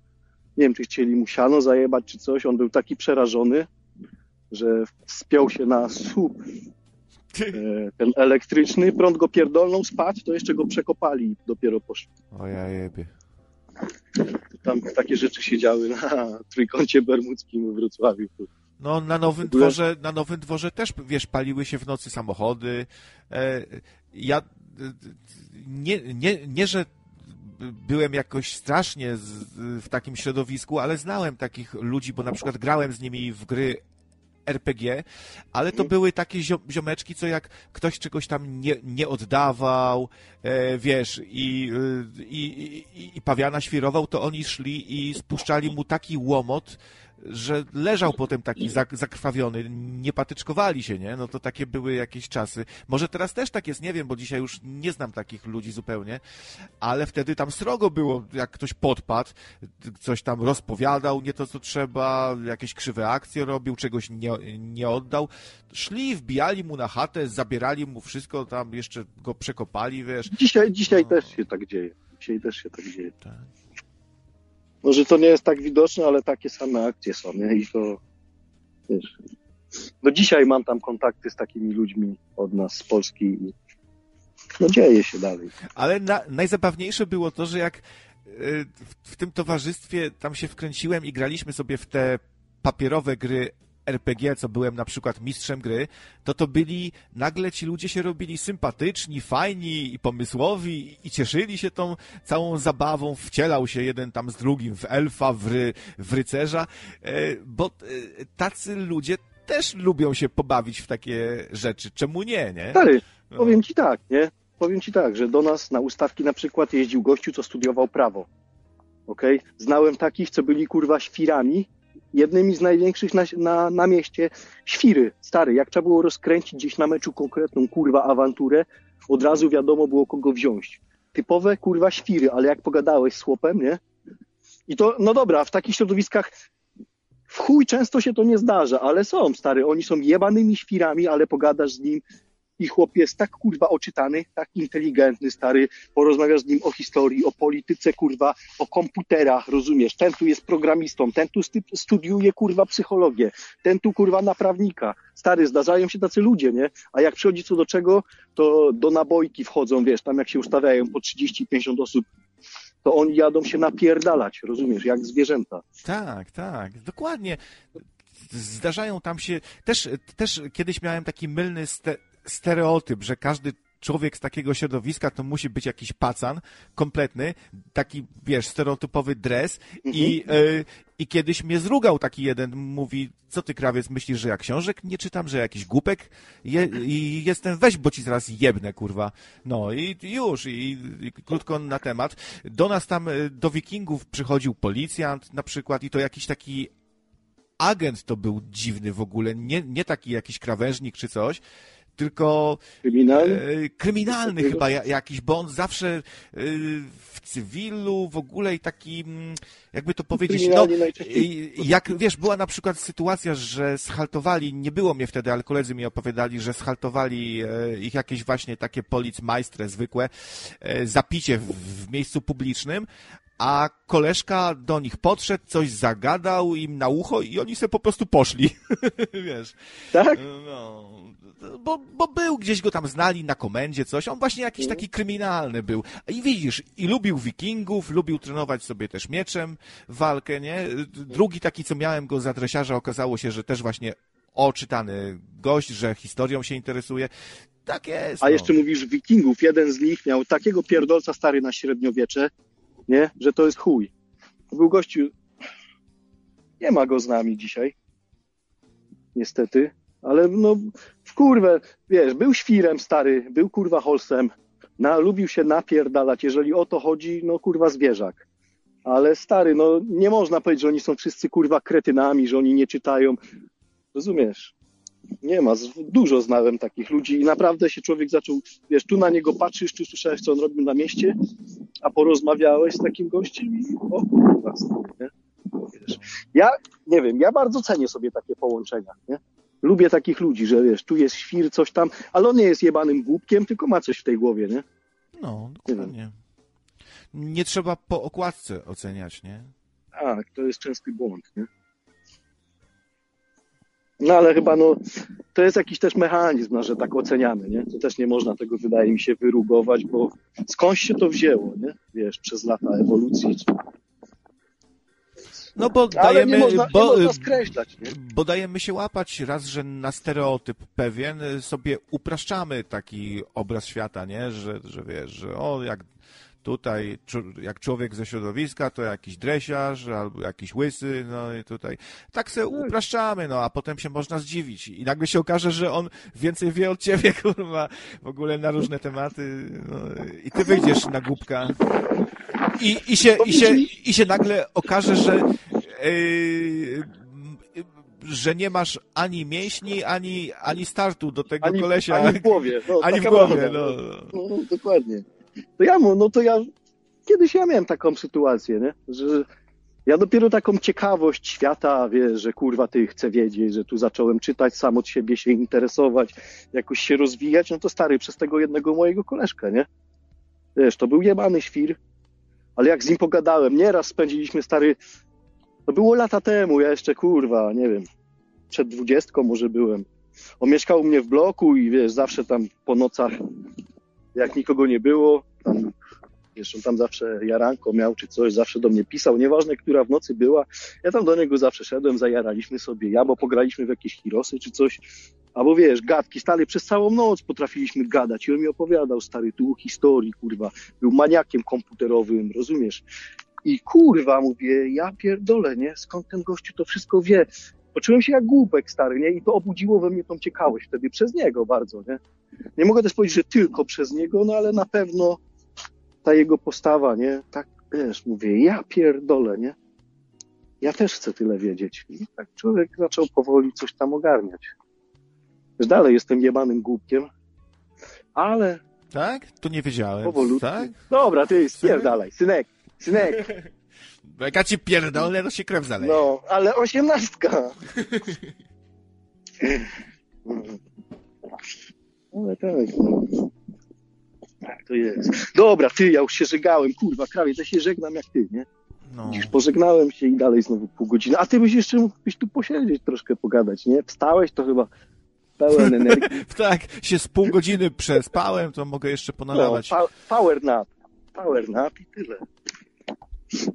Nie wiem, czy chcieli mu siano zajebać, czy coś. On był taki przerażony, że wspiął się na słup *laughs* ten elektryczny, prąd go pierdolną, spać, to jeszcze go przekopali i dopiero poszli. O ja jebie. Tam takie rzeczy się działy na trójkącie bermudzkim w Wrocławiu. No, na Nowym Dworze, na Nowym Dworze też, wiesz, paliły się w nocy samochody. E, ja e, nie, nie, nie, że byłem jakoś strasznie w takim środowisku, ale znałem takich ludzi, bo na przykład grałem z nimi w gry RPG, ale to były takie zio- ziomeczki, co jak ktoś czegoś tam nie, nie oddawał, e, wiesz, i, y, i, i, i pawiana świrował, to oni szli i spuszczali mu taki łomot, że leżał potem taki zak- zakrwawiony, nie patyczkowali się, nie? No to takie były jakieś czasy. Może teraz też tak jest, nie wiem, bo dzisiaj już nie znam takich ludzi zupełnie, ale wtedy tam srogo było, jak ktoś podpadł, coś tam rozpowiadał, nie to co trzeba, jakieś krzywe akcje robił, czegoś nie, nie oddał. Szli, wbijali mu na chatę, zabierali mu wszystko, tam jeszcze go przekopali, wiesz. Dzisiaj, dzisiaj No. też się tak dzieje. Dzisiaj też się tak dzieje. Tak. Może to nie jest tak widoczne, ale takie same akcje są, nie? I to, wiesz, no dzisiaj mam tam kontakty z takimi ludźmi od nas z Polski i no dzieje się dalej. Ale na, najzabawniejsze było to, że jak y, w, w tym towarzystwie tam się wkręciłem i graliśmy sobie w te papierowe gry RPG, co byłem na przykład mistrzem gry, to to byli, nagle ci ludzie się robili sympatyczni, fajni i pomysłowi i cieszyli się tą całą zabawą, wcielał się jeden tam z drugim w elfa, w, ry, w rycerza, e, bo e, tacy ludzie też lubią się pobawić w takie rzeczy. Czemu nie, nie? Stary, No. powiem ci tak, nie? Powiem ci tak, że do nas na ustawki na przykład jeździł gościu, co studiował prawo. Okej? Znałem takich, co byli kurwa świrami, jednymi z największych na, na, na mieście. Świry, stary, jak trzeba było rozkręcić gdzieś na meczu konkretną kurwa awanturę, od razu wiadomo było kogo wziąć. Typowe kurwa świry, ale jak pogadałeś z chłopem, nie? I to, no dobra, w takich środowiskach w chuj często się to nie zdarza, ale są, stary, oni są jebanymi świrami, ale pogadasz z nim i chłop jest tak kurwa oczytany, tak inteligentny, stary, porozmawiasz z nim o historii, o polityce, kurwa, o komputerach, rozumiesz? Ten tu jest programistą, ten tu stu- studiuje, kurwa, psychologię, ten tu, kurwa, na prawnika. Stary, zdarzają się tacy ludzie, nie? A jak przychodzi co do czego, to do nabojki wchodzą, wiesz, tam jak się ustawiają po 30-50 osób, to oni jadą się napierdalać, rozumiesz, jak zwierzęta. Tak, tak, dokładnie. Zdarzają tam się. Też, też kiedyś miałem taki mylny ste, stereotyp, że każdy człowiek z takiego środowiska to musi być jakiś pacan kompletny, taki, wiesz, stereotypowy dres i, y, i kiedyś mnie zrugał taki jeden, mówi, co ty krawiec myślisz, że ja książek nie czytam, że jakiś głupek je, i jestem, weź, bo ci zaraz jebnę, kurwa. No i już, i, i krótko na temat. Do nas tam, y, do wikingów przychodził policjant na przykład i to jakiś taki agent to był dziwny w ogóle, nie, nie taki jakiś krawężnik czy coś, tylko Kryminalny? e, kryminalny chyba ja- jakiś, bo on zawsze e, w cywilu w ogóle i taki, mm, jakby to powiedzieć, no, jak wiesz, była na przykład sytuacja, że schaltowali, nie było mnie wtedy, ale koledzy mi opowiadali, że schaltowali e, ich jakieś właśnie takie policmajstre zwykłe, e, zapicie w, w miejscu publicznym, a koleżka do nich podszedł, coś zagadał im na ucho i oni sobie po prostu poszli. *laughs* Wiesz. Tak? No, bo, bo był, gdzieś go tam znali na komendzie, coś. On właśnie jakiś taki kryminalny był. I widzisz, i lubił wikingów, lubił trenować sobie też mieczem walkę, nie? Drugi taki, co miałem go za dresiarza, okazało się, że też właśnie oczytany gość, że historią się interesuje. Tak jest. A no. jeszcze mówisz wikingów, jeden z nich miał takiego pierdolca stary na średniowiecze, nie? Że to jest chuj. To był gościu, nie ma go z nami dzisiaj, niestety, ale no kurwę, wiesz, był świrem stary, był kurwa holsem, na, lubił się napierdalać, jeżeli o to chodzi, no kurwa zwierzak. Ale stary, no nie można powiedzieć, że oni są wszyscy kurwa kretynami, że oni nie czytają. Rozumiesz? Nie ma. Dużo znałem takich ludzi i naprawdę się człowiek zaczął, wiesz, tu na niego patrzysz, tu słyszałeś, co on robił na mieście, a porozmawiałeś z takim gościem i o kurwa, nie? Wiesz. Ja, nie wiem, ja bardzo cenię sobie takie połączenia, nie? Lubię takich ludzi, że wiesz, tu jest świr, coś tam, ale on nie jest jebanym głupkiem, tylko ma coś w tej głowie, nie? No, dokładnie. Nie trzeba po okładce oceniać, nie? Tak, to jest częsty błąd, nie? No ale chyba no, to jest jakiś też mechanizm, no, że tak oceniamy, nie? To też nie można tego, wydaje mi się, wyrugować, bo skądś się to wzięło, nie? Wiesz, przez lata ewolucji. Czy... No bo dajemy, można, bo, nie? bo dajemy się łapać raz, że na stereotyp pewien y, sobie upraszczamy taki obraz świata, nie? Że, że wiesz, że o, jak tutaj, jak człowiek ze środowiska, to jakiś dresiarz albo jakiś łysy, no i tutaj. Tak sobie upraszczamy, no a potem się można zdziwić i nagle się okaże, że on więcej wie od ciebie, *laughs* kurwa, w ogóle na różne tematy, no, i ty wyjdziesz na głupka. I, i, się, i, się, I się nagle okaże, że yy, że nie masz ani mięśni, ani, ani startu do tego Ani, kolesia. ani w głowie. No, Ani w głowie, prawda, no. no. Dokładnie. To ja mu, no to ja, kiedyś ja miałem taką sytuację, nie? Że ja dopiero taką ciekawość świata, wiesz, że kurwa ty chcę wiedzieć, że tu zacząłem czytać, sam od siebie się interesować, jakoś się rozwijać, no to stary, przez tego jednego mojego koleżkę, nie? Wiesz, to był jebany świr, ale jak z nim pogadałem, nieraz spędziliśmy, stary, to było lata temu, ja jeszcze, kurwa, nie wiem, przed dwudziestką może byłem. On mieszkał u mnie w bloku i wiesz, zawsze tam po nocach, jak nikogo nie było, tam, wiesz, on tam zawsze jaranko miał czy coś, zawsze do mnie pisał, nieważne, która w nocy była, ja tam do niego zawsze szedłem, zajaraliśmy sobie, ja, bo pograliśmy w jakieś hirosy czy coś, albo wiesz, gadki, stary, przez całą noc potrafiliśmy gadać i on mi opowiadał, stary, tu historii, kurwa, był maniakiem komputerowym, rozumiesz? I kurwa, mówię, ja pierdolę, nie? Skąd ten gościu to wszystko wie? Poczułem się jak głupek stary, nie? I to obudziło we mnie tą ciekawość wtedy przez niego bardzo, nie? Nie mogę też powiedzieć, że tylko przez niego, no ale na pewno ta jego postawa, nie? Tak, wiesz, mówię, ja pierdolę, nie? Ja też chcę tyle wiedzieć. I tak człowiek zaczął powoli coś tam ogarniać. Już dalej jestem jebanym głupkiem, ale Tak? To nie wiedziałem. powolutku. Tak? Dobra, ty spierdalaj, synek, synek. *laughs* Jak ja ci pierdolę, to się krew zaleje. No, ale osiemnastka. Ale *laughs* tak, no. Tak to jest. Dobra, ty, ja już się żegałem, kurwa, krawie, to się żegnam jak ty, nie? No. Widzisz, pożegnałem się i dalej znowu pół godziny. A ty byś jeszcze mógłbyś tu posiedzieć, troszkę pogadać, nie? Wstałeś, to chyba pełen *laughs* energii. Tak, się z pół godziny przespałem, to mogę jeszcze No, ponadawać. pa- power nap. Power nap i tyle.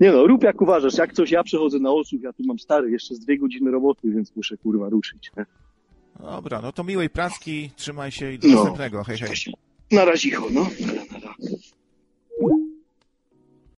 Nie no, rób jak uważasz. Jak coś, ja przechodzę na odsłuch, ja tu mam stary, jeszcze z dwie godziny roboty, więc muszę kurwa ruszyć. Nie? Dobra, no to miłej praski, trzymaj się i do No. następnego. Hej, hej. Na razie, no. Nara, nara.